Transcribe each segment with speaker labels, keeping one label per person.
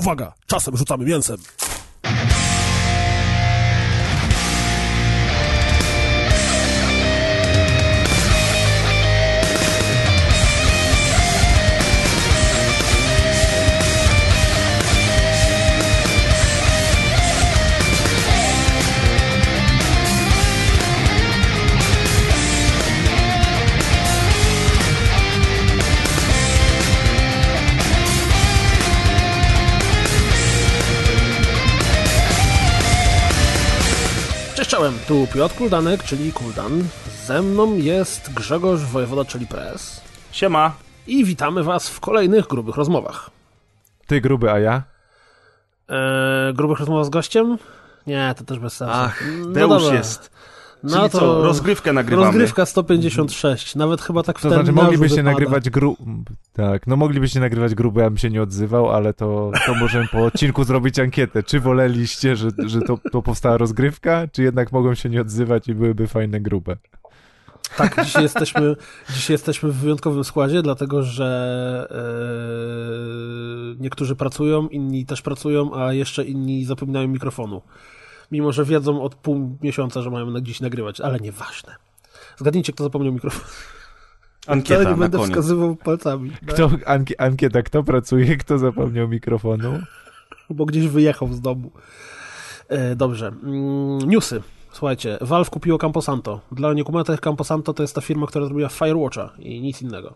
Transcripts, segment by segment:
Speaker 1: Uwaga, czasem rzucamy mięsem. Czołem, tu Piotr Kuldanek, czyli Kuldan. Ze mną jest Grzegorz Wojewoda, czyli Press.
Speaker 2: Siema.
Speaker 1: I witamy was w kolejnych grubych rozmowach.
Speaker 3: Ty gruby, a ja?
Speaker 1: Eee, grubych rozmowach z gościem? Nie, to też bez sensu.
Speaker 2: Ach,
Speaker 1: No
Speaker 2: Deusz
Speaker 1: dobra.
Speaker 2: jest.
Speaker 1: No
Speaker 2: Czyli
Speaker 1: to
Speaker 2: co, rozgrywkę nagrywamy.
Speaker 1: rozgrywka 156, nawet chyba tak w
Speaker 3: To znaczy moglibyście
Speaker 1: wypada.
Speaker 3: nagrywać gru... Tak, no moglibyście nagrywać gruby, ja bym się nie odzywał, ale to, to możemy po odcinku zrobić ankietę. Czy woleliście, że, że to, to powstała rozgrywka, czy jednak mogłem się nie odzywać i byłyby fajne grube?
Speaker 1: Tak, dzisiaj jesteśmy, dzisiaj jesteśmy w wyjątkowym składzie, dlatego że e, niektórzy pracują, inni też pracują, a jeszcze inni zapominają mikrofonu. Mimo, że wiedzą od pół miesiąca, że mają na dziś nagrywać, ale nieważne. Zgadnijcie, kto zapomniał mikrofonu.
Speaker 2: Ankieta
Speaker 1: Ale nie
Speaker 2: na
Speaker 1: będę
Speaker 2: koniec.
Speaker 1: wskazywał palcami, tak?
Speaker 3: Kto, anki, ankieta, kto pracuje, kto zapomniał mikrofonu?
Speaker 1: bo gdzieś wyjechał z domu. E, dobrze. Mm, newsy. Słuchajcie, Valve kupiło Camposanto. Dla niekumatych Camposanto to jest ta firma, która zrobiła Firewatcha i nic innego.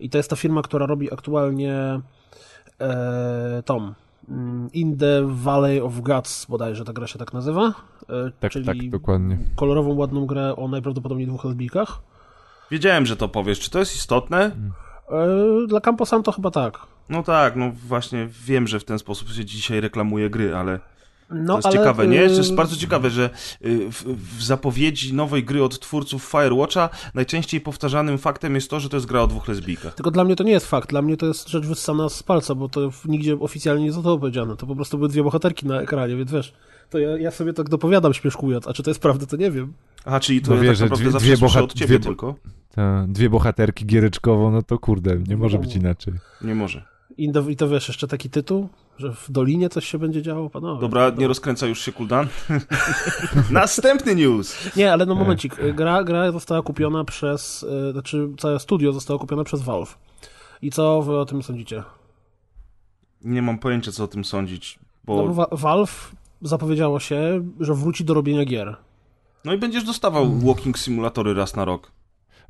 Speaker 1: I to jest ta firma, która robi aktualnie e, Tom. Mm, In the Valley of Gods, bodajże ta gra się tak nazywa. E,
Speaker 3: Tak,
Speaker 1: czyli
Speaker 3: tak, dokładnie.
Speaker 1: kolorową, ładną grę o najprawdopodobniej dwóch lesbijkach.
Speaker 2: Wiedziałem, że to powiesz. Czy to jest istotne?
Speaker 1: E, dla Camposanto chyba tak.
Speaker 2: No tak, no właśnie wiem, że w ten sposób się dzisiaj reklamuje gry, ale
Speaker 1: No,
Speaker 2: to jest
Speaker 1: ale,
Speaker 2: ciekawe, nie? To jest bardzo ciekawe, że y, w, w zapowiedzi nowej gry od twórców Firewatcha najczęściej powtarzanym faktem jest to, że to jest gra o dwóch lesbijkach.
Speaker 1: Tylko dla mnie to nie jest fakt, dla mnie to jest rzecz wyssana z palca, bo to nigdzie oficjalnie nie zostało powiedziane. To po prostu były dwie bohaterki na ekranie, więc wiesz, to ja, ja sobie tak dopowiadam śmieszkując, a czy to jest prawda, to nie wiem.
Speaker 2: Aha, czyli to
Speaker 3: No
Speaker 2: ja
Speaker 3: wiesz,
Speaker 2: tak naprawdę
Speaker 3: dwie-
Speaker 2: zawsze
Speaker 3: dwie
Speaker 2: słyszę
Speaker 3: bohat-
Speaker 2: od ciebie
Speaker 3: dwie
Speaker 2: tylko.
Speaker 3: Te dwie bohaterki giereczkowo, no to kurde, nie może
Speaker 1: No.
Speaker 3: być inaczej.
Speaker 2: Nie może.
Speaker 1: I, do, I to wiesz, jeszcze taki tytuł, że w Dolinie coś się będzie działo, panowie.
Speaker 2: Dobra, nie rozkręca już się Kuldan. Następny news.
Speaker 1: Nie, ale no momencik, gra, gra została kupiona przez, y, znaczy całe studio zostało kupione przez Valve. I co wy o tym sądzicie?
Speaker 2: Nie mam pojęcia, co o tym sądzić,
Speaker 1: No, bo
Speaker 2: bo...
Speaker 1: Wa- Valve zapowiedziało się, że wróci do robienia gier.
Speaker 2: No i będziesz dostawał walking simulatory raz na rok.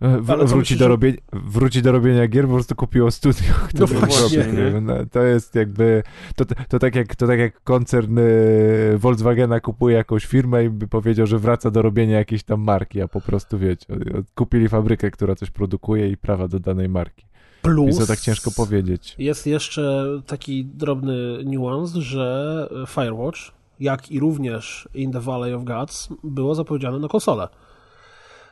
Speaker 3: E, W, wróci, do robienia, wróci do robienia gier, po prostu kupiło studio, które
Speaker 1: właśnie,
Speaker 3: robi? No, to jest jakby, to, to, tak jak, to tak jak koncern y, Volkswagena kupuje jakąś firmę i by powiedział, że wraca do robienia jakiejś tam marki, a po prostu wiecie, kupili fabrykę, która coś produkuje i prawa do danej marki.
Speaker 1: Plus...
Speaker 3: Tak ciężko powiedzieć.
Speaker 1: Jest jeszcze taki drobny niuans, że Firewatch, jak i również In the Valley of Gods, było zapowiedziane na konsolę.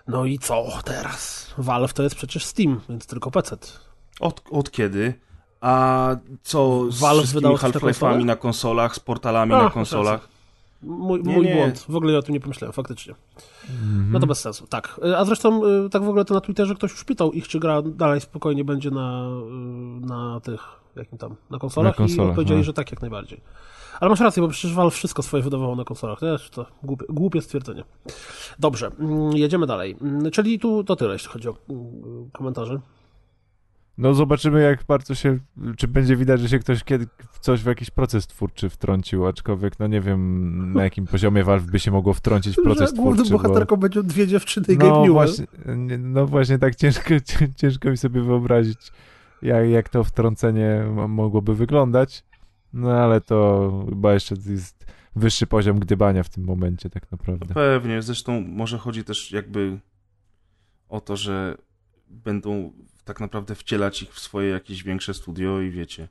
Speaker 1: No i co teraz? Valve to jest przecież Steam, więc tylko PC.
Speaker 2: Od, od kiedy? A co z
Speaker 1: Valve
Speaker 2: wszystkimi? Half-Life'ami na konsolach, z portalami
Speaker 1: A,
Speaker 2: na konsolach?
Speaker 1: Mój,
Speaker 2: Nie,
Speaker 1: mój
Speaker 2: nie.
Speaker 1: błąd. W ogóle ja o tym nie pomyślałem, faktycznie.
Speaker 3: Mhm.
Speaker 1: No to bez sensu, tak. A zresztą y, tak w ogóle to na Twitterze ktoś już pytał ich, czy gra dalej spokojnie będzie na, y, na tych, jakim tam, na konsolach,
Speaker 3: Na konsolach,
Speaker 1: i odpowiedzieli,
Speaker 3: no.
Speaker 1: że tak jak najbardziej. Ale masz rację, bo przecież Valve wszystko swoje wydawało na konsolach. Też to głupie, głupie stwierdzenie. Dobrze, mm, jedziemy dalej. Mm, Czyli tu to tyle, jeśli chodzi o mm, komentarze.
Speaker 3: No zobaczymy, jak bardzo się, czy będzie widać, że się ktoś kiedy coś w jakiś proces twórczy wtrącił, aczkolwiek no nie wiem, na jakim poziomie Valve by się mogło wtrącić w proces
Speaker 1: że
Speaker 3: twórczy, bo...
Speaker 1: bohaterką będą dwie dziewczyny i
Speaker 3: No właśnie, nie- no właśnie tak ciężko, ciężko mi sobie wyobrazić, jak, jak to wtrącenie mogłoby wyglądać. No ale to chyba jeszcze jest wyższy poziom gdybania w tym momencie tak naprawdę.
Speaker 2: Pewnie, zresztą może chodzi też jakby o to, że będą tak naprawdę wcielać ich w swoje jakieś większe studio i wiecie,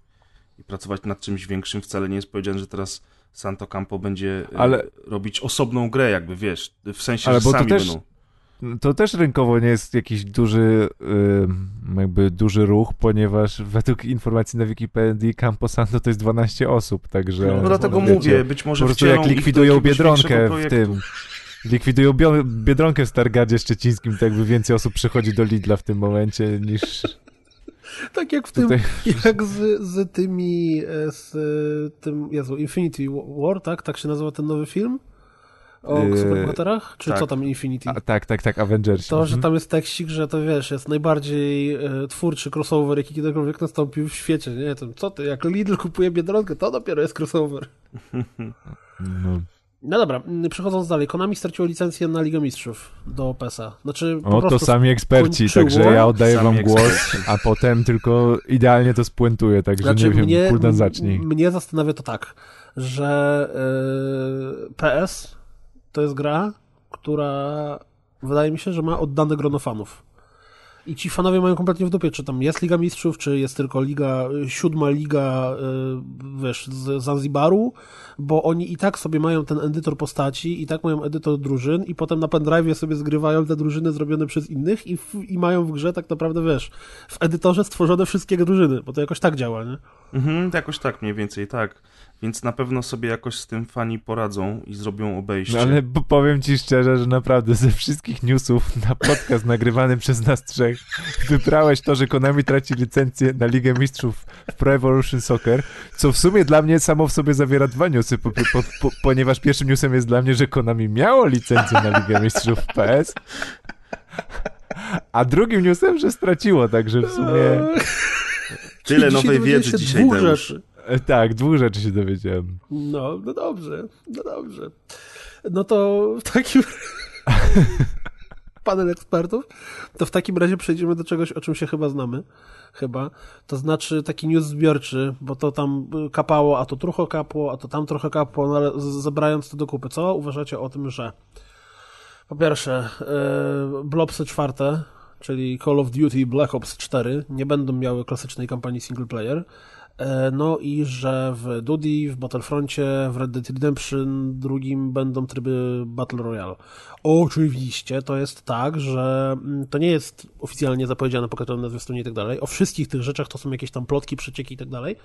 Speaker 2: i pracować nad czymś większym. Wcale nie jest powiedziane, że teraz Santo Campo będzie e,
Speaker 3: Ale-
Speaker 2: robić osobną grę, jakby wiesz, w sensie,
Speaker 3: Ale
Speaker 2: że
Speaker 3: bo to
Speaker 2: sami
Speaker 3: też-
Speaker 2: będą.
Speaker 3: To też rynkowo nie jest jakiś duży, jakby duży ruch, ponieważ według informacji na Wikipedii Camposanto to jest 12 osób, także...
Speaker 2: No dlatego
Speaker 3: wiecie,
Speaker 2: mówię, być może
Speaker 3: Po prostu jak likwidują Biedronkę w tym... Likwidują Biedronkę w Stargardzie Szczecińskim, to jakby więcej osób przychodzi do Lidla w tym momencie niż...
Speaker 1: Tak jak w tym,
Speaker 3: Tutaj-
Speaker 1: jak z, z tymi, e, z tym, Jezu, Infinity War, tak? Tak się nazywa ten nowy film? O
Speaker 3: Yy,
Speaker 1: superbohaterach? Czy
Speaker 2: tak.
Speaker 1: co tam Infinity?
Speaker 3: A, tak, tak, tak, Avengers.
Speaker 1: To, że tam jest tekstik, że to wiesz, jest najbardziej e, twórczy crossover, jaki kiedykolwiek nastąpił w świecie, nie? To, co ty, jak Lidl kupuje Biedronkę, to dopiero jest crossover.
Speaker 3: No.
Speaker 1: No dobra, m, przechodząc dalej, Konami straciło licencję na Ligę Mistrzów do PESA. Znaczy, po
Speaker 3: O, to sami eksperci,
Speaker 1: skończyło.
Speaker 3: także ja oddaję
Speaker 2: Sami
Speaker 3: wam głos,
Speaker 2: eksperci.
Speaker 3: a potem tylko idealnie to spuentuję, także
Speaker 1: Znaczy,
Speaker 3: nie wiem,
Speaker 1: mnie,
Speaker 3: Kuldan zacznij.
Speaker 1: mnie zastanawia to tak, że e, PS to jest gra, która wydaje mi się, że ma oddane grono fanów. I ci fanowie mają kompletnie w dupie, czy tam jest Liga Mistrzów, czy jest tylko liga, siódma liga, y, wiesz, z Zanzibaru, bo oni i tak sobie mają ten edytor postaci, i tak mają edytor drużyn, i potem na pendrive'ie sobie zgrywają te drużyny zrobione przez innych i, w, i mają w grze tak naprawdę, wiesz, w edytorze stworzone wszystkie drużyny, bo to jakoś tak działa, nie?
Speaker 2: Mhm, jakoś tak mniej więcej, tak. Więc na pewno sobie jakoś z tym fani poradzą i zrobią obejście.
Speaker 3: No ale powiem ci szczerze, że naprawdę ze wszystkich newsów na podcast nagrywany przez nas trzech wybrałeś to, że Konami traci licencję na Ligę Mistrzów w Pro Evolution Soccer, co w sumie dla mnie samo w sobie zawiera dwa newsy, po, po, po, ponieważ pierwszym newsem jest dla mnie, że Konami miało licencję na Ligę Mistrzów w PS, a drugim newsem, że straciło, także w sumie
Speaker 2: Tyle nowej wiedzy dzisiaj, Deusz.
Speaker 1: rzeczy.
Speaker 3: E, tak, dwóch rzeczy się dowiedziałem.
Speaker 1: No, no dobrze, no dobrze. No to w takim... Panel ekspertów, to w takim razie przejdziemy do czegoś, o czym się chyba znamy. Chyba. To znaczy taki news zbiorczy, bo to tam kapało, a to trochę kapło, a to tam trochę kapło, no ale zebrając to do kupy, co uważacie o tym, że po pierwsze, yy, Blobsy czwarte, czyli Call of Duty Black Ops 4 nie będą miały klasycznej kampanii single player, E, No i że w Duty, w Battlefroncie, w Red Dead Redemption drugim będą tryby Battle Royale. Oczywiście to jest tak, że mm, to nie jest oficjalnie zapowiedziane, pokazane na zwiastunie i tak dalej. O wszystkich tych rzeczach to są jakieś tam plotki, przecieki i tak dalej,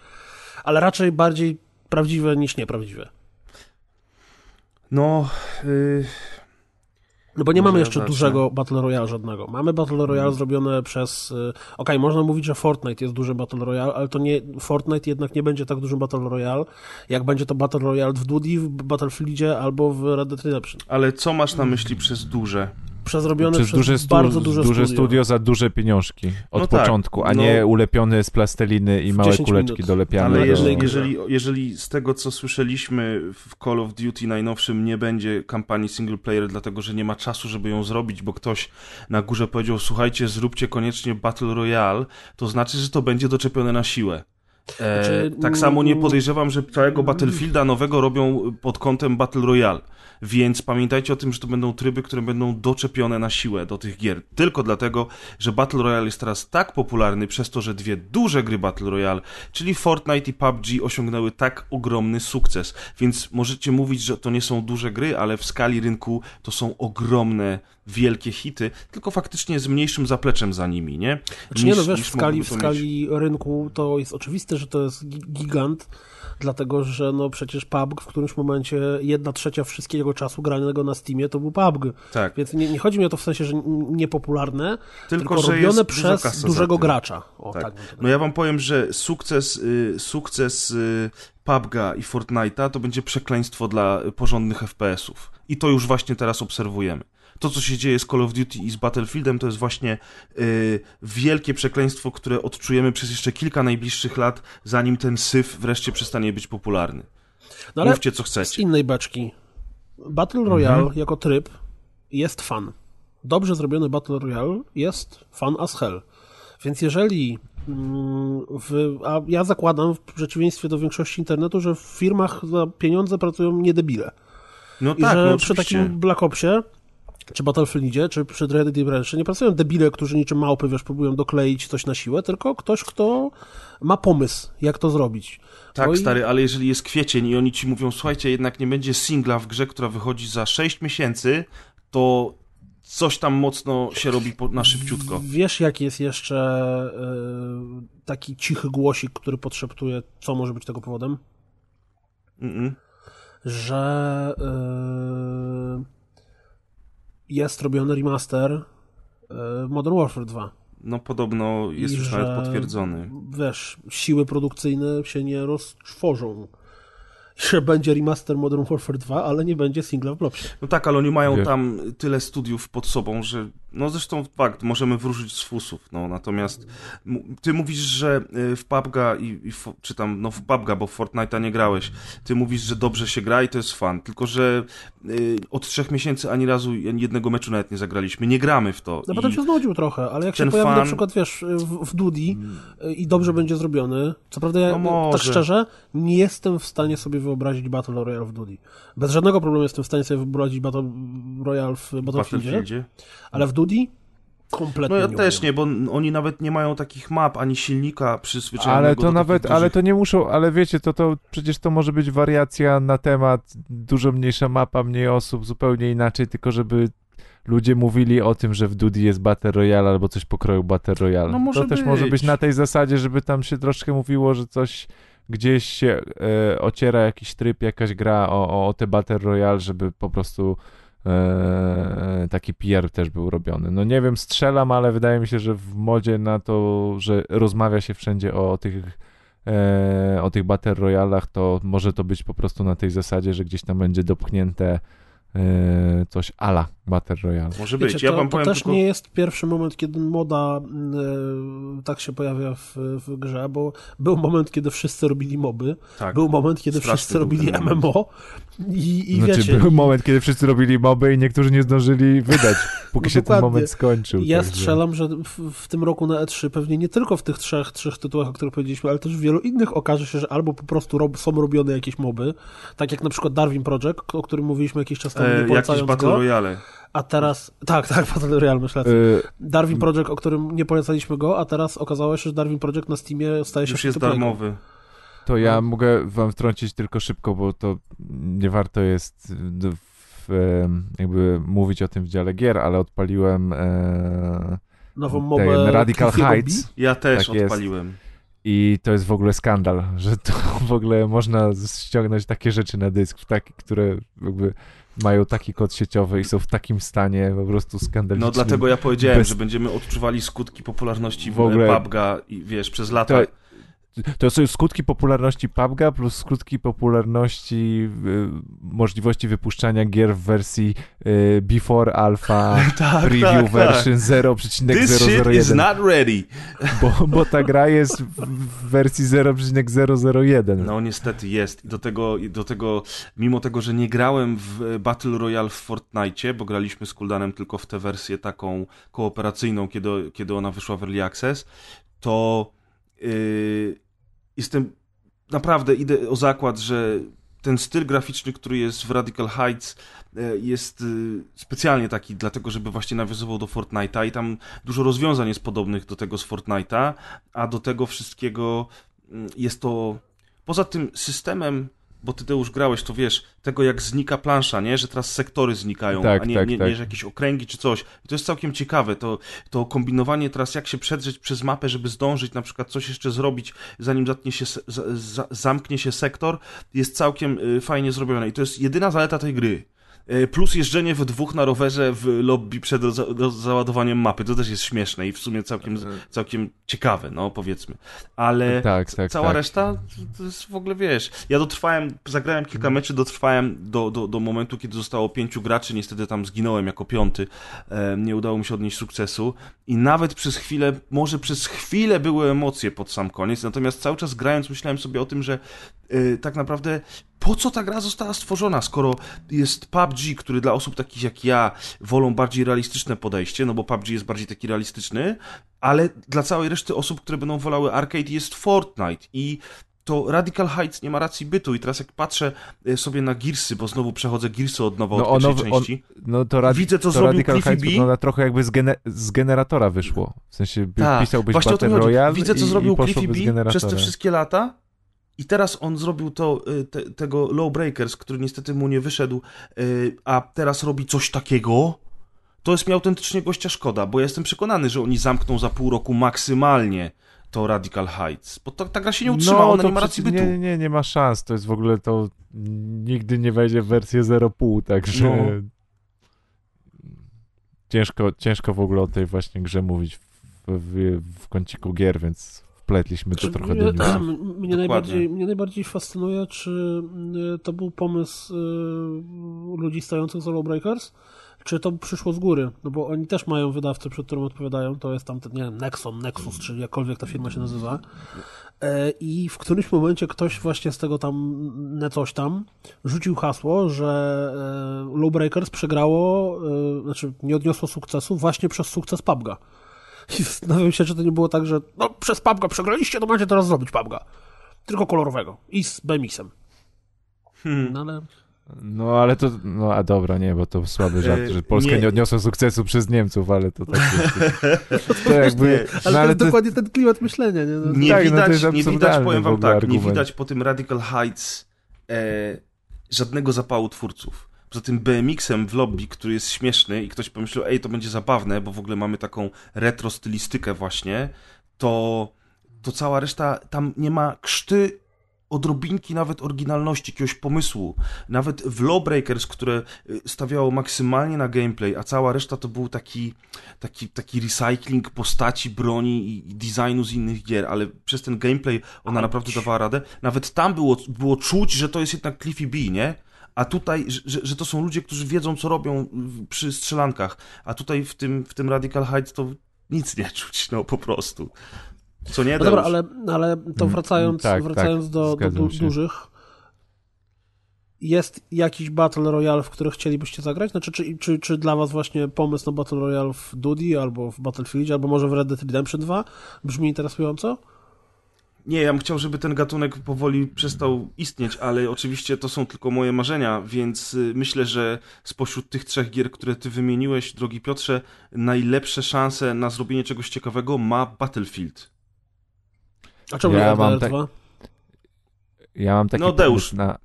Speaker 1: ale raczej bardziej prawdziwe niż nieprawdziwe.
Speaker 2: No, y,
Speaker 1: No bo nie
Speaker 2: Może
Speaker 1: mamy jeszcze
Speaker 2: zacznę.
Speaker 1: dużego Battle Royale żadnego. Mamy Battle Royale zrobione przez... y, Okej, można mówić, że Fortnite jest duży Battle Royale, ale to nie... Fortnite jednak nie będzie tak dużym Battle Royale, jak będzie to Battle Royale w Duty, w Battlefieldzie albo w Red Dead Redemption.
Speaker 2: ale co masz na myśli przez duże?
Speaker 1: Przezrobione
Speaker 3: Przez
Speaker 1: przez,
Speaker 3: duże, stu,
Speaker 1: bardzo duże,
Speaker 3: duże
Speaker 1: studio.
Speaker 3: studio za duże pieniążki od
Speaker 2: No tak,
Speaker 3: początku, a
Speaker 2: no.
Speaker 3: nie ulepione z plasteliny i małe
Speaker 1: 10
Speaker 3: kuleczki
Speaker 1: minut.
Speaker 3: dolepiane.
Speaker 2: Ale
Speaker 3: do-
Speaker 2: jeżeli,
Speaker 1: grze.
Speaker 2: jeżeli, jeżeli z tego, co słyszeliśmy w Call of Duty najnowszym nie będzie kampanii single player, dlatego że nie ma czasu, żeby ją zrobić, bo ktoś na górze powiedział, słuchajcie, zróbcie koniecznie Battle Royale, to znaczy, że to będzie doczepione na siłę. E,
Speaker 1: Znaczy,
Speaker 2: tak samo nie
Speaker 1: mm,
Speaker 2: podejrzewam, że całego Battlefielda nowego robią pod kątem Battle Royale. Więc pamiętajcie o tym, że to będą tryby, które będą doczepione na siłę do tych gier. Tylko dlatego, że Battle Royale jest teraz tak popularny przez to, że dwie duże gry Battle Royale, czyli Fortnite i PUBG osiągnęły tak ogromny sukces. Więc możecie mówić, że to nie są duże gry, ale w skali rynku to są ogromne, wielkie hity, tylko faktycznie z mniejszym zapleczem za nimi, nie?
Speaker 1: Znaczy nie no,
Speaker 2: Niż-
Speaker 1: wiesz,
Speaker 2: niż
Speaker 1: w skali, w skali rynku to jest oczywiste, że to jest gi- gigant, dlatego że no przecież PUBG w którymś momencie jedna trzecia wszystkiego czasu granego na Steamie to był PUBG.
Speaker 2: Tak.
Speaker 1: Więc nie, nie chodzi mi o to w sensie, że niepopularne, tylko,
Speaker 2: Tylko, że
Speaker 1: robione przez dużego gracza. O,
Speaker 2: Tak.
Speaker 1: tak.
Speaker 2: No ja wam powiem, że sukces, y, sukces y, PUBG'a i Fortnite'a to będzie przekleństwo dla porządnych FPS-ów. I to już właśnie teraz obserwujemy. To, co się dzieje z Call of Duty i z Battlefieldem, to jest właśnie y, wielkie przekleństwo, które odczujemy przez jeszcze kilka najbliższych lat, zanim ten syf wreszcie przestanie być popularny.
Speaker 1: No ale
Speaker 2: Mówcie, co
Speaker 1: z
Speaker 2: chcecie.
Speaker 1: innej beczki. Battle Royale jako tryb jest fan. Dobrze zrobiony Battle Royale jest fan as hell. Więc jeżeli mm, w, a ja zakładam w przeciwieństwie do większości internetu, że w firmach za pieniądze pracują niedebile.
Speaker 2: No
Speaker 1: I
Speaker 2: tak,
Speaker 1: że
Speaker 2: no
Speaker 1: przy takim Black Opsie czy Battlefieldzie, czy przy Red Dead Redemption nie pracują debile, którzy niczym małpy, wiesz, próbują dokleić coś na siłę, tylko ktoś, kto ma pomysł, jak to zrobić.
Speaker 2: Tak,
Speaker 1: No i-
Speaker 2: stary, ale jeżeli jest kwiecień i oni ci mówią, słuchajcie, jednak nie będzie singla w grze, która wychodzi za 6 miesięcy, to coś tam mocno się robi po, na szybciutko.
Speaker 1: Wiesz, jaki jest jeszcze y, taki cichy głosik, który podszeptuje, co może być tego powodem?
Speaker 2: Mm-mm.
Speaker 1: Że y, jest robiony remaster y, Modern Warfare 2.
Speaker 2: No podobno jest
Speaker 1: I
Speaker 2: już
Speaker 1: że,
Speaker 2: nawet potwierdzony.
Speaker 1: Wiesz, siły produkcyjne się nie roztworzą. Że będzie remaster Modern Warfare 2, ale nie będzie singla w blobsie.
Speaker 2: No tak, ale oni mają
Speaker 3: Wiesz.
Speaker 2: tam tyle studiów pod sobą, że no zresztą fakt, możemy wróżyć z fusów, no natomiast ty mówisz, że y, w PUBG'a i, i czy tam, no w PUBG'a, bo w Fortnite'a nie grałeś, ty mówisz, że dobrze się gra i to jest fan, tylko że y, od trzech miesięcy ani razu jednego meczu nawet nie zagraliśmy, nie gramy w to.
Speaker 1: No potem się znudził trochę, ale jak się pojawi na
Speaker 2: fan-
Speaker 1: przykład, wiesz, w, w Dudi y, i dobrze będzie zrobiony, co prawda ja,
Speaker 2: No może.
Speaker 1: tak szczerze, nie jestem w stanie sobie wyobrazić Battle Royale w Dudi. Bez żadnego problemu jestem w stanie sobie wyobrazić Battle Royale w
Speaker 2: w
Speaker 1: Battlefieldzie,
Speaker 2: Battlefieldzie.
Speaker 1: ale w Dudi kompletnie
Speaker 2: No ja
Speaker 1: nie
Speaker 2: też
Speaker 1: umiem.
Speaker 2: nie, bo oni nawet nie mają takich map, ani silnika przyzwyczajonego
Speaker 3: Ale
Speaker 2: do
Speaker 3: to nawet,
Speaker 2: dużych...
Speaker 3: ale to nie muszą, ale wiecie, to, to przecież to może być wariacja na temat, dużo mniejsza mapa, mniej osób, zupełnie inaczej, tylko żeby ludzie mówili o tym, że w Dudi jest Battle Royale albo coś pokroju Battle Royale.
Speaker 2: No może
Speaker 3: to też może
Speaker 2: być.
Speaker 3: być na tej zasadzie, żeby tam się troszkę mówiło, że coś gdzieś się e, ociera jakiś tryb, jakaś gra o, o, o te Battle Royale, żeby po prostu e, taki PR też był robiony. No nie wiem, strzelam, ale wydaje mi się, że w modzie na to, że rozmawia się wszędzie o tych e, o tych Battle Royalach, to może to być po prostu na tej zasadzie, że gdzieś tam będzie dopchnięte e, coś ala Battle Royale.
Speaker 2: Może
Speaker 1: Wiecie,
Speaker 2: być, ja
Speaker 1: to,
Speaker 2: wam
Speaker 1: to
Speaker 2: powiem
Speaker 1: też
Speaker 2: tylko...
Speaker 1: nie jest pierwszy moment, kiedy moda e, tak się pojawia w, w grze, bo był moment, kiedy wszyscy robili moby,
Speaker 2: Tak.
Speaker 1: był moment, kiedy
Speaker 2: Straszny
Speaker 1: wszyscy robili. MMO i, i
Speaker 3: znaczy,
Speaker 1: wiecie,
Speaker 3: był moment, kiedy wszyscy robili moby i niektórzy nie zdążyli wydać, póki
Speaker 1: No
Speaker 3: się ten moment skończył.
Speaker 1: Ja
Speaker 3: także-
Speaker 1: strzelam, że w, w tym roku na E3 pewnie nie tylko w tych trzech, trzech tytułach, o których powiedzieliśmy, ale też w wielu innych okaże się, że albo po prostu rob, są robione jakieś moby, tak jak na przykład Darwin Project, o którym mówiliśmy jakiś czas temu, nie
Speaker 2: E, jakieś Battle
Speaker 1: go,
Speaker 2: Royale.
Speaker 1: A teraz, tak, tak, Battle Royale, myślę.
Speaker 3: Y,
Speaker 1: Darwin Project, o którym nie polecaliśmy go, a teraz okazało się, że Darwin Project na Steamie staje się
Speaker 2: Już jest darmowy.
Speaker 3: To ja
Speaker 1: No.
Speaker 3: mogę wam wtrącić tylko szybko, bo to nie warto jest d- w, jakby mówić o tym w dziale gier, ale odpaliłem e,
Speaker 1: Nową
Speaker 3: ten
Speaker 1: mobę
Speaker 3: Radical Heights
Speaker 2: Ja też
Speaker 3: Tak jest.
Speaker 2: odpaliłem.
Speaker 3: i to jest w ogóle skandal, że to w ogóle można ściągnąć takie rzeczy na dysk, takie, które jakby mają taki kod sieciowy i są w takim stanie po prostu skandalicznym.
Speaker 2: No dlatego ja powiedziałem,
Speaker 3: Bez-
Speaker 2: że będziemy odczuwali skutki popularności
Speaker 3: W ogóle
Speaker 2: PUBG'a i wiesz, przez lata.
Speaker 3: To- To są skutki popularności PUBG'a plus skutki popularności y, możliwości wypuszczania gier w wersji y, before alpha
Speaker 2: tak,
Speaker 3: preview version
Speaker 2: This shit is
Speaker 3: 0.001,
Speaker 2: not ready.
Speaker 3: bo, bo ta gra jest w, wersji 0.001.
Speaker 2: No niestety jest. I do tego, do tego, mimo tego, że nie grałem w Battle Royale w Fortnite, bo graliśmy z Kuldanem tylko w tę wersję taką kooperacyjną, kiedy, kiedy ona wyszła w Early Access, to jestem, naprawdę idę o zakład, że ten styl graficzny, który jest w Radical Heights e, jest y, specjalnie taki dlatego, żeby właśnie nawiązywał do Fortnite'a i tam dużo rozwiązań jest podobnych do tego z Fortnite'a, a do tego wszystkiego mm, jest to poza tym systemem, bo ty już grałeś, to wiesz, tego jak znika plansza, nie? Że teraz sektory znikają,
Speaker 3: Tak,
Speaker 2: a nie,
Speaker 3: tak,
Speaker 2: nie,
Speaker 3: tak.
Speaker 2: nie że jakieś okręgi czy coś. I to jest całkiem ciekawe, to, to kombinowanie teraz, jak się przedrzeć przez mapę, żeby zdążyć na przykład coś jeszcze zrobić, zanim zatnie się, za, za, zamknie się sektor, jest całkiem y, fajnie zrobione. I to jest jedyna zaleta tej gry. Y, Plus jeżdżenie we dwóch na rowerze w lobby przed za, do, załadowaniem mapy. To też jest śmieszne i w sumie całkiem, całkiem ciekawe, no powiedzmy. Ale
Speaker 3: Tak, tak,
Speaker 2: cała
Speaker 3: tak.
Speaker 2: reszta to jest w ogóle, wiesz, ja dotrwałem, zagrałem kilka meczy, dotrwałem do, do, do momentu, kiedy zostało pięciu graczy, niestety tam zginąłem jako piąty, e, nie udało mi się odnieść sukcesu i nawet przez chwilę, może przez chwilę były emocje pod sam koniec, natomiast cały czas grając myślałem sobie o tym, że e, tak naprawdę po co ta gra została stworzona, skoro jest PUBG, który dla osób takich jak ja wolą bardziej realistyczne podejście, no bo PUBG jest bardziej taki realistyczny, ale dla całej reszty osób, które będą wolały arcade jest Fortnite i to Radical Heights nie ma racji bytu i teraz jak patrzę e, sobie na Gearsy, bo znowu przechodzę Gearsy od nowa
Speaker 3: No
Speaker 2: od pierwszej
Speaker 3: ono- on-
Speaker 2: części.
Speaker 3: No to, rad,
Speaker 2: Widzę, co
Speaker 3: to
Speaker 2: zrobił
Speaker 3: Radical
Speaker 2: Cliffy
Speaker 3: Heights
Speaker 2: B.
Speaker 3: wygląda trochę jakby z, z generatora wyszło. W sensie
Speaker 2: Tak,
Speaker 3: pisałbyś Battle. Royale
Speaker 2: Widzę, co
Speaker 3: i,
Speaker 2: zrobił
Speaker 3: i
Speaker 2: Cliffy B przez te wszystkie lata i teraz on zrobił to, y, te, tego Lowbreakers, który niestety mu nie wyszedł, y, a teraz robi coś takiego, to jest mi autentycznie gościa szkoda, bo ja jestem przekonany, że oni zamkną za pół roku maksymalnie to Radical Heights, bo to, ta gra się nie utrzyma, ona
Speaker 3: No, to
Speaker 2: nie ma racji bytu.
Speaker 3: Nie, nie, nie ma szans. To jest w ogóle to nigdy nie wejdzie w wersję 0,5, także
Speaker 2: No.
Speaker 3: ciężko, ciężko w ogóle o tej właśnie grze mówić w, w, w kąciku gier, więc wpletliśmy to
Speaker 1: Czy
Speaker 3: trochę
Speaker 1: mnie,
Speaker 3: do newsów.
Speaker 1: mnie,
Speaker 2: Dokładnie.
Speaker 1: najbardziej, mnie najbardziej fascynuje, czy y, to był pomysł y, ludzi stojących za Lawbreakers, czy to przyszło z góry, no bo oni też mają wydawcę, przed którym odpowiadają, to jest tam, ten, nie wiem, Nexon, Nexus, czy jakkolwiek ta firma się nazywa E, i w którymś momencie ktoś właśnie z tego tam, ne coś tam, rzucił hasło, że e, Lawbreakers przegrało, e, znaczy nie odniosło sukcesu właśnie przez sukces PUBG'a. I zastanawiam się, czy to nie było tak, że no przez PUBG'a przegraliście, to macie teraz zrobić PUBG'a. Tylko kolorowego. I z BMX-em.
Speaker 2: Hmm.
Speaker 1: No ale...
Speaker 3: No ale to, no a dobra, nie, bo to słaby żart,
Speaker 2: E,
Speaker 3: że Polska nie,
Speaker 2: nie.
Speaker 3: odniosła sukcesu przez Niemców, ale to tak jest. To jakby,
Speaker 2: Nie,
Speaker 1: Ale
Speaker 3: no,
Speaker 1: to
Speaker 3: ale
Speaker 1: jest
Speaker 3: to,
Speaker 1: dokładnie ten klimat myślenia, nie? No,
Speaker 2: Nie
Speaker 3: Tak, no to
Speaker 2: widać,
Speaker 3: jest
Speaker 2: nie widać, powiem wam tak, nie
Speaker 3: argument.
Speaker 2: widać po tym Radical Heights e, żadnego zapału twórców. Poza tym BMX-em w lobby, który jest śmieszny i ktoś pomyślał, ej, to będzie zabawne, bo w ogóle mamy taką retro stylistykę właśnie, to, to cała reszta, tam nie ma krzty odrobinki nawet oryginalności, jakiegoś pomysłu. Nawet w Lawbreakers, które y, stawiało maksymalnie na gameplay, a cała reszta to był taki, taki, taki recycling postaci, broni i, i designu z innych gier, ale przez ten gameplay ona naprawdę dawała radę. Nawet tam było, było czuć, że to jest jednak Cliffy B, nie? A tutaj, że- że, to są ludzie, którzy wiedzą, co robią przy strzelankach. A tutaj w tym, w tym Radical Heights to nic nie czuć, no po prostu. Co nie,
Speaker 1: no dobra, ale, ale to
Speaker 3: Mm,
Speaker 1: wracając,
Speaker 3: tak,
Speaker 1: wracając
Speaker 3: tak,
Speaker 1: do, do du-
Speaker 3: się.
Speaker 1: dużych, jest jakiś Battle Royale, w który chcielibyście zagrać? Znaczy, czy, czy, czy dla was właśnie pomysł na Battle Royale w Duty, albo w Battlefield, albo może w Red Dead Redemption 2 brzmi interesująco?
Speaker 2: Nie, ja bym chciał, żeby ten gatunek powoli przestał istnieć, ale oczywiście to są tylko moje marzenia, więc y, myślę, że spośród tych trzech gier, które ty wymieniłeś, drogi Piotrze, najlepsze szanse na zrobienie czegoś ciekawego ma Battlefield.
Speaker 1: A czemu
Speaker 3: Ja
Speaker 1: ja
Speaker 3: mam tak-
Speaker 1: 2?
Speaker 3: ja mam taki
Speaker 2: No, Deusz.
Speaker 3: pomysł na...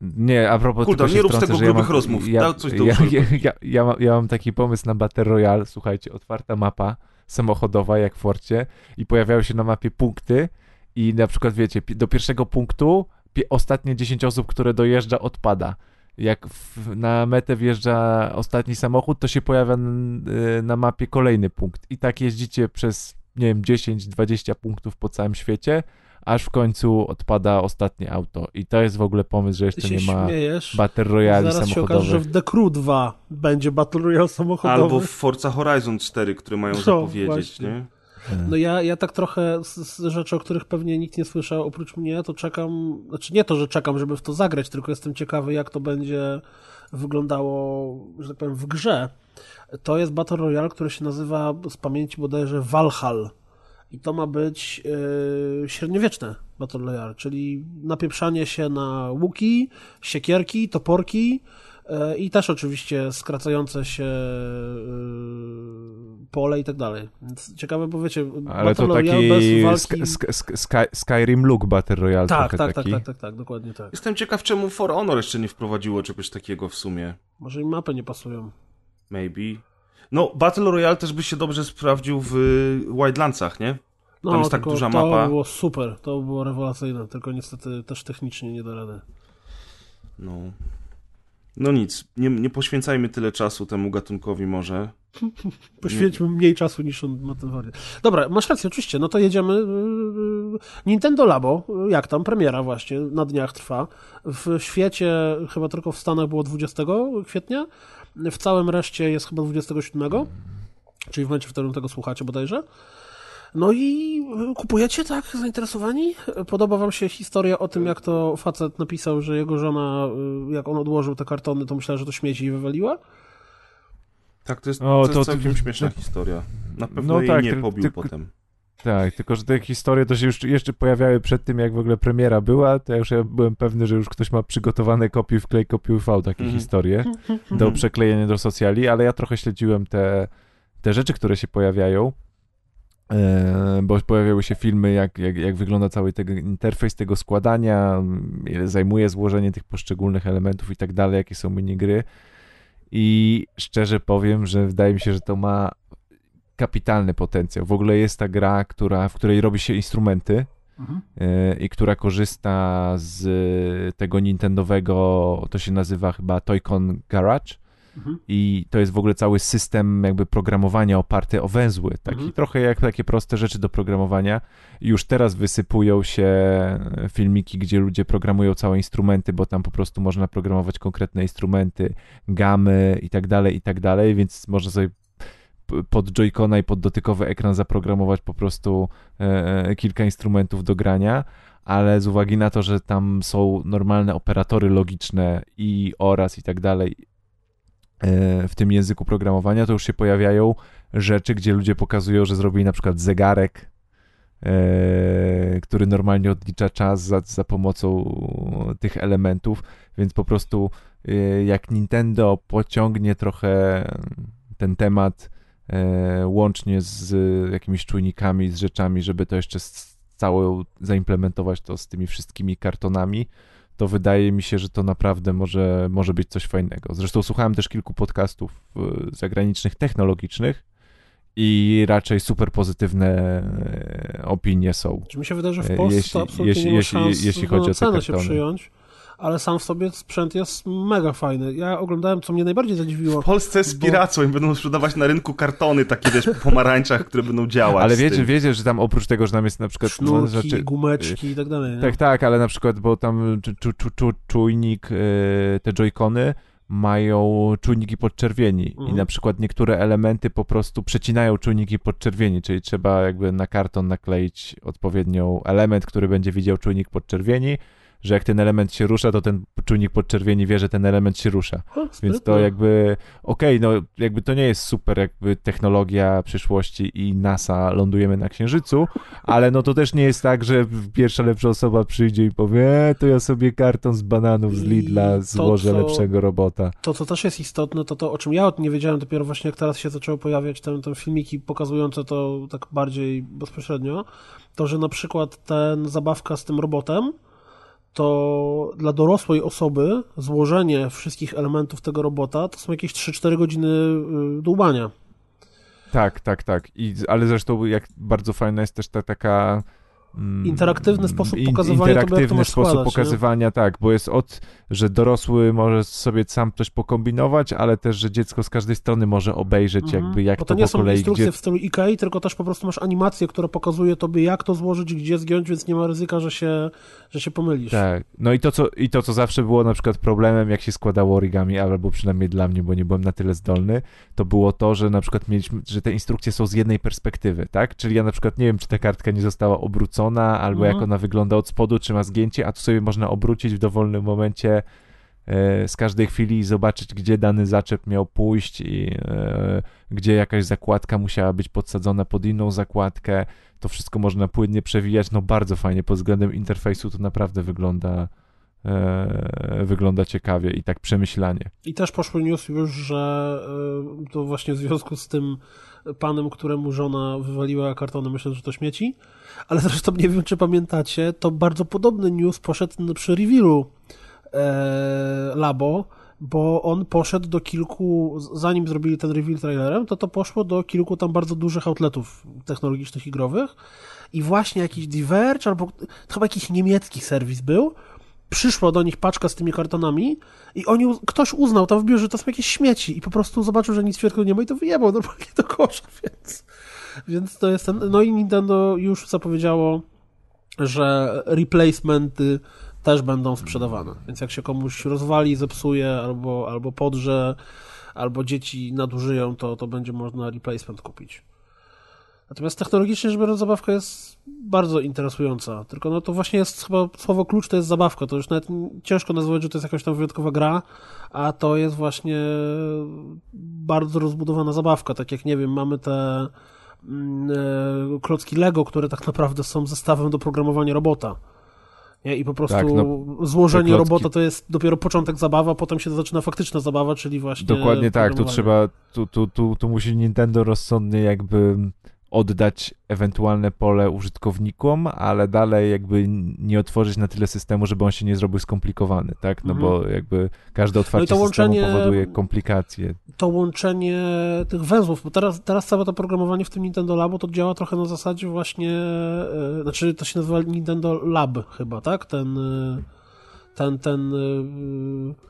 Speaker 3: Nie, a propos się
Speaker 2: nie rób z tego
Speaker 3: że ja
Speaker 2: grubych
Speaker 3: mam,
Speaker 2: rozmów.
Speaker 3: Ja,
Speaker 2: Dał coś
Speaker 3: ja,
Speaker 2: Deuszowi
Speaker 3: ja, ja, ja, mam, ja mam taki pomysł na Battle Royale, słuchajcie, otwarta mapa samochodowa jak w Forcie i pojawiają się na mapie punkty i na przykład wiecie, do pierwszego punktu ostatnie 10 osób, które dojeżdża odpada. Jak w, na metę wjeżdża ostatni samochód, to się pojawia n- y, na mapie kolejny punkt. I tak jeździcie przez, nie wiem, 10-20 punktów po całym świecie, aż w końcu odpada ostatnie auto. I to jest w ogóle pomysł, że jeszcze nie ma
Speaker 1: śmiejesz.
Speaker 3: Battle Royale
Speaker 1: Zaraz się okaże, że
Speaker 3: samochodowych.
Speaker 1: w The Crew 2 będzie Battle Royale samochodowy.
Speaker 2: Albo w Forza Horizon 4, które mają
Speaker 1: No,
Speaker 2: zapowiedzieć,
Speaker 1: właśnie.
Speaker 2: nie?
Speaker 1: No ja, ja tak trochę z, z rzeczy, o których pewnie nikt nie słyszał oprócz mnie, to czekam, znaczy nie to, że czekam, żeby w to zagrać, tylko jestem ciekawy, jak to będzie wyglądało, że tak powiem, w grze. To jest Battle Royale, który się nazywa z pamięci bodajże Valhall. I to ma być yy, średniowieczne Battle Royale, czyli napieprzanie się na łuki, siekierki, toporki i też oczywiście skracające się yy, pole i tak dalej. Więc ciekawe, bo wiecie,
Speaker 3: Ale to
Speaker 1: Battle
Speaker 3: taki
Speaker 1: Royale bez
Speaker 3: sk-
Speaker 1: walki...
Speaker 3: sk- sk- Sky, Skyrim look Battle Royale
Speaker 1: Tak,
Speaker 3: trochę
Speaker 1: tak, tak,
Speaker 3: taki.
Speaker 1: tak, tak, tak, dokładnie tak.
Speaker 2: Jestem ciekaw, czemu For Honor jeszcze nie wprowadziło czegoś takiego w sumie.
Speaker 1: Może im mapy nie pasują.
Speaker 2: Maybe. No, Battle Royale też by się dobrze sprawdził w Wildlandsach, nie?
Speaker 1: No,
Speaker 2: Tam jest tak duża
Speaker 1: to
Speaker 2: mapa.
Speaker 1: by było super, to by było rewelacyjne, tylko niestety też technicznie nie da rady.
Speaker 2: No. No nic, nie, nie poświęcajmy tyle czasu temu gatunkowi może.
Speaker 1: Poświęćmy mniej czasu niż on ma ten wariant. Dobra, masz rację, oczywiście, no to jedziemy. yy, Nintendo Labo, jak tam, premiera właśnie, na dniach trwa. W świecie, chyba tylko w Stanach było 20 kwietnia, w całym reszcie jest chyba 27, czyli w momencie, w którym tego słuchacie bodajże. No i kupujecie, tak? Zainteresowani? Podoba wam się historia o tym, jak to facet napisał, że jego żona, yy, jak on odłożył te kartony, to myślała, że to śmieci i wywaliła?
Speaker 2: Tak, to jest,
Speaker 3: O,
Speaker 2: to jest
Speaker 3: to-
Speaker 2: całkiem
Speaker 3: to-
Speaker 2: śmieszna historia. Na pewno
Speaker 3: No
Speaker 2: jej
Speaker 3: tak,
Speaker 2: nie
Speaker 3: ty-
Speaker 2: pobił
Speaker 3: ty-
Speaker 2: potem.
Speaker 3: Tak, tylko że te historie to się już jeszcze pojawiały przed tym, jak w ogóle premiera była, to ja już ja byłem pewny, że już ktoś ma przygotowane kopiuj wklej, kopiuj V takie
Speaker 2: Mhm.
Speaker 3: historie do przeklejenia do socjali, ale ja trochę śledziłem te, te rzeczy, które się pojawiają, bo pojawiały się filmy, jak, jak, jak wygląda cały tego interfejs tego składania, ile zajmuje złożenie tych poszczególnych elementów i tak dalej, jakie są minigry i szczerze powiem, że wydaje mi się, że to ma kapitalny potencjał. W ogóle jest ta gra, która, w której robi się instrumenty e, i która korzysta z tego Nintendowego, to się nazywa chyba Toy-Con Garage mhm. i to jest w ogóle cały system jakby programowania oparty o węzły, taki mhm. trochę jak takie proste rzeczy do programowania. Już teraz wysypują się filmiki, gdzie ludzie programują całe instrumenty, bo tam po prostu można programować konkretne instrumenty, gamy i tak dalej, i tak dalej, więc można sobie pod joycona i pod dotykowy ekran zaprogramować po prostu e, e, kilka instrumentów do grania, ale z uwagi na to, że tam są normalne operatory logiczne i oraz i tak dalej e, w tym języku programowania, to już się pojawiają rzeczy, gdzie ludzie pokazują, że zrobili na przykład zegarek, e, który normalnie odlicza czas za, za pomocą tych elementów, więc po prostu e, jak Nintendo pociągnie trochę ten temat E, łącznie z jakimiś czujnikami, z rzeczami, żeby to jeszcze całe zaimplementować to z tymi wszystkimi kartonami, to wydaje mi się, że to naprawdę może, może być coś fajnego. Zresztą słuchałem też kilku podcastów e, zagranicznych, technologicznych i raczej super pozytywne e, opinie są.
Speaker 1: Czy mi się wydaje, że w Polsce jeśli, absolutnie jeśli, nie ma szans jeśli chodzi o się przyjąć ale sam w sobie sprzęt jest mega fajny. Ja oglądałem, co mnie najbardziej zadziwiło.
Speaker 2: W Polsce z piracą bo... i będą sprzedawać na rynku kartony takie, wiesz, po pomarańczach, które będą działać.
Speaker 3: Ale wiecie, wiecie, że tam oprócz tego, że tam jest na przykład...
Speaker 1: Sznurki, no, rzeczy... gumeczki i tak dalej. Nie?
Speaker 3: Tak, tak, ale na przykład, bo tam czu, czu, czu, czujnik, yy, te joycony mają czujniki podczerwieni mhm. i na przykład niektóre elementy po prostu przecinają czujniki podczerwieni, czyli trzeba jakby na karton nakleić odpowiednią element, który będzie widział czujnik podczerwieni, że jak ten element się rusza, to ten czujnik podczerwieni wie, że ten element się rusza. Więc to jakby, okej, okay, no jakby to nie jest super jakby technologia przyszłości i NASA lądujemy na Księżycu, ale no to też nie jest tak, że pierwsza lepsza osoba przyjdzie i powie, e, to ja sobie karton z bananów z Lidla złożę to, lepszego robota.
Speaker 1: To, co też jest istotne, to to, o czym ja nie wiedziałem dopiero właśnie jak teraz się zaczęły pojawiać te, te filmiki pokazujące to tak bardziej bezpośrednio, to, że na przykład ten zabawka z tym robotem, to dla dorosłej osoby złożenie wszystkich elementów tego robota to są jakieś 3-4 godziny y, dłubania.
Speaker 3: Tak, tak, tak. I, ale zresztą jak bardzo fajna jest też ta taka
Speaker 1: interaktywny sposób pokazywania
Speaker 3: interaktywny
Speaker 1: tego,
Speaker 3: sposób
Speaker 1: składać,
Speaker 3: pokazywania, nie? tak, bo jest od, że dorosły może sobie sam coś pokombinować, ale też, że dziecko z każdej strony może obejrzeć mhm. jakby jak bo to,
Speaker 1: to nie
Speaker 3: po kolei,
Speaker 1: są instrukcje
Speaker 3: gdzie...
Speaker 1: w stylu IKEA, tylko też po prostu masz animację, która pokazuje tobie jak to złożyć, gdzie zgiąć, więc nie ma ryzyka, że się, że się pomylisz.
Speaker 3: Tak, no i to, co, i to, co zawsze było na przykład problemem, jak się składało origami, albo przynajmniej dla mnie, bo nie byłem na tyle zdolny, to było to, że na przykład mieliśmy, że te instrukcje są z jednej perspektywy, tak, czyli ja na przykład nie wiem, czy ta kartka nie została obrócona, albo mhm. jak ona wygląda od spodu, czy ma zgięcie, a tu sobie można obrócić w dowolnym momencie e, z każdej chwili i zobaczyć, gdzie dany zaczep miał pójść i e, gdzie jakaś zakładka musiała być podsadzona pod inną zakładkę. To wszystko można płynnie przewijać. No bardzo fajnie pod względem interfejsu to naprawdę wygląda e, wygląda ciekawie i tak przemyślanie.
Speaker 1: I też poszły news już, że to właśnie w związku z tym panem, któremu żona wywaliła kartony, myślę, że to śmieci, ale zresztą nie wiem, czy pamiętacie, to bardzo podobny news poszedł przy revealu e, Labo, bo on poszedł do kilku, zanim zrobili ten reveal trailerem, to to poszło do kilku tam bardzo dużych outletów technologicznych i growych i właśnie jakiś Diverge albo chyba jakiś niemiecki serwis był, przyszła do nich paczka z tymi kartonami i oni, ktoś uznał tam w biurze, że to są jakieś śmieci i po prostu zobaczył, że nic w środku nie ma i to wyjebał normalnie do kosza, więc, więc to jest ten, no i Nintendo już zapowiedziało, że replacementy też będą sprzedawane, więc jak się komuś rozwali, zepsuje albo, albo podrze, albo dzieci nadużyją, to, to będzie można replacement kupić. Natomiast technologicznie rzecz biorąc, zabawka jest bardzo interesująca. Tylko no to właśnie jest chyba słowo klucz to jest zabawka. To już nawet ciężko nazwać, że to jest jakaś tam wyjątkowa gra, a to jest właśnie bardzo rozbudowana zabawka. Tak jak nie wiem, mamy te mm, e, klocki Lego, które tak naprawdę są zestawem do programowania robota. Nie? I po prostu tak, no, złożenie robota to jest dopiero początek zabawa, potem się zaczyna faktyczna zabawa, czyli właśnie.
Speaker 3: Dokładnie tak, tu trzeba, tu, tu, tu, tu musi Nintendo rozsądnie jakby oddać ewentualne pole użytkownikom, ale dalej jakby nie otworzyć na tyle systemu, żeby on się nie zrobił skomplikowany, tak? No mhm. bo jakby każde otwarcie no systemu powoduje komplikacje.
Speaker 1: To łączenie tych węzłów, bo teraz, teraz całe to programowanie w tym Nintendo Labu to działa trochę na zasadzie właśnie, e, znaczy to się nazywa Nintendo Lab chyba, tak? Ten, e, ten, ten e,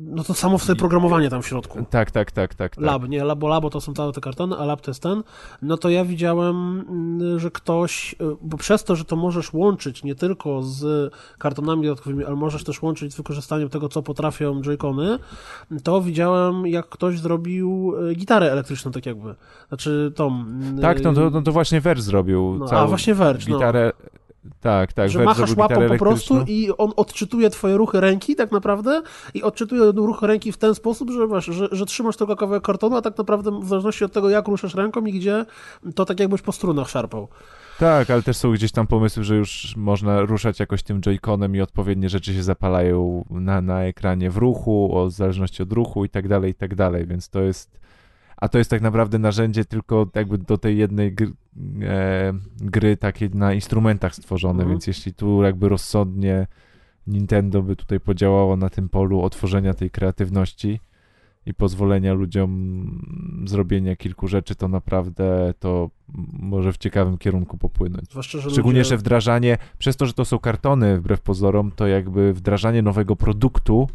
Speaker 1: No to samo w sobie programowanie tam w środku.
Speaker 3: Tak, tak, tak, tak. tak.
Speaker 1: Lab, nie? Labo, labo to są te, te kartony, a lab to jest ten. No to ja widziałem, mm, że ktoś, y, bo przez to, że to możesz łączyć nie tylko z kartonami dodatkowymi, ale możesz też łączyć z wykorzystaniem tego, co potrafią joycony, to widziałem, jak ktoś zrobił y, gitarę elektryczną, tak jakby. Znaczy tą... y,
Speaker 3: Tak, no to, no to właśnie Verge zrobił
Speaker 1: no, A, właśnie Verge, no.
Speaker 3: Tak, tak,
Speaker 1: że machasz łapą po prostu i on odczytuje twoje ruchy ręki tak naprawdę i odczytuje ruchy ręki w ten sposób, że, że, że trzymasz tylko kawałek kartonu, a tak naprawdę w zależności od tego, jak ruszasz ręką i gdzie, to tak jakbyś po strunach szarpał.
Speaker 3: Tak, ale też są gdzieś tam pomysły, że już można ruszać jakoś tym joyconem i odpowiednie rzeczy się zapalają na, na ekranie w ruchu, o w zależności od ruchu i tak dalej, i tak dalej, więc to jest... A to jest tak naprawdę narzędzie tylko jakby do tej jednej gry, e, gry takiej na instrumentach stworzone,
Speaker 1: Mhm.
Speaker 3: więc jeśli tu jakby rozsądnie Nintendo by tutaj podziałało na tym polu otworzenia tej kreatywności i pozwolenia ludziom zrobienia kilku rzeczy, to naprawdę to może w ciekawym kierunku popłynąć.
Speaker 1: Zwłaszcza, że
Speaker 3: Szczególnie,
Speaker 1: ludzie...
Speaker 3: że wdrażanie, przez to, że to są kartony, wbrew pozorom, to jakby wdrażanie nowego produktu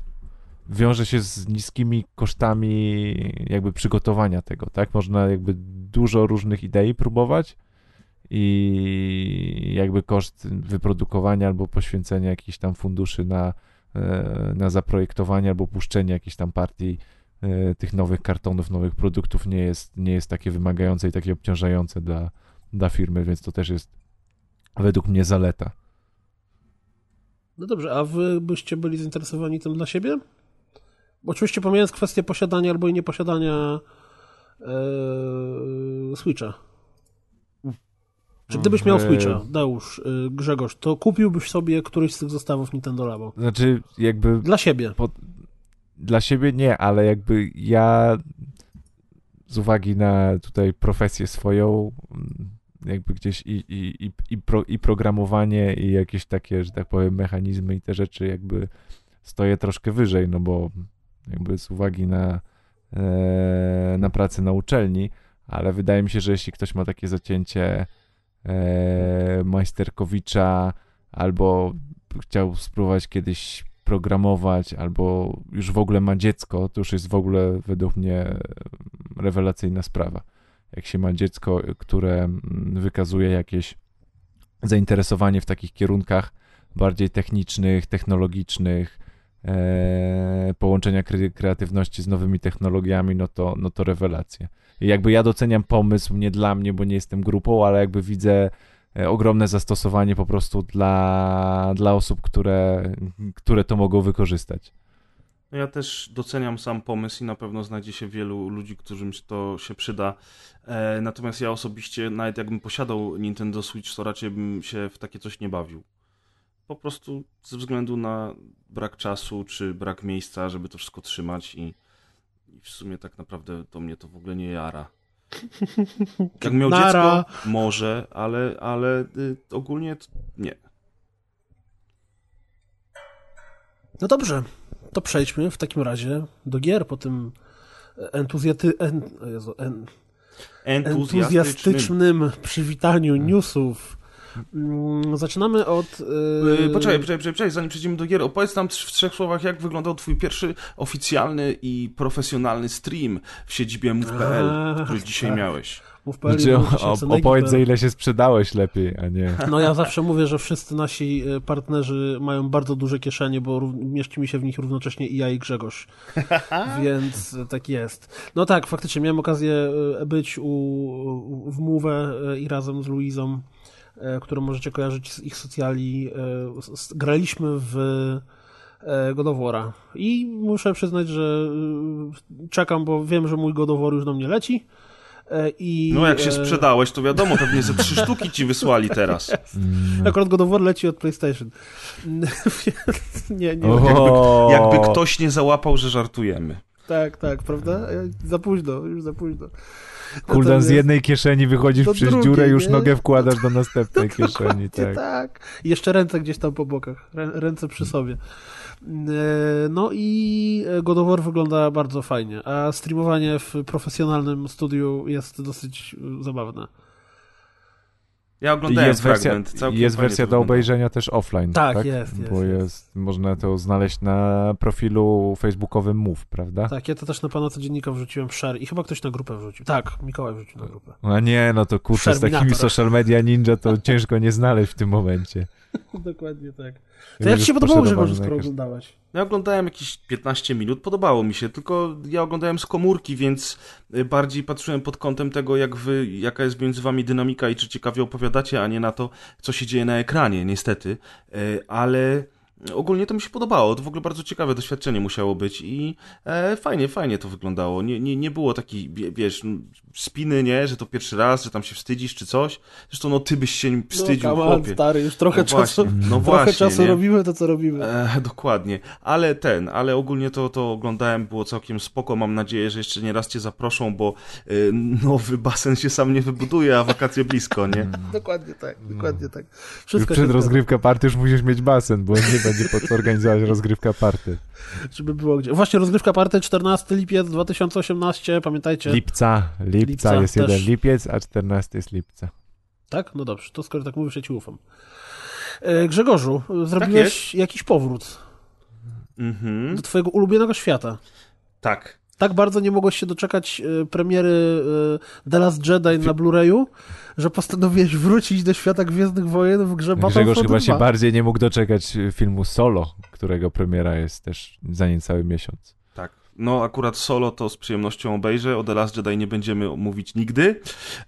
Speaker 3: wiąże się z niskimi kosztami jakby przygotowania tego, tak? Można jakby dużo różnych idei próbować i jakby koszt wyprodukowania albo poświęcenia jakichś tam funduszy na, e, na zaprojektowanie albo puszczenie jakichś tam partii e, tych nowych kartonów, nowych produktów nie jest, nie jest takie wymagające i takie obciążające dla, dla firmy, więc to też jest według mnie zaleta.
Speaker 1: No dobrze, a wy byście byli zainteresowani tym dla siebie? Oczywiście pomijając kwestię posiadania albo i nieposiadania e, Switcha. Czy gdybyś miał. Switcha, Deusz, e, Grzegorz, to kupiłbyś sobie któryś z tych zestawów Nintendo Labo?
Speaker 3: Znaczy, jakby
Speaker 1: Dla siebie.
Speaker 3: dla siebie nie, ale jakby ja z uwagi na tutaj profesję swoją, mm, jakby gdzieś i, i, i, i, pro, i programowanie, i jakieś takie, że tak powiem, mechanizmy i te rzeczy, jakby stoję troszkę wyżej, no bo jakby z uwagi na, e, na pracę na uczelni, ale wydaje mi się, że jeśli ktoś ma takie zacięcie e, majsterkowicza albo chciał spróbować kiedyś programować, albo już w ogóle ma dziecko, to już jest w ogóle według mnie rewelacyjna sprawa. Jak się ma dziecko, które mm, wykazuje jakieś zainteresowanie w takich kierunkach bardziej technicznych, technologicznych, połączenia kre- kreatywności z nowymi technologiami, no to, no to rewelacja. I jakby ja doceniam pomysł nie dla mnie, bo nie jestem grupą, ale jakby widzę e, ogromne zastosowanie po prostu dla, dla osób, które, które to mogą wykorzystać.
Speaker 2: No Ja też doceniam sam pomysł i na pewno znajdzie się wielu ludzi, którym to się przyda. E, natomiast ja osobiście, nawet jakbym posiadał Nintendo Switch, to raczej bym się w takie coś nie bawił. Po prostu ze względu na brak czasu czy brak miejsca, żeby to wszystko trzymać i, i w sumie tak naprawdę to mnie to w ogóle nie jara. Jak miał
Speaker 1: Nara.
Speaker 2: dziecko, może, ale, ale y, ogólnie nie.
Speaker 1: No dobrze, to przejdźmy w takim razie do gier po tym entuzjaty... En... Jezu, en...
Speaker 2: Entuzjastycznym.
Speaker 1: entuzjastycznym przywitaniu newsów. Mm, Zaczynamy od...
Speaker 2: Yy. Poczekaj, poczekaj, poczekaj, zanim przejdziemy do gier, opowiedz nam w trzech słowach, jak wyglądał twój pierwszy oficjalny i profesjonalny stream w siedzibie move.pl, który dzisiaj
Speaker 1: tak.
Speaker 2: miałeś.
Speaker 1: Mów.pl i
Speaker 3: Znaczy, opowiedz za ile się sprzedałeś lepiej, a nie...
Speaker 1: No ja zawsze mówię, że wszyscy nasi e, partnerzy mają bardzo duże kieszenie, bo mieści mi się w nich równocześnie i ja i Grzegorz. Więc e, tak jest. No tak, faktycznie miałem okazję być u, w Mówę e, i razem z Luizą, którą możecie kojarzyć z ich socjali. e, Graliśmy w e, God of War'a. I muszę przyznać, że e, czekam, bo wiem, że mój God of War już do mnie leci. E, I,
Speaker 2: No jak się
Speaker 1: e,
Speaker 2: sprzedałeś, to wiadomo, pewnie ze trzy sztuki ci wysłali teraz.
Speaker 3: Mm.
Speaker 1: Akurat God of War leci od PlayStation. Więc nie, nie.
Speaker 3: O!
Speaker 2: Jakby ktoś nie załapał, że żartujemy.
Speaker 1: Tak, tak, prawda? E, Za późno, już za późno.
Speaker 3: Kuldan z jednej kieszeni wychodzisz przez
Speaker 1: drugiej,
Speaker 3: dziurę, już
Speaker 1: nie?
Speaker 3: nogę wkładasz do następnej kieszeni, tak.
Speaker 1: tak. I jeszcze ręce gdzieś tam po bokach. Rę, ręce przy sobie. E, No i God of War wygląda bardzo fajnie, a streamowanie w profesjonalnym studiu jest dosyć e, zabawne.
Speaker 2: Ja oglądałem
Speaker 3: jest wersja,
Speaker 2: fragment. całkiem
Speaker 3: jest wersja do obejrzenia też offline.
Speaker 1: Tak,
Speaker 3: Tak,
Speaker 1: jest, jest,
Speaker 3: Bo
Speaker 1: jest.
Speaker 3: jest, można to znaleźć na profilu facebookowym Move, prawda?
Speaker 1: Tak, ja to też na pana codziennika wrzuciłem w share i chyba ktoś na grupę wrzucił. Tak, Mikołaj wrzucił na grupę.
Speaker 3: A nie, no to kurczę, z takimi social media ninja to ciężko nie znaleźć w tym momencie.
Speaker 1: Dokładnie tak. To
Speaker 3: Ja
Speaker 1: jak ci się podobało, Grzegorz,
Speaker 3: na
Speaker 1: skoro oglądałeś?
Speaker 2: Ja oglądałem jakieś 15 minut, podobało mi się, tylko ja oglądałem z komórki, więc y, bardziej patrzyłem pod kątem tego, jak wy, jaka jest między wami dynamika i czy ciekawie opowiadacie, a nie na to, co się dzieje na ekranie, niestety. Y, Ale ogólnie to mi się podobało, to w ogóle bardzo ciekawe doświadczenie musiało być i e, fajnie, fajnie to wyglądało. Nie, nie, nie było takiej, wie- wiesz, spiny, nie, że to pierwszy raz, że tam się wstydzisz czy coś. Zresztą no ty byś się wstydził,
Speaker 1: no,
Speaker 2: chłopie.
Speaker 1: stary, już trochę
Speaker 2: No właśnie,
Speaker 1: czasu,
Speaker 2: no
Speaker 1: trochę
Speaker 2: właśnie,
Speaker 1: czasu
Speaker 2: nie?
Speaker 1: robimy to, co robimy.
Speaker 2: E, dokładnie, ale ten, ale ogólnie to, to oglądałem, było całkiem spoko, mam nadzieję, że jeszcze nie raz cię zaproszą, bo y, nowy basen się sam nie wybuduje, a wakacje blisko, nie?
Speaker 1: Dokładnie tak, dokładnie tak.
Speaker 3: Już
Speaker 1: Wszystko
Speaker 3: przed rozgrywka party już musisz mieć basen, bo nie będzie po co organizować rozgrywka party.
Speaker 1: żeby było gdzie. Właśnie rozgrywka party 14 lipiec 2018, pamiętajcie.
Speaker 3: Lipca, lipca,
Speaker 1: Lipca
Speaker 3: jest
Speaker 1: też.
Speaker 3: jeden lipiec, a 14 jest lipca.
Speaker 1: Tak? No dobrze, to skoro tak mówisz, ja ci ufam. E, Grzegorzu, zrobiłeś jakiś powrót
Speaker 2: Mhm,
Speaker 1: do twojego ulubionego świata.
Speaker 2: tak.
Speaker 1: Tak bardzo nie mogłeś się doczekać e, premiery e, The Last Jedi na Blu-rayu, że postanowiłeś wrócić do świata Gwiezdnych Wojen w grze
Speaker 3: Grzegorz
Speaker 1: Battlefront
Speaker 3: chyba
Speaker 1: 2.
Speaker 3: się bardziej nie mógł doczekać filmu Solo, którego premiera jest też za niecały miesiąc.
Speaker 2: No, akurat solo to z przyjemnością obejrzę. O The Last Jedi nie będziemy mówić nigdy.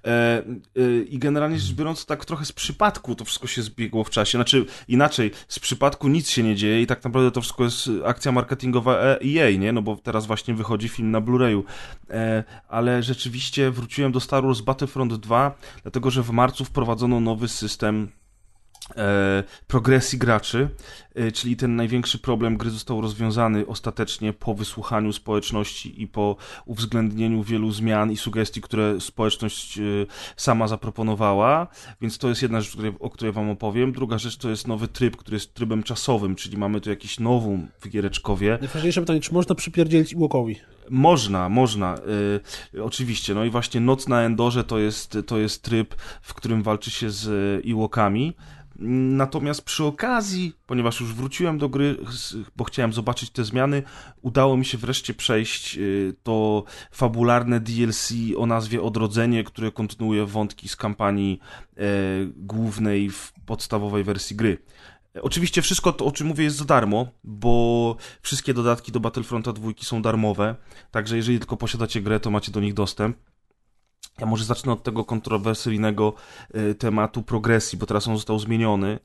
Speaker 2: E, e, I generalnie rzecz biorąc, tak trochę z przypadku to wszystko się zbiegło w czasie. Znaczy, inaczej, z przypadku nic się nie dzieje i tak naprawdę to wszystko jest akcja marketingowa EA, nie? No bo teraz właśnie wychodzi film na Blu-rayu. E, ale rzeczywiście wróciłem do Star Wars Battlefront 2, dlatego że w marcu wprowadzono nowy system progresji graczy, e, czyli ten największy problem gry został rozwiązany ostatecznie po wysłuchaniu społeczności i po uwzględnieniu wielu zmian i sugestii, które społeczność e, sama zaproponowała, więc to jest jedna rzecz, o której wam opowiem. Druga rzecz to jest nowy tryb, który jest trybem czasowym, czyli mamy tu jakiś nową w giereczkowie.
Speaker 1: Najważniejsze pytanie, czy można przypierdzielić Iłokowi?
Speaker 2: Można, można, y, oczywiście. No i właśnie Noc na Endorze to jest, to jest tryb, w którym walczy się z Iłokami. Natomiast przy okazji, ponieważ już wróciłem do gry, bo chciałem zobaczyć te zmiany, udało mi się wreszcie przejść y, to fabularne DLC o nazwie Odrodzenie, które kontynuuje wątki z kampanii e, głównej w podstawowej wersji gry. Oczywiście wszystko to, o czym mówię, jest za darmo, bo wszystkie dodatki do Battlefronta 2 są darmowe, także jeżeli tylko posiadacie grę, to macie do nich dostęp. Ja może zacznę od tego kontrowersyjnego e, tematu progresji, bo teraz on został zmieniony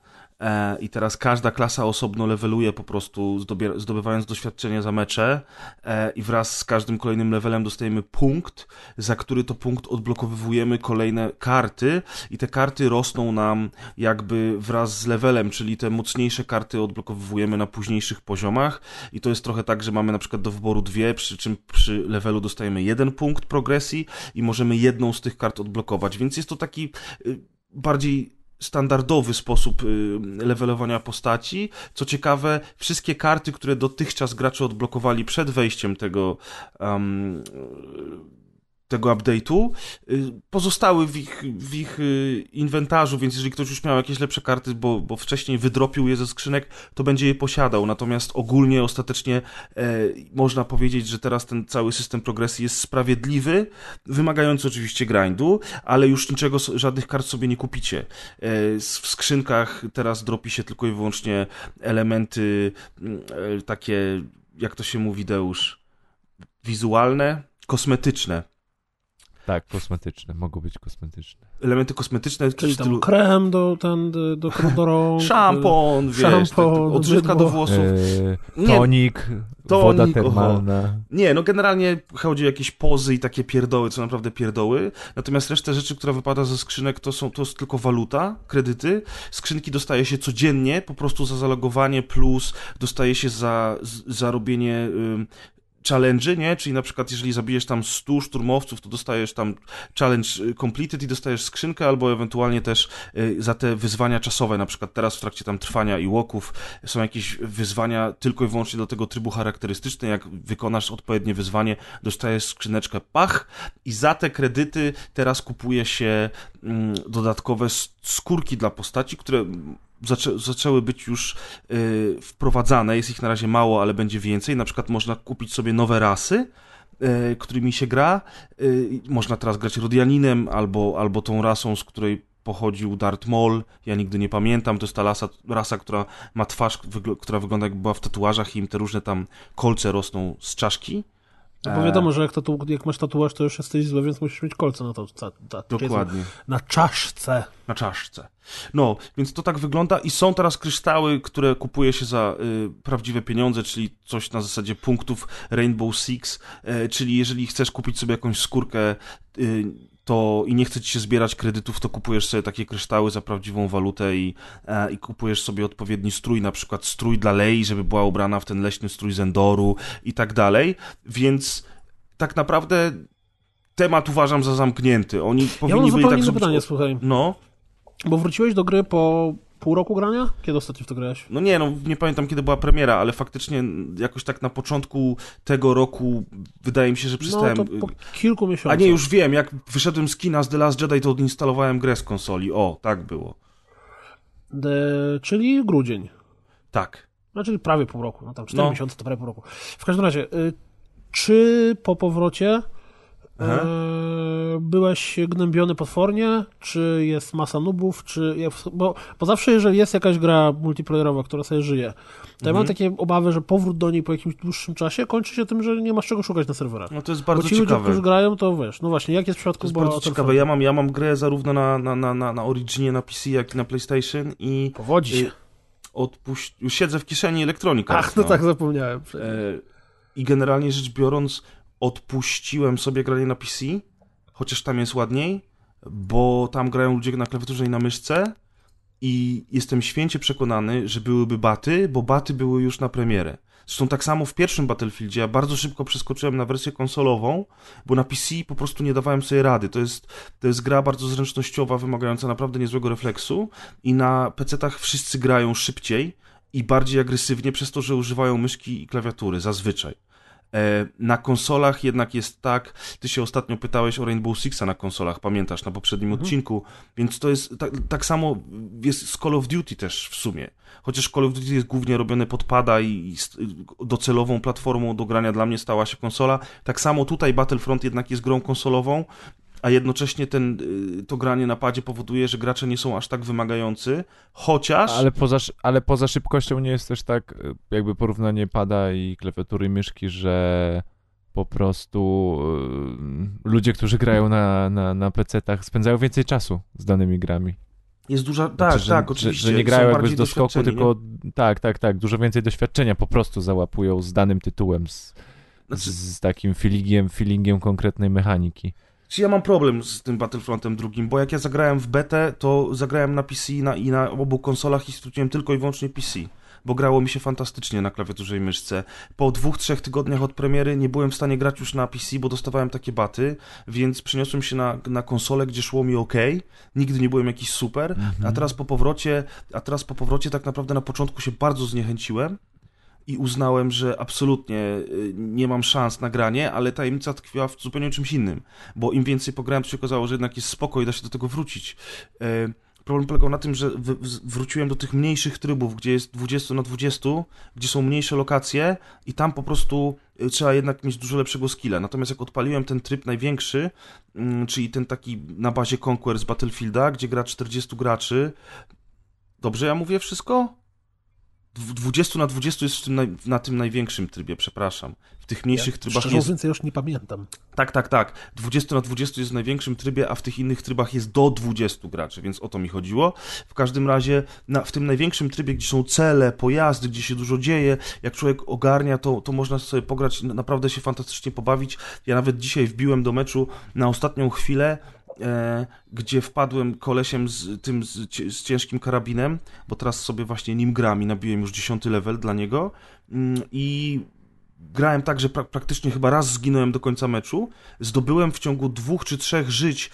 Speaker 2: i teraz każda klasa osobno leveluje po prostu, zdobywając doświadczenie za mecze. E, i wraz z każdym kolejnym levelem dostajemy punkt, za który to punkt odblokowywujemy kolejne karty. I te karty rosną nam jakby wraz z levelem, czyli te mocniejsze karty odblokowujemy na późniejszych poziomach. I to jest trochę tak, że mamy na przykład do wyboru dwie, przy czym przy levelu dostajemy jeden punkt progresji i możemy jedną z tych kart odblokować, więc jest to taki y, bardziej standardowy sposób y, levelowania postaci. Co ciekawe, wszystkie karty, które dotychczas gracze odblokowali przed wejściem tego um, tego update'u, y, pozostały w ich, w ich y, inwentarzu, więc jeżeli ktoś już miał jakieś lepsze karty, bo, bo wcześniej wydropił je ze skrzynek, to będzie je posiadał. Natomiast ogólnie, ostatecznie e, można powiedzieć, że teraz ten cały system progresji jest sprawiedliwy, wymagający oczywiście grindu, ale już niczego, żadnych kart sobie nie kupicie. E, w skrzynkach teraz dropi się tylko i wyłącznie elementy mm, e, takie, jak to się mówi, Deusz, wizualne, kosmetyczne.
Speaker 3: Tak, kosmetyczne, mogą być kosmetyczne.
Speaker 2: Elementy kosmetyczne,
Speaker 1: Czyli
Speaker 2: stylu
Speaker 1: krem do, ten, do, do, do rąk.
Speaker 2: szampon, wiesz,
Speaker 1: szampon,
Speaker 2: tak, odżywka do włosów.
Speaker 3: E,
Speaker 2: Nie,
Speaker 3: tonik, woda
Speaker 2: Tonik,
Speaker 3: termalna.
Speaker 2: Nie, no generalnie chodzi o jakieś pozy i takie pierdoły, co naprawdę pierdoły. Natomiast resztę rzeczy, która wypada ze skrzynek, to są to jest tylko waluta, kredyty. Skrzynki dostaje się codziennie, po prostu za zalogowanie, plus dostaje się za, z- za robienie ym, challenge, nie? Czyli na przykład jeżeli zabijesz tam 100 szturmowców, to dostajesz tam challenge y, completed i dostajesz skrzynkę, albo ewentualnie też y, za te wyzwania czasowe, na przykład teraz w trakcie tam trwania i łoków są jakieś wyzwania tylko i wyłącznie do tego trybu charakterystyczne, jak wykonasz odpowiednie wyzwanie, dostajesz skrzyneczkę. Pach! I za te kredyty teraz kupuje się dodatkowe skórki dla postaci, które zaczę, zaczęły być już y, wprowadzane. Jest ich na razie mało, ale będzie więcej. Na przykład można kupić sobie nowe rasy, y, którymi się gra. Y, można teraz grać Rodianinem albo, albo tą rasą, z której pochodził Darth Maul, ja nigdy nie pamiętam, to jest ta rasa, rasa która ma twarz, która wygląda jak była w tatuażach i im te różne tam kolce rosną z czaszki.
Speaker 1: No bo wiadomo, że jak, tatu, jak masz tatuaż, to już jesteś zły, więc musisz mieć kolce na to.
Speaker 2: Dokładnie.
Speaker 1: Na czaszce.
Speaker 2: Na czaszce. No, więc to tak wygląda i są teraz kryształy, które kupuje się za y, prawdziwe pieniądze, czyli coś na zasadzie punktów Rainbow Six, y, czyli jeżeli chcesz kupić sobie jakąś skórkę y, to i nie chce ci się zbierać kredytów, to kupujesz sobie takie kryształy za prawdziwą walutę i, e, i kupujesz sobie odpowiedni strój, na przykład strój dla Lei, żeby była ubrana w ten leśny strój Zendoru i tak dalej, więc tak naprawdę temat uważam za zamknięty. Oni powinni
Speaker 1: ja
Speaker 2: byli tak
Speaker 1: zrobić... pytanie, słuchaj.
Speaker 2: No.
Speaker 1: Bo wróciłeś do gry po pół roku grania? Kiedy ostatnio w to grałeś?
Speaker 2: No nie, no nie pamiętam kiedy była premiera, ale faktycznie jakoś tak na początku tego roku wydaje mi się, że przestałem...
Speaker 1: No to po kilku miesiącach.
Speaker 2: A nie, już wiem, jak wyszedłem z kina z The Last Jedi, to odinstalowałem grę z konsoli. O, tak było.
Speaker 1: De... Czyli grudzień.
Speaker 2: Tak.
Speaker 1: Znaczy prawie pół roku, no tam cztery no. miesiące to prawie pół roku. W każdym razie, y, czy po powrocie E, byłeś gnębiony potwornie? Czy jest masa nubów? Czy, bo, bo zawsze, jeżeli jest jakaś gra multiplayerowa, która sobie żyje, to mhm. ja mam mhm. takie obawy, że powrót do niej po jakimś dłuższym czasie kończy się tym, że nie masz czego szukać na serwerach.
Speaker 2: No to jest bardzo
Speaker 1: bo ci
Speaker 2: ciekawe.
Speaker 1: ludzie, którzy grają, to wiesz, no właśnie, jak jest w przypadku
Speaker 2: To jest bardzo ciekawe. Ja mam, ja mam grę zarówno na, na, na, na, na Originie, na PC, jak i na PlayStation i...
Speaker 1: Powodzi się.
Speaker 2: Odpuść... Siedzę w kieszeni elektronika.
Speaker 1: Ach, no, no. tak zapomniałem. E,
Speaker 2: I generalnie rzecz biorąc, odpuściłem sobie granie na PC, chociaż tam jest ładniej, bo tam grają ludzie na klawiaturze i na myszce i jestem święcie przekonany, że byłyby baty, bo baty były już na premierę. Zresztą tak samo w pierwszym Battlefieldzie ja bardzo szybko przeskoczyłem na wersję konsolową, bo na PC po prostu nie dawałem sobie rady. To jest, to jest gra bardzo zręcznościowa, wymagająca naprawdę niezłego refleksu i na PC-tach wszyscy grają szybciej i bardziej agresywnie przez to, że używają myszki i klawiatury zazwyczaj. E, na konsolach jednak jest tak, ty się ostatnio pytałeś o Rainbow Sixa na konsolach, pamiętasz, na poprzednim mhm. odcinku, więc to jest tak, tak, samo jest z Call of Duty też w sumie. Chociaż Call of Duty jest głównie robione pod pada i, i docelową platformą do grania dla mnie stała się konsola, tak samo tutaj Battlefront jednak jest grą konsolową a jednocześnie ten, y, to granie na padzie powoduje, że gracze nie są aż tak wymagający, chociaż...
Speaker 3: Ale poza, ale poza szybkością nie jest też tak y, jakby porównanie pada i klawiatury i myszki, że po prostu y, ludzie, którzy grają na, na, na PC-tach spędzają więcej czasu z danymi grami.
Speaker 2: Jest duża, tak, znaczy,
Speaker 3: że,
Speaker 2: tak, oczywiście.
Speaker 3: Że, że nie grają jakby z doskoku, tylko nie? tak, tak, tak, dużo więcej doświadczenia po prostu załapują z danym tytułem, z, znaczy... z takim feelingiem, feelingiem konkretnej mechaniki.
Speaker 2: Czy ja mam problem z tym Battlefrontem drugim, bo jak ja zagrałem w betę, to zagrałem na PC i na, i na obu konsolach i straciłem tylko i wyłącznie PC bo grało mi się fantastycznie na klawiaturze i myszce. Po dwóch, trzech tygodniach od premiery nie byłem w stanie grać już na PC, bo dostawałem takie baty, więc przeniosłem się na, na konsolę, gdzie szło mi ok. Nigdy nie byłem jakiś super, mhm. a teraz po powrocie, a teraz po powrocie tak naprawdę na początku się bardzo zniechęciłem i uznałem, że absolutnie y, nie mam szans na granie, ale tajemnica tkwiła w zupełnie czymś innym, bo im więcej pograłem, to się okazało, że jednak jest spoko i da się do tego wrócić. E, problem polegał na tym, że wróciłem do tych mniejszych trybów, gdzie jest 20 na 20, gdzie są mniejsze lokacje i tam po prostu y, trzeba jednak mieć dużo lepszego skilla. Natomiast jak odpaliłem ten tryb największy, mm, czyli ten taki na bazie Conquer z Battlefielda, gdzie gra 40 graczy, dobrze ja mówię wszystko? 20 na 20 jest tym naj, na tym największym trybie, przepraszam. W tych mniejszych
Speaker 1: ja,
Speaker 2: trybach
Speaker 1: jest... więcej już nie pamiętam.
Speaker 2: Tak, tak, tak. 20 na 20 jest w największym trybie, a w tych innych trybach jest do 20 graczy, więc o to mi chodziło. W każdym razie na, w tym największym trybie, gdzie są cele, pojazdy, gdzie się dużo dzieje, jak człowiek ogarnia, to, to można sobie pograć, naprawdę się fantastycznie pobawić. Ja nawet dzisiaj wbiłem do meczu na ostatnią chwilę, e, gdzie wpadłem kolesiem z tym z, z, ciężkim karabinem, bo teraz sobie właśnie nim gram i nabiłem już dziesiąty level dla niego. Mm, i grałem tak, że pra praktycznie chyba raz zginąłem do końca meczu, zdobyłem w ciągu dwóch czy trzech żyć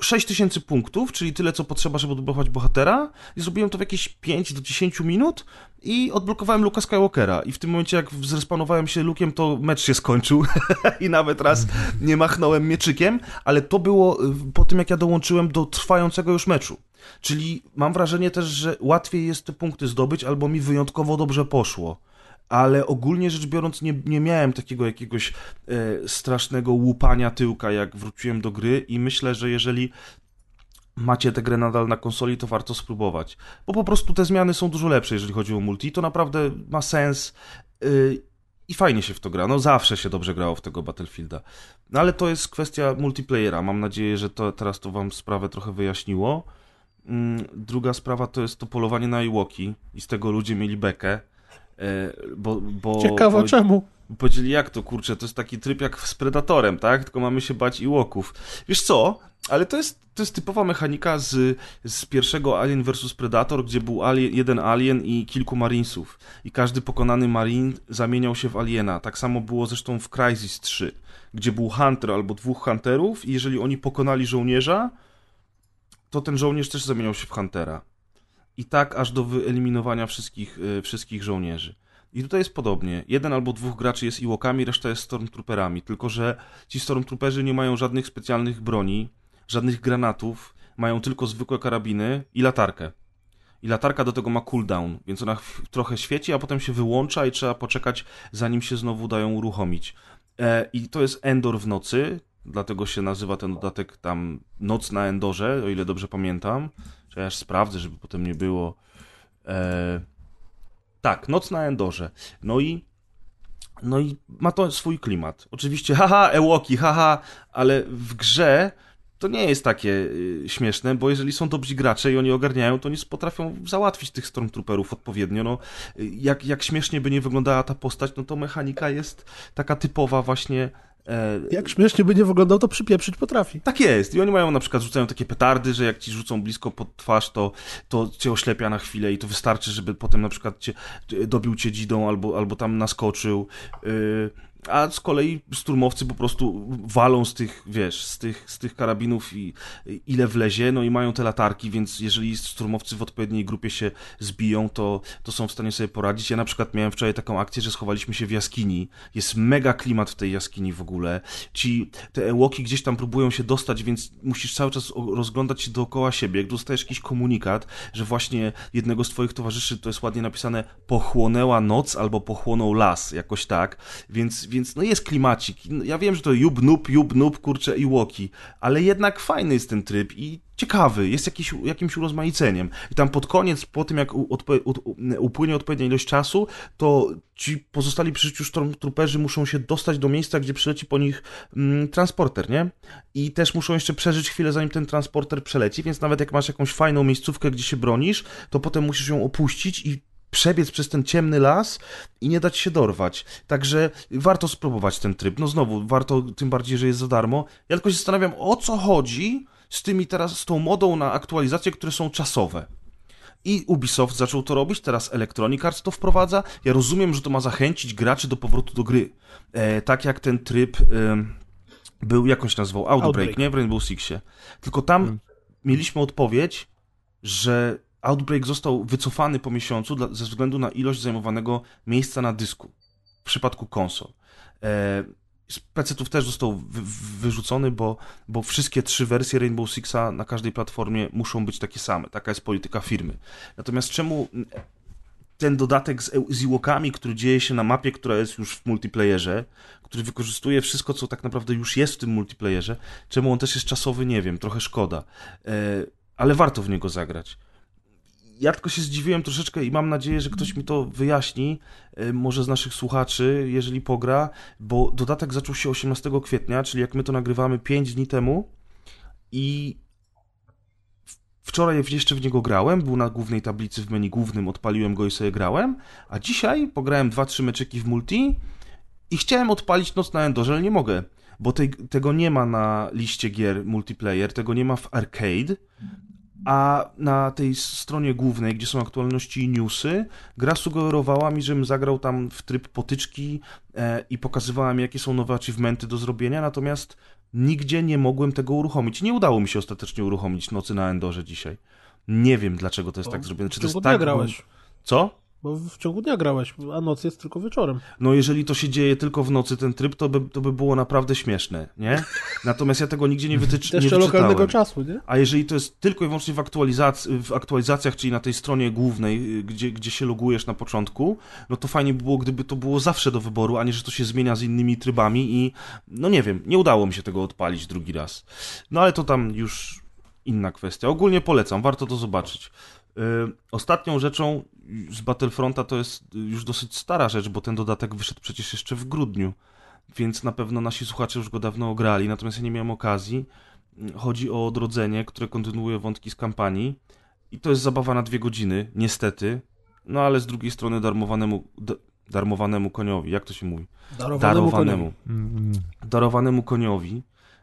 Speaker 2: 6000 punktów, czyli tyle, co potrzeba, żeby odblokować bohatera. I zrobiłem to w jakieś 5 do 10 minut i odblokowałem Luka Skywalkera. I w tym momencie, jak zrespanowałem się Lukiem, to mecz się skończył. I nawet raz nie machnąłem mieczykiem, ale to było y, po tym, jak ja dołączyłem do trwającego już meczu. Czyli mam wrażenie też, że łatwiej jest te punkty zdobyć, albo mi wyjątkowo dobrze poszło ale ogólnie rzecz biorąc nie, nie miałem takiego jakiegoś e, strasznego łupania tyłka, jak wróciłem do gry i myślę, że jeżeli macie tę grę nadal na konsoli, to warto spróbować. Bo po prostu te zmiany są dużo lepsze, jeżeli chodzi o multi. To naprawdę ma sens yy, i fajnie się w to gra. No zawsze się dobrze grało w tego Battlefielda. No ale to jest kwestia multiplayera. Mam nadzieję, że to teraz to wam sprawę trochę wyjaśniło. Yy, druga sprawa to jest to polowanie na Iwoki i z tego ludzie mieli bekę.
Speaker 1: E, bo, bo Ciekawe bo, czemu.
Speaker 2: Powiedzieli, jak to, kurczę, to jest taki tryb jak z Predatorem, tak? Tylko mamy się bać i łoków. Wiesz co? Ale to jest, to jest typowa mechanika z, z pierwszego Alien vs Predator, gdzie był alien, jeden alien i kilku marinesów. I każdy pokonany marine zamieniał się w aliena. Tak samo było zresztą w Crysis 3, gdzie był hunter albo dwóch hunterów i jeżeli oni pokonali żołnierza, to ten żołnierz też zamieniał się w huntera i tak aż do wyeliminowania wszystkich, e, wszystkich żołnierzy. I tutaj jest podobnie. Jeden albo dwóch graczy jest Iłokami, reszta jest Stormtrooperami. Tylko, że ci Stormtrooperzy nie mają żadnych specjalnych broni, żadnych granatów, mają tylko zwykłe karabiny i latarkę. I latarka do tego ma cooldown, więc ona trochę świeci, a potem się wyłącza i trzeba poczekać, zanim się znowu dają uruchomić. E, I to jest Endor w nocy, dlatego się nazywa ten dodatek tam Noc na Endorze, o ile dobrze pamiętam. Czy aż sprawdzę, żeby potem nie było. E... Tak, Noc na Endorze. No i no i ma to swój klimat. Oczywiście, haha, Ewoki, haha, ale w grze to nie jest takie y, śmieszne, bo jeżeli są dobrzy gracze i oni ogarniają, to oni potrafią załatwić tych Stormtrooperów odpowiednio. No, y, jak, jak śmiesznie by nie wyglądała ta postać, no to mechanika jest taka typowa właśnie
Speaker 1: E, jak śmiesznie by nie wyglądał, to przypieprzyć potrafi.
Speaker 2: Tak jest. I oni mają na przykład, rzucają takie petardy, że jak ci rzucą blisko pod twarz, to, to cię oślepia na chwilę i to wystarczy, żeby potem na przykład cię, dobił cię dzidą albo, albo tam naskoczył. Yy, a z kolei szturmowcy po prostu walą z tych, wiesz, z tych, z tych karabinów i ile wlezie, no i mają te latarki, więc jeżeli szturmowcy w odpowiedniej grupie się zbiją, to, to są w stanie sobie poradzić. Ja na przykład miałem wczoraj taką akcję, że schowaliśmy się w jaskini. Jest mega klimat w tej jaskini w ogóle. Ci, te ełoki gdzieś tam próbują się dostać, więc musisz cały czas rozglądać się dookoła siebie. Jak dostajesz jakiś komunikat, że właśnie jednego z twoich towarzyszy, to jest ładnie napisane, pochłonęła noc albo pochłonął las, jakoś tak, więc więc no jest klimacik. Ja wiem, że to jub nup, jub nup, kurcze i łoki, ale jednak fajny jest ten tryb i ciekawy, jest jakiś, jakimś urozmaiceniem. I tam pod koniec, po tym jak odpo- upłynie odpowiednia ilość czasu, to ci pozostali przy życiu stormtrooperzy muszą się dostać do miejsca, gdzie przyleci po nich mm, transporter, nie? I też muszą jeszcze przeżyć chwilę, zanim ten transporter przeleci, więc nawet jak masz jakąś fajną miejscówkę, gdzie się bronisz, to potem musisz ją opuścić i przebiec przez ten ciemny las i nie dać się dorwać. Także warto spróbować ten tryb. No znowu, warto, tym bardziej, że jest za darmo. Ja tylko się zastanawiam, o co chodzi z tymi teraz, z tą modą na aktualizacje, które są czasowe. I Ubisoft zaczął to robić, teraz Electronic Arts to wprowadza. Ja rozumiem, że to ma zachęcić graczy do powrotu do gry. E, tak jak ten tryb e, był, jakąś nazwał, Outbreak, Outbreak, nie? W Rainbow Sixie. Tylko tam hmm. mieliśmy odpowiedź, że Outbreak został wycofany po miesiącu dla, ze względu na ilość zajmowanego miejsca na dysku w przypadku konsol. E, z PC-ów też został wy, wyrzucony, bo, bo wszystkie trzy wersje Rainbow Sixa na każdej platformie muszą być takie same. Taka jest polityka firmy. Natomiast czemu ten dodatek z, z Ewokami, który dzieje się na mapie, która jest już w multiplayerze, który wykorzystuje wszystko, co tak naprawdę już jest w tym multiplayerze, czemu on też jest czasowy, nie wiem, trochę szkoda. E, ale warto w niego zagrać ja tylko się zdziwiłem troszeczkę i mam nadzieję, że ktoś mi to wyjaśni, e, może z naszych słuchaczy, jeżeli pogra, bo dodatek zaczął się 18 kwietnia, czyli jak my to nagrywamy 5 dni temu i wczoraj jeszcze w niego grałem, był na głównej tablicy w menu głównym, odpaliłem go i sobie grałem, a dzisiaj pograłem 2-3 meczyki w multi i chciałem odpalić Noc na Endorze, ale nie mogę, bo tego nie ma na liście gier multiplayer, tego nie ma w arcade, a na tej stronie głównej, gdzie są aktualności i newsy, gra sugerowała mi, żebym zagrał tam w tryb potyczki e, i pokazywała mi, jakie są nowe achievementy do zrobienia, natomiast nigdzie nie mogłem tego uruchomić. Nie udało mi się ostatecznie uruchomić Nocy na Endorze dzisiaj. Nie wiem, dlaczego to jest tak zrobione. Czy to jest tak...
Speaker 1: grałeś.
Speaker 2: Co?
Speaker 1: Bo w ciągu dnia grałeś, a noc jest tylko wieczorem.
Speaker 2: No jeżeli to się dzieje tylko w nocy, ten tryb, to by, to by było naprawdę śmieszne, nie? Natomiast ja tego nigdzie nie, wytycz, nie
Speaker 1: jeszcze
Speaker 2: wyczytałem.
Speaker 1: lokalnego czasu, nie?
Speaker 2: A jeżeli to jest tylko i wyłącznie w, aktualizac w aktualizacjach, czyli na tej stronie głównej, y, gdzie, gdzie się logujesz na początku, no to fajnie by było, gdyby to było zawsze do wyboru, a nie, że to się zmienia z innymi trybami i no nie wiem, nie udało mi się tego odpalić drugi raz. No ale to tam już inna kwestia. Ogólnie polecam, warto to zobaczyć. Yy, Ostatnią rzeczą z Battlefronta to jest już dosyć stara rzecz, bo ten dodatek wyszedł przecież jeszcze w grudniu, więc na pewno nasi słuchacze już go dawno ograli, natomiast ja nie miałem okazji. Chodzi o odrodzenie, które kontynuuje wątki z kampanii i to jest zabawa na dwie godziny, niestety, no ale z drugiej strony darmowanemu, darmowanemu koniowi, jak to się mówi?
Speaker 1: Darowanemu.
Speaker 2: Darowanemu
Speaker 3: Mm,
Speaker 2: darowanemu koniowi,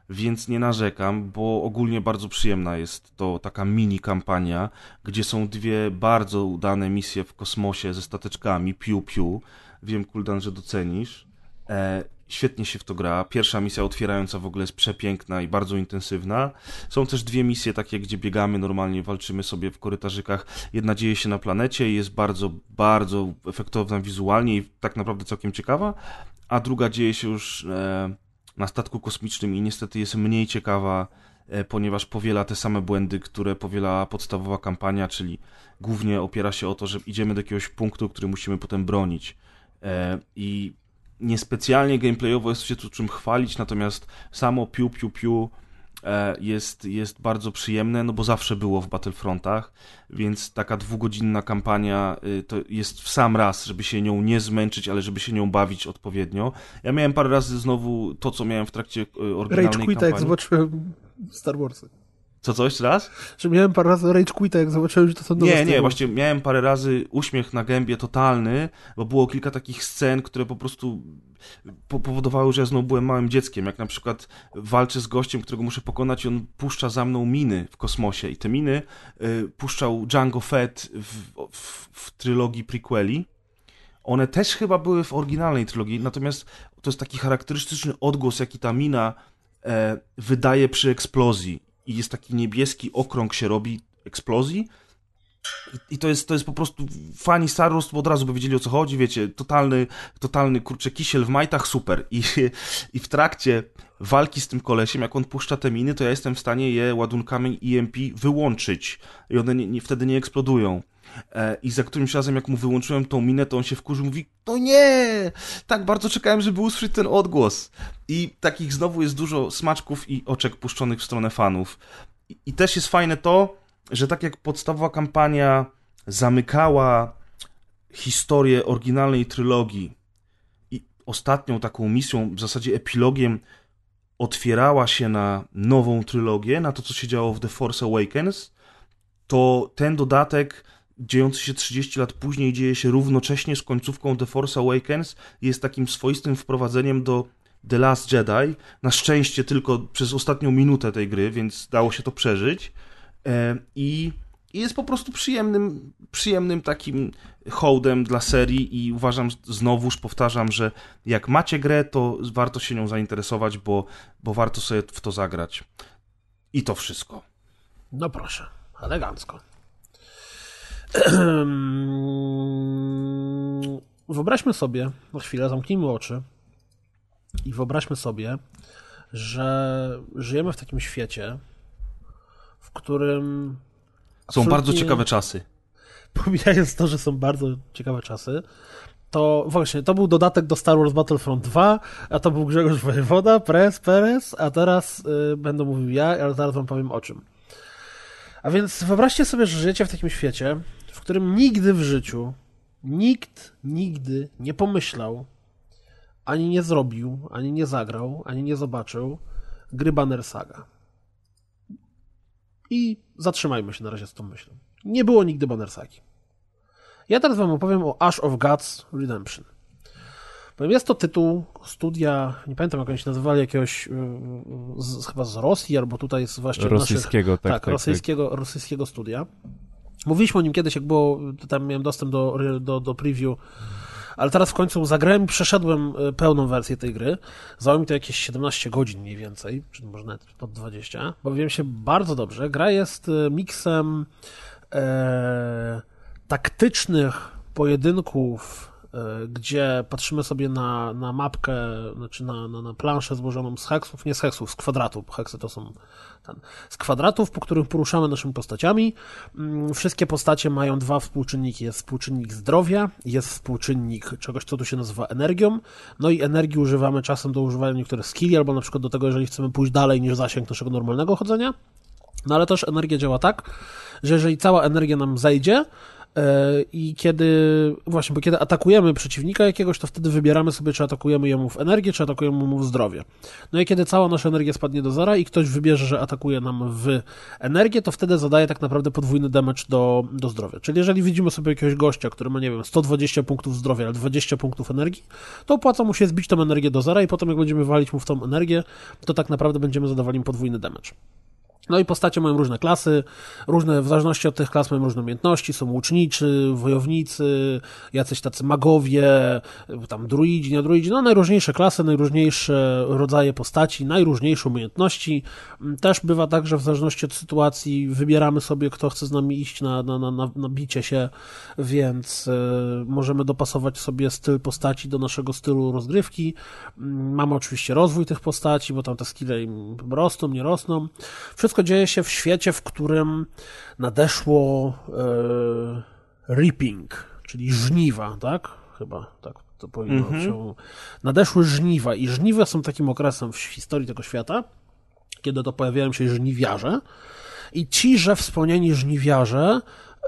Speaker 2: więc nie narzekam, bo ogólnie bardzo przyjemna jest to taka mini kampania, gdzie są dwie bardzo udane misje w kosmosie ze stateczkami, piu piu. Wiem, Kuldan, że docenisz. E, świetnie się w to gra. Pierwsza misja otwierająca w ogóle jest przepiękna i bardzo intensywna. Są też dwie misje takie, gdzie biegamy normalnie, walczymy sobie w korytarzykach. Jedna dzieje się na planecie i jest bardzo, bardzo efektowna wizualnie i tak naprawdę całkiem ciekawa, a druga dzieje się już e, na statku kosmicznym i niestety jest mniej ciekawa, e, ponieważ powiela te same błędy, które powiela podstawowa kampania, czyli głównie opiera się o to, że idziemy do jakiegoś punktu, który musimy potem bronić. E, I niespecjalnie gameplayowo jest się tu czym chwalić, natomiast samo piu piu piu jest, jest bardzo przyjemne, no bo zawsze było w Battlefrontach, więc taka dwugodzinna kampania y, to jest w sam raz, żeby się nią nie zmęczyć, ale żeby się nią bawić odpowiednio. Ja miałem parę razy znowu to, co miałem w trakcie y, oryginalnej
Speaker 1: Rage
Speaker 2: kampanii.
Speaker 1: jak zobaczyłem Star Warsy.
Speaker 2: Co, co, jeszcze raz?
Speaker 1: Że miałem parę razy Rage Quita, jak zobaczyłem, że to są nowe
Speaker 2: Nie, nie, właśnie miałem parę razy uśmiech na gębie totalny, bo było kilka takich scen, które po prostu po- powodowały, że ja znowu byłem małym dzieckiem. Jak na przykład walczę z gościem, którego muszę pokonać i on puszcza za mną miny w kosmosie. I te miny y, puszczał Django Fett w, w, w trylogii prequeli. One też chyba były w oryginalnej trylogii, natomiast to jest taki charakterystyczny odgłos, jaki ta mina e, wydaje przy eksplozji. I jest taki niebieski okrąg się robi eksplozji. I- to jest, to jest po prostu fani Star Wars, od razu by wiedzieli o co chodzi, wiecie, totalny, totalny kurczę kisiel w majtach, super. I, I w trakcie walki z tym kolesiem, jak on puszcza te miny, to ja jestem w stanie je ładunkami EMP wyłączyć i one nie, nie, wtedy nie eksplodują. E, I za którymś razem, jak mu wyłączyłem tą minę, to on się wkurzył, mówi, to nie! Tak bardzo czekałem, żeby usłyszeć ten odgłos. I takich znowu jest dużo smaczków i oczek puszczonych w stronę fanów. I, i też jest fajne to, że tak jak podstawowa kampania zamykała historię oryginalnej trylogii i ostatnią taką misją, w zasadzie epilogiem, otwierała się na nową trylogię, na to, co się działo w The Force Awakens, to ten dodatek, dziejący się 30 lat później, dzieje się równocześnie z końcówką The Force Awakens, jest takim swoistym wprowadzeniem do The Last Jedi. Na szczęście tylko przez ostatnią minutę tej gry, więc dało się to przeżyć. E, I i jest po prostu przyjemnym, przyjemnym takim hołdem dla serii i uważam, znowuż powtarzam, że jak macie grę, to warto się nią zainteresować, bo, bo warto sobie w to zagrać. I to wszystko.
Speaker 1: No proszę, elegancko. Wyobraźmy sobie, na chwilę zamknijmy oczy i wyobraźmy sobie, że żyjemy w takim świecie, w którym
Speaker 2: Są bardzo ciekawe czasy.
Speaker 1: pomijając to, że są bardzo ciekawe czasy, to właśnie, to był dodatek do Star Wars Battlefront 2, a to był Grzegorz Wojewoda, Prez, Perez, a teraz y, będę mówił ja, ale zaraz wam powiem o czym. A więc wyobraźcie sobie, że żyjecie w takim świecie, w którym nigdy w życiu nikt nigdy nie pomyślał, ani nie zrobił, ani nie zagrał, ani nie zobaczył gry Banner Saga. I zatrzymajmy się na razie z tą myślą. Nie było nigdy Banner Sagi. Ja teraz wam opowiem o Ash of Gods Redemption. Jest to tytuł studia, nie pamiętam jak oni się nazywali, jakiegoś y, z, chyba z Rosji, albo tutaj jest właśnie
Speaker 3: rosyjskiego,
Speaker 1: naszych,
Speaker 3: tak,
Speaker 1: tak,
Speaker 3: tak,
Speaker 1: rosyjskiego,
Speaker 3: tak.
Speaker 1: rosyjskiego studia. Mówiliśmy o nim kiedyś, jak było, tam miałem dostęp do, do, do preview, ale teraz w końcu zagrałem i przeszedłem y, pełną wersję tej gry. Zajęło mi to jakieś 17 godzin mniej więcej, czy może nawet pod 20. Bawiłem się bardzo dobrze. Gra jest y, miksem e, taktycznych pojedynków E, gdzie patrzymy sobie na, na mapkę, znaczy na, na, na planszę złożoną z heksów, nie z heksów, z kwadratów, heksy to są ten, z kwadratów, po których poruszamy naszymi postaciami. Mm, wszystkie postacie mają dwa współczynniki. Jest współczynnik zdrowia, jest współczynnik czegoś, co tu się nazywa energią, no i energii używamy czasem do używania niektórych skilli, albo na przykład do tego, jeżeli chcemy pójść dalej niż zasięg naszego normalnego chodzenia. No ale też energia działa tak, że jeżeli cała energia nam zejdzie, i kiedy, właśnie, bo kiedy atakujemy przeciwnika jakiegoś, to wtedy wybieramy sobie, czy atakujemy jemu w energię, czy atakujemy mu w zdrowie. No i kiedy cała nasza energia spadnie do zera i ktoś wybierze, że atakuje nam w energię, to wtedy zadaje tak naprawdę podwójny damage do, do zdrowia. Czyli jeżeli widzimy sobie jakiegoś gościa, który ma, nie wiem, 120 punktów zdrowia, ale 20 punktów energii, to opłaca mu się zbić tą energię do zera i potem jak będziemy walić mu w tą energię, to tak naprawdę będziemy zadawali mu podwójny damage. No i postacie mają różne klasy, różne, w zależności od tych klas mają różne umiejętności, są łuczniczy, wojownicy, jacyś tacy magowie, tam druidzi, nie druidzi, no najróżniejsze klasy, najróżniejsze rodzaje postaci, najróżniejsze umiejętności. Też bywa tak, że w zależności od sytuacji wybieramy sobie, kto chce z nami iść na, na, na, na bicie się, więc y, możemy dopasować sobie styl postaci do naszego stylu rozgrywki. Mamy oczywiście rozwój tych postaci, bo tam te skille im rosną, nie rosną. Wszystko wszystko dzieje się w świecie, w którym nadeszło e, reaping, czyli żniwa, tak? Chyba tak to powinno mm -hmm. się. Nadeszły żniwa i żniwa są takim okresem w historii tego świata, kiedy to pojawiają się żniwiarze i ci, że wspomnieni żniwiarze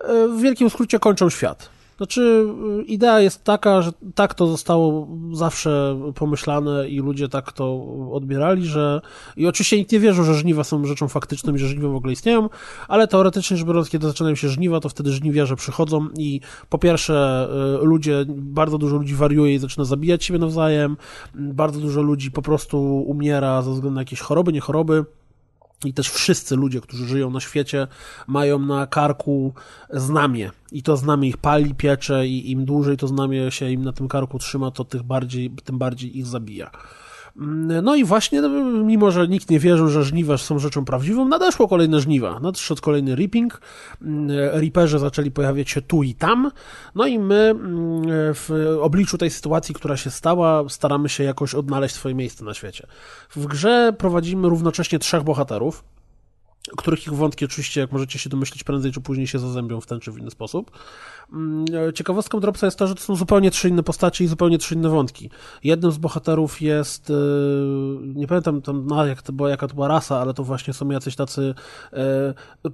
Speaker 1: e, w wielkim skrócie kończą świat. Znaczy, y, idea jest taka, że tak to zostało zawsze pomyślane i ludzie tak to odbierali, że. I oczywiście nikt nie wierzył, że żniwa są rzeczą faktyczną i że żniwa w ogóle istnieją, ale teoretycznie rzecz biorąc, kiedy zaczynają się żniwa, to wtedy żniwiarze przychodzą i po pierwsze, y, ludzie, bardzo dużo ludzi wariuje i zaczyna zabijać siebie nawzajem, bardzo dużo ludzi po prostu umiera ze względu na jakieś choroby, nie choroby. I też wszyscy ludzie, którzy żyją na świecie, mają na karku znamie. I to znamie ich pali, piecze, i im dłużej to znamie się im na tym karku trzyma, to tych bardziej, tym bardziej ich zabija. No i właśnie, no, mimo że nikt nie wierzył, że żniwa są rzeczą prawdziwą, nadeszło kolejne żniwa. Nadszedł kolejny reaping. Reaperzy zaczęli pojawiać się tu i tam. No i my mm, w obliczu tej sytuacji, która się stała, staramy się jakoś odnaleźć swoje miejsce na świecie. W grze prowadzimy równocześnie trzech bohaterów których ich wątki oczywiście, jak możecie się domyślić, prędzej czy później się zazębią w ten czy w inny sposób. Mm, ciekawostką Dropsa jest to, że to są zupełnie trzy inne postacie i zupełnie trzy inne wątki. Jednym z bohaterów jest, e, nie pamiętam tam, no, jak to była, jaka to była rasa, ale to właśnie są jacyś tacy e,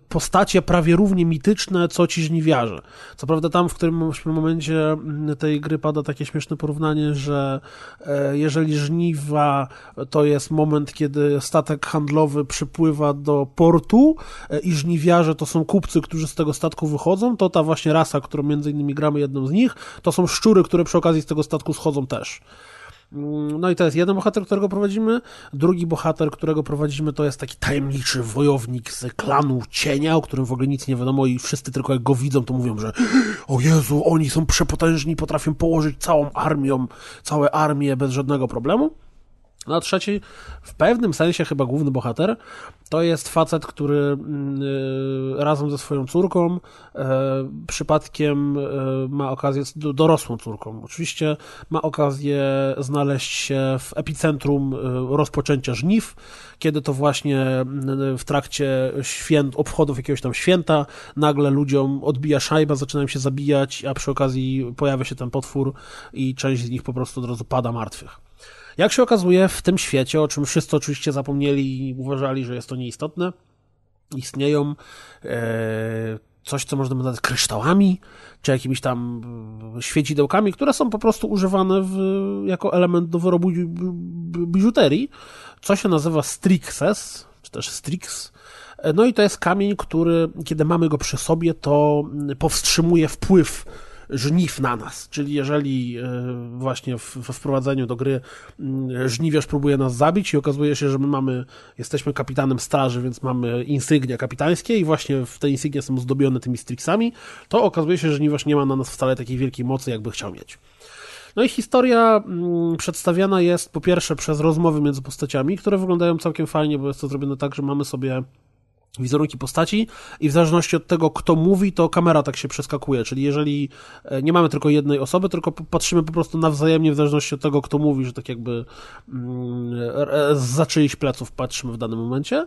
Speaker 1: postacie prawie równie mityczne, co ci żniwiarze. Co prawda tam w którymś momencie mm, tej gry pada takie śmieszne porównanie, że e, jeżeli żniwa to jest moment, kiedy statek handlowy przypływa do portu i żniwiarze to są kupcy, którzy z tego statku wychodzą, to ta właśnie rasa, którą między innymi gramy jedną z nich, to są szczury, które przy okazji z tego statku schodzą też. Mm, no i to jest jeden bohater, którego prowadzimy. Drugi bohater, którego prowadzimy, to jest taki tajemniczy wojownik z klanu cienia, o którym w ogóle nic nie wiadomo i wszyscy tylko jak go widzą, to mówią, że o Jezu, oni są przepotężni, potrafią położyć całą armią, całe armię bez żadnego problemu. No a trzeci, w pewnym sensie chyba główny bohater, to jest facet, który mm, y, razem ze swoją córką e, przypadkiem e, ma okazję, dorosłą córką oczywiście, ma okazję znaleźć się w epicentrum e, rozpoczęcia żniw, kiedy to właśnie w trakcie święt, obchodów jakiegoś tam święta nagle ludziom odbija szajba, zaczynają się zabijać, a przy okazji pojawia się ten potwór i część z nich po prostu od razu pada martwych. Jak się okazuje, w tym świecie, o czym wszyscy oczywiście zapomnieli i uważali, że jest to nieistotne, istnieją e, coś, co można nazwać kryształami, czy jakimiś tam e, świecidełkami, które są po prostu używane w, jako element do wyrobu biżuterii, co się nazywa strixes, czy też strix. E, no i to jest kamień, który, kiedy mamy go przy sobie, to powstrzymuje wpływ żniw na nas. Czyli jeżeli e, właśnie we wprowadzeniu do gry mm, żniwiarz próbuje nas zabić i okazuje się, że my mamy, jesteśmy kapitanem straży, więc mamy insygnia kapitańskie i właśnie w te insygnie są zdobione tymi strixami, to okazuje się, że żniwiarz nie ma na nas wcale takiej wielkiej mocy, jakby chciał mieć. No i historia mm, przedstawiana jest po pierwsze przez rozmowy między postaciami, które wyglądają całkiem fajnie, bo jest to zrobione tak, że mamy sobie wizerunki postaci i w zależności od tego, kto mówi, to kamera tak się przeskakuje, czyli jeżeli e, nie mamy tylko jednej osoby, tylko patrzymy po prostu nawzajemnie w zależności od tego, kto mówi, że tak jakby mm, za czyichś pleców patrzymy w danym momencie.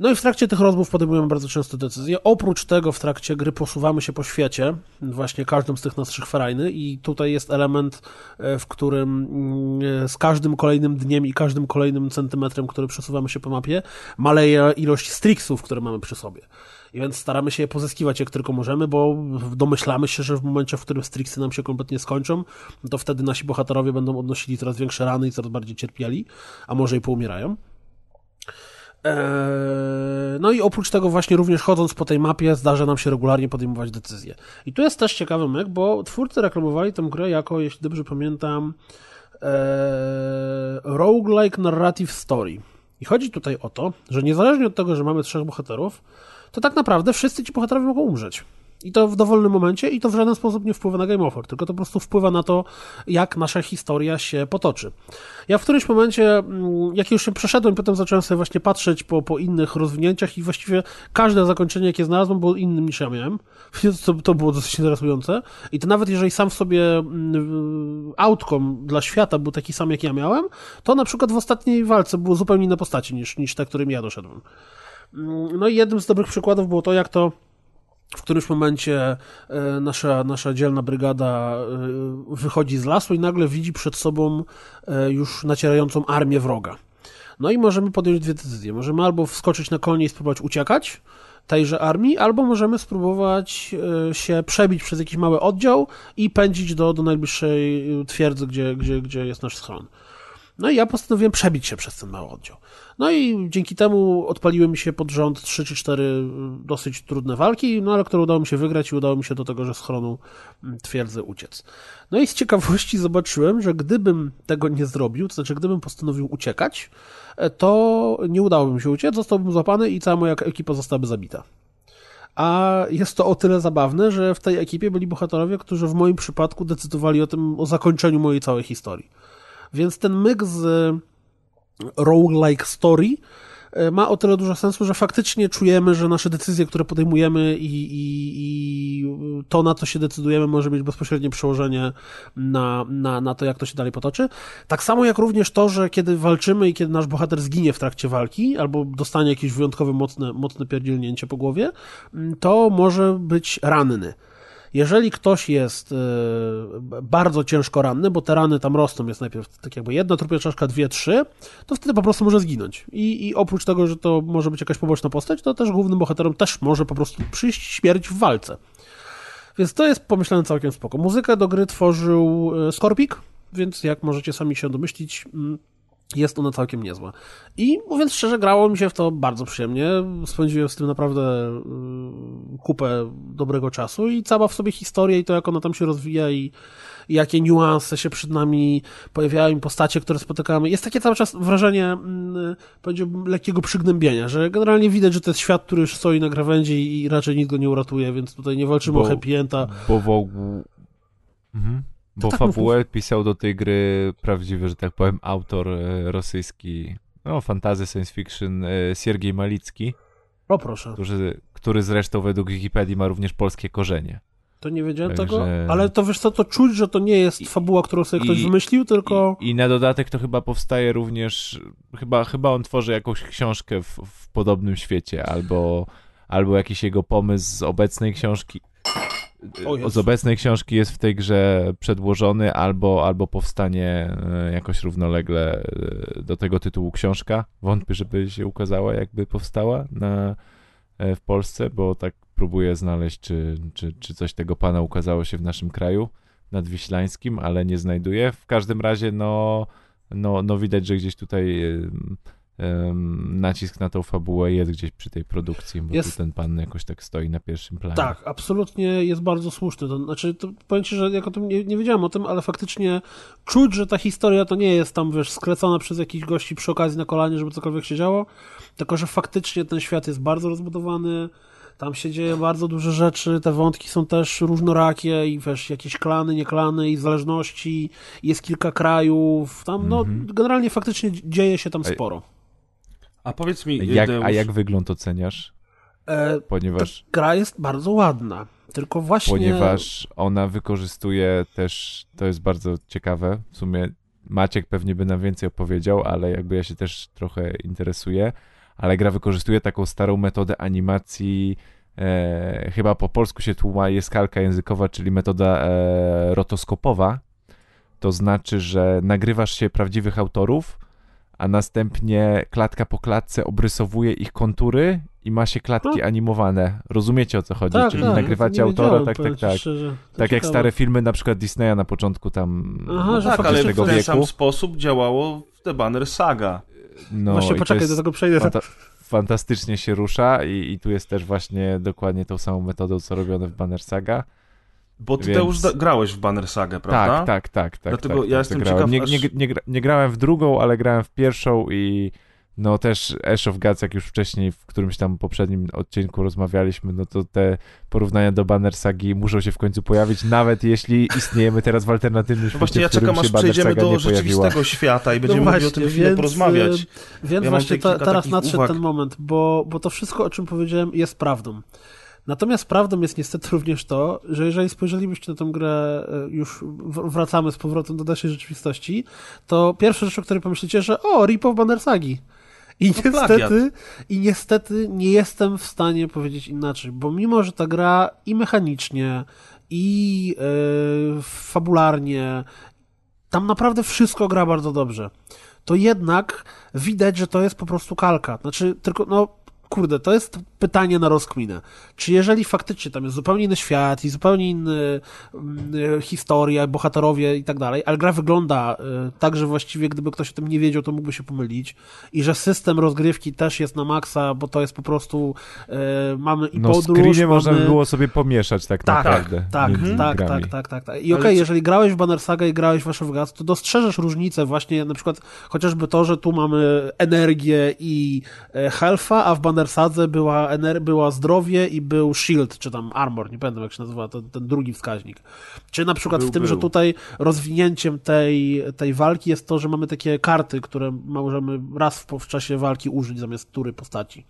Speaker 1: No i w trakcie tych rozmów podejmujemy bardzo często decyzje. Oprócz tego w trakcie gry posuwamy się po świecie, właśnie każdym z tych naszych ferajny i tutaj jest element, e, w którym mm, z każdym kolejnym dniem i każdym kolejnym centymetrem, który przesuwamy się po mapie, maleje ilość strixów, które mamy przy sobie. I więc staramy się je pozyskiwać jak tylko możemy, bo domyślamy się, że w momencie, w którym strixy nam się kompletnie skończą, to wtedy nasi bohaterowie będą odnosili coraz większe rany i coraz bardziej cierpieli, a może i poumierają. Eee, no i oprócz tego właśnie również chodząc po tej mapie zdarza nam się regularnie podejmować decyzje. I tu jest też ciekawy myk, bo twórcy reklamowali tę grę jako, jeśli dobrze pamiętam, eee, roguelike narrative story. I chodzi tutaj o to, że niezależnie od tego, że mamy trzech bohaterów, to tak naprawdę wszyscy ci bohaterowie mogą umrzeć. I to w dowolnym momencie, i to w żaden sposób nie wpływa na game over, tylko to po prostu wpływa na to, jak nasza historia się potoczy. Ja w którymś momencie, mm, jak już się przeszedłem, potem zacząłem sobie właśnie patrzeć po, po innych rozwinięciach i właściwie każde zakończenie, jakie znalazłem, było innym niż ja miałem, to, to było dosyć interesujące. I to nawet jeżeli sam w sobie mm, outcome dla świata był taki sam, jak ja miałem, to na przykład w ostatniej walce było zupełnie inne postaci niż, niż te, którymi ja doszedłem. Mm, no i jednym z dobrych przykładów było to, jak to w którymś momencie e, nasza, nasza dzielna brygada e, wychodzi z lasu i nagle widzi przed sobą e, już nacierającą armię wroga. No i możemy podjąć dwie decyzje. Możemy albo wskoczyć na konie i spróbować uciekać tejże armii, albo możemy spróbować się przebić przez jakiś mały oddział i pędzić do, do najbliższej twierdzy, gdzie, gdzie, gdzie jest nasz schron. No i ja postanowiłem przebić się przez ten mały oddział. No i dzięki temu odpaliły mi się pod rząd 3 czy 4 y, dosyć trudne walki, no ale które udało mi się wygrać i udało mi się do tego, że z chronu mm, twierdzy uciec. No i z ciekawości zobaczyłem, że gdybym tego nie zrobił, to znaczy gdybym postanowił uciekać, e, to nie udałoby mi się uciec, zostałbym złapany i cała moja ekipa zostałaby zabita. A jest to o tyle zabawne, że w tej ekipie byli bohaterowie, którzy w moim przypadku decydowali o tym, o zakończeniu mojej całej historii. Więc ten myk z roguelike story e, ma o tyle dużo sensu, że faktycznie czujemy, że nasze decyzje, które podejmujemy i, i, i to, na co się decydujemy, może mieć bezpośrednie przełożenie na, na, na to, jak to się dalej potoczy. Tak samo jak również to, że kiedy walczymy i kiedy nasz bohater zginie w trakcie walki, albo dostanie jakieś wyjątkowe mocne, mocne pierdzielnięcie po głowie, to może być ranny. Jeżeli ktoś jest e, bardzo ciężko ranny, bo te rany tam rosną, jest najpierw tak jakby jedna trupia czaszka, dwie, trzy, to wtedy po prostu może zginąć. I, I oprócz tego, że to może być jakaś poboczna postać, to też głównym bohaterom też może po prostu przyjść śmierć w walce. Więc to jest pomyślane całkiem spoko. Muzykę do gry tworzył e, Skorpik, więc jak możecie sami się domyślić, mm, jest ona całkiem niezła. I mówiąc szczerze, grało mi się w to bardzo przyjemnie. Spędziłem z tym naprawdę y, kupę dobrego czasu i cała w sobie historia i to, jak ona tam się rozwija i, i jakie niuanse się przed nami pojawiają, postacie, które spotykamy. Jest takie cały czas wrażenie, mm, powiedziałbym, lekkiego przygnębienia, że generalnie widać, że to jest świat, który już stoi na krawędzi i raczej nikt go nie uratuje, więc tutaj nie walczymy bo, o happy enda.
Speaker 3: Bo w ogóle... Mhm. Bo tak fabułę pisał do tej gry prawdziwy, że tak powiem, autor e, rosyjski, no fantazy science fiction, e, Siergiej Malicki.
Speaker 1: O proszę.
Speaker 3: Który, który zresztą według Wikipedii ma również polskie korzenie.
Speaker 1: To nie wiedziałem Także... tego, ale to wiesz co, to czuć, że to nie jest fabuła, którą sobie I, ktoś wymyślił, tylko...
Speaker 3: I, I, na dodatek to chyba powstaje również, chyba, chyba on tworzy jakąś książkę w, w podobnym świecie, albo, albo jakiś jego pomysł z obecnej książki z obecnej książki jest w tej grze przedłożony albo, albo powstanie e, jakoś równolegle do tego tytułu książka. Wątpię, żeby się ukazała, jakby powstała na, e, w Polsce, bo tak próbuję znaleźć, czy, czy, czy coś tego pana ukazało się w naszym kraju nadwiślańskim, ale nie znajduję. W każdym razie, no, no, no widać, że gdzieś tutaj nacisk na tą fabułę jest gdzieś przy tej produkcji, bo
Speaker 1: Jest-
Speaker 3: tu ten pan jakoś tak stoi na pierwszym planie.
Speaker 1: Tak, absolutnie jest bardzo słuszny. To znaczy, to powiem ci, że jak o tym nie, nie wiedziałem o tym, ale faktycznie czuć, że ta historia to nie jest tam, wiesz, skrecona przez jakichś gości przy okazji na kolanie, żeby cokolwiek się działo, tylko że faktycznie ten świat jest bardzo rozbudowany, tam się dzieje bardzo dużo rzeczy, te wątki są też różnorakie i wiesz, jakieś klany, nie klany i zależności, jest kilka krajów, tam no
Speaker 3: Mhm.
Speaker 1: generalnie faktycznie dzieje się tam sporo.
Speaker 2: A powiedz mi,
Speaker 3: Jak,
Speaker 2: Deusz,
Speaker 3: a jak wygląd oceniasz?
Speaker 1: E,
Speaker 3: Ponieważ,
Speaker 1: gra jest bardzo ładna, tylko właśnie...
Speaker 3: ponieważ ona wykorzystuje też, to jest bardzo ciekawe, w sumie Maciek pewnie by nam więcej opowiedział, ale jakby ja się też trochę interesuję, ale gra wykorzystuje taką starą metodę animacji, e, chyba po polsku się tłuma, jest kalka językowa, czyli metoda e, rotoskopowa, to znaczy, że nagrywasz się prawdziwych autorów, a następnie klatka po klatce obrysowuje ich kontury i ma się klatki
Speaker 1: No.
Speaker 3: animowane. Rozumiecie o co chodzi?
Speaker 1: Tak,
Speaker 3: Czyli
Speaker 1: tak,
Speaker 3: nagrywacie autora, tak, tak, tak.
Speaker 1: szczerze.
Speaker 3: Tak jak stare filmy na przykład Disneya na początku tam
Speaker 1: Aha,
Speaker 3: no,
Speaker 2: tak, ale w ten
Speaker 3: wieku.
Speaker 2: sam sposób działało w The Banner Saga.
Speaker 3: No,
Speaker 1: Właśnie poczekaj, do tego przejdę.
Speaker 3: fanta- fantastycznie się rusza i, i tu jest też właśnie dokładnie tą samą metodą, co robione w Banner Saga.
Speaker 2: Bo ty
Speaker 3: Więc-
Speaker 2: da- grałeś w Banner Sagę, prawda?
Speaker 3: Tak, tak, tak. tak
Speaker 2: Dlatego
Speaker 3: tak,
Speaker 2: ja
Speaker 3: tak,
Speaker 2: jestem ciekaw,
Speaker 3: Nie, nie, nie, nie grałem w drugą, ale grałem w pierwszą i no też Ash of Gods, jak już wcześniej w którymś tam poprzednim odcinku rozmawialiśmy, no to te porównania do Banner Sagi muszą się w końcu pojawić, nawet jeśli istniejemy teraz w alternatywnym
Speaker 2: No
Speaker 3: świecie,
Speaker 2: właśnie, ja czekam, aż przejdziemy do
Speaker 3: pojawiła.
Speaker 2: rzeczywistego świata i będziemy
Speaker 1: no
Speaker 2: mogli
Speaker 1: właśnie,
Speaker 2: o tym chwilę
Speaker 1: więc,
Speaker 2: porozmawiać.
Speaker 1: Więc
Speaker 2: Ja
Speaker 1: właśnie ta, teraz nadszedł
Speaker 2: uwag.
Speaker 1: ten moment, bo, bo to wszystko, o czym powiedziałem, jest prawdą. Natomiast prawdą jest niestety również to, że jeżeli spojrzelibyście na tę grę, e, już wracamy z powrotem do naszej rzeczywistości, to pierwsza rzecz, o której pomyślicie, że o, Repo Banner Sagi. I
Speaker 2: No, plagiat.
Speaker 1: niestety, I niestety nie jestem w stanie powiedzieć inaczej, bo mimo, że ta gra i mechanicznie, i e, fabularnie, tam naprawdę wszystko gra bardzo dobrze. To jednak widać, że to jest po prostu kalka. Znaczy, tylko, no, kurde, to jest pytanie na rozkminę. Czy jeżeli faktycznie tam jest zupełnie inny świat i zupełnie inny mm, e, historia, bohaterowie i tak dalej, ale gra wygląda e, tak, że właściwie gdyby ktoś o tym nie wiedział, to mógłby się pomylić i że system rozgrywki też jest na maksa, bo to jest po prostu e, mamy i
Speaker 3: No
Speaker 1: podróż,
Speaker 3: screenie
Speaker 1: mamy...
Speaker 3: można by było sobie pomieszać tak,
Speaker 1: Tak,
Speaker 3: naprawdę.
Speaker 1: tak, tak,
Speaker 3: grami.
Speaker 1: tak, tak, tak, tak. I okej,
Speaker 2: co-
Speaker 1: jeżeli grałeś w Banner Saga i grałeś w Ash of Gods, to dostrzeżesz różnicę właśnie, na przykład chociażby to, że tu mamy energię i health'a, a w Banner Sadze była, ener- była zdrowie i był shield, czy tam armor, nie pamiętam jak się nazywa ten, ten drugi wskaźnik. Czy na przykład
Speaker 2: Był,
Speaker 1: w tym, że
Speaker 2: był.
Speaker 1: tutaj rozwinięciem tej, tej walki jest to, że mamy takie karty, które możemy raz w, w czasie walki użyć zamiast tury postaci.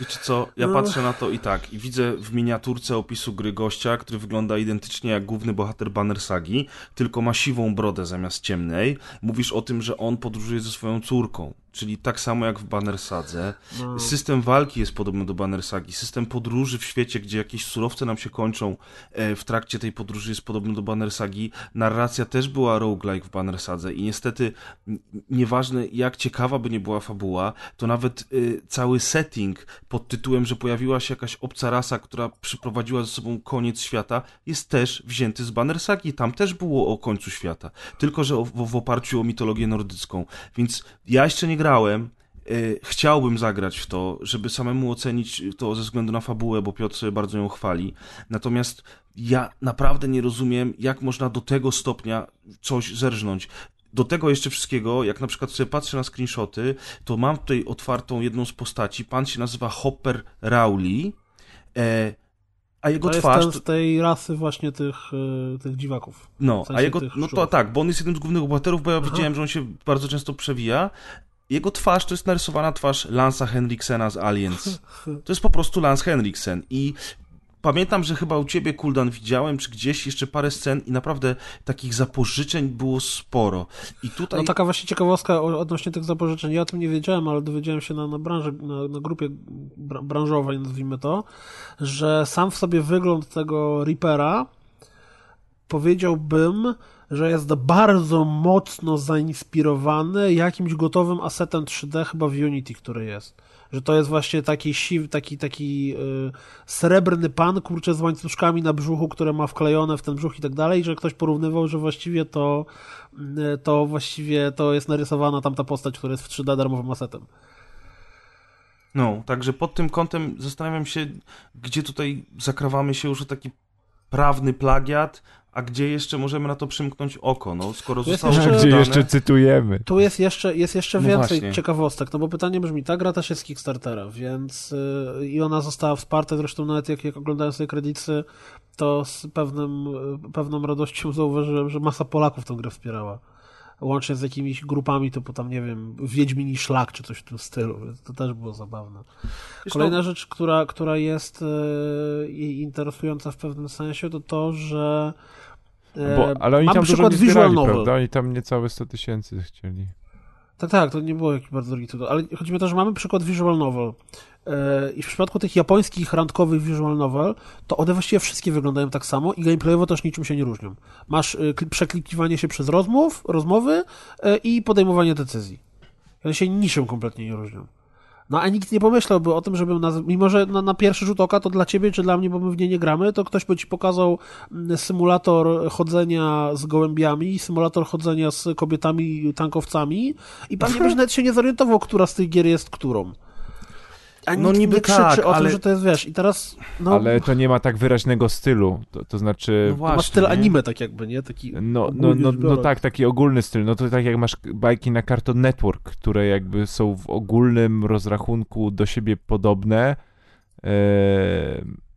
Speaker 2: Wiecie co, ja
Speaker 1: No.
Speaker 2: patrzę na to i tak, i widzę w miniaturce opisu gry gościa, który wygląda identycznie jak główny bohater Banner Sagi, tylko ma siwą brodę zamiast ciemnej. Mówisz o tym, że on podróżuje ze swoją córką, czyli tak samo jak w Banner Sadze.
Speaker 1: No.
Speaker 2: System walki jest podobny do Banner Sagi, system podróży w świecie, gdzie jakieś surowce nam się kończą e, w trakcie tej podróży jest podobny do Banner Sagi. Narracja też była roguelike w Banner Sadze i niestety nieważne jak ciekawa by nie była fabuła, to nawet y, cały setting pod tytułem, że pojawiła się jakaś obca rasa, która przyprowadziła ze sobą koniec świata, jest też wzięty z Banner Sagi. Tam też było o końcu świata, tylko że w, w oparciu o mitologię nordycką. Więc ja jeszcze nie grałem, y, chciałbym zagrać w to, żeby samemu ocenić to ze względu na fabułę, bo Piotr sobie bardzo ją chwali. Natomiast ja naprawdę nie rozumiem, jak można do tego stopnia coś zerżnąć. Do tego jeszcze wszystkiego, jak na przykład sobie patrzę na screenshoty, to mam tutaj otwartą jedną z postaci. Pan się nazywa Hopper Rowley, e, a jego
Speaker 1: To jest
Speaker 2: twarz.
Speaker 1: ten z tej rasy właśnie tych, y, tych dziwaków.
Speaker 2: No,
Speaker 1: W sensie
Speaker 2: a jego. No to tak, bo on jest jednym z głównych bohaterów, bo ja
Speaker 1: Aha.
Speaker 2: widziałem, że on się bardzo często przewija. Jego twarz to jest narysowana twarz Lansa Henriksena z Aliens. To jest po prostu Lance Henriksen. I pamiętam, że chyba u ciebie, Kuldan, widziałem, czy gdzieś jeszcze parę scen i naprawdę takich zapożyczeń było sporo. I tutaj.
Speaker 1: No taka właśnie ciekawostka odnośnie tych zapożyczeń. Ja o tym nie wiedziałem, ale dowiedziałem się na, na branży, na, na grupie bra- branżowej, nazwijmy to, że sam w sobie wygląd tego Reapera powiedziałbym, że jest bardzo mocno zainspirowany jakimś gotowym asetem 3D chyba w Unity, który jest. Że to jest właśnie taki siw, taki, taki yy, srebrny pan, kurczę, z łańcuszkami na brzuchu, które ma wklejone w ten brzuch i tak dalej, że ktoś porównywał, że właściwie to, yy, to właściwie to jest narysowana tamta postać, która jest w 3D darmowym asetem.
Speaker 2: No, także pod tym kątem zastanawiam się, gdzie tutaj zakrawamy się już o taki prawny plagiat, a gdzie jeszcze możemy na to przymknąć oko, no skoro
Speaker 1: Tu jest
Speaker 2: zostało
Speaker 1: jeszcze-
Speaker 3: Gdzie jeszcze cytujemy.
Speaker 1: Tu jest jeszcze, jest jeszcze
Speaker 2: No
Speaker 1: więcej
Speaker 2: właśnie.
Speaker 1: ciekawostek, no bo pytanie brzmi, ta gra też jest z Kickstartera, więc yy, i ona została wsparta, zresztą nawet jak, jak oglądałem sobie kredyty, to z pewnym, yy, pewną radością zauważyłem, że masa Polaków tę grę wspierała. Łącznie z jakimiś grupami typu tam, nie wiem, Wiedźmini Szlak czy coś w tym stylu, więc to też było zabawne. Kolejna
Speaker 2: no,
Speaker 1: rzecz, która, która jest yy, i interesująca w pewnym sensie, to to, że
Speaker 3: Bo, ale oni
Speaker 1: mam
Speaker 3: tam dużo
Speaker 1: przykład
Speaker 3: nie
Speaker 1: visual
Speaker 3: zbierali,
Speaker 1: novel.
Speaker 3: prawda? Oni tam niecałe 100 tysięcy chcieli.
Speaker 1: Tak, tak, to nie było jakiś bardzo drogi tytuł, ale chodzi mi o to, że mamy przykład visual novel Yy, i w przypadku tych japońskich randkowych visual novel, to one właściwie wszystkie wyglądają tak samo i gameplayowo też niczym się nie różnią. Masz kli- przeklikiwanie się przez rozmów, rozmowy i podejmowanie decyzji. One się niczym kompletnie nie różnią. No a nikt nie pomyślałby o tym, żeby, naz- mimo że na, na pierwszy rzut oka to dla ciebie czy dla mnie, bo my w nie nie gramy, to ktoś by ci pokazał mm, symulator chodzenia z gołębiami, symulator chodzenia z kobietami tankowcami i pewnie byś nawet się nie zorientował, która z tych gier jest którą. A
Speaker 2: No
Speaker 1: nikt
Speaker 2: niby
Speaker 1: nie krzyczy
Speaker 2: tak,
Speaker 1: o
Speaker 2: ale-
Speaker 1: tym, że to jest, wiesz, i teraz no,
Speaker 3: Ale to nie ma tak wyraźnego stylu. To, to znaczy...
Speaker 2: no
Speaker 1: to
Speaker 2: właśnie,
Speaker 1: ma styl
Speaker 2: nie?
Speaker 1: anime tak jakby, nie? Taki
Speaker 3: No, no, no, no tak, taki ogólny styl. No to tak jak masz bajki na Cartoon Network, które jakby są w ogólnym rozrachunku do siebie podobne e,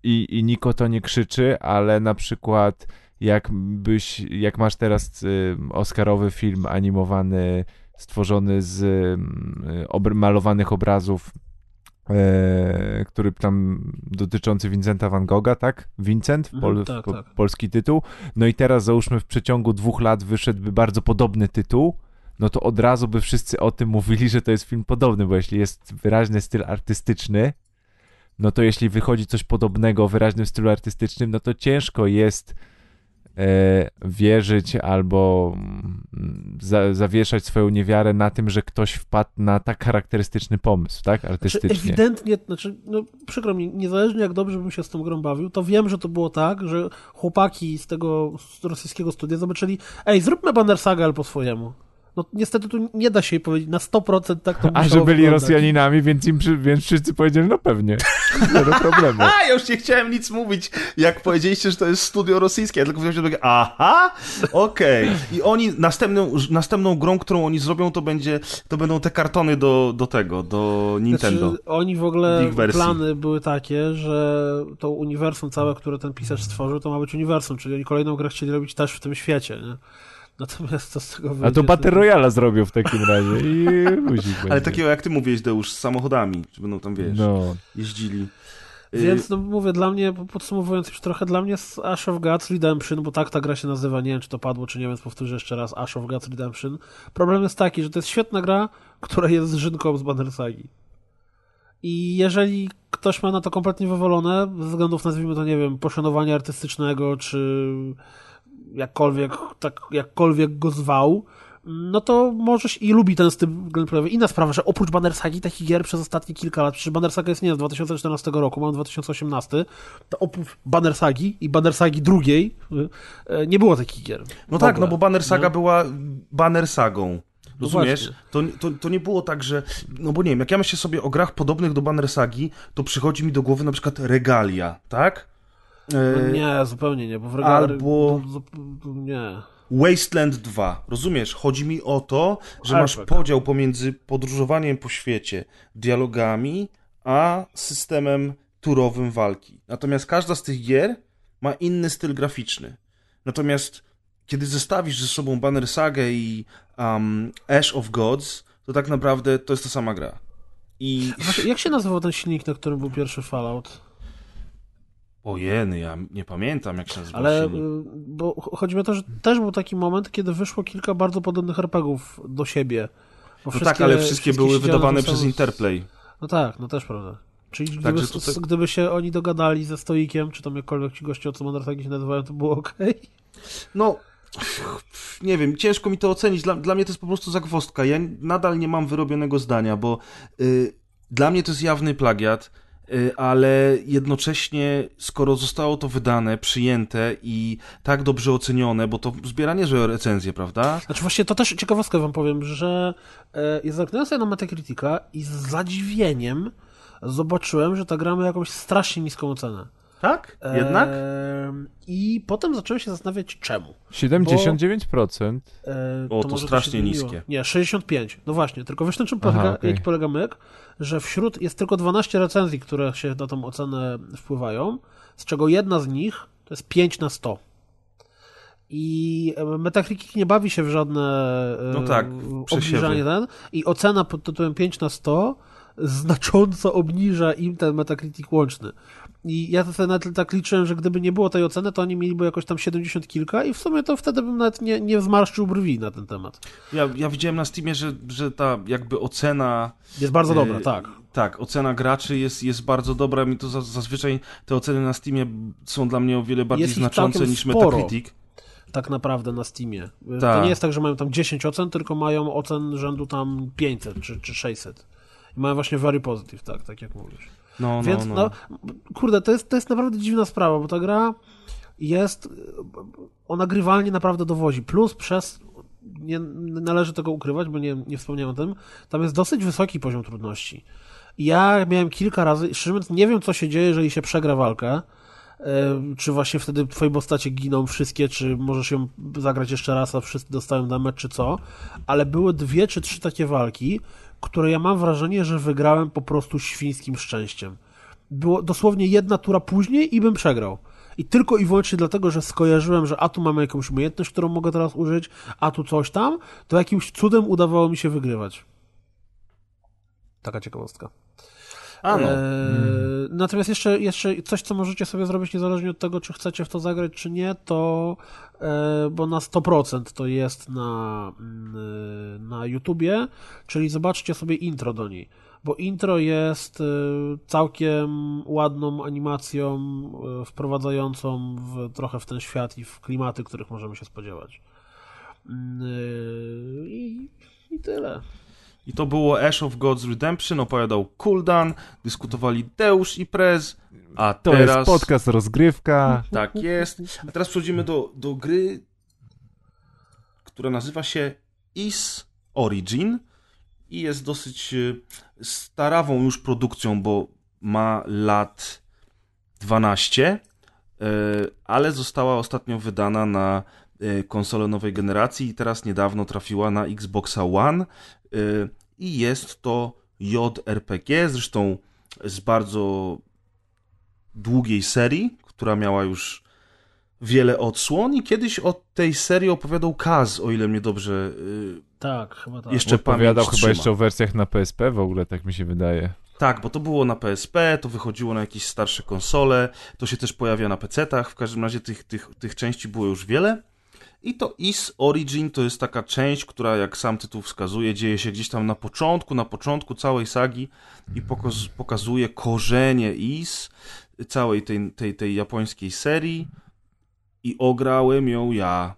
Speaker 3: i, i niko to nie krzyczy, ale na przykład jak byś, jak masz teraz y, Oscarowy film animowany stworzony z y, malowanych obrazów e, który tam dotyczący Vincenta van Gogha, tak? Vincent,
Speaker 1: Mhm,
Speaker 3: pol,
Speaker 1: tak,
Speaker 3: po,
Speaker 1: tak.
Speaker 3: polski tytuł. No i teraz załóżmy w przeciągu dwóch lat wyszedłby bardzo podobny tytuł, no to od razu by wszyscy o tym mówili, że to jest film podobny, bo jeśli jest wyraźny styl artystyczny, no to jeśli wychodzi coś podobnego o wyraźnym stylu artystycznym, no to ciężko jest wierzyć albo mm, za, zawieszać swoją niewiarę na tym, że ktoś wpadł na tak charakterystyczny pomysł, tak?
Speaker 1: Znaczy,
Speaker 3: Artystycznie.
Speaker 1: ewidentnie, znaczy, no przykro mi, niezależnie jak dobrze bym się z tą grą bawił, to wiem, że to było tak, że chłopaki z tego rosyjskiego studia zobaczyli, ej, zróbmy Banner Saga po swojemu. No niestety tu nie da się jej powiedzieć na 100% tak to
Speaker 3: A że byli
Speaker 1: wyglądać.
Speaker 3: Rosjaninami, więc im więc wszyscy powiedzieli, no pewnie. Nie do problemu.
Speaker 2: A, ja już nie chciałem nic mówić, jak powiedzieliście, że to jest studio rosyjskie. Ja tylko że takie, aha, okej. I oni, następną, następną grą, którą oni zrobią, to będzie, to będą te kartony do, do tego, do Nintendo.
Speaker 1: Znaczy, oni w ogóle, plany były takie, że to uniwersum całe, które ten pisarz stworzył, to ma być uniwersum, czyli oni kolejną grę chcieli robić też w tym świecie, nie? Natomiast co z tego
Speaker 3: A
Speaker 1: wyjdzie,
Speaker 3: to Battle Royale zrobią w takim razie i
Speaker 2: Ale
Speaker 3: będzie.
Speaker 2: takiego jak ty mówiłeś, Deusz, z samochodami, że będą tam, wiesz,
Speaker 3: No.
Speaker 2: jeździli. Y,
Speaker 1: Więc no mówię, dla mnie, podsumowując już trochę, dla mnie z Ash of Gods Redemption, bo tak ta gra się nazywa, nie wiem czy to padło, czy nie, więc powtórzę jeszcze raz, Ash of Gods Redemption. Problem jest taki, że to jest świetna gra, która jest żynką z Banner Sagi. I jeżeli ktoś ma na to kompletnie wywolone, ze względów nazwijmy to, nie wiem, poszanowania artystycznego, czy jakkolwiek, tak, jakkolwiek go zwał, no to możesz i lubi ten styl gameplayowy. Inna sprawa, że oprócz Banner Sagi takich gier przez ostatnie kilka lat, przecież Banner Saga jest nie z 2014 roku, mam 2018, to oprócz Banner Sagi i Banner Sagi drugiej y, nie było takich gier.
Speaker 2: No tak,
Speaker 1: ogóle,
Speaker 2: no bo Banner Saga
Speaker 1: nie?
Speaker 2: była Banner Sagą. Rozumiesz? To, to, to nie było tak, że. No bo nie wiem, jak ja myślę sobie o grach podobnych do Banner Sagi, to przychodzi mi do głowy na przykład Regalia, tak? E,
Speaker 1: No nie, zupełnie nie, bo w Regal...
Speaker 2: albo-
Speaker 1: to- to- Nie.
Speaker 2: Wasteland 2. Rozumiesz? Chodzi mi o to, że masz podział pomiędzy podróżowaniem po świecie, dialogami, a systemem turowym walki. Natomiast każda z tych gier ma inny styl graficzny. Natomiast kiedy zestawisz ze sobą Banner Saga i um, Ash of Gods, to tak naprawdę to jest ta sama gra. I
Speaker 1: Właśnie, jak się nazywał ten silnik, na którym był pierwszy Fallout?
Speaker 2: Ojeny, ja nie pamiętam jak się nazywa
Speaker 1: Ale y, bo ch- chodzi mi o to, że też był taki moment, kiedy wyszło kilka bardzo podobnych RPGów do siebie.
Speaker 2: No tak, ale wszystkie były
Speaker 1: siedziały
Speaker 2: wydawane przez Interplay.
Speaker 1: No tak, no też prawda. Czyli gdyby,
Speaker 2: tutaj-
Speaker 1: gdyby się oni dogadali ze stoikiem, czy tam jakkolwiek ci goście od Sagi się nazywają, to było ok.
Speaker 2: No, nie wiem, ciężko mi to ocenić. Dla, dla mnie to jest po prostu zagwozdka. Ja nadal nie mam wyrobionego zdania, bo y, dla mnie to jest jawny plagiat, ale jednocześnie, skoro zostało to wydane, przyjęte i tak dobrze ocenione, bo to zbiera niezłe recenzje, prawda?
Speaker 1: Znaczy właśnie to też ciekawostkę wam powiem, że e, ja zerknąłem sobie na Metacritica i z zadziwieniem zobaczyłem, że ta gra ma jakąś strasznie niską ocenę.
Speaker 2: Tak? Jednak?
Speaker 1: E, I potem zacząłem się zastanawiać czemu.
Speaker 3: 79%.
Speaker 1: E,
Speaker 2: O, to strasznie niskie.
Speaker 1: Nie, 65. No właśnie, tylko wiesz na czym
Speaker 3: Aha,
Speaker 1: polega,
Speaker 3: okej.
Speaker 1: jaki polega myk? Że wśród jest tylko 12 recenzji, które się na tą ocenę wpływają, z czego jedna z nich to jest 5 na 100. I Metacritic nie bawi się w żadne
Speaker 2: No tak,
Speaker 1: obniżanie ten i ocena pod tytułem 5 na 100 znacząco obniża im ten Metacritic łączny. I ja to nawet tak liczyłem, że gdyby nie było tej oceny, to oni mieliby jakoś tam 70 kilka i w sumie to wtedy bym nawet nie, nie zmarszczył brwi na ten temat.
Speaker 2: Ja, ja widziałem na Steamie, że, że ta jakby ocena...
Speaker 1: Jest bardzo dobra,
Speaker 2: e,
Speaker 1: tak.
Speaker 2: Tak, ocena graczy jest, jest bardzo dobra. Mi to za- zazwyczaj te oceny na Steamie są dla mnie o wiele bardziej znaczące niż
Speaker 1: sporo.
Speaker 2: Metacritic.
Speaker 1: Tak naprawdę na Steamie. To
Speaker 2: Tak.
Speaker 1: nie jest tak, że mają tam 10 ocen, tylko mają ocen rzędu tam 500 czy, czy 600. I mają właśnie very positive, tak, tak jak mówisz.
Speaker 2: No,
Speaker 1: Więc
Speaker 2: no,
Speaker 1: no,
Speaker 2: no.
Speaker 1: kurde, to jest, to jest naprawdę dziwna sprawa, bo ta gra jest, ona grywalnie naprawdę dowozi. Plus przez, nie należy tego ukrywać, bo nie, nie wspomniałem o tym, tam jest dosyć wysoki poziom trudności. Ja miałem kilka razy, szczerze mówiąc, nie wiem co się dzieje, jeżeli się przegra walkę, czy właśnie wtedy twoje postacie giną wszystkie, czy możesz ją zagrać jeszcze raz, a wszyscy dostają damage, czy co, ale były dwie czy trzy takie walki, które ja mam wrażenie, że wygrałem po prostu świńskim szczęściem. Było dosłownie jedna tura później i bym przegrał. I tylko i wyłącznie dlatego, że skojarzyłem, że a tu mamy jakąś umiejętność, którą mogę teraz użyć, a tu coś tam, to jakimś cudem udawało mi się wygrywać. Taka ciekawostka.
Speaker 2: A no.
Speaker 1: Eee, Natomiast jeszcze, jeszcze coś, co możecie sobie zrobić niezależnie od tego, czy chcecie w to zagrać, czy nie, to e, bo na 100% to jest na, mm, na YouTubie, czyli zobaczcie sobie intro do niej. Bo intro jest e, całkiem ładną animacją wprowadzającą w, trochę w ten świat i w klimaty, których możemy się spodziewać. Mm, I, i tyle.
Speaker 2: I to było Ash of God's Redemption, opowiadał Kuldan, dyskutowali Deusz i Prez, a
Speaker 3: To
Speaker 2: teraz...
Speaker 3: jest podcast rozgrywka.
Speaker 2: Tak jest. A teraz przechodzimy do, do gry, która nazywa się Is Origin i jest dosyć e, starawą już produkcją, bo ma lat 12, e, ale została ostatnio wydana na e, konsolę nowej generacji i teraz niedawno trafiła na Xboxa One i jest to JRPG, zresztą z bardzo długiej serii, która miała już wiele odsłon i kiedyś o tej serii opowiadał Kaz, o ile mnie dobrze y,
Speaker 1: Tak, chyba tak.
Speaker 2: Jeszcze
Speaker 3: Opowiadał chyba jeszcze o wersjach na PSP w ogóle, tak mi się wydaje.
Speaker 2: Tak, bo to było na PSP, to wychodziło na jakieś starsze konsole, to się też pojawia na PC-tach, w każdym razie tych, tych, tych części było już wiele. I to Is Origin to jest taka część, która jak sam tytuł wskazuje, dzieje się gdzieś tam na początku, na początku całej sagi i pokaz, pokazuje korzenie Is, całej tej, tej, tej japońskiej serii i ograłem ją ja.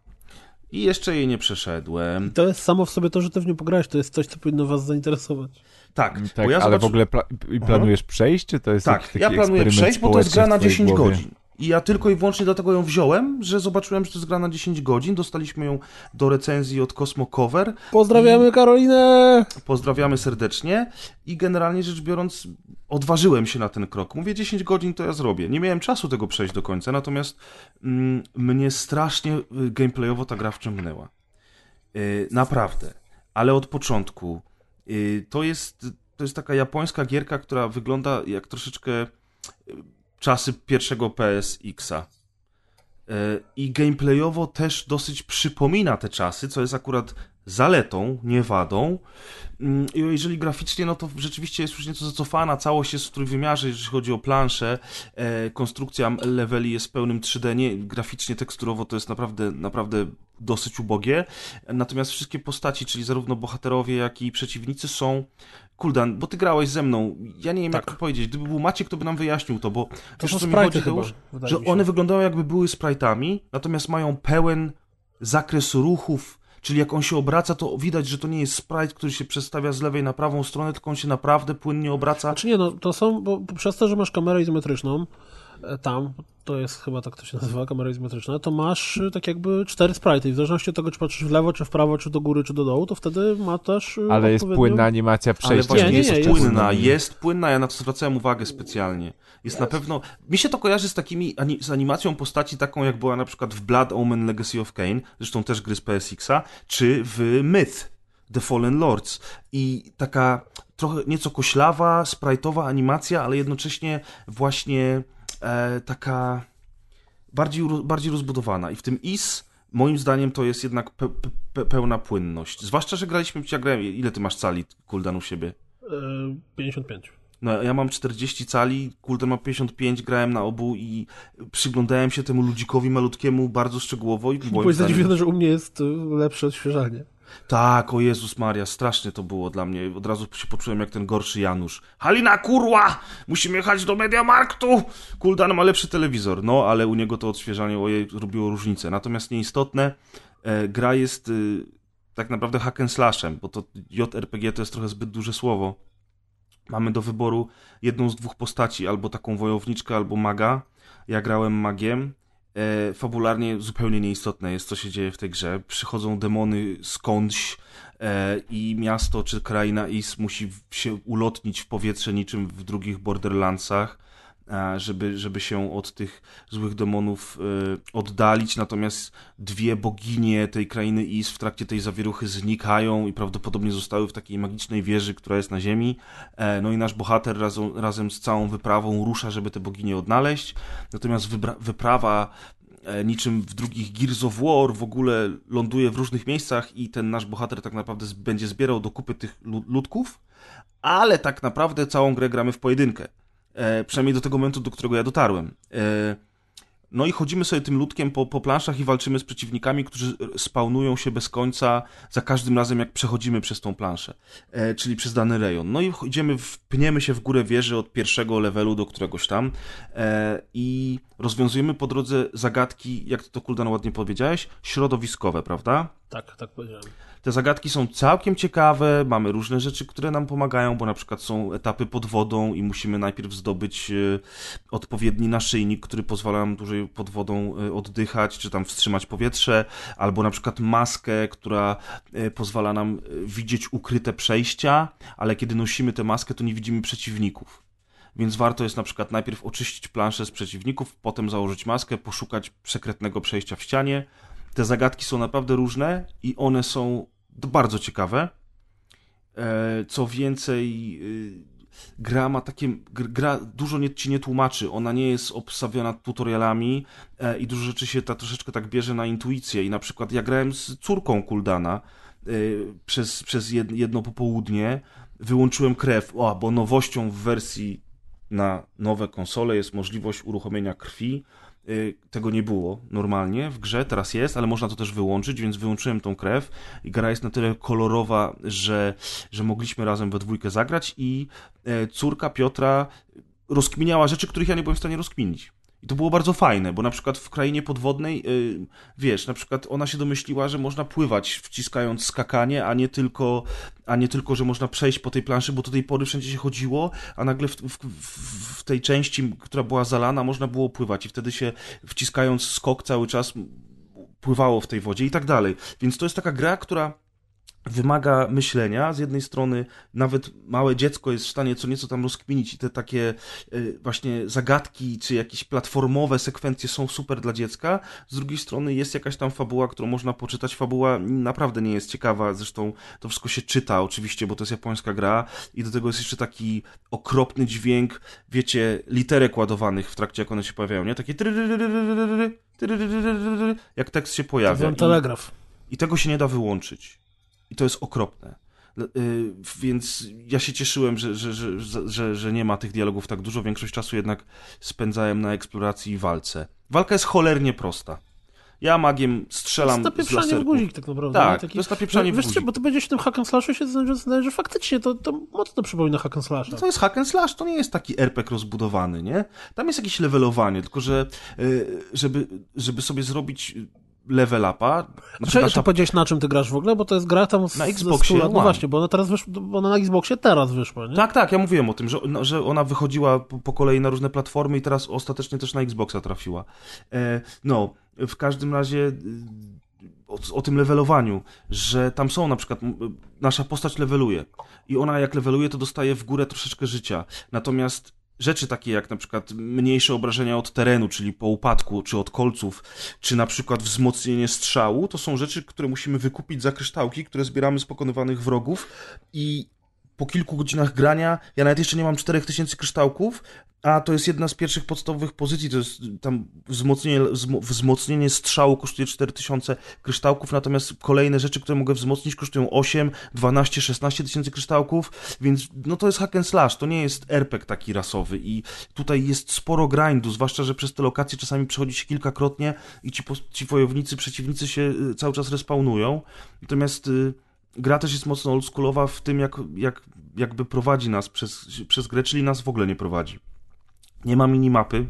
Speaker 2: I jeszcze jej nie przeszedłem.
Speaker 1: To jest samo w sobie to, że ty w nią pograłeś, to jest coś, co powinno was zainteresować.
Speaker 2: Tak,
Speaker 3: Tak,
Speaker 2: bo ja
Speaker 3: ale
Speaker 2: zobaczy...
Speaker 3: w ogóle pla i planujesz przejść, czy to jest jakiś
Speaker 2: Tak,
Speaker 3: taki
Speaker 2: ja planuję przejść, bo to jest gra na
Speaker 3: w twojej
Speaker 2: 10
Speaker 3: głowie?
Speaker 2: godzin. I ja tylko i wyłącznie dlatego ją wziąłem, że zobaczyłem, że to jest gra na 10 godzin. Dostaliśmy ją do recenzji od Cosmo Cover.
Speaker 1: Pozdrawiamy Karolinę!
Speaker 2: Pozdrawiamy serdecznie. I generalnie rzecz biorąc, odważyłem się na ten krok. Mówię, 10 godzin to ja zrobię. Nie miałem czasu tego przejść do końca, natomiast mm, mnie strasznie y, gameplayowo ta gra wciągnęła. Y, naprawdę. Ale od początku. Y, to, jest, to jest taka japońska gierka, która wygląda jak troszeczkę y, czasy pierwszego PSX-a. Y, I gameplayowo też dosyć przypomina te czasy, co jest akurat zaletą, nie wadą. Mm, jeżeli graficznie, no to rzeczywiście jest już nieco zacofana, całość jest w trójwymiarze, jeżeli chodzi o planszę, e, konstrukcja leveli jest pełnym 3D, nie, graficznie, teksturowo to jest naprawdę, naprawdę dosyć ubogie, natomiast wszystkie postaci, czyli zarówno bohaterowie, jak i przeciwnicy są Kuldan, bo ty grałeś ze mną. Ja nie wiem,
Speaker 1: tak.
Speaker 2: jak to powiedzieć. Gdyby był Maciek, to by nam wyjaśnił to, bo
Speaker 1: to
Speaker 2: wiesz, co mi chodzi,
Speaker 1: chyba,
Speaker 2: że one wyglądają jakby były sprite'ami, natomiast mają pełen zakres ruchów, Czyli jak on się obraca, to widać, że to nie jest sprite, który się przestawia z lewej na prawą stronę, tylko on się naprawdę płynnie obraca.
Speaker 1: Czy znaczy nie, no to są, bo przez to, że masz kamerę izometryczną e, tam, to jest chyba tak to się nazywa, kamera izometryczna, to masz y, tak jakby cztery sprite. I w zależności od tego, czy patrzysz w lewo, czy w prawo, czy do góry, czy do dołu, to wtedy masz też. Y,
Speaker 3: ale
Speaker 1: odpowiednią...
Speaker 3: jest płynna animacja przejścia.
Speaker 2: Ale
Speaker 1: nie, nie,
Speaker 2: jest,
Speaker 1: nie, jest
Speaker 2: płynna, jest płynna, ja na to zwracałem uwagę specjalnie. Jest, jest. na pewno. Mi się to kojarzy z takimi, z animacją postaci taką, jak była na przykład w Blood Omen Legacy of Kane, zresztą też gry z PSX-a, czy w Myth. The Fallen Lords i taka trochę nieco koślawa, sprajtowa animacja, ale jednocześnie właśnie e, taka bardziej, bardziej rozbudowana i w tym IS moim zdaniem to jest jednak pe pe pełna płynność. Zwłaszcza, że graliśmy, ja grałem, ile ty masz cali Kuldan u siebie?
Speaker 1: E, 55.
Speaker 2: No, ja mam 40 cali, Kuldan ma 55, grałem na obu i przyglądałem się temu ludzikowi malutkiemu bardzo szczegółowo i moim
Speaker 1: Byłeś
Speaker 2: zdaniem...
Speaker 1: zadziwiony, że u mnie jest e, lepsze odświeżanie.
Speaker 2: Tak, o Jezus Maria, strasznie to było dla mnie. Od razu się poczułem jak ten gorszy Janusz. Halina, kurła! Musimy jechać do Mediamarktu! Kuldan ma lepszy telewizor. No, ale u niego to odświeżanie ojej, robiło różnicę. Natomiast nieistotne, e, gra jest e, tak naprawdę hack and slashem, bo to JRPG to jest trochę zbyt duże słowo. Mamy do wyboru jedną z dwóch postaci, albo taką wojowniczkę, albo maga. Ja grałem magiem e, fabularnie zupełnie nieistotne jest, co się dzieje w tej grze. Przychodzą demony skądś e, i miasto czy kraina Is musi się ulotnić w powietrze niczym w drugich Borderlandsach żeby, żeby się od tych złych demonów e, oddalić. Natomiast dwie boginie tej krainy Is w trakcie tej zawieruchy znikają i prawdopodobnie zostały w takiej magicznej wieży, która jest na ziemi. E, no i nasz bohater razem, razem z całą wyprawą rusza, żeby te boginie odnaleźć. Natomiast wyprawa e, niczym w drugich Gears of War, w ogóle ląduje w różnych miejscach i ten nasz bohater tak naprawdę będzie zbierał do kupy tych ludków, ale tak naprawdę całą grę gramy w pojedynkę. E, przynajmniej do tego momentu, do którego ja dotarłem. E, no i chodzimy sobie tym ludkiem po, po planszach i walczymy z przeciwnikami, którzy spawnują się bez końca za każdym razem, jak przechodzimy przez tą planszę, e, czyli przez dany rejon. No i idziemy, pniemy się w górę wieży od pierwszego levelu do któregoś tam e, i rozwiązujemy po drodze zagadki, jak to Kuldan ładnie powiedziałeś, środowiskowe, prawda?
Speaker 1: Tak, tak powiedziałem.
Speaker 2: Te zagadki są całkiem ciekawe, mamy różne rzeczy, które nam pomagają, bo na przykład są etapy pod wodą i musimy najpierw zdobyć e, odpowiedni naszyjnik, który pozwala nam dłużej pod wodą e, oddychać, czy tam wstrzymać powietrze, albo na przykład maskę, która e, pozwala nam widzieć ukryte przejścia, ale kiedy nosimy tę maskę, to nie widzimy przeciwników więc warto jest na przykład najpierw oczyścić planszę z przeciwników, potem założyć maskę, poszukać sekretnego przejścia w ścianie. Te zagadki są naprawdę różne i one są to bardzo ciekawe. E, co więcej, y, gra ma takie. Gra dużo nie, ci nie tłumaczy. Ona nie jest obstawiona tutorialami e, i dużo rzeczy się ta troszeczkę tak bierze na intuicję. I na przykład ja grałem z córką Kuldana e, przez, przez jedno popołudnie. Wyłączyłem krew, o, bo nowością w wersji na nowe konsole jest możliwość uruchomienia krwi Y, tego nie było normalnie w grze, teraz jest, ale można to też wyłączyć, więc wyłączyłem tą krew. I gra jest na tyle kolorowa, że, że mogliśmy razem we dwójkę zagrać i e, córka Piotra rozkminiała rzeczy, których ja nie byłem w stanie rozkminić. I to było bardzo fajne, bo na przykład w krainie podwodnej, yy, wiesz, na przykład ona się domyśliła, że można pływać wciskając skakanie, a nie tylko, a nie tylko że można przejść po tej planszy, bo do tej pory wszędzie się chodziło, a nagle w, w, w tej części, która była zalana, można było pływać i wtedy się wciskając skok cały czas pływało w tej wodzie i tak dalej. Więc to jest taka gra, która wymaga myślenia. Z jednej strony nawet małe dziecko jest w stanie co nieco tam rozkminić i te takie e, właśnie zagadki czy jakieś platformowe sekwencje są super dla dziecka. Z drugiej strony jest jakaś tam fabuła, którą można poczytać. Fabuła naprawdę nie jest ciekawa, zresztą to wszystko się czyta oczywiście, bo to jest japońska gra i do tego jest jeszcze taki okropny dźwięk, wiecie, literek ładowanych w trakcie jak one się pojawiają, nie? Takie jak tekst się pojawia. telegraf. I tego się nie da wyłączyć. I to jest okropne. Y, więc ja się cieszyłem, że, że, że, że, że nie ma tych dialogów tak dużo. Większość czasu jednak spędzałem na eksploracji i walce. Walka jest cholernie prosta. Ja magiem strzelam
Speaker 1: to jest
Speaker 2: z laserków.
Speaker 1: w guzik tak naprawdę.
Speaker 2: Tak,
Speaker 1: Taki...
Speaker 2: to jest napieprzanie w
Speaker 1: Wiesz
Speaker 2: guzik.
Speaker 1: co, bo to będzie się w tym hack and slashu się zdaje, że faktycznie to, to mocno przypomina hack and slasha.
Speaker 2: No to jest hack and slash, to nie jest taki RPG rozbudowany, nie? Tam jest jakieś levelowanie, tylko że y, żeby, żeby sobie zrobić level upa.
Speaker 1: Znaczy, nasza... Czy powiedziałeś na czym ty grasz w ogóle? Bo to jest gra tam z,
Speaker 2: na Xboxie.
Speaker 1: No właśnie, bo ona teraz wyszła, bo ona na Xboxie teraz wyszła, nie?
Speaker 2: Tak, tak, ja mówiłem o tym, że, no, że ona wychodziła po, po, kolei na różne platformy i teraz ostatecznie też na Xboxa trafiła. E, no, w każdym razie o, o, tym levelowaniu, że tam są na przykład, nasza postać leveluje i ona jak leveluje, to dostaje w górę troszeczkę życia. Natomiast rzeczy takie jak na przykład mniejsze obrażenia od terenu, czyli po upadku, czy od kolców, czy na przykład wzmocnienie strzału, to są rzeczy, które musimy wykupić za kryształki, które zbieramy z pokonywanych wrogów i po kilku godzinach grania, ja nawet jeszcze nie mam 4000 kryształków, a to jest jedna z pierwszych podstawowych pozycji, to jest tam wzmocnienie, wzmocnienie strzału kosztuje 4000 kryształków, natomiast kolejne rzeczy, które mogę wzmocnić kosztują 8, 12, 16 tysięcy kryształków, więc no to jest hack and slash, to nie jest RPG taki rasowy i tutaj jest sporo grindu, zwłaszcza, że przez te lokacje czasami przechodzi się kilkakrotnie i ci, ci wojownicy, przeciwnicy się y, cały czas respawnują, natomiast y, gra też jest mocno oldschoolowa w tym, jak, jak, jakby prowadzi nas przez, przez grę, czyli nas w ogóle nie prowadzi. Nie ma minimapy,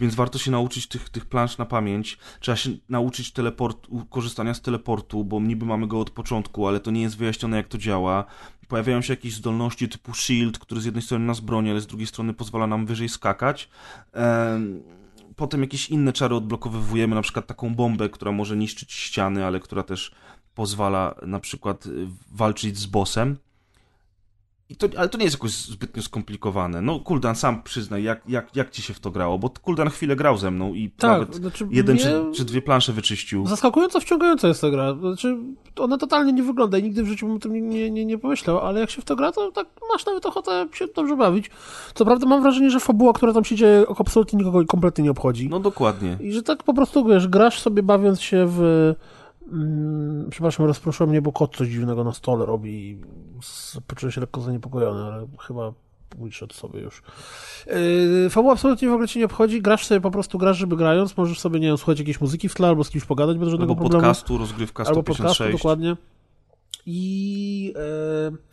Speaker 2: więc warto się nauczyć tych, tych plansz na pamięć. Trzeba się nauczyć teleport, korzystania z teleportu, bo niby mamy go od początku, ale to nie jest wyjaśnione, jak to działa. Pojawiają się jakieś zdolności typu shield, który z jednej strony nas broni, ale z drugiej strony pozwala nam wyżej skakać. Potem jakieś inne czary odblokowujemy, na przykład taką bombę, która może niszczyć ściany, ale która też pozwala na przykład walczyć z bossem. I to, ale to nie jest jakoś zbytnio skomplikowane. No, Kuldan sam przyznaj, jak, jak, jak ci się w to grało, bo Kuldan chwilę grał ze mną i tak, nawet znaczy jeden mnie... czy, czy dwie plansze wyczyścił.
Speaker 1: Zaskakująco wciągająca jest ta gra. Znaczy, ona totalnie nie wygląda i nigdy w życiu bym o tym nie, nie, nie pomyślał, ale jak się w to gra, to tak masz nawet ochotę się dobrze bawić. Co prawda mam wrażenie, że fabuła, która tam się dzieje, absolutnie nikogo kompletnie nie obchodzi.
Speaker 2: No dokładnie.
Speaker 1: I że tak po prostu, wiesz, grasz sobie bawiąc się w Mm, przepraszam, rozproszyłem mnie, bo kot coś dziwnego na stole robi i poczułem się lekko zaniepokojony, ale chyba wyszedł sobie już. Yy, fabuła absolutnie w ogóle cię nie obchodzi, grasz sobie po prostu, grasz, żeby grając, możesz sobie, nie wiem, słuchać jakiejś muzyki w tle, albo z kimś pogadać bez żadnego
Speaker 2: albo
Speaker 1: problemu.
Speaker 2: podcastu, rozgrywka 156. Albo podcastu,
Speaker 1: dokładnie. I... Yy,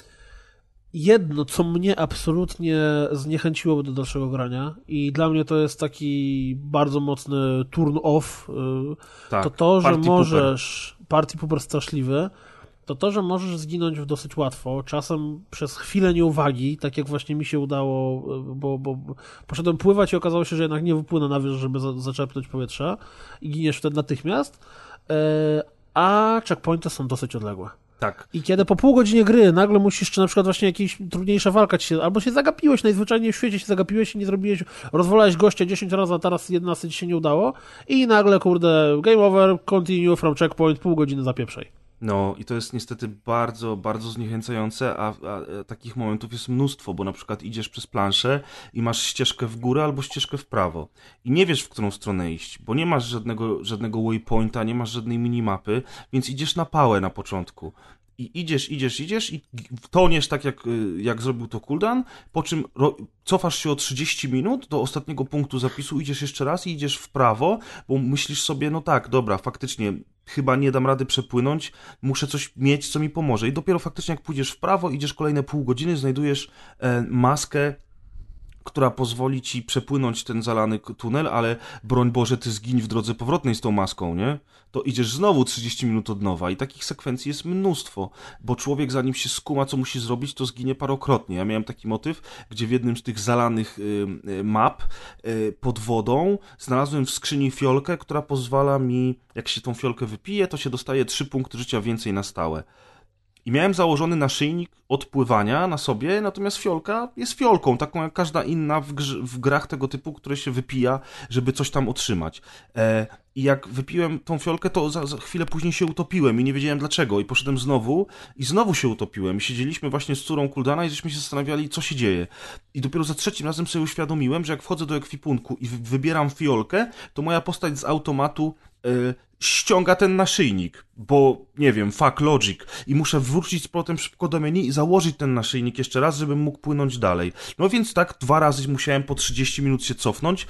Speaker 1: jedno, co mnie absolutnie zniechęciłoby do dalszego grania i dla mnie to jest taki bardzo mocny turn off, y, tak, to to, że możesz, pooper. party pooper straszliwy, to to, że możesz zginąć dosyć łatwo, czasem przez chwilę nieuwagi, tak jak właśnie mi się udało, y, bo, bo poszedłem pływać i okazało się, że jednak nie wypłynę na wierzch, żeby za, zaczerpnąć powietrza i giniesz wtedy natychmiast, y, a checkpointy są dosyć odległe.
Speaker 2: Tak.
Speaker 1: I kiedy po pół godzinie gry nagle musisz, czy na przykład właśnie jakaś trudniejsza walka ci się, albo się zagapiłeś, najzwyczajniej w świecie się zagapiłeś i nie zrobiłeś, rozwalałeś gościa 10 razy, a teraz 11 ci się nie udało i nagle, kurde, game over, continue from checkpoint, pół godziny zapieprzej.
Speaker 2: No i to jest niestety bardzo, bardzo zniechęcające, a, a, a, takich momentów jest mnóstwo, bo na przykład idziesz przez planszę i masz ścieżkę w górę albo ścieżkę w prawo. I nie wiesz, w którą stronę iść, bo nie masz żadnego, żadnego waypointa, nie masz żadnej minimapy, więc idziesz na pałę na początku. I idziesz, idziesz, idziesz i toniesz tak jak, y, jak zrobił to Kuldan, po czym cofasz się o 30 minut do ostatniego punktu zapisu, idziesz jeszcze raz i idziesz w prawo, bo myślisz sobie, no tak, dobra, faktycznie chyba nie dam rady przepłynąć, muszę coś mieć, co mi pomoże. I dopiero faktycznie jak pójdziesz w prawo, idziesz kolejne pół godziny, znajdujesz e, maskę która pozwoli ci przepłynąć ten zalany tunel, ale broń Boże, ty zgiń w drodze powrotnej z tą maską, nie? To idziesz znowu 30 minut od nowa i takich sekwencji jest mnóstwo, bo człowiek zanim się skuma, co musi zrobić, to zginie parokrotnie. Ja miałem taki motyw, gdzie w jednym z tych zalanych y, y, map y, pod wodą znalazłem w skrzyni fiolkę, która pozwala mi, jak się tą fiolkę wypije, to się dostaje 3 punkty życia więcej na stałe. I miałem założony naszyjnik odpływania na sobie, natomiast fiolka jest fiolką, taką jak każda inna w, w grach tego typu, które się wypija, żeby coś tam otrzymać. E, I jak wypiłem tą fiolkę, to za, za, chwilę później się utopiłem i nie wiedziałem dlaczego. I poszedłem znowu i znowu się utopiłem. I siedzieliśmy właśnie z córą Kuldana i żeśmy się zastanawiali, co się dzieje. I dopiero za trzecim razem sobie uświadomiłem, że jak wchodzę do ekwipunku i wybieram fiolkę, to moja postać z automatu Y, ściąga ten naszyjnik, bo nie wiem, fuck logic i muszę wrócić z powrotem szybko do menu i założyć ten naszyjnik jeszcze raz, żebym mógł płynąć dalej. No więc tak dwa razy musiałem po 30 minut się cofnąć,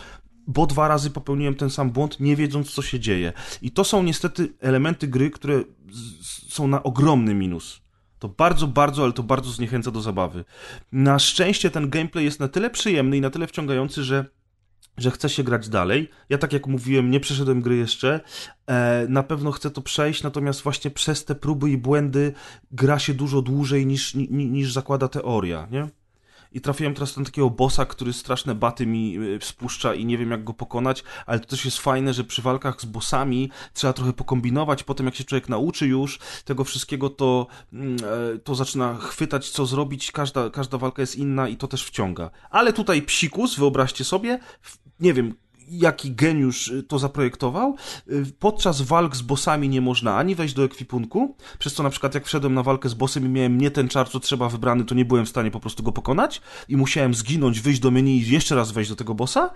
Speaker 2: bo dwa razy popełniłem ten sam błąd, nie wiedząc co się dzieje. I to są niestety elementy gry, które są na ogromny minus. To bardzo, bardzo, ale to bardzo zniechęca do zabawy. Na szczęście ten gameplay jest na tyle przyjemny i na tyle wciągający, że że chce się grać dalej. Ja tak jak mówiłem, nie przeszedłem gry jeszcze. E, na pewno chcę to przejść, natomiast właśnie przez te próby i błędy gra się dużo dłużej niż, ni, niż zakłada teoria, nie? I trafiłem teraz na takiego bossa, który straszne baty mi spuszcza i nie wiem jak go pokonać, ale to też jest fajne, że przy walkach z bossami trzeba trochę pokombinować, potem jak się człowiek nauczy już tego wszystkiego, to, mm, e, to zaczyna chwytać co zrobić, każda, każda walka jest inna i to też wciąga. Ale tutaj psikus, wyobraźcie sobie, nie wiem, jaki geniusz y, to zaprojektował. Y, podczas walk z bossami nie można ani wejść do ekwipunku, przez co na przykład jak wszedłem na walkę z bossem i miałem nie ten czar, co trzeba wybrany, to nie byłem w stanie po prostu go pokonać i musiałem zginąć, wyjść do menu i jeszcze raz wejść do tego bossa,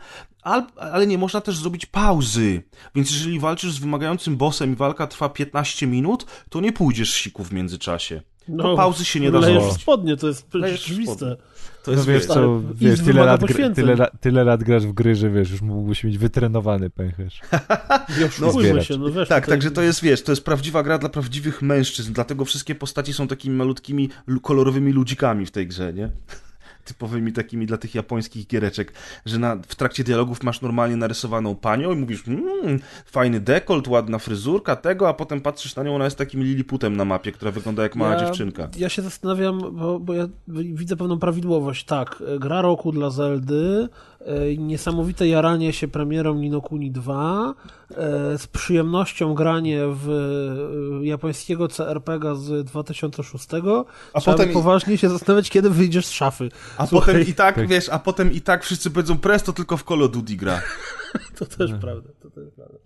Speaker 2: ale nie można też zrobić pauzy. Więc jeżeli walczysz z wymagającym bossem i walka trwa 15 minut, to nie pójdziesz siku w międzyczasie. No, pauzy się nie da
Speaker 1: zrobić. w spodnie, to jest oczywiste.
Speaker 3: To jest, no wiesz, co, wiesz, tyle lat, gry, tyle, tyle lat grasz w gry, że wiesz, już mógłbyś mieć wytrenowany pęcherz.
Speaker 1: no, się, no wiesz,
Speaker 2: tak, tutaj... także to jest, wiesz, to jest prawdziwa gra dla prawdziwych mężczyzn, dlatego wszystkie postaci są takimi malutkimi, kolorowymi ludzikami w tej grze, nie? Typowymi takimi dla tych japońskich giereczek, że na, w trakcie dialogów masz normalnie narysowaną panią i mówisz, mmm, fajny dekolt, ładna fryzurka, tego, a potem patrzysz na nią, ona jest takim liliputem na mapie, która wygląda jak mała
Speaker 1: ja,
Speaker 2: dziewczynka.
Speaker 1: Ja się zastanawiam, bo, bo ja widzę pewną prawidłowość. Tak, gra roku dla Zeldy, niesamowite jaranie się premierą Ninokuni 2, e, z przyjemnością granie w e, japońskiego CRPG z 2006, a Trzeba potem poważnie się zastanawiać, kiedy wyjdziesz z szafy.
Speaker 2: A Słuchaj. potem i tak, tak, wiesz, a potem i tak wszyscy powiedzą, presto tylko w Call of Duty gra.
Speaker 1: to też prawda, to też prawda.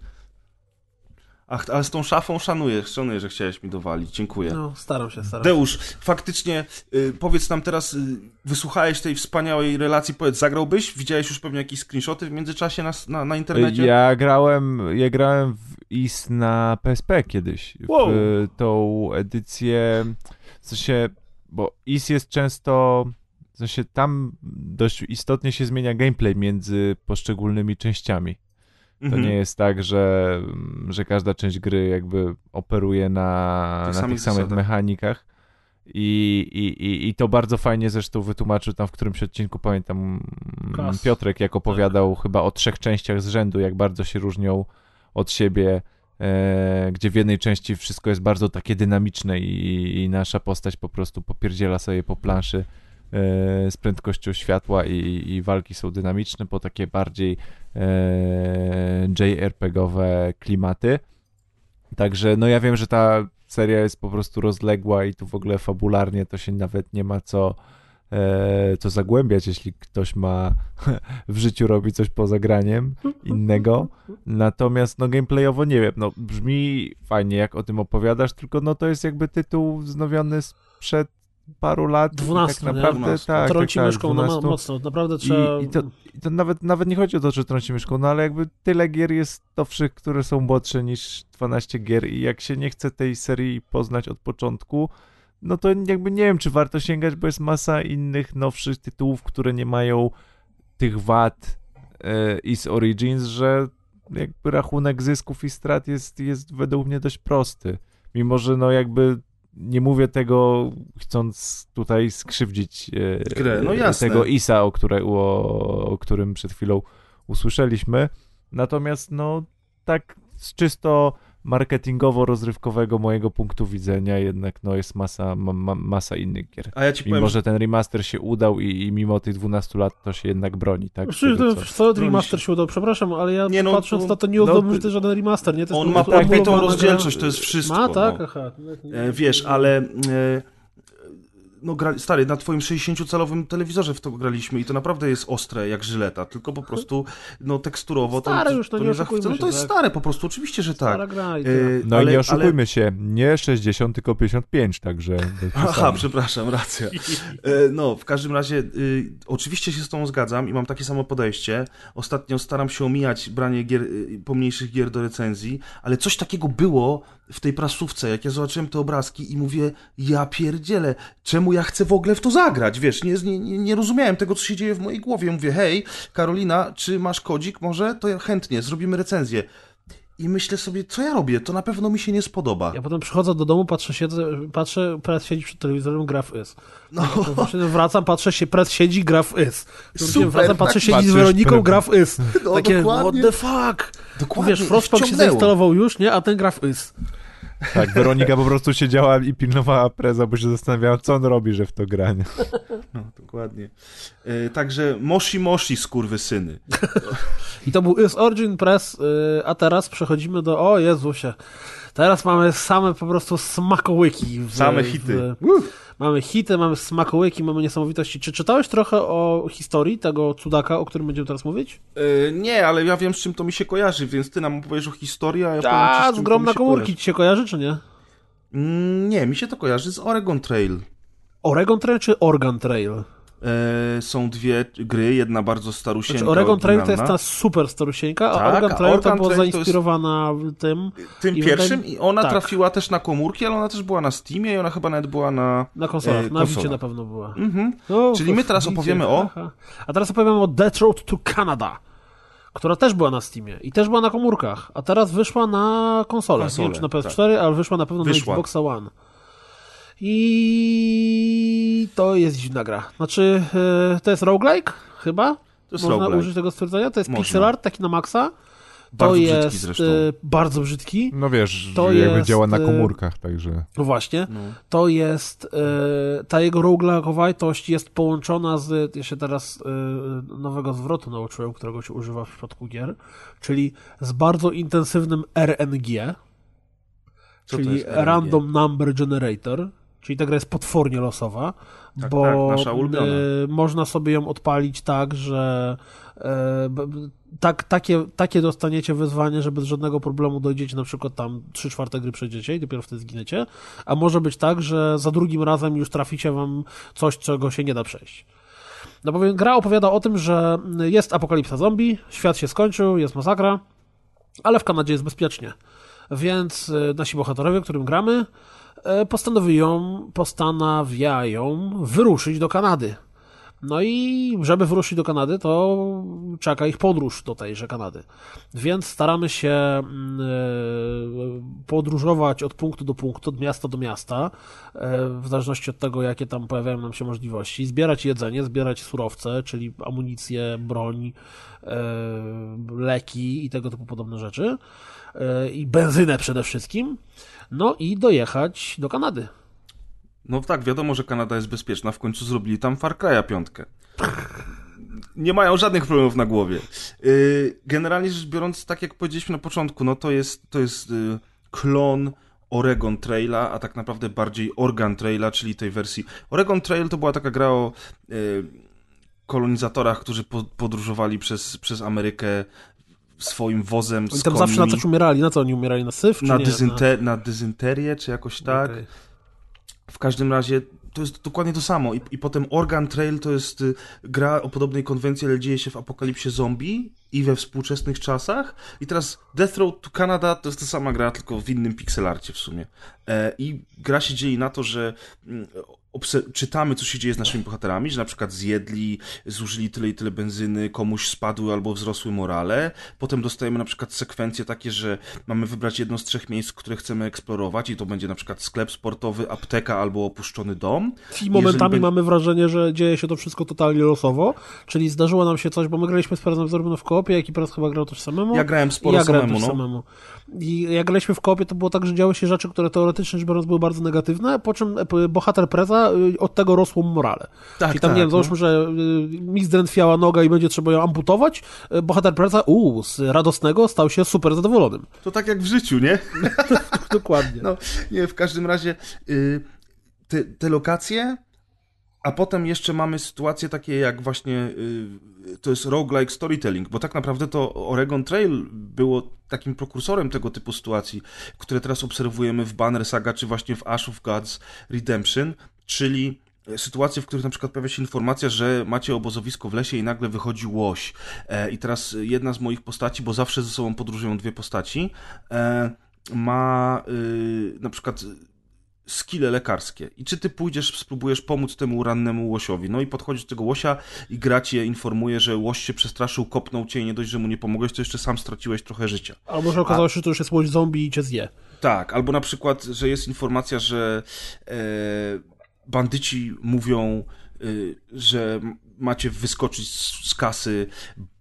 Speaker 2: Ach, ale z tą szafą szanuję, szanuję, że chciałeś mi dowalić. Dziękuję.
Speaker 1: No, staram się, staram
Speaker 2: Deusz,
Speaker 1: się.
Speaker 2: faktycznie y, powiedz nam teraz, y, wysłuchałeś tej wspaniałej relacji, powiedz, zagrałbyś? Widziałeś już pewnie jakieś screenshoty w międzyczasie na, na, na internecie?
Speaker 3: Ja grałem, ja grałem w IS na PSP kiedyś. Wow. W tą edycję, w sensie, bo IS jest często, w sensie tam dość istotnie się zmienia gameplay między poszczególnymi częściami. To mhm. nie jest tak, że, że każda część gry jakby operuje na, tych, na tych samych mechanikach. I, i, I to bardzo fajnie zresztą wytłumaczył tam w którymś odcinku, pamiętam Kas. Piotrek, jak opowiadał tak. chyba o trzech częściach z rzędu, jak bardzo się różnią od siebie, e, gdzie w jednej części wszystko jest bardzo takie dynamiczne i, i nasza postać po prostu popierdziela sobie po planszy z prędkością światła i, i walki są dynamiczne, po takie bardziej e, JRPGowe klimaty. Także no ja wiem, że ta seria jest po prostu rozległa i tu w ogóle fabularnie to się nawet nie ma co, e, co zagłębiać, jeśli ktoś ma w życiu robi coś poza graniem innego. Natomiast no gameplayowo nie wiem, no brzmi fajnie jak o tym opowiadasz, tylko no to jest jakby tytuł wznowiony sprzed paru lat.
Speaker 1: 12, tak naprawdę, 12. tak, trąci tak, myszką tak, mocno, naprawdę trzeba...
Speaker 3: I, i, to, i to, nawet, nawet nie chodzi o to, że trąci myszką, no ale jakby tyle gier jest nowszych, które są młodsze niż 12 gier i jak się nie chce tej serii poznać od początku, no to jakby nie wiem, czy warto sięgać, bo jest masa innych, nowszych tytułów, które nie mają tych wad e, i z Origins, że jakby rachunek zysków i strat jest, jest według mnie dość prosty. Mimo, że no jakby nie mówię tego chcąc tutaj skrzywdzić e, Grę. No jasne. tego Isa, o, które, o, o którym przed chwilą usłyszeliśmy. Natomiast no tak z czysto marketingowo-rozrywkowego mojego punktu widzenia jednak no, jest masa, ma, masa innych gier. A ja ci mimo, powiem, że ten remaster się udał i, i, mimo tych 12 lat to się jednak broni, tak?
Speaker 1: Znaczy, co remaster się udał, przepraszam, ale ja nie, no, patrząc na to nie uznałbym, no, że to żaden remaster, nie? To
Speaker 2: on ma tak, tą rozdzielczość, to jest wszystko.
Speaker 1: Ma, tak? No. Aha.
Speaker 2: E, wiesz, ale... E, no gra, stary, na twoim 60-calowym telewizorze w to graliśmy i to naprawdę jest ostre jak żyleta, tylko po prostu no teksturowo
Speaker 1: stare to, już, to, to nie zachwyca.
Speaker 2: No to jest tak? stare po prostu, oczywiście, że tak.
Speaker 3: Gra i e, no ale, i nie oszukujmy ale... się, nie 60, tylko 55, także...
Speaker 2: Aha, przepraszam, racja. E, no, w każdym razie y, oczywiście się z tą zgadzam i mam takie samo podejście. Ostatnio staram się omijać branie gier, y, pomniejszych gier do recenzji, ale coś takiego było w tej prasówce, jak ja zobaczyłem te obrazki i mówię, ja pierdzielę, czemu ja chcę w ogóle w to zagrać, wiesz, nie, nie, nie rozumiałem tego, co się dzieje w mojej głowie. Mówię, hej, Karolina, czy masz kodzik może? To ja chętnie, zrobimy recenzję. I myślę sobie, co ja robię? To na pewno mi się nie spodoba.
Speaker 1: Ja potem przychodzę do domu, patrzę, siedzę, patrzę, Pret siedzi przed telewizorem, gra w Is.
Speaker 2: No,
Speaker 1: wracam, patrzę się, Pret siedzi, gra w Is.
Speaker 2: Super,
Speaker 1: wracam, patrzę,
Speaker 2: tak
Speaker 1: siedzi z Weroniką, gra w Is.
Speaker 2: No,
Speaker 1: Takie,
Speaker 2: dokładnie.
Speaker 1: what the fuck?
Speaker 2: dokładnie.
Speaker 1: Wiesz, Frostpunk się zainstalował już, nie? A ten gra w Is.
Speaker 3: Tak, Weronika po prostu siedziała i pilnowała preza, bo się zastanawiała, co on robi, że w to gra. nie?
Speaker 2: No, dokładnie. E, także Moshi Moshi, skurwysyny.
Speaker 1: I to był Is Origin Press, yy, a teraz przechodzimy do, o Jezusie, teraz mamy same po prostu smakołyki. W,
Speaker 2: Same hity.
Speaker 1: W, mamy hity, mamy smakołyki, mamy niesamowitości. Czy czytałeś trochę o historii tego cudaka, o którym będziemy teraz mówić?
Speaker 2: E, nie, ale ja wiem, z czym to mi się kojarzy, więc ty nam opowiesz o historii, a ja powiem ci,
Speaker 1: A,
Speaker 2: z
Speaker 1: z
Speaker 2: czym
Speaker 1: grom
Speaker 2: to mi
Speaker 1: na
Speaker 2: się
Speaker 1: komórki
Speaker 2: kojarzy.
Speaker 1: ci się kojarzy, czy nie?
Speaker 2: Mm, nie, mi się to kojarzy z Oregon Trail.
Speaker 1: Oregon Trail czy Organ Trail?
Speaker 2: E, są dwie gry, jedna bardzo starusieńka,
Speaker 1: Znaczy Oregon Trail to jest ta super starusieńka, a
Speaker 2: Tak,
Speaker 1: Organ
Speaker 2: a
Speaker 1: Trail to była
Speaker 2: to
Speaker 1: zainspirowana tym
Speaker 2: Tym
Speaker 1: I
Speaker 2: pierwszym i ona
Speaker 1: tak.
Speaker 2: trafiła też na komórki, ale ona też była na Steamie i ona chyba nawet była na...
Speaker 1: na konsolach,
Speaker 2: E,
Speaker 1: na. Wicie na pewno była.
Speaker 2: Mhm.
Speaker 1: No,
Speaker 2: Czyli my teraz opowiemy o-
Speaker 1: aha. A teraz opowiemy o Death Road to Canada, która też była na Steamie i też była na komórkach, a teraz wyszła na konsolę.
Speaker 2: Konsole,
Speaker 1: Nie wiem, czy na PS4, ale wyszła na pewno
Speaker 2: Wyszła.
Speaker 1: na Xboxa One. I to jest dziwna gra. Znaczy, e, to jest roguelike? Chyba?
Speaker 2: To jest
Speaker 1: Można
Speaker 2: roguelike.
Speaker 1: użyć tego stwierdzenia? To jest
Speaker 2: Można.
Speaker 1: pixel art, taki na maksa. To
Speaker 2: Bardzo brzydki
Speaker 1: jest
Speaker 2: zresztą.
Speaker 1: e, bardzo brzydki.
Speaker 3: No wiesz,
Speaker 1: To
Speaker 3: jakby
Speaker 1: jest,
Speaker 3: działa na
Speaker 1: y-
Speaker 3: komórkach, także...
Speaker 1: No właśnie.
Speaker 2: No.
Speaker 1: to jest e, ta jego roguelike'owatość jest połączona z, ja się teraz e, nowego zwrotu nauczyłem, którego się używa w przypadku gier, czyli z bardzo intensywnym RNG,
Speaker 2: Co to
Speaker 1: czyli? Random Number Generator, czyli ta gra jest potwornie losowa,
Speaker 2: Tak,
Speaker 1: bo
Speaker 2: tak, nasza ulubiona.
Speaker 1: e, można sobie ją odpalić tak, że b- tak, takie, takie dostaniecie wyzwanie, że bez żadnego problemu dojdziecie, na przykład tam 3 czwarte gry przejdziecie i dopiero wtedy zginiecie, a może być tak, że za drugim razem już traficie wam coś, czego się nie da przejść. No bowiem gra opowiada o tym, że jest apokalipsa zombie, świat się skończył, jest masakra, ale w Kanadzie jest bezpiecznie. Więc e, nasi bohaterowie, którym gramy, postanowią, postanawiają wyruszyć do Kanady. No i żeby wyruszyć do Kanady, to czeka ich podróż do tejże Kanady. Więc staramy się mm, e, podróżować od punktu do punktu, od miasta do miasta, e, w zależności od tego, jakie tam pojawiają nam się możliwości. Zbierać jedzenie, zbierać surowce, czyli amunicję, broń, e, leki i tego typu podobne rzeczy. E, I benzynę przede wszystkim. No i dojechać do Kanady.
Speaker 2: No tak, wiadomo, że Kanada jest bezpieczna. W końcu zrobili tam Far Cry'a piątkę. Nie mają żadnych problemów na głowie. Yy, Generalnie rzecz biorąc, tak jak powiedzieliśmy na początku, no to jest, to jest yy, klon Oregon Traila, a tak naprawdę bardziej Organ Traila, czyli tej wersji. Oregon Trail to była taka gra o yy, kolonizatorach, którzy po, podróżowali przez, przez Amerykę swoim wozem
Speaker 1: Oni
Speaker 2: z
Speaker 1: tam zawsze na coś umierali. Na co oni umierali? Na syf?
Speaker 2: Na,
Speaker 1: nie?
Speaker 2: dyzynte- na dysynterię, czy jakoś tak.
Speaker 1: Okej.
Speaker 2: W każdym razie to jest dokładnie to samo. I, i potem Organ Trail to jest y, gra o podobnej konwencji, ale dzieje się w apokalipsie zombie i we współczesnych czasach. I teraz Death Road to Canada to jest ta sama gra, tylko w innym pixelarcie w sumie. E, I gra się dzieje na to, że mm, czytamy, co się dzieje z naszymi bohaterami, że na przykład zjedli, zużyli tyle i tyle benzyny, komuś spadły albo wzrosły morale. Potem dostajemy na przykład sekwencje takie, że mamy wybrać jedno z trzech miejsc, które chcemy eksplorować i to będzie na przykład sklep sportowy, apteka albo opuszczony dom.
Speaker 1: I momentami
Speaker 2: Jeżeli
Speaker 1: mamy wrażenie, że dzieje się to wszystko totalnie losowo, czyli zdarzyło nam się coś, bo my graliśmy z Perezem zarówno w koopie, jak i chyba grał też samemu.
Speaker 2: Ja grałem sporo
Speaker 1: ja grałem
Speaker 2: samemu, no.
Speaker 1: samemu. I jak graliśmy w koopie, to było tak, że działy się rzeczy, które teoretycznie rzecz biorąc były bardzo negatywne, po czym e, bohater Preza y, od tego rosło mu morale.
Speaker 2: Tak,
Speaker 1: Czyli tam,
Speaker 2: tak,
Speaker 1: nie wiem,
Speaker 2: no.
Speaker 1: załóżmy, że y, mi zdrętwiała noga i będzie trzeba ją amputować, y, bohater Preza, uuu, z radosnego stał się super zadowolonym.
Speaker 2: To tak jak w życiu, nie?
Speaker 1: Dokładnie.
Speaker 2: No, nie, w każdym razie te, te lokacje, a potem jeszcze mamy sytuacje takie jak właśnie y, to jest roguelike storytelling, bo tak naprawdę to Oregon Trail było takim prekursorem tego typu sytuacji, które teraz obserwujemy w Banner Saga, czy właśnie w Ash of Gods Redemption, czyli sytuacje, w których na przykład pojawia się informacja, że macie obozowisko w lesie i nagle wychodzi łoś. E, I teraz jedna z moich postaci, bo zawsze ze sobą podróżują dwie postaci, e, ma y, na przykład skille lekarskie. I czy ty pójdziesz, spróbujesz pomóc temu rannemu łosiowi. No i podchodzisz do tego łosia i gra cię informuje, że łoś się przestraszył, kopnął cię i nie dość, że mu nie pomogłeś, to jeszcze sam straciłeś trochę życia.
Speaker 1: Albo że okazało się, że to już jest łoś zombie i cię zje.
Speaker 2: Tak, albo na przykład, że jest informacja, że e, bandyci mówią, e, że macie wyskoczyć z, z kasy,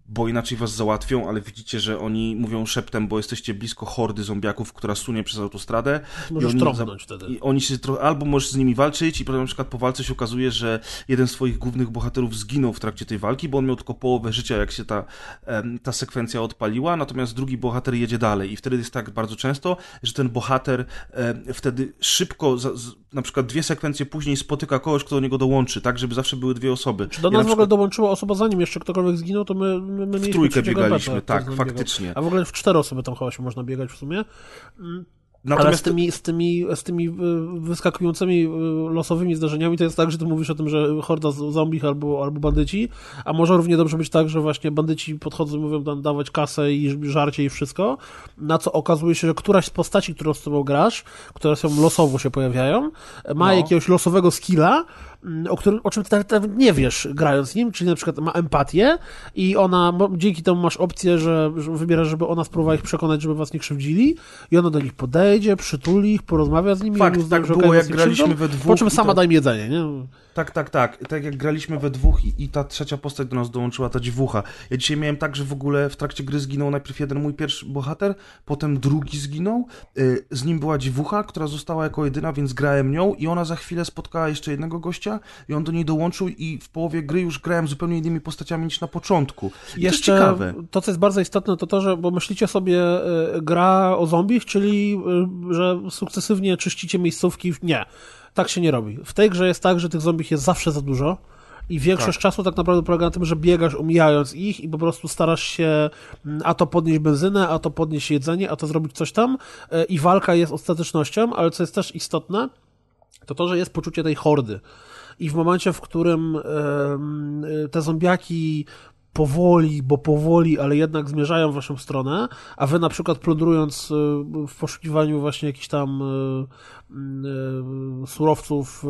Speaker 2: bo inaczej was załatwią, ale widzicie, że oni mówią szeptem, bo jesteście blisko hordy zombiaków, która sunie przez autostradę.
Speaker 1: Możesz
Speaker 2: I oni,
Speaker 1: trąbnąć wtedy.
Speaker 2: I oni się tro... albo możesz z nimi walczyć i potem na przykład po walce się okazuje, że jeden z twoich głównych bohaterów zginął w trakcie tej walki, bo on miał tylko połowę życia, jak się ta, ta sekwencja odpaliła, natomiast drugi bohater jedzie dalej i wtedy jest tak bardzo często, że ten bohater wtedy szybko, na przykład dwie sekwencje później spotyka kogoś, kto do niego dołączy, tak, żeby zawsze były dwie osoby.
Speaker 1: Czy do nas
Speaker 2: na
Speaker 1: w ogóle
Speaker 2: przykład
Speaker 1: dołączyła osoba, zanim jeszcze ktokolwiek zginął, to my, my, my
Speaker 2: w
Speaker 1: mieliśmy
Speaker 2: trójkę biegaliśmy, tak, faktycznie.
Speaker 1: biegał. A w ogóle w cztery osoby tam chyba się można biegać w sumie. Ale z
Speaker 2: Natomiast
Speaker 1: tymi, z tymi, z tymi y, wyskakującymi y, losowymi zdarzeniami to jest tak, że ty mówisz o tym, że horda zombie albo, albo bandyci, a może równie dobrze być tak, że właśnie bandyci podchodzą i mówią tam dawać kasę i żarcie i wszystko, na co okazuje się, że któraś z postaci, którą z tobą grasz, które są losowo się pojawiają, ma
Speaker 2: No.
Speaker 1: jakiegoś losowego skilla, o, którym, o czym ty nawet- nawet nie wiesz grając z nim, czyli na przykład ma empatię i ona, dzięki temu masz opcję, że, że wybierasz, żeby ona spróbowała ich przekonać, żeby was nie krzywdzili i ona do nich podejdzie, przytuli ich, porozmawia z nimi.
Speaker 2: Fakt,
Speaker 1: oni
Speaker 2: tak było, jak graliśmy we dwóch
Speaker 1: Po czym sama
Speaker 2: to-
Speaker 1: daj im jedzenie, nie?
Speaker 2: Tak, tak, tak. Tak jak graliśmy we dwóch i, i ta trzecia postać do nas dołączyła, ta dziwucha. Ja dzisiaj miałem tak, że w ogóle w trakcie gry zginął najpierw jeden mój pierwszy bohater, potem drugi zginął. Y, Z nim była dziwucha, która została jako jedyna, więc grałem nią i ona za chwilę spotkała jeszcze jednego gościa i on do niej dołączył i w połowie gry już grałem zupełnie innymi postaciami niż na początku. I to jest
Speaker 1: Jeszcze
Speaker 2: ciekawe.
Speaker 1: to, co jest bardzo istotne, to to, że bo myślicie sobie e, gra o zombich, czyli e, że sukcesywnie czyścicie miejscówki. Nie, tak się nie robi. W tej grze jest tak, że tych zombich jest zawsze za dużo. I większość
Speaker 2: Tak.
Speaker 1: czasu tak naprawdę polega na tym, że biegasz omijając ich i po prostu starasz się mm, a to podnieść benzynę, a to podnieść jedzenie, a to zrobić coś tam. E, I walka jest ostatecznością, ale co jest też istotne, to to, że jest poczucie tej hordy. I w momencie, w którym y, te zombiaki powoli, bo powoli, ale jednak zmierzają w waszą stronę, a wy na przykład plądrując y, w poszukiwaniu właśnie jakichś tam y, y, surowców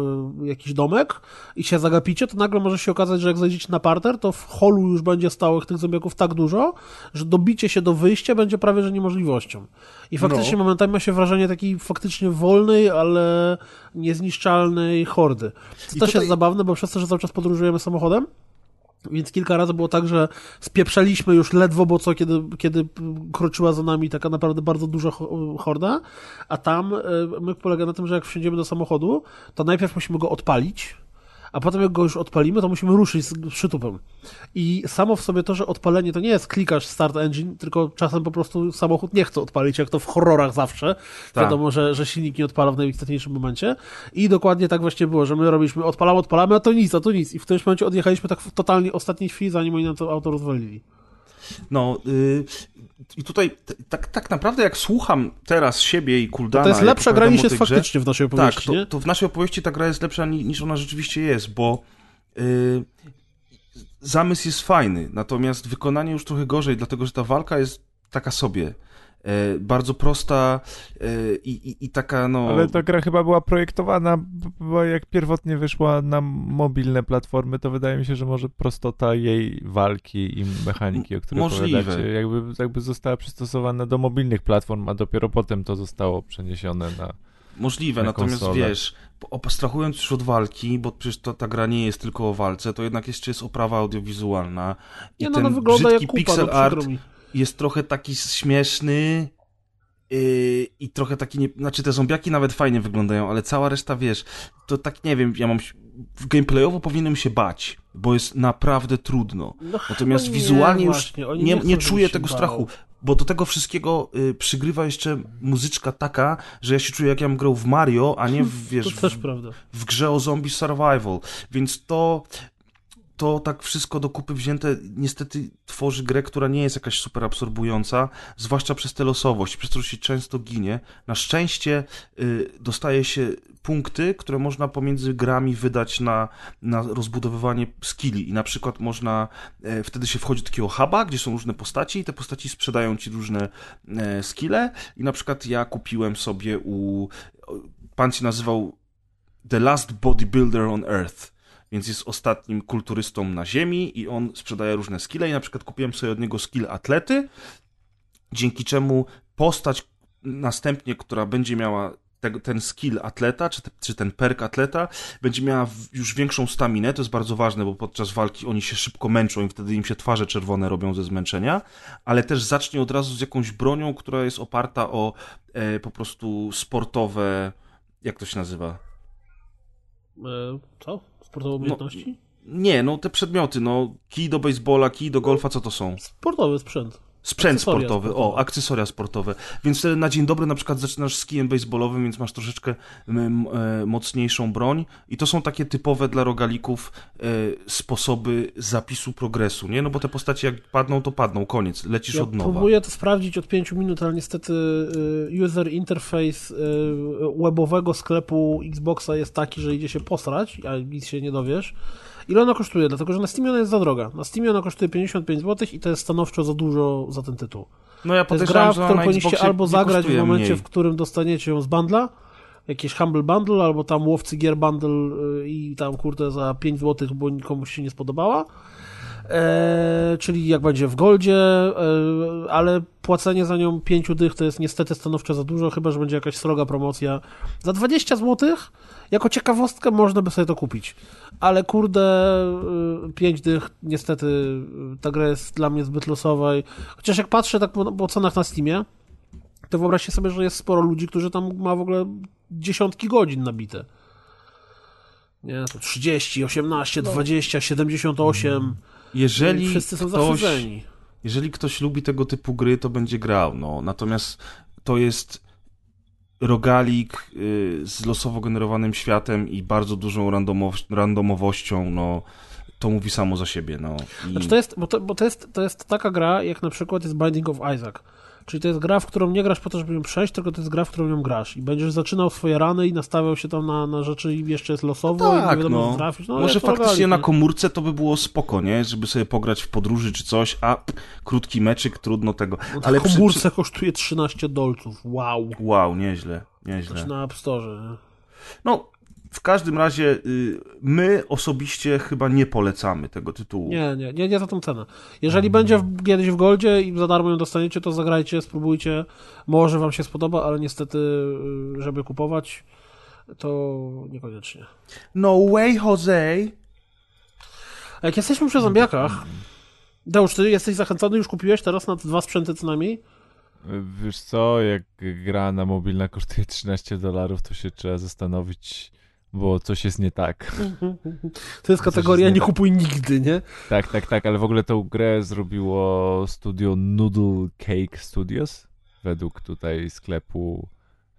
Speaker 1: jakiś domek i się zagapicie, to nagle może się okazać, że jak zejdziecie na parter, to w holu już będzie stałych tych zombiaków tak dużo, że dobicie się do wyjścia będzie prawie że niemożliwością. I faktycznie
Speaker 2: No.
Speaker 1: momentami ma się wrażenie takiej faktycznie wolnej, ale niezniszczalnej hordy. Co
Speaker 2: I
Speaker 1: też
Speaker 2: tutaj-
Speaker 1: jest zabawne, bo przez to, że cały czas podróżujemy samochodem, więc kilka razy było tak, że spieprzaliśmy już ledwo, bo co, kiedy, kiedy kroczyła za nami taka naprawdę bardzo duża ho- horda, a tam y, myk polega na tym, że jak wsiądziemy do samochodu, to najpierw musimy go odpalić, a potem jak go już odpalimy, to musimy ruszyć z przytupem. I samo w sobie to, że odpalenie to nie jest klikasz start engine, tylko czasem po prostu samochód nie chce odpalić, jak to w horrorach zawsze.
Speaker 2: Tak.
Speaker 1: Wiadomo, że, że silnik nie odpala w najistotniejszym momencie. I dokładnie tak właśnie było, że my robiliśmy, odpalamy, odpalamy, a to nic, a to nic. I w którymś momencie odjechaliśmy tak w totalnie ostatniej chwili, zanim oni nam to auto rozwalili.
Speaker 2: No, y, i tutaj tak, tak naprawdę jak słucham teraz siebie i Kuldana...
Speaker 1: To jest lepsza gra niż jest
Speaker 2: grze,
Speaker 1: faktycznie w naszej opowieści,
Speaker 2: Tak, to, to w naszej opowieści ta gra jest lepsza ni- niż ona rzeczywiście jest, bo y, zamysł jest fajny, natomiast wykonanie już trochę gorzej, dlatego że ta walka jest taka sobie. E, bardzo prosta e, i, i, i taka, no.
Speaker 3: Ale ta gra chyba była projektowana, bo jak pierwotnie wyszła na mobilne platformy, to wydaje mi się, że może prostota jej walki i mechaniki, o której
Speaker 2: Możliwe.
Speaker 3: jakby, jakby została przystosowana do mobilnych platform, a dopiero potem to zostało przeniesione na...
Speaker 2: Możliwe,
Speaker 3: na
Speaker 2: natomiast
Speaker 3: konsolę.
Speaker 2: wiesz, abstrahując już od walki, bo przecież to, ta gra nie jest tylko o walce, to jednak jeszcze jest oprawa audiowizualna. I
Speaker 1: Nie, no,
Speaker 2: ten
Speaker 1: no wygląda
Speaker 2: brzydki
Speaker 1: jak kupa,
Speaker 2: pixel
Speaker 1: no,
Speaker 2: art
Speaker 1: przykro mi.
Speaker 2: Jest trochę taki śmieszny yy, i trochę taki, nie, znaczy te zombiaki nawet fajnie wyglądają, ale cała reszta, wiesz, to tak nie wiem, ja mam, gameplayowo powinienem się bać, bo jest naprawdę trudno.
Speaker 1: No,
Speaker 2: Natomiast
Speaker 1: nie,
Speaker 2: wizualnie już
Speaker 1: właśnie,
Speaker 2: nie, nie czuję tego
Speaker 1: bał.
Speaker 2: strachu, bo do tego wszystkiego y, przygrywa jeszcze muzyczka taka, że ja się czuję jak ja bym grał w Mario, a nie w, wiesz, w,
Speaker 1: prawda.
Speaker 2: w grze o zombie survival, więc to to tak wszystko do kupy wzięte niestety tworzy grę, która nie jest jakaś super absorbująca, zwłaszcza przez tę losowość, przez że się często ginie. Na szczęście y, dostaje się punkty, które można pomiędzy grami wydać na, na rozbudowywanie skilli. I na przykład można, e, wtedy się wchodzi do takiego huba, gdzie są różne postaci i te postaci sprzedają ci różne e, skille. I na przykład ja kupiłem sobie u pan się nazywał The Last Bodybuilder on Earth, więc jest ostatnim kulturystą na Ziemi i on sprzedaje różne skille i na przykład kupiłem sobie od niego skill atlety, dzięki czemu postać następnie, która będzie miała te, ten skill atleta, czy, czy ten perk atleta, będzie miała już większą staminę, to jest bardzo ważne, bo podczas walki oni się szybko męczą i wtedy im się twarze czerwone robią ze zmęczenia, ale też zacznie od razu z jakąś bronią, która jest oparta o e, po prostu sportowe, jak to się nazywa?
Speaker 1: E, co? Sportowe umiejętności?
Speaker 2: No, nie, no te przedmioty, no kij do baseballa, kij do golfa, co to są?
Speaker 1: Sportowy sprzęt.
Speaker 2: Sprzęt sportowy, sportowe. o, akcesoria sportowe. Więc wtedy na dzień dobry na przykład zaczynasz z kijem baseballowym, więc masz troszeczkę mocniejszą broń i to są takie typowe dla rogalików e, sposoby zapisu progresu, nie? No bo te postacie jak padną, to padną, koniec, lecisz
Speaker 1: ja
Speaker 2: od nowa.
Speaker 1: próbuję to sprawdzić od 5 minut, ale niestety e, user interface webowego sklepu Xboxa jest taki, że idzie się posrać, a nic się nie dowiesz. Ile ona kosztuje? Dlatego, że na Steamie ona jest za droga. Na Steamie ona kosztuje 55 zł i to jest stanowczo za dużo za ten tytuł.
Speaker 2: No ja
Speaker 1: to jest gra, w którą powinniście albo zagrać w momencie, mniej. w którym dostaniecie ją z bundla, jakiś Humble Bundle, albo tam Łowcy Gier Bundle y, i tam kurde za 5 zł, bo nikomu się nie spodobała. Eee, czyli jak będzie w Goldzie, eee, ale płacenie za nią 5 dych to jest niestety stanowczo za dużo, chyba że będzie jakaś sroga promocja. Za 20 złotych jako ciekawostkę można by sobie to kupić. Ale kurde, y, pięć dych, niestety y, ta gra jest dla mnie zbyt losowa. Chociaż jak patrzę tak po, po cenach na Steamie, to wyobraźcie sobie, że jest sporo ludzi, którzy tam ma w ogóle dziesiątki godzin nabite. Nie, to 30, 18, no. 20, 78.
Speaker 2: Jeżeli
Speaker 1: wszyscy są
Speaker 2: ktoś,
Speaker 1: zachwyceni.
Speaker 2: Jeżeli ktoś lubi tego typu gry, to będzie grał. No. Natomiast to jest rogalik y, z losowo generowanym światem i bardzo dużą randomow randomowością, no to mówi samo za siebie, no.
Speaker 1: I... Znaczy to jest, bo, to, bo to, jest, to jest taka gra, jak na przykład jest Binding of Isaac. Czyli to jest gra, w którą nie grasz po to, żeby ją przejść, tylko to jest gra, w którą ją grasz. I będziesz zaczynał swoje rany i nastawiał się tam na, na rzeczy i jeszcze jest losowo
Speaker 2: no
Speaker 1: tak, i nie wiadomo,
Speaker 2: no.
Speaker 1: trafisz.
Speaker 2: No, Może faktycznie na komórce to by było spoko, nie? Żeby sobie pograć w podróży czy coś, a krótki meczyk, trudno tego.
Speaker 1: No, Ale komórce przy... kosztuje 13 dolców. Wow.
Speaker 2: Wow, nieźle, nieźle.
Speaker 1: Znaczy na App Store.
Speaker 2: No, w każdym razie y, my osobiście chyba nie polecamy tego tytułu.
Speaker 1: Nie, nie, nie, nie za tą cenę. Jeżeli będzie w, kiedyś w Goldzie i za darmo ją dostaniecie, to zagrajcie, spróbujcie. Może wam się spodoba, ale niestety, y, żeby kupować, to niekoniecznie.
Speaker 2: No way, Jose!
Speaker 1: A jak jesteśmy przy zombiakach, Deusz, ty jesteś zachęcony, już kupiłeś teraz na dwa sprzęty co najmniej?
Speaker 3: Wiesz co, jak gra na mobilna kosztuje 13 dolarów, to się trzeba zastanowić, bo coś jest nie tak.
Speaker 1: To jest kategoria nie, nie kupuj tak. nigdy, nie?
Speaker 3: Tak, tak, tak, ale w ogóle tą grę zrobiło studio Noodle Cake Studios, według tutaj sklepu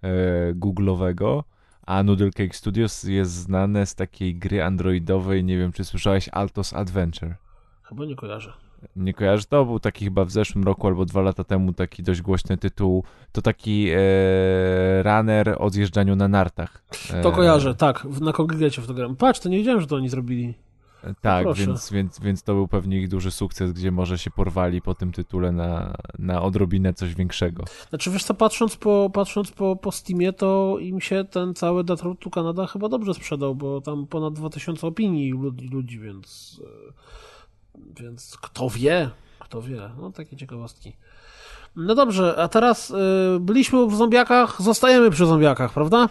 Speaker 3: e, Google'owego, a Noodle Cake Studios jest znane z takiej gry androidowej, nie wiem czy słyszałeś, Altos Adventure.
Speaker 1: Chyba nie kojarzę
Speaker 3: nie kojarzę, to był taki chyba w zeszłym roku albo dwa lata temu taki dość głośny tytuł. To taki e, runner o zjeżdżaniu na nartach.
Speaker 1: E, to kojarzę, tak, na kongregacie w to gram. Patrz, to nie wiedziałem, że to oni zrobili.
Speaker 3: Tak, więc, więc, więc to był pewnie ich duży sukces, gdzie może się porwali po tym tytule na, na odrobinę coś większego.
Speaker 1: Znaczy wiesz co, patrząc po, patrząc po, po Steamie, to im się ten cały Detroit to Canada chyba dobrze sprzedał, bo tam ponad 2000 opinii ludzi, ludzi więc e, więc kto wie, kto wie. No takie ciekawostki. No dobrze, a teraz y, byliśmy w zombiakach, zostajemy przy zombiakach, prawda?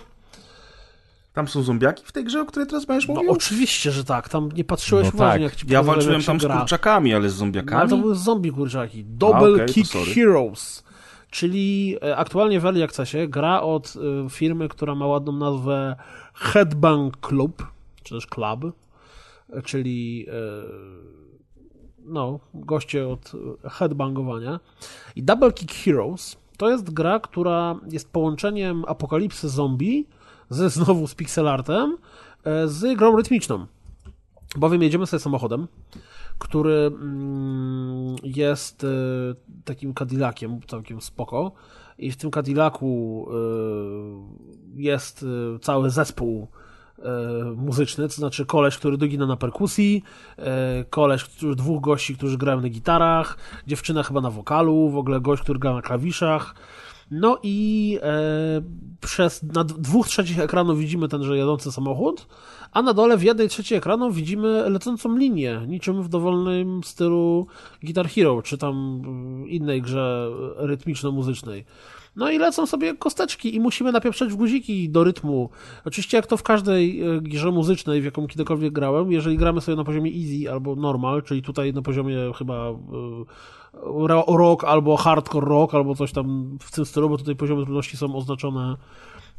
Speaker 2: Tam są zombiaki w tej grze, o której teraz będziesz
Speaker 1: no,
Speaker 2: mówił?
Speaker 1: No oczywiście, że tak. Tam nie patrzyłeś no uważnie, tak. jak ci
Speaker 2: Ja walczyłem tam gra. z kurczakami, ale z zombiakami? No, ale
Speaker 1: to były zombie kurczaki. Double a, okay, Kick Heroes. Czyli e, aktualnie w Early Accessie gra od y, firmy, która ma ładną nazwę Headbang Club, czy też Club, czyli y, no, goście od headbangowania. I Double Kick Heroes to jest gra, która jest połączeniem apokalipsy zombie ze znowu z pixelartem e, z grą rytmiczną. Bowiem jedziemy sobie samochodem, który mm, jest e, takim Cadillaciem, całkiem spoko. I w tym Cadillacu e, jest cały zespół muzyczny, to znaczy koleś, który dogina na perkusji, e, koleś, dwóch gości, którzy grają na gitarach, dziewczyna chyba na wokalu, w ogóle gość, który gra na klawiszach. No i e, przez na dwóch trzecich ekranu widzimy tenże jadący samochód, a na dole w jednej trzeciej ekranu widzimy lecącą linię, niczym w dowolnym stylu Guitar Hero, czy tam innej grze rytmiczno-muzycznej. No i lecą sobie kosteczki i musimy napieprzać w guziki do rytmu. Oczywiście jak to w każdej e, grze muzycznej, w jaką kiedykolwiek grałem, jeżeli gramy sobie na poziomie easy albo normal, czyli tutaj na poziomie chyba e, rock albo hardcore rock albo coś tam w tym stylu, bo tutaj poziomy trudności są oznaczone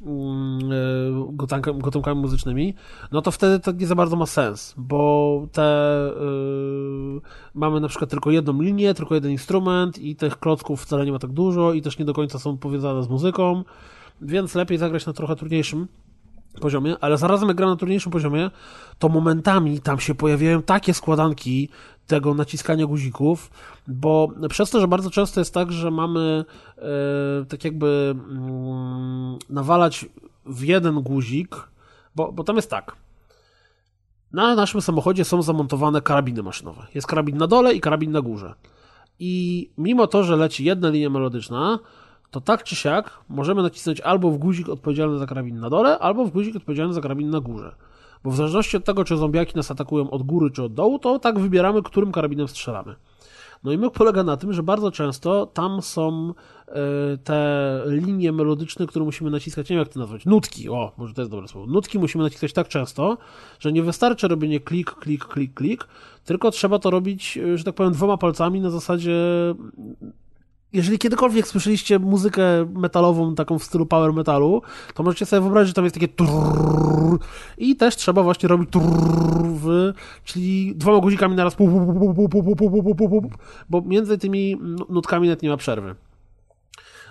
Speaker 1: Mm, e, gatunkami muzycznymi, no to wtedy to nie za bardzo ma sens, bo te yy, mamy na przykład tylko jedną linię, tylko jeden instrument i tych klocków wcale nie ma tak dużo i też nie do końca są powiązane z muzyką, więc lepiej zagrać na trochę trudniejszym poziomie, ale zarazem jak gram na trudniejszym poziomie, to momentami tam się pojawiają takie składanki tego naciskania guzików, bo przez to, że bardzo często jest tak, że mamy e, tak jakby mm, nawalać w jeden guzik, bo, bo tam jest tak. Na naszym samochodzie są zamontowane karabiny maszynowe. Jest karabin na dole i karabin na górze. I mimo to, że leci jedna linia melodyczna, to tak czy siak możemy nacisnąć albo w guzik odpowiedzialny za karabin na dole, albo w guzik odpowiedzialny za karabin na górze. Bo w zależności od tego, czy zombiaki nas atakują od góry czy od dołu, to tak wybieramy, którym karabinem strzelamy. No i myk polega na tym, że bardzo często tam są e, te linie melodyczne, które musimy naciskać, nie wiem jak to nazwać, nutki, o, może to jest dobre słowo. Nutki musimy naciskać tak często, że nie wystarczy robienie klik, klik, klik, klik, tylko trzeba to robić, e, że tak powiem, dwoma palcami na zasadzie jeżeli kiedykolwiek słyszeliście muzykę metalową, taką w stylu power metalu, to możecie sobie wyobrazić, że tam jest takie trrr, i też trzeba właśnie robić trrr, czyli dwoma guzikami naraz bo między tymi nutkami nawet nie ma przerwy.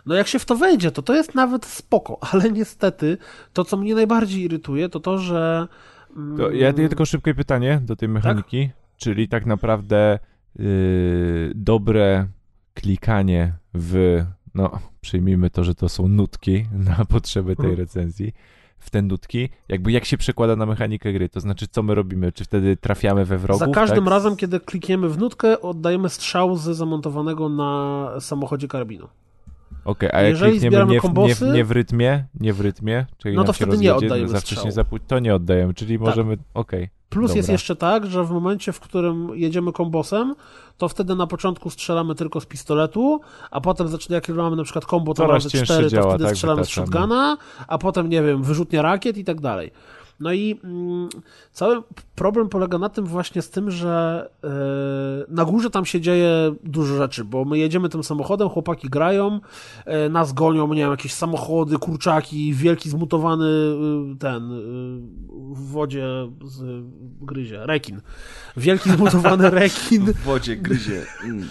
Speaker 1: No jak się w to wejdzie, to to jest nawet spoko, ale niestety to, co mnie najbardziej irytuje, to to, że...
Speaker 3: To ja tylko szybkie pytanie do tej mechaniki, tak? czyli tak naprawdę yy, dobre klikanie w, no przyjmijmy to, że to są nutki na potrzeby tej mhm. recenzji, w te nutki, jakby jak się przekłada na mechanikę gry, to znaczy co my robimy, czy wtedy trafiamy we wrogów?
Speaker 1: Za każdym tak? razem, kiedy klikniemy w nutkę, oddajemy strzał z zamontowanego na samochodzie karabinu.
Speaker 3: Okej, okay, a jak klikniemy nie w, kombosy, nie, nie, w rytmie, nie w rytmie, czyli
Speaker 1: no to wtedy nie oddajemy za wcześnie
Speaker 3: to nie oddajemy, czyli tak. możemy, okej. Okay.
Speaker 1: Plus Dobra. jest jeszcze tak, że w momencie, w którym jedziemy kombosem, to wtedy na początku strzelamy tylko z pistoletu, a potem zaczyna, jak mamy na przykład kombo to razy 4, to wtedy tak, strzelamy z shotguna, a potem, nie wiem, wyrzutnia rakiet i tak dalej. No i mm, cały problem polega na tym właśnie z tym, że yy, na górze tam się dzieje dużo rzeczy, bo my jedziemy tym samochodem, chłopaki grają, yy, nas gonią, nie wiem, jakieś samochody, kurczaki, wielki zmutowany yy, ten w wodzie z, gryzie, rekin. Wielki zmutowany rekin.
Speaker 2: W wodzie gryzie. Mm.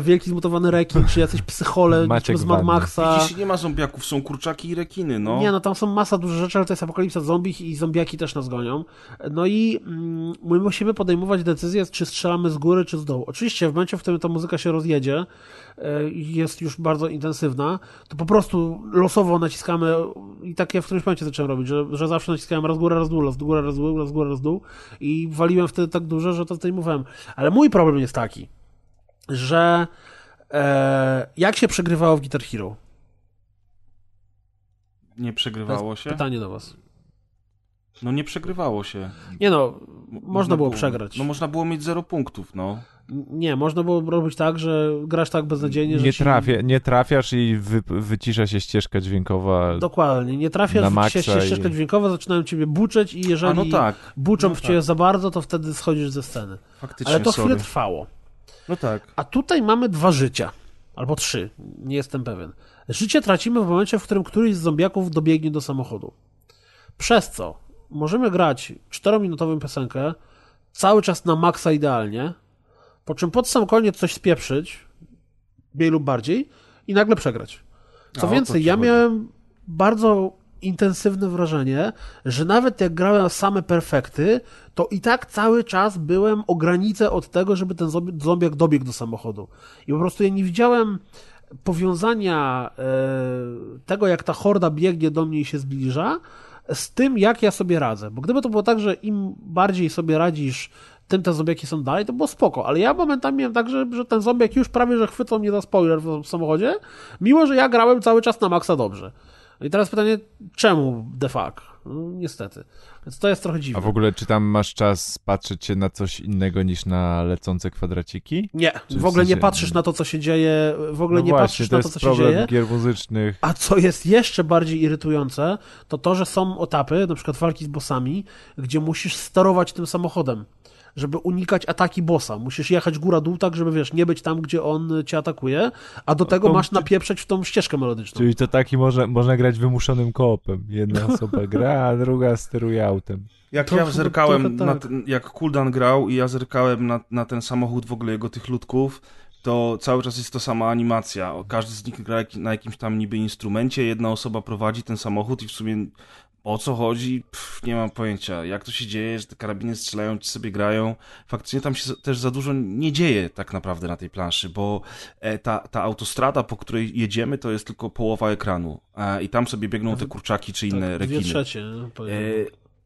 Speaker 1: Wielki zmutowany rekin, czy jacyś psychole z Mad Maxa.
Speaker 2: Widzisz, nie ma zombiaków, są kurczaki i rekiny, no.
Speaker 1: Nie, no tam są masa dużych rzeczy, ale to jest apokalipsa zombie i zombiaki też nas gonią. No i my musimy podejmować decyzję, czy strzelamy z góry, czy z dołu. Oczywiście w momencie, w którym ta muzyka się rozjedzie, e, jest już bardzo intensywna, to po prostu losowo naciskamy i tak ja w którymś momencie zacząłem robić, że, że zawsze naciskałem raz górę, raz dół, raz górę, raz dół, raz górę, raz dół i waliłem wtedy tak dużo, że to zdejmowałem. Ale mój problem jest taki, że e, jak się przegrywało w Guitar Hero?
Speaker 2: Nie przegrywało się?
Speaker 1: Pytanie do was.
Speaker 2: No nie przegrywało się.
Speaker 1: Nie no, można, można było, było przegrać.
Speaker 2: No można było mieć zero punktów, no.
Speaker 1: Nie, można było robić tak, że grasz tak beznadziejnie,
Speaker 3: nie
Speaker 1: że
Speaker 3: trafia. Nie trafiasz i wy, wycisza się ścieżka dźwiękowa
Speaker 1: Dokładnie, nie trafiasz, wycisza się i... ścieżka dźwiękowa, zaczynają ciebie buczeć i jeżeli no tak. buczą no w ciebie tak. za bardzo, to wtedy schodzisz ze sceny. Faktycznie, Ale to sorry. chwilę trwało.
Speaker 2: No tak.
Speaker 1: A tutaj mamy dwa życia. Albo trzy, nie jestem pewien. Życie tracimy w momencie, w którym któryś z zombiaków dobiegnie do samochodu. Przez co możemy grać 4-minutową piosenkę cały czas na maksa idealnie, po czym pod sam koniec coś spieprzyć, mniej lub bardziej, i nagle przegrać. Co A, więcej, ja miałem bardzo intensywne wrażenie, że nawet jak grałem same perfekty, to i tak cały czas byłem o granicę od tego, żeby ten zombiak dobiegł do samochodu. I po prostu ja nie widziałem powiązania e, tego, jak ta horda biegnie do mnie i się zbliża, z tym, jak ja sobie radzę. Bo gdyby to było tak, że im bardziej sobie radzisz, tym te zombiaki są dalej, to było spoko. Ale ja momentami miałem tak, że, że ten zombiak już prawie, że chwytał mnie za spoiler w samochodzie, mimo że ja grałem cały czas na maksa dobrze. No i teraz pytanie, czemu de facto? Niestety. Więc to jest trochę dziwne.
Speaker 3: A w ogóle, czy tam masz czas patrzeć się na coś innego niż na lecące kwadraciki?
Speaker 1: Nie,
Speaker 3: Czy
Speaker 1: w ogóle
Speaker 3: w
Speaker 1: nie
Speaker 3: sensie-
Speaker 1: patrzysz na to, co się dzieje, w ogóle
Speaker 3: no
Speaker 1: nie
Speaker 3: właśnie,
Speaker 1: patrzysz
Speaker 3: to
Speaker 1: na to, co się dzieje.
Speaker 3: gier muzycznych.
Speaker 1: A co jest jeszcze bardziej irytujące, to to, że są etapy, na przykład walki z bossami, gdzie musisz sterować tym samochodem, żeby unikać ataki bossa. Musisz jechać góra-dół tak, żeby wiesz, nie być tam, gdzie on cię atakuje, a do tego
Speaker 3: to-
Speaker 1: masz napieprzeć w tą ścieżkę melodyczną.
Speaker 3: Czyli to taki można, można grać wymuszonym koopem. Jedna osoba gra, a druga steruje autem.
Speaker 2: Jak
Speaker 1: Trochę-
Speaker 2: ja zerkałem,
Speaker 1: tak.
Speaker 2: ten, jak Kuldan grał i ja zerkałem na, na ten samochód w ogóle jego tych ludków, to cały czas jest to sama animacja. Każdy z nich gra na jakimś tam niby instrumencie, jedna osoba prowadzi ten samochód i w sumie o co chodzi, Pff, nie mam pojęcia. Jak to się dzieje, że te karabiny strzelają, ci sobie grają. Faktycznie tam się też za dużo nie dzieje tak naprawdę na tej planszy, bo e, ta, ta autostrada, po której jedziemy, to jest tylko połowa ekranu. I tam sobie biegną te kurczaki czy inne
Speaker 1: tak,
Speaker 2: rekiny.
Speaker 1: Dwie trzecie. no.
Speaker 2: E,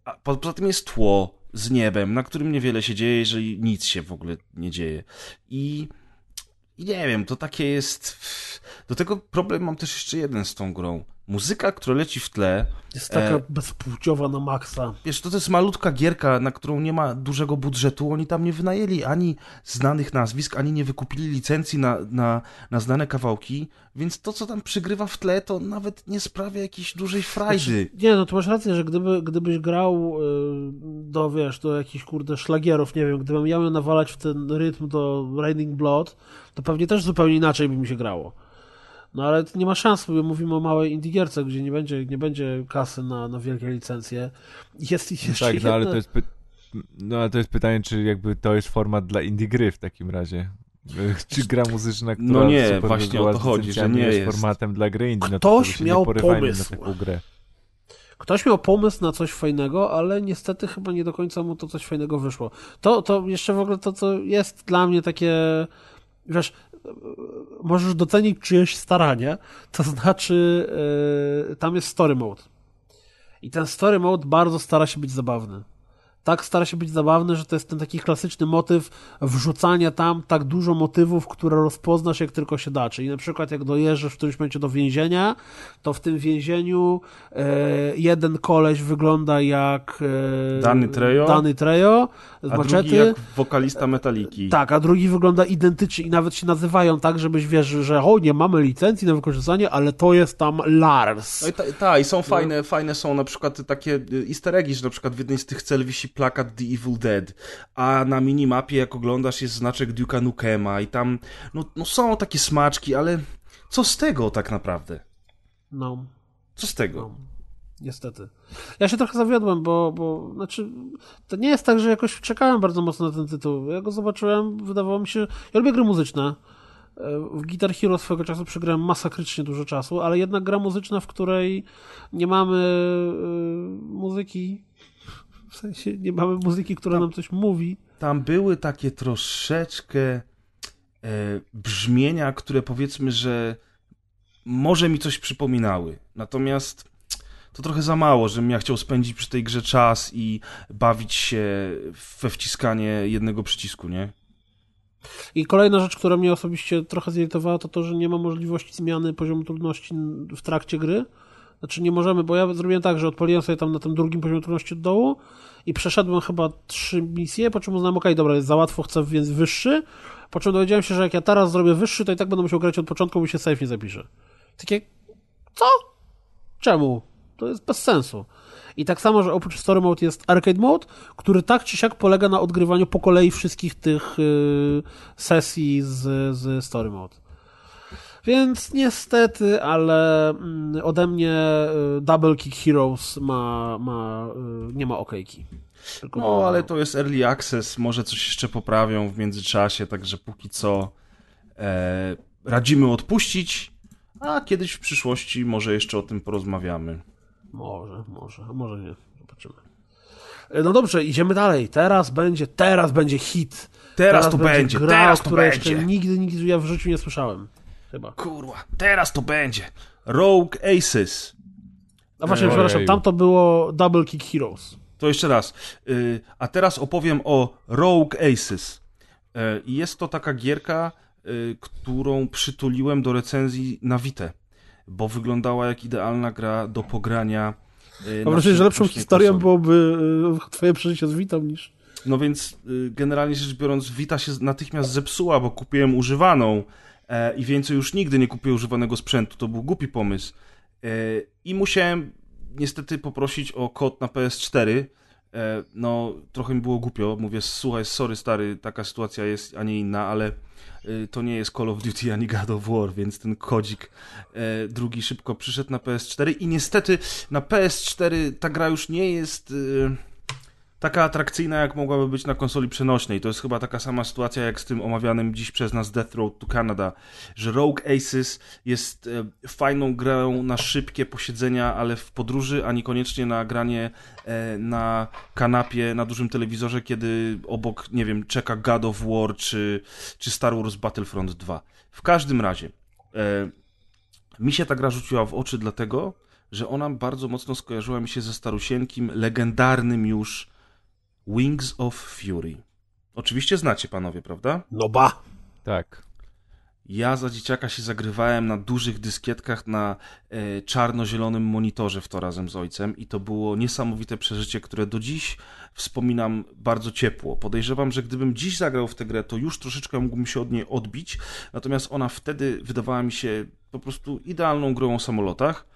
Speaker 2: a po, poza tym jest tło z niebem, na którym niewiele się dzieje, jeżeli nic się w ogóle nie dzieje. I, i nie wiem, to takie jest. Do tego problem mam też jeszcze jeden z tą grą. Muzyka, która leci w tle,
Speaker 1: Jest taka
Speaker 2: e,
Speaker 1: bezpłciowa na maksa.
Speaker 2: wiesz, to, to jest malutka gierka, na którą nie ma dużego budżetu. Oni tam nie wynajęli ani znanych nazwisk, ani nie wykupili licencji na, na, na znane kawałki, więc to, co tam przygrywa w tle, to nawet nie sprawia jakiejś dużej frajdy.
Speaker 1: Znaczy, nie, no to masz rację, że gdyby, gdybyś grał y, do, wiesz, do jakichś, kurde, szlagierów, nie wiem, gdybym ja miał nawalać w ten rytm do Raining Blood, to pewnie też zupełnie inaczej by mi się grało. No ale nie ma szans, bo mówimy o małej indie gierce, gdzie nie będzie, nie będzie kasy na, na wielkie licencje. Jest jeszcze
Speaker 3: tak, no ale
Speaker 1: jedna-
Speaker 3: to jest, py... no, ale to jest pytanie, czy jakby to jest format dla indie gry w takim razie. Czy gra muzyczna, która
Speaker 2: No nie,
Speaker 3: super
Speaker 2: właśnie o to chodzi, że nie
Speaker 3: jest
Speaker 2: jest.
Speaker 3: formatem dla gry indie. no
Speaker 1: Ktoś
Speaker 3: się
Speaker 1: miał pomysł.
Speaker 3: na taką grę.
Speaker 1: Ktoś miał pomysł na coś fajnego, ale niestety chyba nie do końca mu to coś fajnego wyszło. To, to jeszcze w ogóle to, co jest dla mnie takie, wiesz, możesz docenić czyjeś staranie, to znaczy yy, tam jest story mode. I ten story mode bardzo stara się być zabawny. Tak stara się być zabawny, że to jest ten taki klasyczny motyw wrzucania tam tak dużo motywów, które rozpoznasz jak tylko się da. Czyli na przykład jak dojeżdżasz w którymś momencie do więzienia, to w tym więzieniu e, jeden koleś wygląda jak e,
Speaker 2: Danny Trejo,
Speaker 1: Danny Trejo z
Speaker 2: A
Speaker 1: maczety.
Speaker 2: drugi jak wokalista Metaliki.
Speaker 1: Tak, a drugi wygląda identycznie i nawet się nazywają tak, żebyś wiesz, że o, nie mamy licencji na wykorzystanie, ale to jest tam Lars.
Speaker 2: No i ta, ta, i są fajne, fajne są na przykład takie y, easter eggi, że na przykład w jednej z tych cel wisi plakat The Evil Dead, a na minimapie jak oglądasz jest znaczek Duke'a Nukema i tam, no, no są takie smaczki, ale co z tego tak naprawdę?
Speaker 1: No.
Speaker 2: Co z tego?
Speaker 1: No, niestety. Ja się trochę zawiodłem, bo, bo znaczy, to nie jest tak, że jakoś czekałem bardzo mocno na ten tytuł. Ja go zobaczyłem, wydawało mi się. Ja lubię gry muzyczne. E, W Guitar Hero swego czasu przegrałem masakrycznie dużo czasu, ale jednak gra muzyczna, w której nie mamy y, muzyki. W sensie nie mamy muzyki, która nam coś mówi.
Speaker 2: Tam były takie troszeczkę e, brzmienia, które powiedzmy, że może mi coś przypominały. Natomiast to trochę za mało, żebym ja chciał spędzić przy tej grze czas i bawić się we wciskanie jednego przycisku, nie?
Speaker 1: I kolejna rzecz, która mnie osobiście trochę zirytowała, to to, że nie ma możliwości zmiany poziomu trudności w trakcie gry. Znaczy nie możemy, bo ja zrobiłem tak, że odpaliłem sobie tam na tym drugim poziomie trudności od dołu i przeszedłem chyba trzy misje, po czym uznałem, okej, dobra, jest za łatwo, chcę więc wyższy, po czym dowiedziałem się, że jak ja teraz zrobię wyższy, to i tak będę musiał grać od początku, bo się save nie zapisze. Takie, co? Czemu? To jest bez sensu. I tak samo, że oprócz Story Mode jest Arcade Mode, który tak czy siak polega na odgrywaniu po kolei wszystkich tych y, sesji z, z Story Mode. Więc niestety, ale mm, ode mnie y, Double Kick Heroes ma, ma, y, nie ma okejki. Tylko
Speaker 2: No,
Speaker 1: ma-
Speaker 2: ale to jest early access, może coś jeszcze poprawią w międzyczasie, także póki co e, radzimy odpuścić, a kiedyś w przyszłości może jeszcze o tym porozmawiamy.
Speaker 1: Może, może, a może nie. Zobaczymy. E, No dobrze, idziemy dalej. Teraz będzie, teraz będzie hit.
Speaker 2: Teraz to będzie,
Speaker 1: gra,
Speaker 2: teraz to będzie.
Speaker 1: jeszcze nigdy, nigdy ja w życiu nie słyszałem. Chyba.
Speaker 2: Kurwa, teraz to będzie. Rogue Aces.
Speaker 1: A właśnie,
Speaker 3: Ojeju.
Speaker 1: przepraszam, tam to było Double Kick Heroes.
Speaker 2: To jeszcze raz. Y, A teraz opowiem o Rogue Aces. E, Jest to taka gierka, y, którą przytuliłem do recenzji na Vita, bo wyglądała jak idealna gra do pogrania. y,
Speaker 1: Mam wrażenie, że lepszą historią
Speaker 2: konsoli.
Speaker 1: byłoby twoje przeżycie z Witą niż...
Speaker 2: No więc generalnie rzecz biorąc, Vita się natychmiast zepsuła, bo kupiłem używaną i więcej już nigdy nie kupię używanego sprzętu. To był głupi pomysł. E, I musiałem niestety poprosić o kod na PS4. E, no, trochę mi było głupio. Mówię, słuchaj, sorry stary, taka sytuacja jest, a nie inna, ale to nie jest Call of Duty ani God of War, więc ten kodzik e, drugi szybko przyszedł na PS4 i niestety na PS4 ta gra już nie jest... Taka atrakcyjna, jak mogłaby być na konsoli przenośnej. To jest chyba taka sama sytuacja jak z tym omawianym dziś przez nas Death Road to Canada, że Rogue Aces jest e, fajną grą na szybkie posiedzenia, ale w podróży, a niekoniecznie na granie e, na kanapie, na dużym telewizorze, kiedy obok, nie wiem, czeka God of War czy, czy Star Wars Battlefront 2. W każdym razie, e, mi się ta gra rzuciła w oczy dlatego, że ona bardzo mocno skojarzyła mi się ze starusieńkim, legendarnym już Wings of Fury. Oczywiście znacie panowie, prawda?
Speaker 1: No ba!
Speaker 3: Tak.
Speaker 2: Ja za dzieciaka się zagrywałem na dużych dyskietkach na e, czarno-zielonym monitorze w to razem z ojcem i to było niesamowite przeżycie, które do dziś wspominam bardzo ciepło. Podejrzewam, że gdybym dziś zagrał w tę grę, to już troszeczkę mógłbym się od niej odbić, natomiast ona wtedy wydawała mi się po prostu idealną grą o samolotach.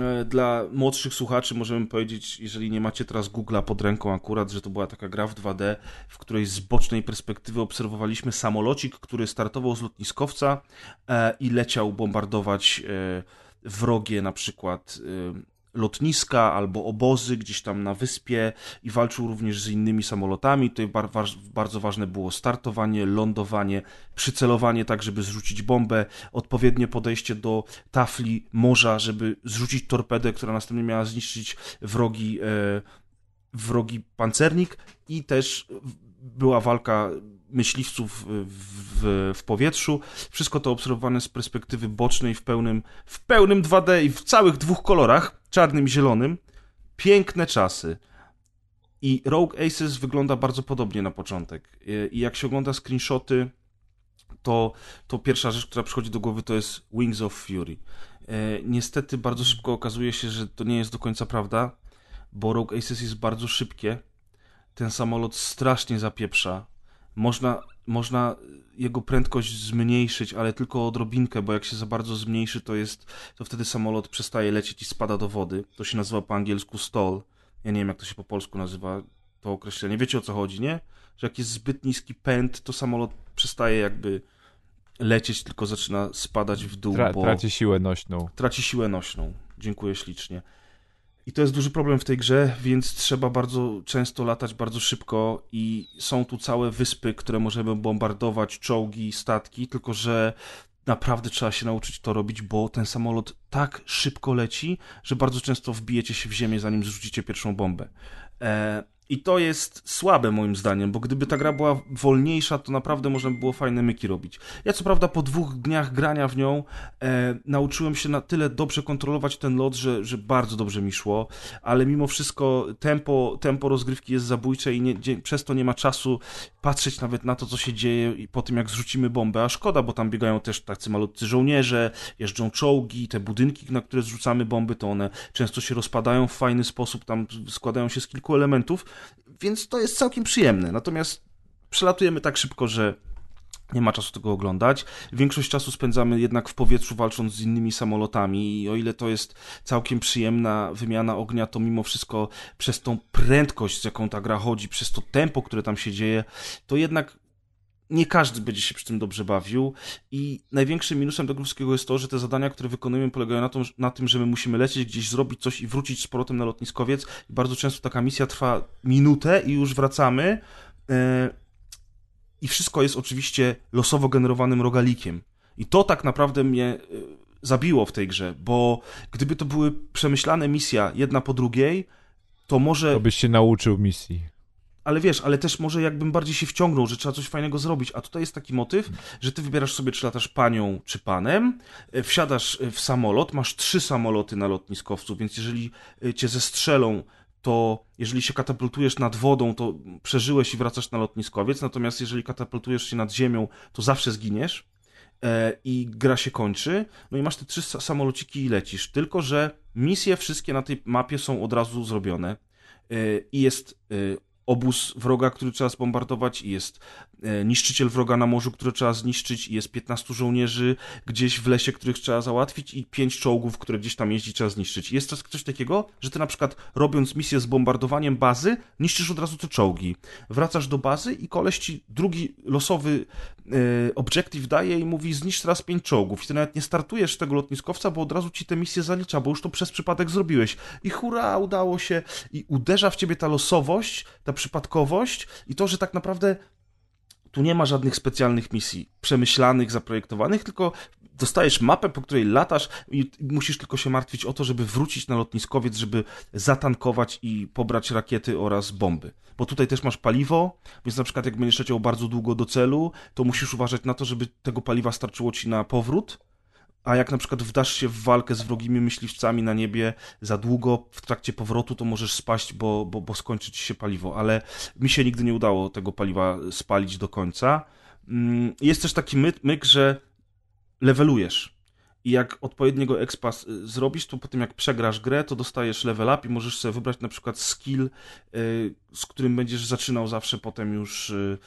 Speaker 2: E, Dla młodszych słuchaczy możemy powiedzieć, jeżeli nie macie teraz Google'a pod ręką akurat, że to była taka gra w 2D, w której z bocznej perspektywy obserwowaliśmy samolocik, który startował z lotniskowca e, i leciał bombardować e, wrogie na przykład lotniska albo obozy gdzieś tam na wyspie i walczył również z innymi samolotami. Tutaj bardzo ważne było startowanie, lądowanie, przycelowanie tak, żeby zrzucić bombę, odpowiednie podejście do tafli morza, żeby zrzucić torpedę, która następnie miała zniszczyć wrogi, e, wrogi pancernik i też była walka myśliwców w, w powietrzu. Wszystko to obserwowane z perspektywy bocznej w pełnym, w pełnym 2D i w całych dwóch kolorach, czarnym i zielonym. Piękne czasy. I Rogue Aces wygląda bardzo podobnie na początek. I jak się ogląda screenshoty, to, to pierwsza rzecz, która przychodzi do głowy, to jest Wings of Fury. E, niestety bardzo szybko okazuje się, że to nie jest do końca prawda, bo Rogue Aces jest bardzo szybkie. Ten samolot strasznie zapieprza. Można, można jego prędkość zmniejszyć, ale tylko odrobinkę, bo jak się za bardzo zmniejszy, to jest, to wtedy samolot przestaje lecieć i spada do wody. To się nazywa po angielsku stall. Ja nie wiem, jak to się po polsku nazywa, to określenie. Wiecie o co chodzi, nie? Że jak jest zbyt niski pęd, to samolot przestaje jakby lecieć, tylko zaczyna spadać w dół,
Speaker 3: Tra
Speaker 2: bo
Speaker 3: traci siłę nośną.
Speaker 2: traci siłę nośną. Dziękuję ślicznie. I to jest duży problem w tej grze, więc trzeba bardzo często latać bardzo szybko i są tu całe wyspy, które możemy bombardować, czołgi, statki, tylko że naprawdę trzeba się nauczyć to robić, bo ten samolot tak szybko leci, że bardzo często wbijecie się w ziemię, zanim zrzucicie pierwszą bombę. E, I to jest słabe moim zdaniem, bo gdyby ta gra była wolniejsza, to naprawdę można by było fajne myki robić. Ja co prawda po dwóch dniach grania w nią e, nauczyłem się na tyle dobrze kontrolować ten lot, że, że bardzo dobrze mi szło, ale mimo wszystko tempo, tempo rozgrywki jest zabójcze i nie, dzie- przez to nie ma czasu patrzeć nawet na to, co się dzieje po tym, jak zrzucimy bombę, a szkoda, bo tam biegają też tacy malutcy żołnierze, jeżdżą czołgi, te budynki, na które zrzucamy bomby, to one często się rozpadają w fajny sposób, tam składają się z kilku elementów, więc to jest całkiem przyjemne. Natomiast przelatujemy tak szybko, że nie ma czasu tego oglądać. Większość czasu spędzamy jednak w powietrzu walcząc z innymi samolotami i o ile to jest całkiem przyjemna wymiana ognia, to mimo wszystko przez tą prędkość, z jaką ta gra chodzi, przez to tempo, które tam się dzieje, to jednak nie każdy będzie się przy tym dobrze bawił i największym minusem tego wszystkiego jest to, że te zadania, które wykonujemy polegają na, to, na tym, że my musimy lecieć gdzieś, zrobić coś i wrócić z powrotem na lotniskowiec i bardzo często taka misja trwa minutę i już wracamy e, i wszystko jest oczywiście losowo generowanym rogalikiem. I to tak naprawdę mnie e, zabiło w tej grze, bo gdyby to były przemyślane misja jedna po drugiej, to może
Speaker 3: To byś się nauczył misji.
Speaker 2: Ale wiesz, ale też może jakbym bardziej się wciągnął, że trzeba coś fajnego zrobić, a tutaj jest taki motyw, że ty wybierasz sobie, czy latasz panią, czy panem, e, wsiadasz w samolot, masz trzy samoloty na lotniskowcu, więc jeżeli e, cię zestrzelą, to jeżeli się katapultujesz nad wodą, to przeżyłeś i wracasz na lotniskowiec, natomiast jeżeli katapultujesz się nad ziemią, to zawsze zginiesz e, i gra się kończy, no i masz te trzy samolociki i lecisz, tylko że misje wszystkie na tej mapie są od razu zrobione i jest obóz wroga, który trzeba zbombardować, i jest niszczyciel wroga na morzu, który trzeba zniszczyć, i jest 15 żołnierzy gdzieś w lesie, których trzeba załatwić, i 5 czołgów, które gdzieś tam jeździ, trzeba zniszczyć. Jest też coś takiego, że ty na przykład robiąc misję z bombardowaniem bazy, niszczysz od razu te czołgi. Wracasz do bazy i koleś ci drugi losowy e, objective daje i mówi zniszcz teraz 5 czołgów. I ty nawet nie startujesz tego lotniskowca, bo od razu ci te misje zalicza, bo już to przez przypadek zrobiłeś. I hurra, udało się. I uderza w ciebie ta losowość, ta przypadkowość i to, że tak naprawdę tu nie ma żadnych specjalnych misji przemyślanych, zaprojektowanych, tylko dostajesz mapę, po której latasz i musisz tylko się martwić o to, żeby wrócić na lotniskowiec, żeby zatankować i pobrać rakiety oraz bomby. Bo tutaj też masz paliwo, więc na przykład jak będziesz leciał bardzo długo do celu, to musisz uważać na to, żeby tego paliwa starczyło ci na powrót, a jak na przykład wdasz się w walkę z wrogimi myśliwcami na niebie za długo w trakcie powrotu, to możesz spaść, bo, bo, bo skończy ci się paliwo. Ale mi się nigdy nie udało tego paliwa spalić do końca. Mm, jest też taki myk, myk że levelujesz. I jak odpowiedniego expa zrobisz, to po tym jak przegrasz grę, to dostajesz level up i możesz sobie wybrać na przykład skill, y, z którym będziesz zaczynał zawsze potem już y,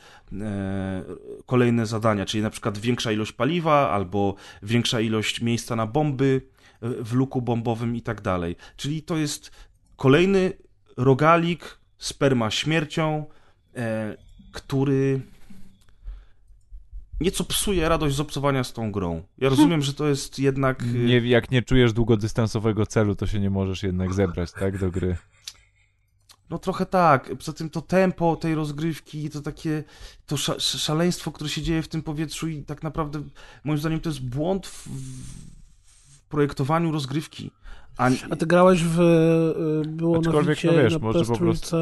Speaker 2: e, kolejne zadania, czyli na przykład większa ilość paliwa albo większa ilość miejsca na bomby y, w luku bombowym i tak dalej. Czyli to jest kolejny rogalik sperma śmiercią, e, który nieco psuje radość z obcowania z tą grą. Ja rozumiem, że to jest jednak...
Speaker 3: Y, nie, jak nie czujesz długodystansowego celu, to się nie możesz jednak zebrać, tak, do gry.
Speaker 2: No trochę tak. Poza tym to tempo tej rozgrywki, to takie to szaleństwo, które się dzieje w tym powietrzu i tak naprawdę moim zdaniem to jest błąd w, w projektowaniu rozgrywki.
Speaker 1: A, A ty grałeś w. Y, było Aczkolwiek, na no wiesz, może po prostu.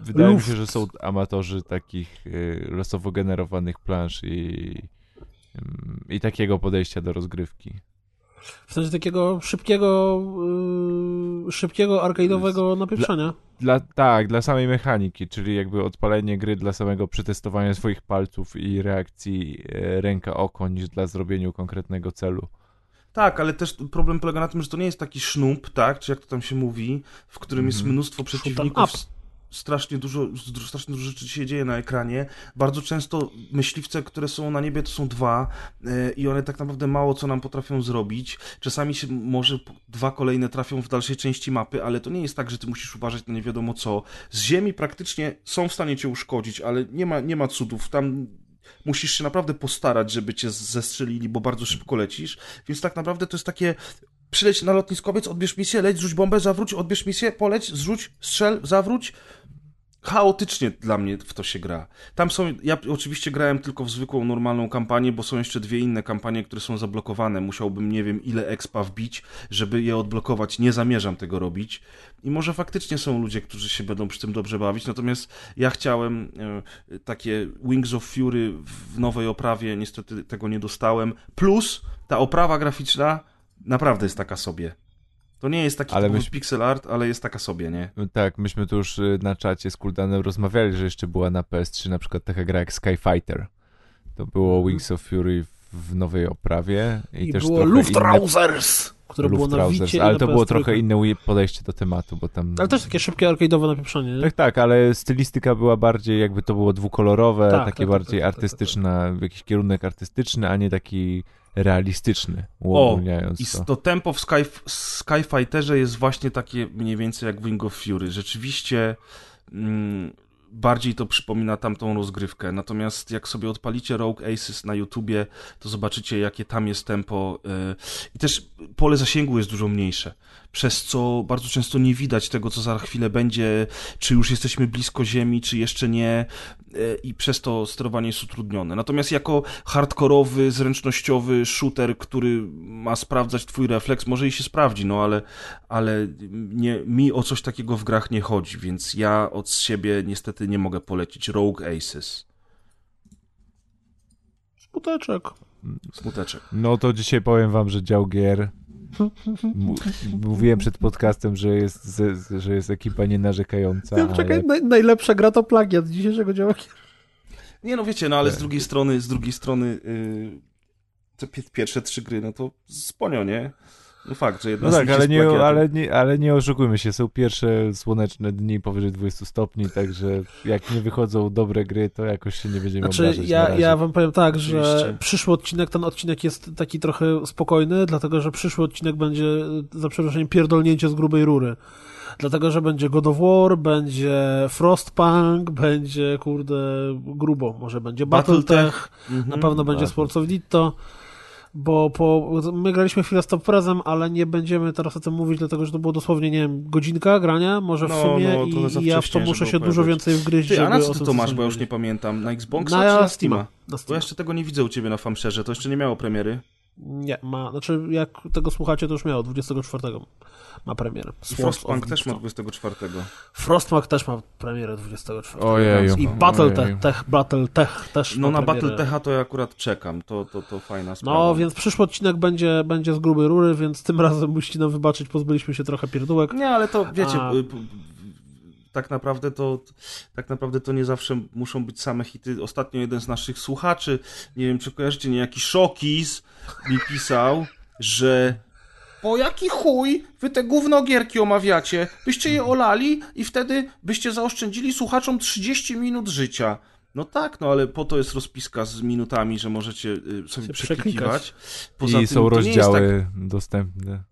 Speaker 3: Wydaje Luft. mi się, że są amatorzy takich y, losowo generowanych plansz i, i takiego podejścia do rozgrywki.
Speaker 1: W sensie takiego szybkiego, yy, szybkiego arcade'owego napieprzania.
Speaker 3: Dla, tak, dla samej mechaniki, czyli jakby odpalenie gry dla samego przetestowania swoich palców i reakcji e, ręka-oko niż dla zrobienia konkretnego celu.
Speaker 2: Tak, ale też problem polega na tym, że to nie jest taki sznub, tak, czy jak to tam się mówi, w którym jest mhm. mnóstwo przeciwników strasznie dużo, strasznie dużo rzeczy się dzieje na ekranie. Bardzo często myśliwce, które są na niebie, to są dwa yy, i one tak naprawdę mało co nam potrafią zrobić. Czasami się może dwa kolejne trafią w dalszej części mapy, ale to nie jest tak, że ty musisz uważać na nie wiadomo co. Z ziemi praktycznie są w stanie cię uszkodzić, ale nie ma, nie ma cudów. Tam musisz się naprawdę postarać, żeby cię zestrzelili, bo bardzo szybko lecisz, więc tak naprawdę to jest takie przyleć na lotniskowiec, odbierz misję, leć, zrzuć bombę, zawróć, odbierz misję, poleć, zrzuć, strzel, zawróć, chaotycznie dla mnie w to się gra. Tam są, ja oczywiście grałem tylko w zwykłą, normalną kampanię, bo są jeszcze dwie inne kampanie, które są zablokowane. Musiałbym nie wiem ile expa wbić, żeby je odblokować. Nie zamierzam tego robić. I może faktycznie są ludzie, którzy się będą przy tym dobrze bawić, natomiast ja chciałem e, takie Wings of Fury w nowej oprawie, niestety tego nie dostałem. Plus ta oprawa graficzna naprawdę jest taka sobie. To nie jest taki ale myśmy... pixel art, ale jest taka sobie, nie?
Speaker 3: Tak, myśmy tu już y, na czacie z Kuldanem rozmawiali, że jeszcze była na PS3 na przykład taka gra jak Skyfighter. To było mhm. Wings of Fury w nowej oprawie. I,
Speaker 1: I
Speaker 3: też
Speaker 1: było Luftrausers! Inne... Które było na Wicie
Speaker 3: Ale to było trochę inne podejście do tematu, bo tam...
Speaker 1: Ale też takie szybkie arcade'owe napieprzenie, nie?
Speaker 3: Tak, tak, ale stylistyka była bardziej, jakby to było dwukolorowe, tak, takie tak, tak bardziej tak, tak, artystyczne, jakiś kierunek artystyczny, a nie taki realistyczny, uogólniając
Speaker 2: o, i to. to tempo w Sky, Skyfighterze jest właśnie takie mniej więcej jak Wing of Fury. Rzeczywiście mm, bardziej to przypomina tamtą rozgrywkę. Natomiast jak sobie odpalicie Rogue Aces na YouTubie, to zobaczycie, jakie tam jest tempo. Yy, I też pole zasięgu jest dużo mniejsze przez co bardzo często nie widać tego, co za chwilę będzie, czy już jesteśmy blisko Ziemi, czy jeszcze nie, e, i przez to sterowanie jest utrudnione. Natomiast jako hardkorowy, zręcznościowy shooter, który ma sprawdzać twój refleks, może i się sprawdzi, no ale, ale nie, mi o coś takiego w grach nie chodzi, więc ja od siebie niestety niestety nie mogę polecić Rogue Aces.
Speaker 1: Smuteczek.
Speaker 2: Smuteczek.
Speaker 3: No to dzisiaj powiem wam, że dział gier. Mówiłem przed podcastem, że jest, że jest ekipa nienarzekająca,
Speaker 1: Ja,
Speaker 3: ale
Speaker 1: czekaj, naj, najlepsza gra to plagiat dzisiejszego działania.
Speaker 2: Nie no wiecie, no ale z drugiej strony, z drugiej strony yy, te pi- pierwsze trzy gry, no to sponio, nie? No fakt, że jedna
Speaker 3: No
Speaker 2: z
Speaker 3: tak, ale nie, ale, nie, ale nie oszukujmy się, są pierwsze słoneczne dni powyżej 20 stopni, także jak nie wychodzą dobre gry, to jakoś się nie będziemy
Speaker 1: Znaczy,
Speaker 3: obrażać
Speaker 1: ja, ja wam powiem tak, że
Speaker 2: Oczywiście.
Speaker 1: przyszły odcinek, ten odcinek jest taki trochę spokojny, dlatego że przyszły odcinek będzie, za przeproszeniem, pierdolnięcie z grubej rury. Dlatego, że będzie God of War, będzie Frostpunk, będzie, kurde, grubo. Może będzie Battletech,
Speaker 2: Mhm.
Speaker 1: na pewno będzie
Speaker 3: tak.
Speaker 1: Sports of Ditto, bo po, my graliśmy chwilę z Top Prezem, ale nie będziemy teraz o tym mówić, dlatego że to było dosłownie, nie wiem, godzinka grania, może w
Speaker 2: No,
Speaker 1: sumie
Speaker 2: no,
Speaker 1: i, i ja w to muszę się dużo więcej wgryźć,
Speaker 2: Ty, a na co ty to masz, bo ja już nie pamiętam. Na Xboxa
Speaker 1: Na
Speaker 2: czy na
Speaker 1: Steama. Na
Speaker 2: Bo ja jeszcze tego nie widzę u ciebie na Famszerze, to jeszcze nie miało premiery.
Speaker 1: Nie, ma, znaczy jak tego słuchacie, to już miało, 24 ma premierę.
Speaker 2: Frostpunk też ma
Speaker 1: Ditto.
Speaker 2: 24.
Speaker 1: Frostpunk też ma premierę 24.
Speaker 3: Ojeju.
Speaker 1: I. Battletech Tech, Battletech też
Speaker 2: No
Speaker 1: ma
Speaker 2: na. Battletecha to ja akurat czekam, to, to, to fajna sprawa.
Speaker 1: No, więc przyszły odcinek będzie, będzie z grubej rury, więc tym razem musicie nam wybaczyć, pozbyliśmy się trochę pierdółek.
Speaker 2: Nie, ale to wiecie,
Speaker 1: A-
Speaker 2: tak naprawdę to tak naprawdę to nie zawsze muszą być same hity. Ostatnio jeden z naszych słuchaczy, nie wiem czy kojarzycie, niejaki Szokis mi pisał, że po jaki chuj wy te gównogierki omawiacie? Byście je olali i wtedy byście zaoszczędzili słuchaczom 30 minut życia. No tak, no ale po to jest rozpiska z minutami, że możecie y, sobie przeklikiwać.
Speaker 3: I są
Speaker 2: to nie jest
Speaker 3: rozdziały
Speaker 2: Tak,
Speaker 3: dostępne.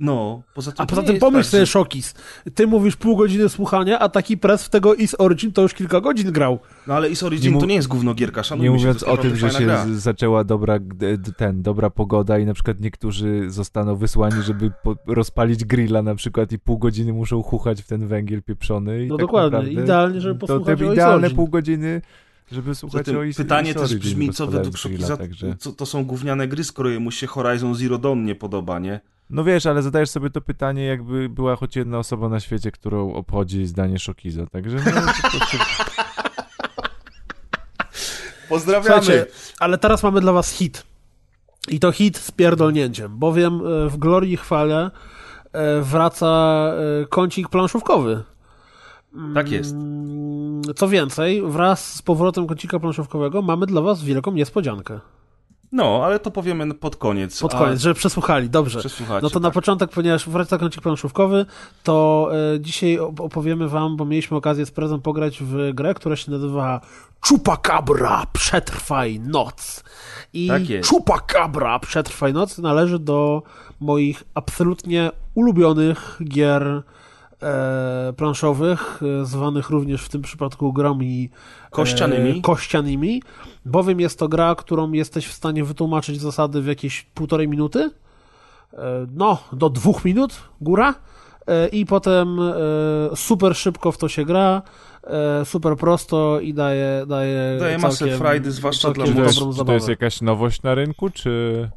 Speaker 2: No, poza tym
Speaker 1: A
Speaker 2: to
Speaker 1: poza
Speaker 2: nie
Speaker 1: tym
Speaker 2: jest
Speaker 1: pomyśl
Speaker 2: tak,
Speaker 1: sobie,
Speaker 2: że-
Speaker 1: Szokis, ty mówisz pół godziny słuchania, a taki press w tego Is Origin to już kilka godzin grał.
Speaker 2: No ale Is Origin
Speaker 3: Nie
Speaker 2: to nie jest gównogierka, szanujmy
Speaker 3: Nie
Speaker 2: się,
Speaker 3: mówiąc
Speaker 2: to jest
Speaker 3: o tym, że się
Speaker 2: gra.
Speaker 3: zaczęła dobra, ten, dobra pogoda i na przykład niektórzy zostaną wysłani, żeby po, rozpalić grilla na przykład i pół godziny muszą chuchać w ten węgiel pieprzony. I
Speaker 1: No
Speaker 3: tak
Speaker 1: dokładnie,
Speaker 3: naprawdę
Speaker 1: idealnie, żeby
Speaker 3: to
Speaker 1: posłuchać
Speaker 3: te
Speaker 1: o Is
Speaker 3: idealne pół godziny, żeby słuchać
Speaker 2: Zatem
Speaker 3: o Is,
Speaker 2: pytanie
Speaker 3: Is
Speaker 2: też brzmi, co według Szokiza,
Speaker 3: także...
Speaker 2: co to są gówniane gry, skoro jemu się Horizon Zero Dawn nie podoba, nie?
Speaker 3: No wiesz, ale zadajesz sobie to pytanie, jakby była choć jedna osoba na świecie, którą obchodzi zdanie Szokiza, także no, prostu...
Speaker 2: Pozdrawiamy!
Speaker 1: Słuchajcie, ale teraz mamy dla was hit. I to hit z pierdolnięciem, bowiem e, w Glorii i Chwale e, wraca e, kącik planszówkowy.
Speaker 2: Tak jest.
Speaker 1: Mm, Co więcej, wraz z powrotem kącika planszówkowego mamy dla was wielką niespodziankę.
Speaker 2: No, ale to powiemy pod koniec.
Speaker 1: Pod
Speaker 2: a
Speaker 1: koniec, żeby przesłuchali, dobrze. No to na
Speaker 2: tak.
Speaker 1: początek, ponieważ wraca kącik planszówkowy, to e, dzisiaj op- opowiemy wam, bo mieliśmy okazję z prezem pograć w grę, która się nazywa Chupacabra Przetrwaj Noc. I
Speaker 2: Tak jest.
Speaker 1: Chupacabra Przetrwaj Noc należy do moich absolutnie ulubionych gier e, planszowych, e, zwanych również w tym przypadku grami
Speaker 2: Kościanymi.
Speaker 1: E, kościanymi, bowiem jest to gra, którą jesteś w stanie wytłumaczyć zasady w jakieś półtorej minuty, e, no, do dwóch minut, góra, e, i potem e, super szybko w to się gra, super prosto i daje daje,
Speaker 2: Daje masę frajdy, zwłaszcza dla
Speaker 3: Czy to,
Speaker 1: dobrą
Speaker 3: jest, czy to jest jakaś nowość na rynku, czy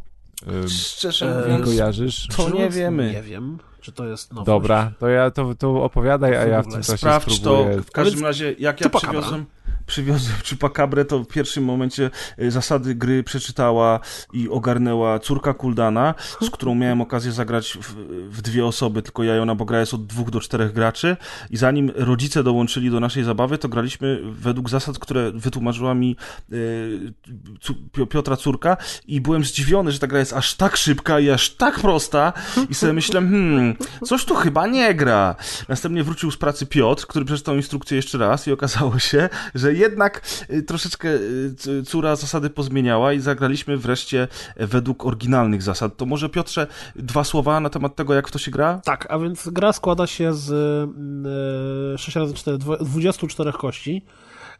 Speaker 2: Szczerze
Speaker 3: nie
Speaker 2: mówiąc,
Speaker 3: kojarzysz?
Speaker 2: to nie wiemy.
Speaker 1: Nie wiem, czy to jest nowość.
Speaker 3: Dobra, to ja to, to opowiadaj, a ja w tym czasie
Speaker 2: Sprawdź to.
Speaker 3: spróbuję.
Speaker 2: W każdym razie, jak ja przywiozłem, przywiozłem Chupacabra, to w pierwszym momencie y, zasady gry przeczytała i ogarnęła córka Kuldana, z którą miałem okazję zagrać w, w dwie osoby, tylko ja i ona, bo gra jest od dwóch do czterech graczy. I zanim rodzice dołączyli do naszej zabawy, to graliśmy według zasad, które wytłumaczyła mi y, Piotra córka. I byłem zdziwiony, że ta gra jest aż tak szybka i aż tak prosta. I sobie myślę, hmm, coś tu chyba nie gra. Następnie wrócił z pracy Piotr, który przeczytał instrukcję jeszcze raz i okazało się, że jednak y, troszeczkę y, córa zasady pozmieniała i zagraliśmy wreszcie według oryginalnych zasad. To może Piotrze dwa słowa na temat tego, jak w to się gra?
Speaker 1: Tak, a więc gra składa się z e, 6 razy 4 24 kości.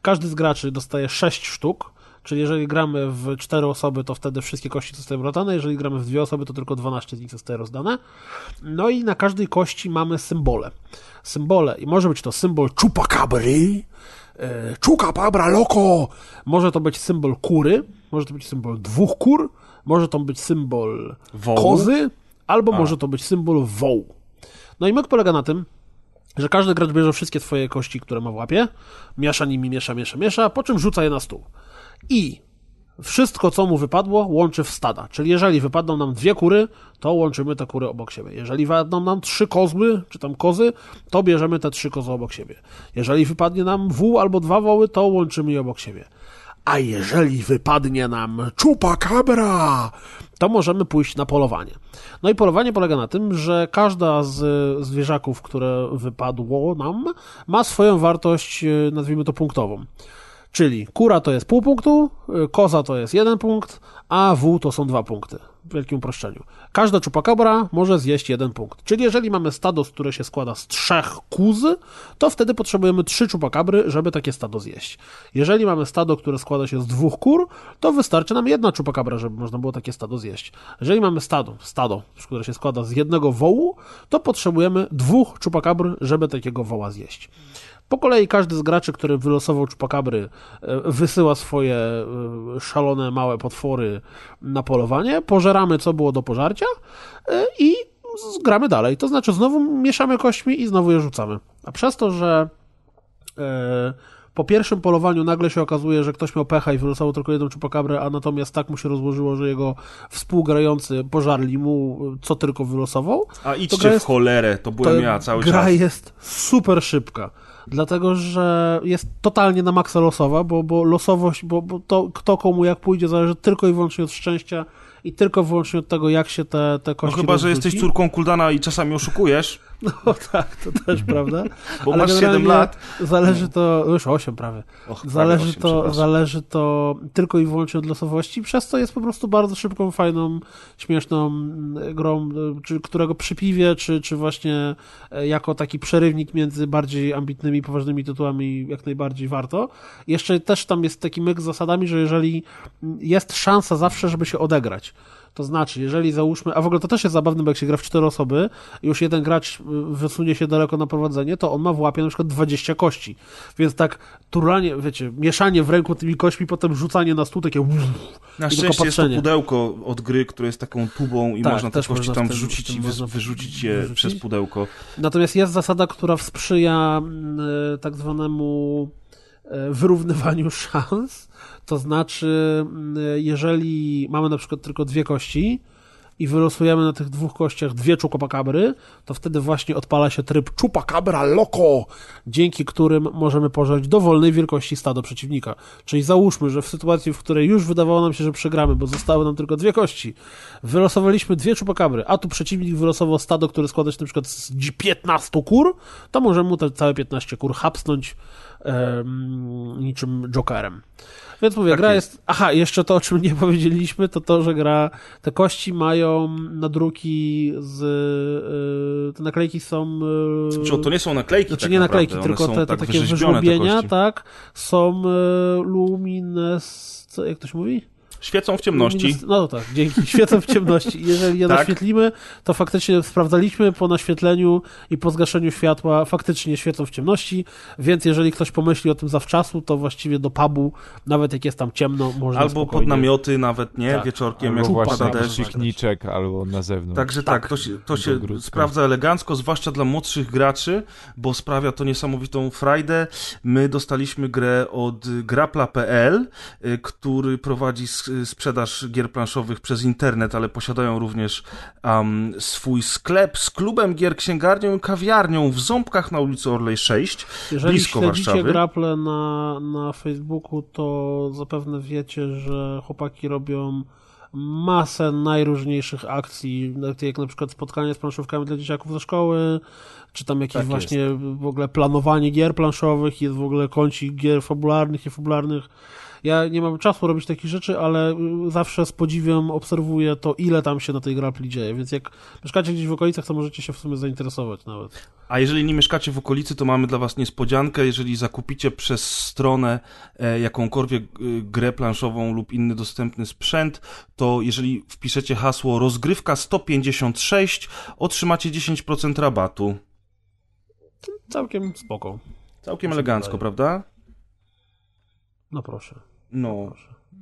Speaker 1: Każdy z graczy dostaje 6 sztuk, czyli jeżeli gramy w 4 osoby, to wtedy wszystkie kości zostają rozdane, jeżeli gramy w dwie osoby, to tylko 12 z nich zostaje rozdane. No i na każdej kości mamy symbole. Symbole, i może być to symbol Chupacabry, e, Chupacabra loco, może to być symbol kury, może to być symbol dwóch kur, może to być symbol
Speaker 2: Wołu?
Speaker 1: kozy, albo
Speaker 2: A.
Speaker 1: może to być symbol wołu. No i myk polega na tym, że każdy gracz bierze wszystkie twoje kości, które ma w łapie, miesza nimi, miesza, miesza, miesza, po czym rzuca je na stół. I wszystko, co mu wypadło, łączy w stada. Czyli jeżeli wypadną nam dwie kury, to łączymy te kury obok siebie. Jeżeli wypadną nam trzy kozły, czy tam kozy, to bierzemy te trzy kozy obok siebie. Jeżeli wypadnie nam wół albo dwa woły, to łączymy je obok siebie. A jeżeli wypadnie nam czupakabra, to możemy pójść na polowanie. No i polowanie polega na tym, że każda z zwierzaków, które wypadło nam, ma swoją wartość, e, nazwijmy to punktową. Czyli kura to jest pół punktu, y, koza to jest jeden punkt, a wół to są dwa punkty. W wielkim uproszczeniu. Każda czupakabra może zjeść jeden punkt. Czyli jeżeli mamy stado, które się składa z trzech kuz, to wtedy potrzebujemy trzy czupakabry, żeby takie stado zjeść. Jeżeli mamy stado, które składa się z dwóch kur, to wystarczy nam jedna czupakabra, żeby można było takie stado zjeść. Jeżeli mamy stado, stado, które się składa z jednego wołu, to potrzebujemy dwóch czupakabr, żeby takiego woła zjeść. Po kolei każdy z graczy, który wylosował czupakabry, e, wysyła swoje e, szalone małe potwory na polowanie, pożeramy co było do pożarcia e, i gramy dalej. To znaczy znowu mieszamy kośćmi i znowu je rzucamy. A przez to, że po pierwszym polowaniu nagle się okazuje, że ktoś miał pecha i wylosował tylko jedną czupakabrę, a natomiast tak mu się rozłożyło, że jego współgrający pożarli mu co tylko wylosował.
Speaker 2: A idźcie jest, w cholerę, to byłem ja cały
Speaker 1: gra
Speaker 2: czas.
Speaker 1: Gra jest super szybka dlatego że jest totalnie na maksa losowa, bo, bo losowość, bo, bo to kto komu jak pójdzie zależy tylko i wyłącznie od szczęścia i tylko wyłącznie od tego, jak się te, te kości
Speaker 2: No chyba, że jesteś córką Kuldana i czasami oszukujesz.
Speaker 1: No tak, to też prawda.
Speaker 2: Bo Ale masz 7 lat.
Speaker 1: Zależy to, już 8 prawie. Och, zależy, 8, to, zależy to tylko i wyłącznie od losowości, przez co jest po prostu bardzo szybką, fajną, śmieszną grą, czy, którego przy piwie, czy, czy właśnie e, jako taki przerywnik między bardziej ambitnymi, poważnymi tytułami jak najbardziej warto. Jeszcze też tam jest taki myk z zasadami, że jeżeli jest szansa zawsze, żeby się odegrać, to znaczy, jeżeli załóżmy, a w ogóle to też jest zabawne, bo jak się gra w cztery osoby, już jeden gracz y, wysunie się daleko na prowadzenie, to on ma w łapie na przykład 20 kości. Więc tak turlanie, wiecie, mieszanie w ręku tymi kośćmi, potem rzucanie na stół, takie uff,
Speaker 2: Na szczęście jest to pudełko od gry, które jest taką tubą i tak, można te kości tam wrzucić i wy, wyrzucić je wyrzucić. przez pudełko.
Speaker 1: Natomiast jest zasada, która sprzyja y, tak zwanemu y, wyrównywaniu szans, to znaczy, mm, jeżeli mamy na przykład tylko dwie kości i wylosujemy na tych dwóch kościach dwie czupakabry, to wtedy właśnie odpala się tryb czupakabra loco, dzięki którym możemy pożreć dowolnej wielkości stado przeciwnika. Czyli załóżmy, że w sytuacji, w której już wydawało nam się, że przegramy, bo zostały nam tylko dwie kości, wylosowaliśmy dwie czupakabry, a tu przeciwnik wylosował stado, które składa się na przykład z 15 kur, to możemy mu te całe 15 kur hapsnąć niczym jokerem. Więc mówię, tak gra jest. jest. Aha, jeszcze to, o czym nie powiedzieliśmy, to to, że gra. Te kości mają nadruki z. Yy, te naklejki są.
Speaker 2: Yy, znaczy, to nie są naklejki.
Speaker 1: Znaczy
Speaker 2: tak
Speaker 1: nie naklejki, tylko te, te tak takie wyżłobienia, tak. Są yy, lumines. Co, jak to się mówi?
Speaker 2: Świecą w ciemności.
Speaker 1: No tak, dzięki. Świecą w ciemności. Jeżeli je tak. naświetlimy, to faktycznie sprawdzaliśmy po naświetleniu i po zgaszeniu światła, faktycznie świecą w ciemności, więc jeżeli ktoś pomyśli o tym zawczasu, to właściwie do pubu, nawet jak jest tam ciemno, można
Speaker 2: Albo
Speaker 1: spokojnie...
Speaker 2: pod namioty nawet, nie? Tak. Wieczorkiem,
Speaker 3: albo jak pada deszcz. pikniczek, albo na zewnątrz.
Speaker 2: Także tak, tak to się, to się sprawdza elegancko, zwłaszcza dla młodszych graczy, bo sprawia to niesamowitą frajdę. My dostaliśmy grę od grapla.pl, y, który prowadzi sprzedaż gier planszowych przez internet, ale posiadają również um, swój sklep z klubem gier, księgarnią i kawiarnią w Ząbkach na ulicy Orlej 6,
Speaker 1: Jeżeli
Speaker 2: blisko
Speaker 1: Warszawy.
Speaker 2: Jeżeli
Speaker 1: Grapple na, na Facebooku, to zapewne wiecie, że chłopaki robią masę najróżniejszych akcji, jak na przykład spotkanie z planszówkami dla dzieciaków ze szkoły, czy tam jakieś tak właśnie jest. w ogóle planowanie gier planszowych, jest w ogóle kącik gier fabularnych i fabularnych ja nie mam czasu robić takich rzeczy, ale y, zawsze z podziwem obserwuję to, ile tam się na tej grapli dzieje, więc jak mieszkacie gdzieś w okolicach, to możecie się w sumie zainteresować nawet.
Speaker 2: A jeżeli nie mieszkacie w okolicy, to mamy dla was niespodziankę. Jeżeli zakupicie przez stronę e, jakąkolwiek e, grę planszową lub inny dostępny sprzęt, to jeżeli wpiszecie hasło rozgrywka 156, otrzymacie 10% rabatu.
Speaker 1: Całkiem spoko.
Speaker 2: Całkiem elegancko, prawda?
Speaker 1: No proszę.
Speaker 2: No,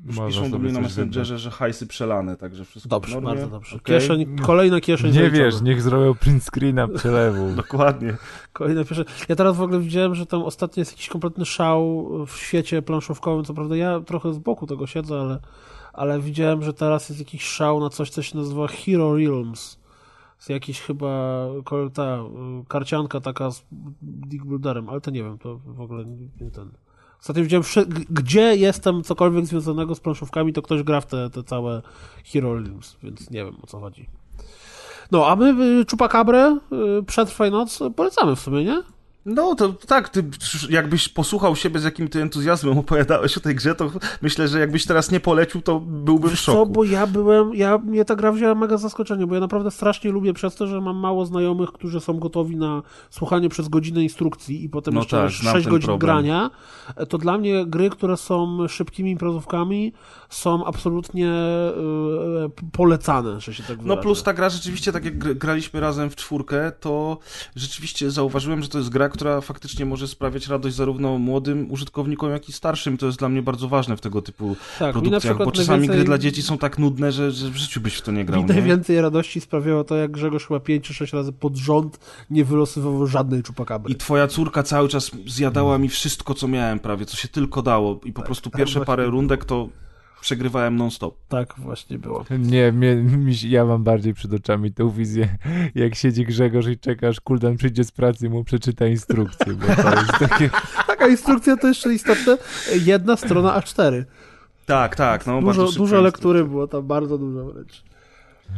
Speaker 2: już
Speaker 3: Można
Speaker 2: piszą do mnie na Messengerze, że hajsy przelane, także wszystko
Speaker 1: Dobrze, bardzo dobrze.
Speaker 2: Okej.
Speaker 1: Kieszeń, kolejna kieszeń
Speaker 3: Nie
Speaker 1: zaliczona.
Speaker 3: wiesz, niech zrobią print screena przelewu.
Speaker 2: Dokładnie.
Speaker 1: Kolejne pierwsze. Ja teraz w ogóle widziałem, że tam ostatnio jest jakiś kompletny szał w świecie planszówkowym. Co prawda ja trochę z boku tego siedzę, ale, ale widziałem, że teraz jest jakiś szał na coś, co się nazywa Hero Realms. Jest jakiś chyba ta y, karcianka taka z Dick Builderem, ale to nie wiem, to w ogóle nie, nie ten. Ostatnio widziałem, gdzie jestem cokolwiek związanego z planszówkami, to ktoś gra w te, te całe Hero Realms, więc nie wiem o co chodzi. No, a my y, Chupacabra, y, Przetrwaj Noc polecamy w sumie, nie?
Speaker 2: No to tak, ty jakbyś posłuchał siebie, z jakim ty entuzjazmem opowiadałeś o tej grze, to myślę, że jakbyś teraz nie polecił, to byłbym w
Speaker 1: Wiesz co,
Speaker 2: szoku.
Speaker 1: bo ja byłem, ja, mnie ta gra wzięła mega zaskoczenie, bo ja naprawdę strasznie lubię przez to, że mam mało znajomych, którzy są gotowi na słuchanie przez godzinę instrukcji i potem
Speaker 2: No
Speaker 1: jeszcze
Speaker 2: tak,
Speaker 1: tak,
Speaker 2: znam
Speaker 1: 6
Speaker 2: ten
Speaker 1: godzin
Speaker 2: problem.
Speaker 1: grania, to dla mnie gry, które są szybkimi imprezówkami są absolutnie e, polecane, że się tak
Speaker 2: No
Speaker 1: wyrażę.
Speaker 2: plus ta gra rzeczywiście, tak jak gr- graliśmy razem w czwórkę, to rzeczywiście zauważyłem, że to jest gra, która faktycznie może sprawiać radość zarówno młodym użytkownikom, jak i starszym. To jest dla mnie bardzo ważne w tego typu
Speaker 1: tak,
Speaker 2: produkcjach, bo czasami
Speaker 1: najwięcej-
Speaker 2: gry dla dzieci są tak nudne, że, że w życiu byś w to nie grał.
Speaker 1: Mi
Speaker 2: Nie?
Speaker 1: najwięcej radości sprawiało to, jak Grzegorz chyba 5 czy 6 razy pod rząd nie wylosowywał żadnej czupakabry.
Speaker 2: I twoja córka cały czas zjadała mi wszystko, co miałem prawie, co się tylko dało. I po prostu pierwsze
Speaker 1: właśnie
Speaker 2: parę rundek to przegrywałem non-stop.
Speaker 1: Tak właśnie było.
Speaker 3: Nie, mnie, mi, ja mam bardziej przed oczami tą wizję, jak siedzi Grzegorz i czekasz, Kuldan przyjdzie z pracy i mu przeczyta instrukcję, bo to jest takie...
Speaker 1: Taka instrukcja to jeszcze istotne. Jedna strona A4.
Speaker 2: Tak, tak, no
Speaker 1: Dużo, dużo
Speaker 2: instrukcja.
Speaker 1: lektury było tam, bardzo dużo wręcz.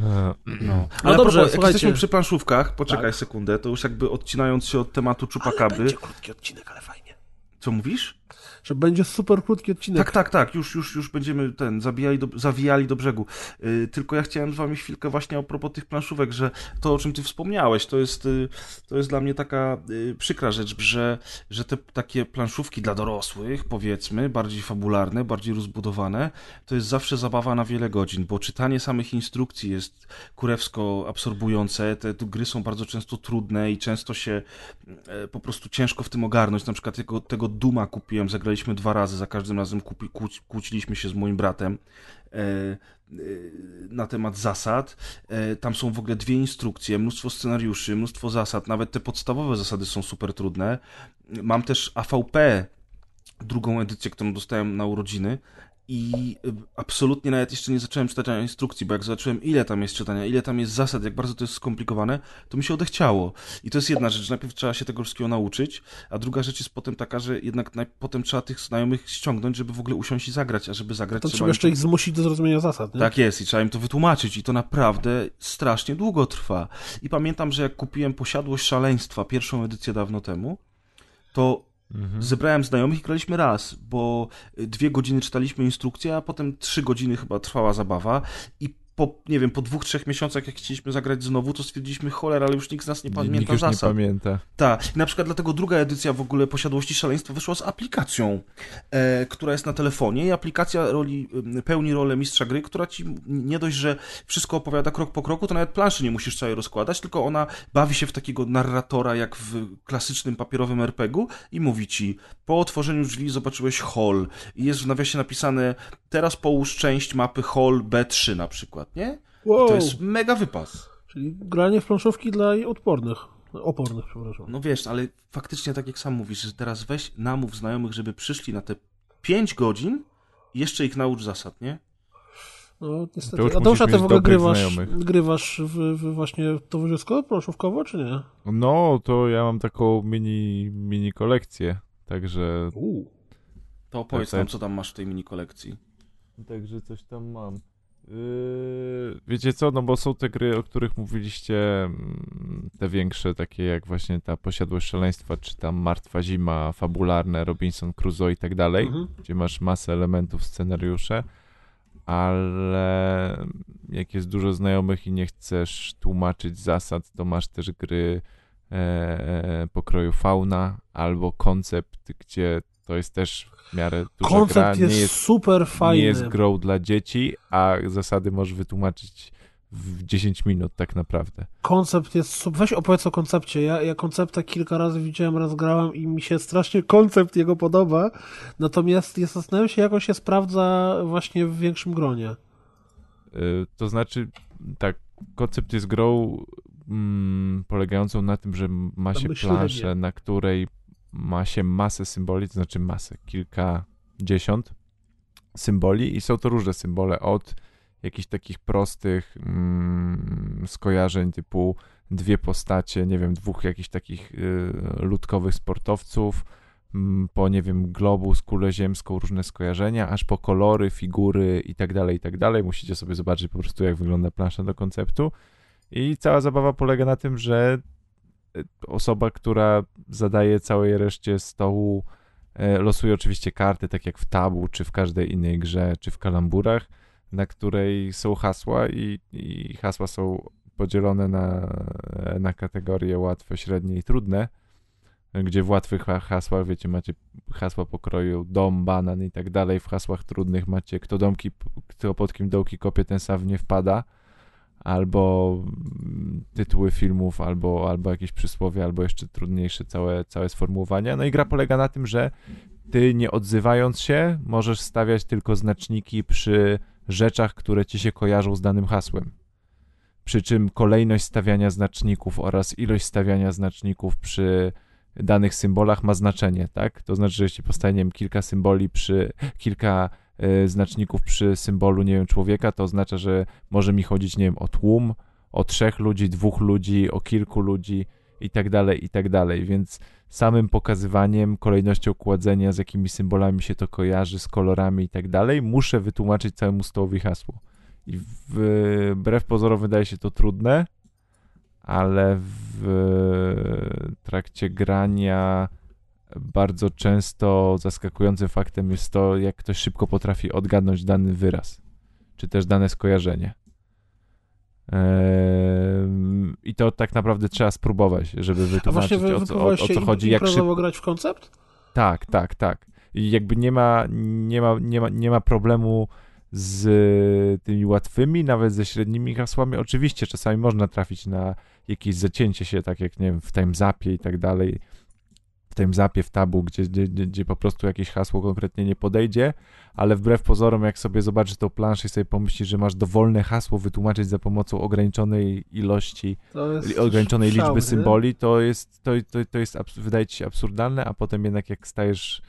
Speaker 2: No.
Speaker 1: No
Speaker 2: Ale
Speaker 1: dobrze,
Speaker 2: dobrze, jak
Speaker 1: słuchajcie.
Speaker 2: jesteśmy przy planszówkach, poczekaj
Speaker 1: Tak.
Speaker 2: sekundę, to już jakby odcinając się od tematu czupakabry,
Speaker 1: Będzie krótki odcinek, ale fajnie.
Speaker 2: co mówisz?
Speaker 1: Że będzie super krótki odcinek.
Speaker 2: Tak, tak, tak, już, już, już będziemy ten, zabijali do, zawijali do brzegu. Yy, tylko ja chciałem z wami chwilkę właśnie a propos tych planszówek, że to, o czym ty wspomniałeś, to jest, yy, to jest dla mnie taka yy, przykra rzecz, że, że te takie planszówki dla dorosłych, powiedzmy, bardziej fabularne, bardziej rozbudowane, to jest zawsze zabawa na wiele godzin, bo czytanie samych instrukcji jest kurewsko absorbujące, te, te gry są bardzo często trudne i często się e, po prostu ciężko w tym ogarnąć. Na przykład tego, tego Duma kupiłem, zagraliśmy dwa razy, za każdym razem kupi, kłóci, kłóciliśmy się z moim bratem e, e, na temat zasad. E, tam są w ogóle dwie instrukcje, mnóstwo scenariuszy, mnóstwo zasad, nawet te podstawowe zasady są super trudne. Mam też AVP, drugą edycję, którą dostałem na urodziny i y, absolutnie nawet jeszcze nie zacząłem czytania instrukcji, bo jak zobaczyłem ile tam jest czytania, ile tam jest zasad, jak bardzo to jest skomplikowane, to mi się odechciało. I to jest jedna rzecz, że najpierw trzeba się tego wszystkiego nauczyć, a druga rzecz jest potem taka, że jednak potem trzeba tych znajomych ściągnąć, żeby w ogóle usiąść i zagrać, a żeby zagrać
Speaker 1: To
Speaker 2: trzeba
Speaker 1: trzeba
Speaker 2: im
Speaker 1: jeszcze ich zmusić do zrozumienia zasad, nie?
Speaker 2: tak jest i trzeba im to wytłumaczyć i to naprawdę strasznie długo trwa. I pamiętam, że jak kupiłem Posiadłość Szaleństwa, pierwszą edycję dawno temu, to
Speaker 3: Mhm.
Speaker 2: zebrałem znajomych i graliśmy raz, bo dwie godziny czytaliśmy instrukcję, a potem trzy godziny chyba trwała zabawa i po, nie wiem, po dwóch, trzech miesiącach, jak chcieliśmy zagrać znowu, to stwierdziliśmy, cholera, ale już nikt z nas nie
Speaker 3: Nikt
Speaker 2: pamięta
Speaker 3: już nie
Speaker 2: zasad.
Speaker 3: pamięta.
Speaker 2: Tak, i na przykład dlatego druga edycja w ogóle Posiadłości Szaleństwa wyszła z aplikacją, e, która jest na telefonie i aplikacja roli, pełni rolę mistrza gry, która ci nie dość, że wszystko opowiada krok po kroku, to nawet planszy nie musisz całej rozkładać, tylko ona bawi się w takiego narratora jak w klasycznym papierowym RPG-u i mówi ci, po otworzeniu drzwi zobaczyłeś hall i jest w nawiasie napisane, teraz połóż część mapy hall B3 na przykład, nie?
Speaker 1: Wow,
Speaker 2: To jest mega wypas.
Speaker 1: czyli granie w planszówki dla odpornych. Opornych, przepraszam.
Speaker 2: No wiesz, ale faktycznie tak jak sam mówisz, że teraz weź namów znajomych, żeby przyszli na te 5 godzin i jeszcze ich naucz zasad, nie?
Speaker 1: No niestety.
Speaker 3: To już
Speaker 1: A Dąsza,
Speaker 3: musisz
Speaker 1: ty w ogóle grywasz,
Speaker 3: znajomych.
Speaker 1: grywasz w, w właśnie towarzysko, planszówkowo, czy nie?
Speaker 3: No, to ja mam taką mini, mini kolekcję, także...
Speaker 1: Uuu.
Speaker 2: To opowiedz
Speaker 3: Tak,
Speaker 2: nam, co tam masz w tej mini kolekcji.
Speaker 3: Także coś tam mam. Yy, wiecie co, no bo są te gry, o których mówiliście, mm, te większe, takie jak właśnie ta Posiadłość Szaleństwa, czy tam Martwa Zima, fabularne, Robinson Crusoe i tak dalej,
Speaker 1: Mhm.
Speaker 3: gdzie masz masę elementów, scenariusze, ale jak jest dużo znajomych i nie chcesz tłumaczyć zasad, to masz też gry e, pokroju fauna albo koncept, gdzie to jest też w miarę duża gra,
Speaker 1: Koncept
Speaker 3: nie
Speaker 1: jest,
Speaker 3: jest
Speaker 1: super fajny.
Speaker 3: nie jest grą dla dzieci, a zasady możesz wytłumaczyć w 10 minut tak naprawdę.
Speaker 1: Koncept jest super. Weź opowiedz o koncepcie. Ja, ja koncepta kilka razy widziałem, raz grałem i mi się strasznie koncept jego podoba. Natomiast ja zastanawiam się, jak on się sprawdza właśnie w większym gronie.
Speaker 3: Y, to znaczy, tak, koncept jest grą mm, polegającą na tym, że ma się planszę, na której ma się masę symboli, to znaczy masę, kilkadziesiąt symboli i są to różne symbole od jakichś takich prostych mm, skojarzeń typu dwie postacie, nie wiem, dwóch jakichś takich y, ludkowych sportowców, mm, po, nie wiem, globus, kulę ziemską, różne skojarzenia, aż po kolory, figury i tak dalej, i tak dalej. Musicie sobie zobaczyć po prostu, jak wygląda plansza do konceptu. I cała zabawa polega na tym, że osoba, która zadaje całej reszcie stołu, y, losuje oczywiście karty, tak jak w tabu, czy w każdej innej grze, czy w kalamburach, na której są hasła i, i hasła są podzielone na, na kategorie łatwe, średnie i trudne, gdzie w łatwych hasłach, wiecie, macie hasła pokroju dom, banan i tak dalej, w hasłach trudnych macie kto domki, kto pod kim dołki kopie, ten sam nie wpada, albo tytuły filmów, albo, albo jakieś przysłowie, albo jeszcze trudniejsze całe, całe sformułowania. No i gra polega na tym, że ty nie odzywając się, możesz stawiać tylko znaczniki przy rzeczach, które ci się kojarzą z danym hasłem. Przy czym kolejność stawiania znaczników oraz ilość stawiania znaczników przy danych symbolach ma znaczenie, tak? To znaczy, że jeśli powstanie kilka symboli przy, kilka znaczników przy symbolu, nie wiem, człowieka, to oznacza, że może mi chodzić, nie wiem, o tłum, o trzech ludzi, dwóch ludzi, o kilku ludzi i tak dalej, i tak dalej, więc samym pokazywaniem, kolejnością kładzenia, z jakimi symbolami się to kojarzy, z kolorami i tak dalej, muszę wytłumaczyć całemu stołowi hasło. I wbrew pozorom wydaje się to trudne, ale w trakcie grania bardzo często zaskakującym faktem jest to, jak ktoś szybko potrafi odgadnąć dany wyraz, czy też dane skojarzenie. I to tak naprawdę trzeba spróbować, żeby wytłumaczyć
Speaker 1: o
Speaker 3: co, o, o co chodzi.
Speaker 1: Jak szybko grać w koncept?
Speaker 3: Tak, tak, tak. I jakby nie ma, nie ma, nie ma, nie ma problemu z tymi łatwymi, nawet ze średnimi hasłami. Oczywiście czasami można trafić na jakieś zacięcie się, tak jak nie wiem, w timezapie i tak dalej, tym zapie, w tabu, gdzie, gdzie, gdzie po prostu jakieś hasło konkretnie nie podejdzie, ale wbrew pozorom, jak sobie zobaczysz tą planszę i sobie pomyślisz, że masz dowolne hasło wytłumaczyć za pomocą ograniczonej ilości, ograniczonej liczby symboli, to jest, to, to, to jest, wydaje ci się absurdalne, a potem jednak jak stajesz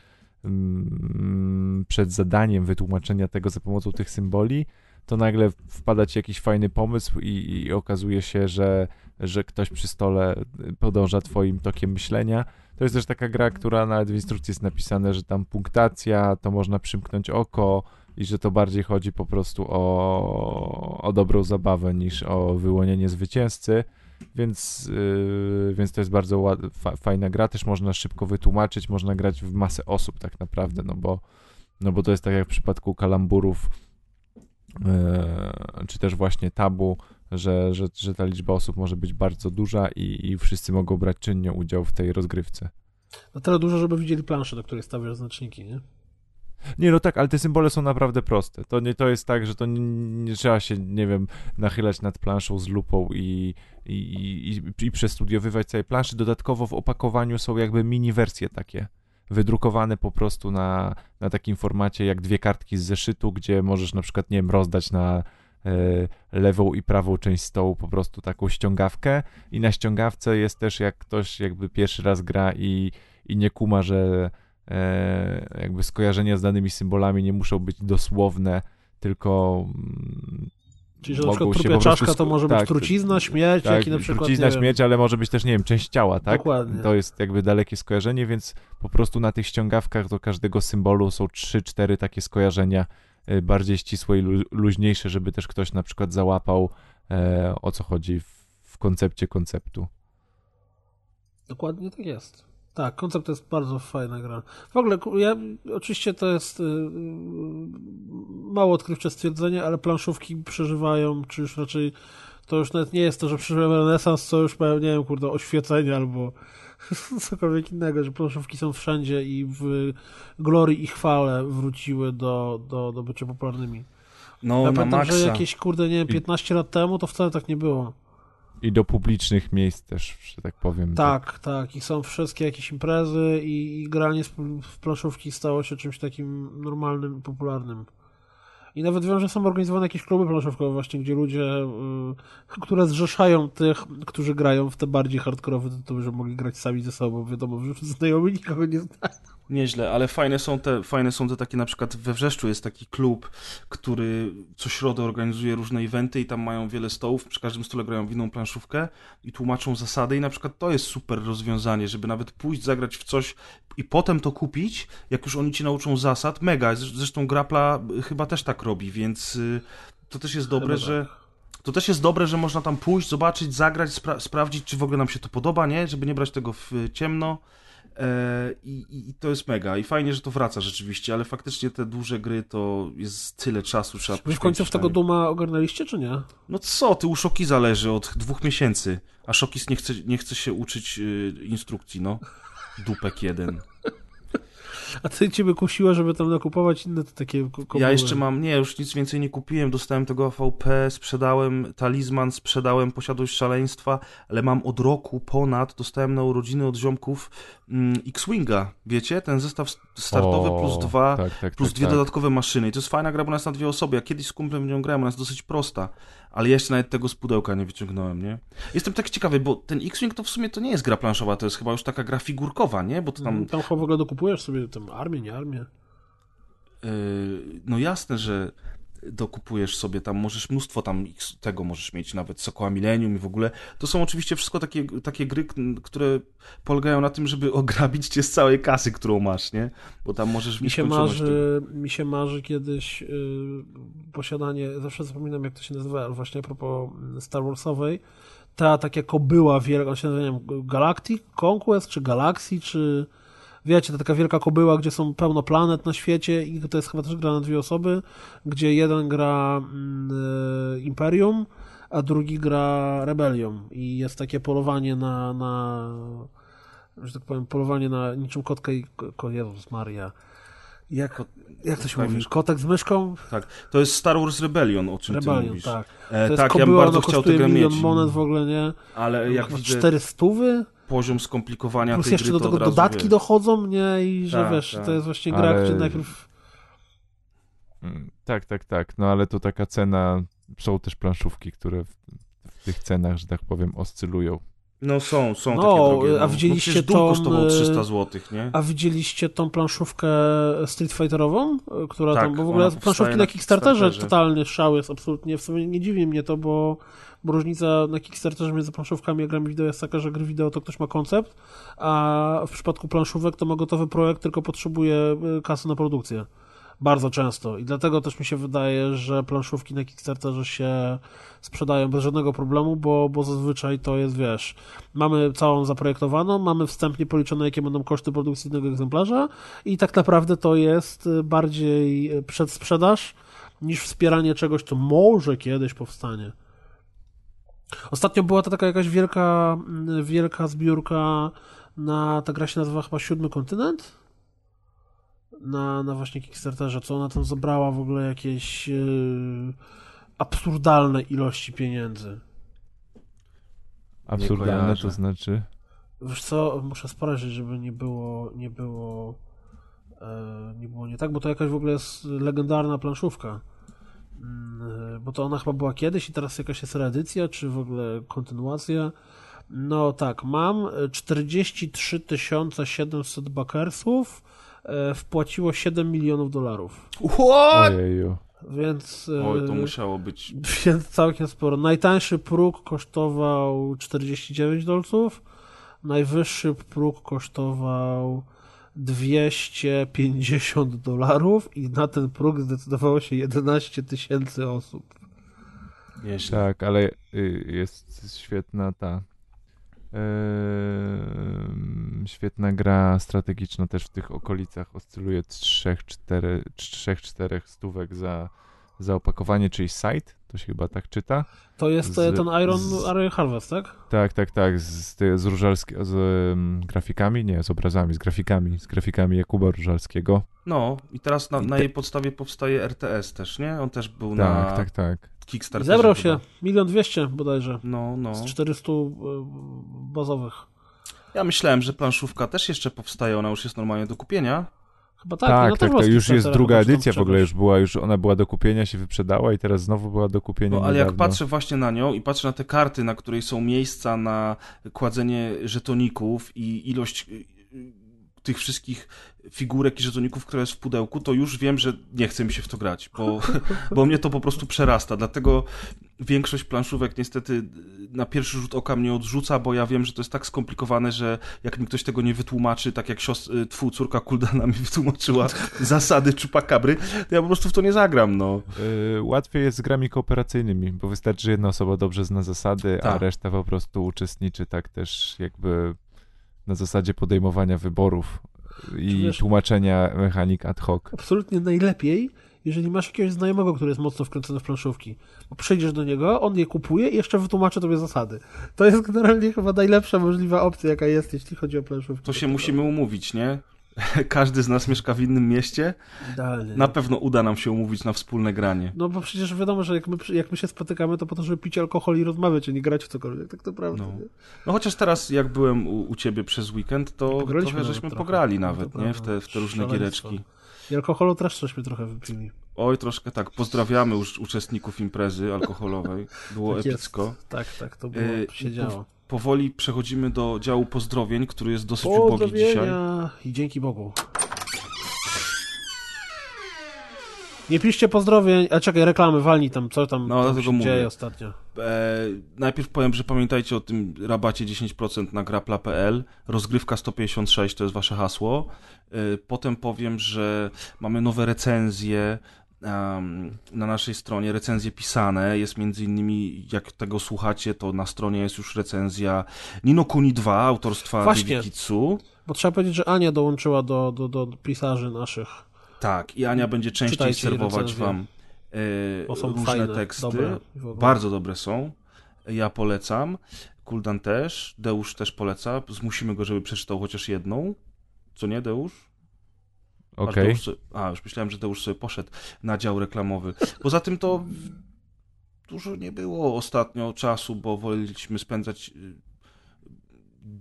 Speaker 3: mm, przed zadaniem wytłumaczenia tego za pomocą tych symboli, to nagle wpada ci jakiś fajny pomysł i, i okazuje się, że, że ktoś przy stole podąża twoim tokiem myślenia, to jest też taka gra, która nawet w instrukcji jest napisane, że tam punktacja, to można przymknąć oko i że to bardziej chodzi po prostu o, o dobrą zabawę niż o wyłonienie zwycięzcy. Więc, yy, więc to jest bardzo ład, fa, fajna gra. Też można szybko wytłumaczyć, można grać w masę osób tak naprawdę, no bo, no bo to jest tak jak w przypadku kalamburów, yy, czy też właśnie tabu, że, że, że ta liczba osób może być bardzo duża i, i wszyscy mogą brać czynnie udział w tej rozgrywce.
Speaker 1: Na tyle dużo, żeby widzieli planszę, do której stawiasz znaczniki, nie?
Speaker 3: Nie, no tak, ale te symbole są naprawdę proste. To nie to jest tak, że to nie, nie trzeba się, nie wiem, nachylać nad planszą z lupą i, i, i, i przestudiowywać całej planszy. Dodatkowo w opakowaniu są jakby mini wersje takie, wydrukowane po prostu na, na takim formacie jak dwie kartki z zeszytu, gdzie możesz na przykład, nie wiem, rozdać na lewą i prawą część stołu po prostu taką ściągawkę i na ściągawce jest też jak ktoś jakby pierwszy raz gra i, i nie kuma, że e, jakby skojarzenia z danymi symbolami nie muszą być dosłowne, tylko
Speaker 1: mm, Czyli, że na przykład trupia czaszka to może tak, być trucizna, śmierć, tak, jak i na przykład,
Speaker 3: trucizna, śmierć, ale może być też, nie wiem, część ciała, tak? Dokładnie. To jest jakby dalekie skojarzenie, więc po prostu na tych ściągawkach do każdego symbolu są 3-4 takie skojarzenia bardziej ścisłe i luźniejsze, żeby też ktoś na przykład załapał e, o co chodzi w, koncepcie konceptu.
Speaker 1: Dokładnie tak jest. Tak, koncept jest bardzo fajna gra. W ogóle, ja, oczywiście to jest y, y, mało odkrywcze stwierdzenie, ale planszówki przeżywają, czy już raczej to już nawet nie jest to, że przeżywają renesans, co już mają, nie wiem, kurde, oświecenie albo cokolwiek innego, że planszówki są wszędzie i w glorii i chwale wróciły do, do, do bycia popularnymi.
Speaker 2: No,
Speaker 1: ja
Speaker 2: na
Speaker 1: pamiętam,
Speaker 2: maksa.
Speaker 1: że jakieś, kurde, nie wiem, 15 lat temu to wcale tak nie było.
Speaker 3: I do publicznych miejsc też, że tak powiem.
Speaker 1: Tak, tak. I są wszystkie jakieś imprezy i, i granie w, w planszówki stało się czymś takim normalnym, popularnym. I nawet wiem, że są organizowane jakieś kluby planszówkowe właśnie, gdzie ludzie, y, które zrzeszają tych, którzy grają w te bardziej hardkorowe tytuły, że mogli grać sami ze sobą. Wiadomo, że znajomi nikogo nie znają.
Speaker 2: Nieźle, ale fajne są te, fajne są te takie, na przykład we Wrzeszczu jest taki klub, który co środę organizuje różne eventy i tam mają wiele stołów, przy każdym stole grają w inną planszówkę i tłumaczą zasady i na przykład to jest super rozwiązanie, żeby nawet pójść, zagrać w coś i potem to kupić, jak już oni ci nauczą zasad, mega, zresztą Grapla chyba też tak robi, więc y, to też jest dobre,
Speaker 1: Chyba
Speaker 2: że...
Speaker 1: tak.
Speaker 2: To też jest dobre, że można tam pójść, zobaczyć, zagrać, spra sprawdzić, czy w ogóle nam się to podoba, nie? Żeby nie brać tego w ciemno. E, I, I to jest mega. I fajnie, że to wraca rzeczywiście, ale faktycznie te duże gry to jest tyle czasu trzeba
Speaker 1: Wy w końcu w
Speaker 2: poświęcić
Speaker 1: tego
Speaker 2: nie.
Speaker 1: Duma ogarnęliście, czy nie?
Speaker 2: No co, ty u Szoki zależy od dwóch miesięcy, a Szokis nie chce, nie chce się uczyć y, instrukcji, no. Dupek jeden.
Speaker 1: A ty ciebie kusiło, żeby tam nakupować inne te takie ko-
Speaker 2: Ja jeszcze mam, nie, już nic więcej nie kupiłem, dostałem tego AVP, sprzedałem talizman, sprzedałem posiadłość szaleństwa, ale mam od roku ponad, dostałem na urodziny od ziomków mm, X-Winga, wiecie? Ten zestaw startowy
Speaker 3: O,
Speaker 2: plus dwa,
Speaker 3: tak, tak,
Speaker 2: plus
Speaker 3: tak,
Speaker 2: dwie
Speaker 3: tak.
Speaker 2: dodatkowe maszyny. I to jest fajna gra, bo jest na dwie osoby. Ja kiedyś z kumplem w nią grałem, ona jest dosyć prosta, ale jeszcze nawet tego z pudełka nie wyciągnąłem, nie? Jestem tak ciekawy, bo ten X-Wing to w sumie to nie jest gra planszowa, to jest chyba już taka gra figurkowa, nie? Bo to tam
Speaker 1: Tam, tam chyba w ogóle dokupujesz sobie tam armię, nie armię.
Speaker 2: Yy, no jasne, że dokupujesz sobie tam, możesz mnóstwo tam tego możesz mieć, nawet Sokoła Millennium i w ogóle. To są oczywiście wszystko takie, takie gry, które polegają na tym, żeby ograbić cię z całej kasy, którą masz, nie? Bo tam możesz
Speaker 1: Mi się, marzy, mi się marzy kiedyś y, posiadanie, zawsze zapominam jak to się nazywa, ale właśnie a propos Star Warsowej, ta taka kobyła wielka, on się nazywa, nie wiem, Galactic Conquest, czy Galaxy, czy wiecie, to taka wielka kobyła, gdzie są pełno planet na świecie i to jest chyba też gra na dwie osoby, gdzie jeden gra y, Imperium, a drugi gra Rebellion i jest takie polowanie na, na że tak powiem, polowanie na niczym kotka i ko, Jezus Maria. Jak, jak to się mówi?
Speaker 2: myszka.
Speaker 1: Kotek z myszką?
Speaker 2: Tak, to jest Star Wars Rebellion, o czym ty
Speaker 1: Rebellion,
Speaker 2: mówisz.
Speaker 1: tak.
Speaker 2: E,
Speaker 1: To jest
Speaker 2: tak, ja bym
Speaker 1: kobyła,
Speaker 2: bardzo chciał
Speaker 1: milion
Speaker 2: mieć,
Speaker 1: monet w ogóle, nie?
Speaker 2: ale jak widzę
Speaker 1: Cztery stówy?
Speaker 2: Poziom skomplikowania
Speaker 1: Plus
Speaker 2: tej
Speaker 1: jeszcze
Speaker 2: gry,
Speaker 1: do
Speaker 2: to
Speaker 1: tego
Speaker 2: od razu
Speaker 1: dodatki
Speaker 2: wiesz.
Speaker 1: dochodzą, nie? I że
Speaker 2: Tak,
Speaker 1: wiesz,
Speaker 2: tak.
Speaker 1: to jest właśnie gra,
Speaker 3: Ale-
Speaker 1: gdzie najpierw...
Speaker 3: Mm, Tak, tak, tak. No ale to taka cena, są też planszówki, które w, w tych cenach, że tak powiem, oscylują.
Speaker 2: No są, są
Speaker 1: No,
Speaker 2: takie drogie.
Speaker 1: a
Speaker 2: no.
Speaker 1: widzieliście
Speaker 2: no,
Speaker 1: tą,
Speaker 2: kosztował
Speaker 1: e,
Speaker 2: 300 zł, nie?
Speaker 1: A widzieliście tą planszówkę Street Fighterową? Która
Speaker 2: Tak,
Speaker 1: tam, bo w ogóle planszówki
Speaker 2: na
Speaker 1: Kickstarterze
Speaker 2: Kickstarterze.
Speaker 1: totalnie szał jest absolutnie, w sumie nie dziwi mnie to, bo, bo różnica na Kickstarterze między planszówkami a grami wideo jest taka, że gry wideo to ktoś ma koncept, a w przypadku planszówek to ma gotowy projekt, tylko potrzebuje y, kasy na produkcję. Bardzo często. I dlatego też mi się wydaje, że planszówki na Kickstarterze się sprzedają bez żadnego problemu, bo, bo zazwyczaj to jest, wiesz, mamy całą zaprojektowaną, mamy wstępnie policzone, jakie będą koszty produkcji jednego egzemplarza i tak naprawdę to jest y, bardziej y, przedsprzedaż niż wspieranie czegoś, co może kiedyś powstanie. Ostatnio była to taka jakaś wielka, wielka zbiórka na, ta gra się nazywa chyba Siódmy Kontynent? Na, na właśnie Kickstarterze, co ona tam zebrała w ogóle jakieś yy, absurdalne ilości pieniędzy.
Speaker 3: Absurdalne to znaczy.
Speaker 1: Wiesz co, muszę sprawdzić, żeby nie było, nie było, e, nie było nie tak, bo to jakaś w ogóle jest legendarna planszówka. Mm, Bo to ona chyba była kiedyś i teraz jakaś jest reedycja, czy w ogóle kontynuacja. No tak, mam e, 43 700 bakersów, e, wpłaciło 7 milionów dolarów.
Speaker 2: What?
Speaker 3: Ojeju.
Speaker 1: Więc, e,
Speaker 2: Oj, to musiało być.
Speaker 1: więc całkiem sporo. Najtańszy próg kosztował 49 dolców, najwyższy próg kosztował 250 dolarów i na ten próg zdecydowało się 11 tysięcy osób.
Speaker 2: Nieźle.
Speaker 3: Tak, ale y, jest świetna ta. em, świetna gra strategiczna też w tych okolicach oscyluje 3-4 stówek za, za opakowanie czyjś site, to się chyba tak czyta.
Speaker 1: To jest
Speaker 3: Z-
Speaker 1: ten Iron,
Speaker 3: z-
Speaker 1: Iron Harvest, tak?
Speaker 3: Tak, tak, tak, z, z, z, Różalski- z um, grafikami, nie, z obrazami, z grafikami, z grafikami Jakuba Różalskiego.
Speaker 2: No, i teraz na, na jej podstawie powstaje RTS też, nie? On też był
Speaker 3: Tak,
Speaker 2: na
Speaker 3: tak, tak.
Speaker 1: I
Speaker 2: Kickstarterze.
Speaker 1: zebrał się. Milion dwieście bodajże.
Speaker 2: No, no.
Speaker 1: Z 400 e, bazowych.
Speaker 2: Ja myślałem, że planszówka też jeszcze powstaje, ona już jest normalnie do kupienia.
Speaker 1: Chyba tak.
Speaker 3: Tak,
Speaker 1: ona
Speaker 3: tak, tak, już jest druga edycja w ogóle, już była, już ona była do kupienia, się wyprzedała i teraz znowu była do kupienia
Speaker 2: No, ale jak
Speaker 3: niedawno.
Speaker 2: patrzę właśnie na nią i patrzę na te karty, na której są miejsca na kładzenie żetoników i ilość y, y, tych wszystkich figurek i żetoników, które jest w pudełku, to już wiem, że nie chce mi się w to grać, bo, bo mnie to po prostu przerasta. Dlatego większość planszówek niestety na pierwszy rzut oka mnie odrzuca, bo ja wiem, że to jest tak skomplikowane, że jak mi ktoś tego nie wytłumaczy, tak jak siostr, twu, córka Kuldana mi wytłumaczyła zasady czupakabry, to ja po prostu w to nie zagram, no.
Speaker 3: Y, łatwiej jest z grami kooperacyjnymi, bo wystarczy, że jedna osoba dobrze zna zasady, a
Speaker 2: Tak.
Speaker 3: reszta po prostu uczestniczy tak też jakby na zasadzie podejmowania wyborów i
Speaker 1: wiesz-
Speaker 3: tłumaczenia mechanik ad hoc.
Speaker 1: Absolutnie najlepiej, jeżeli masz jakiegoś znajomego, który jest mocno wkręcony w planszówki. Bo przyjdziesz do niego, on je kupuje i jeszcze wytłumaczy tobie zasady. To jest generalnie chyba najlepsza możliwa opcja, jaka jest, jeśli chodzi o planszówki.
Speaker 2: To się musimy umówić, nie? Każdy z nas mieszka w innym mieście.
Speaker 1: Idealnie.
Speaker 2: Na pewno uda nam się umówić na wspólne granie.
Speaker 1: No bo przecież wiadomo, że jak my, jak my się spotykamy, to po to, żeby pić alkohol i rozmawiać, a nie grać w cokolwiek. Tak naprawdę.
Speaker 2: No.
Speaker 1: nie?
Speaker 2: No chociaż teraz, jak byłem u, u ciebie przez weekend, to trochę żeśmy
Speaker 1: trochę.
Speaker 2: pograli
Speaker 1: No to
Speaker 2: nawet, nie? W
Speaker 1: prawda.
Speaker 2: te, w te różne giereczki.
Speaker 1: I alkoholu też żeśmy trochę wypili.
Speaker 2: Oj, troszkę tak. Pozdrawiamy już uczestników imprezy alkoholowej. Było
Speaker 1: Tak jest.
Speaker 2: epicko.
Speaker 1: Tak, tak, to było,
Speaker 2: Yy,
Speaker 1: się działo.
Speaker 2: Powoli przechodzimy do działu pozdrowień, który jest dosyć ubogi dzisiaj.
Speaker 1: I dzięki Bogu. Nie piszcie pozdrowień, a czekaj, reklamy, walnij tam, co tam,
Speaker 2: No,
Speaker 1: tam się
Speaker 2: mówię.
Speaker 1: dzieje ostatnio.
Speaker 2: E, najpierw powiem, że pamiętajcie o tym rabacie 10% na grapla.pl. Rozgrywka 156 to jest wasze hasło. E, potem powiem, że mamy nowe recenzje na naszej stronie, recenzje pisane. Jest między innymi, jak tego słuchacie, to na stronie jest już recenzja Nino Kuni 2 autorstwa
Speaker 1: Właśnie.
Speaker 2: Kitsu.
Speaker 1: Bo trzeba powiedzieć, że Ania dołączyła do, do, do pisarzy naszych.
Speaker 2: Tak, i Ania będzie częściej
Speaker 1: Czytajcie
Speaker 2: serwować wam e, różne
Speaker 1: fajne,
Speaker 2: teksty.
Speaker 1: dobre.
Speaker 2: Bardzo dobre są. Ja polecam. Kuldan też. Deusz też poleca. Zmusimy go, żeby przeczytał chociaż jedną. Co nie, Deusz? Sobie- A, już myślałem, że Deusz sobie poszedł na dział reklamowy. Poza tym to dużo nie było ostatnio czasu, bo woleliśmy spędzać y,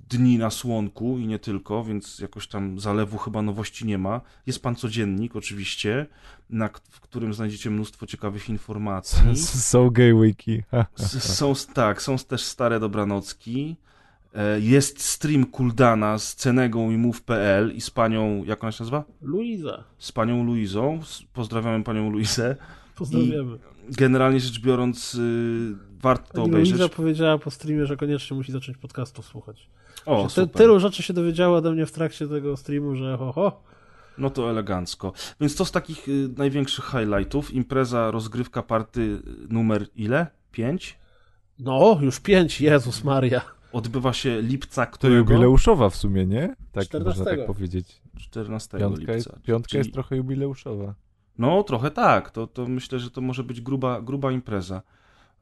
Speaker 2: dni na słonku i nie tylko, więc jakoś tam zalewu chyba nowości nie ma. Jest pan codziennik oczywiście, na, w którym znajdziecie mnóstwo ciekawych informacji.
Speaker 3: Są gay wiki.
Speaker 2: Są, tak, są też stare dobranocki. E, Jest stream Kuldana z Cenegą i Move.pl i z panią, jak ona się nazywa?
Speaker 1: Luiza,
Speaker 2: Z panią Luizą. Pozdrawiamy panią Luizę.
Speaker 1: pozdrawiamy.
Speaker 2: Generalnie rzecz biorąc, y, warto to obejrzeć.
Speaker 1: Luiza powiedziała po streamie, że koniecznie musi zacząć podcastu słuchać.
Speaker 2: O, super.
Speaker 1: tylu rzeczy się dowiedziała ode mnie w trakcie tego streamu, że ho, ho.
Speaker 2: No to elegancko. Więc to z takich y, największych highlightów. Impreza, rozgrywka party y, numer ile? Pięć?
Speaker 1: No, już pięć, Jezus Maria.
Speaker 2: Odbywa się lipca,
Speaker 3: To
Speaker 2: którego?
Speaker 3: jubileuszowa w sumie, nie? Tak
Speaker 1: 14.
Speaker 3: można tak powiedzieć.
Speaker 2: 14
Speaker 3: Piątka,
Speaker 2: lipca.
Speaker 3: jest, piątka
Speaker 2: Czyli-
Speaker 3: jest trochę jubileuszowa.
Speaker 2: No, trochę tak. To, to myślę, że to może być gruba, gruba impreza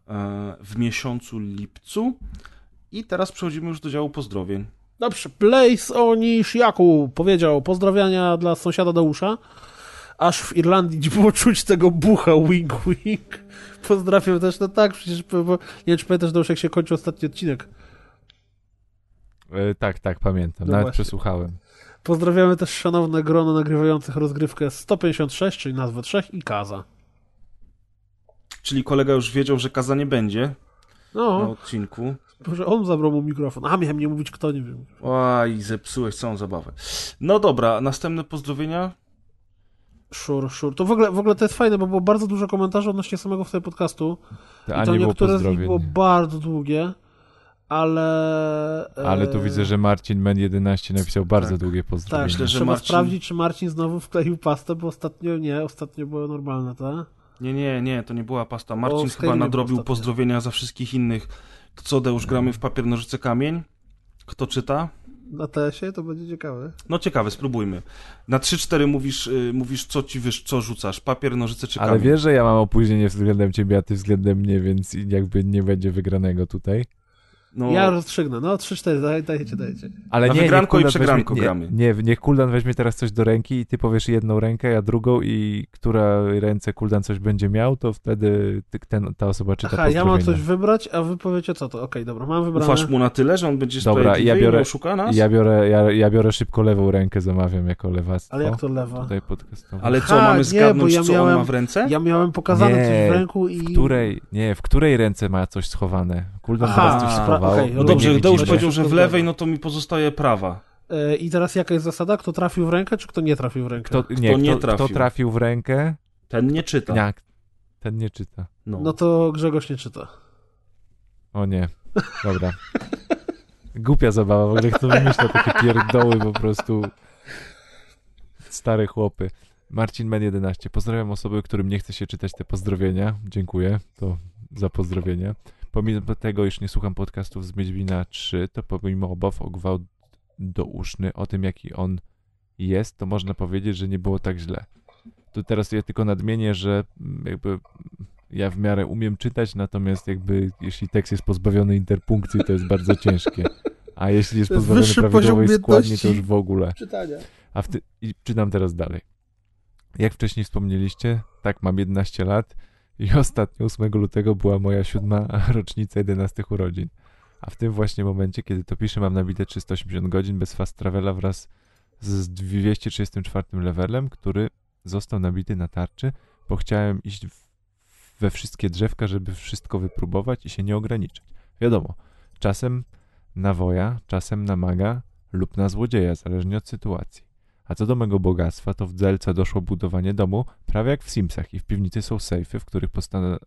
Speaker 2: e, w miesiącu lipcu. I teraz przechodzimy już do działu pozdrowień.
Speaker 1: Dobrze, Blaze Onishiaku powiedział pozdrowienia dla sąsiada Deusza. Aż w Irlandii nie było czuć tego bucha, wink wink. Pozdrawiam też, no tak, przecież, bo, nie wiem czy pamiętasz Deusz, jak się kończy ostatni odcinek.
Speaker 3: E, tak, tak, pamiętam.
Speaker 1: No
Speaker 3: Nawet
Speaker 1: właśnie.
Speaker 3: przesłuchałem.
Speaker 1: Pozdrawiamy też szanowne grono nagrywających rozgrywkę 156, czyli nazwę trzech i Kaza.
Speaker 2: Czyli kolega już wiedział, że kaza nie będzie na
Speaker 1: No,
Speaker 2: odcinku.
Speaker 1: że on zabrał mu mikrofon. A, miałem nie mówić kto, nie wiem.
Speaker 2: Oj, zepsułeś całą zabawę. No dobra, następne pozdrowienia.
Speaker 1: Szur, szur. To w ogóle, w ogóle to jest fajne, bo było bardzo dużo komentarzy odnośnie samego wtedy podcastu.
Speaker 3: To,
Speaker 1: I
Speaker 3: a
Speaker 1: to niektóre z nich było bardzo długie, ale... e,
Speaker 3: Ale tu widzę, że Marcin Men 11 napisał bardzo
Speaker 2: Tak.
Speaker 3: długie
Speaker 1: Tak,
Speaker 3: pozdrowienia.
Speaker 2: Myślę, że
Speaker 1: trzeba
Speaker 2: Marcin-
Speaker 1: sprawdzić, czy Marcin znowu wkleił pastę, bo ostatnio nie, ostatnio było normalne, tak?
Speaker 2: Nie, nie, nie, to nie była pasta. Marcin
Speaker 1: O,
Speaker 2: chyba nadrobił
Speaker 1: ostatnio.
Speaker 2: pozdrowienia za wszystkich innych. Co Deusz gramy w papier, nożyce, kamień? Kto czyta?
Speaker 1: na TS-ie, to będzie ciekawe.
Speaker 2: No ciekawe, spróbujmy. Na 3-4 mówisz, y, mówisz co ci wiesz, co rzucasz, papier, nożyce czy
Speaker 3: Ale
Speaker 2: kamień.
Speaker 3: wiesz, że ja mam opóźnienie względem ciebie, a ty względem mnie, więc jakby nie będzie wygranego tutaj.
Speaker 2: No,
Speaker 1: Ja rozstrzygnę, no 3-4, daj, dajcie, dajcie.
Speaker 3: Ale
Speaker 2: Na
Speaker 3: nie,
Speaker 2: wygranko
Speaker 3: niech
Speaker 2: i
Speaker 3: Kuldan
Speaker 2: przegranko
Speaker 3: weźmie,
Speaker 2: gramy.
Speaker 3: Nie, nie, niech Kuldan weźmie teraz coś do ręki i ty powiesz jedną rękę, ja drugą i która ręce Kuldan coś będzie miał, to wtedy ten, ta osoba czyta
Speaker 1: Aha, ja mam coś wybrać, a wy powiecie co to. Okej, dobra, mam wybrane.
Speaker 2: Ufasz mu na tyle, że on będzie
Speaker 3: Dobra, ja biorę-
Speaker 2: nie oszuka nas?
Speaker 3: Ja biorę, ja, ja biorę szybko lewą rękę, zamawiam jako lewactwo.
Speaker 1: Ale jak to lewa?
Speaker 3: Tutaj podcastowo.
Speaker 2: Ale co,
Speaker 1: Aha,
Speaker 2: mamy
Speaker 1: nie,
Speaker 2: zgadnąć,
Speaker 1: bo ja
Speaker 2: co on
Speaker 1: miałem-
Speaker 2: ma w ręce?
Speaker 1: Ja miałem pokazane
Speaker 3: Nie,
Speaker 1: coś w ręku i...
Speaker 3: W której, nie, w której ręce ma coś schowane? Kuldan
Speaker 1: Aha,
Speaker 3: teraz coś
Speaker 2: spra-
Speaker 1: okej,
Speaker 2: No
Speaker 1: nie
Speaker 2: dobrze,
Speaker 3: nie
Speaker 2: Deusz powiedział, że w lewej, no to mi pozostaje prawa.
Speaker 1: E, I teraz jaka jest zasada? Kto trafił w rękę, czy kto nie trafił w rękę?
Speaker 3: Kto, nie,
Speaker 2: nie
Speaker 3: kto,
Speaker 2: trafił?
Speaker 3: kto trafił w rękę?
Speaker 2: Ten nie czyta.
Speaker 3: Nie, ten nie czyta.
Speaker 2: No.
Speaker 1: No to Grzegorz nie czyta.
Speaker 3: O nie. Dobra. Głupia zabawa, w ogóle kto wymyśla takie pierdoły po prostu. Stare chłopy. Marcin Men 11. Pozdrawiam osoby, którym nie chce się czytać te pozdrowienia. Dziękuję to za pozdrowienia. Pomimo tego, iż nie słucham podcastów z Miedźwina 3, to pomimo obaw o gwałt douszny, o tym jaki on jest, to można powiedzieć, że nie było tak źle. Tu teraz ja tylko nadmienię, że mm, jakby ja w miarę umiem czytać, natomiast jakby jeśli tekst jest pozbawiony interpunkcji, to jest bardzo ciężkie. A jeśli jest
Speaker 1: jest
Speaker 3: pozbawiony prawidłowej składni, to już w ogóle.
Speaker 1: Czytania.
Speaker 3: A w ty... I czytam teraz dalej. Jak wcześniej wspomnieliście, tak mam 11 lat i ostatnio 8 lutego była moja siódma rocznica 11 urodzin. A w tym właśnie momencie, kiedy to piszę, mam nabite 380 godzin bez fast travela wraz z 234 levelem, który został nabity na tarczy, bo chciałem iść w, we wszystkie drzewka, żeby wszystko wypróbować i się nie ograniczać. Wiadomo, czasem na woja, czasem na maga lub na złodzieja, zależnie od sytuacji. A co do mego bogactwa, to w Dzelce doszło budowanie domu prawie jak w Simsach i w piwnicy są sejfy, w których postano-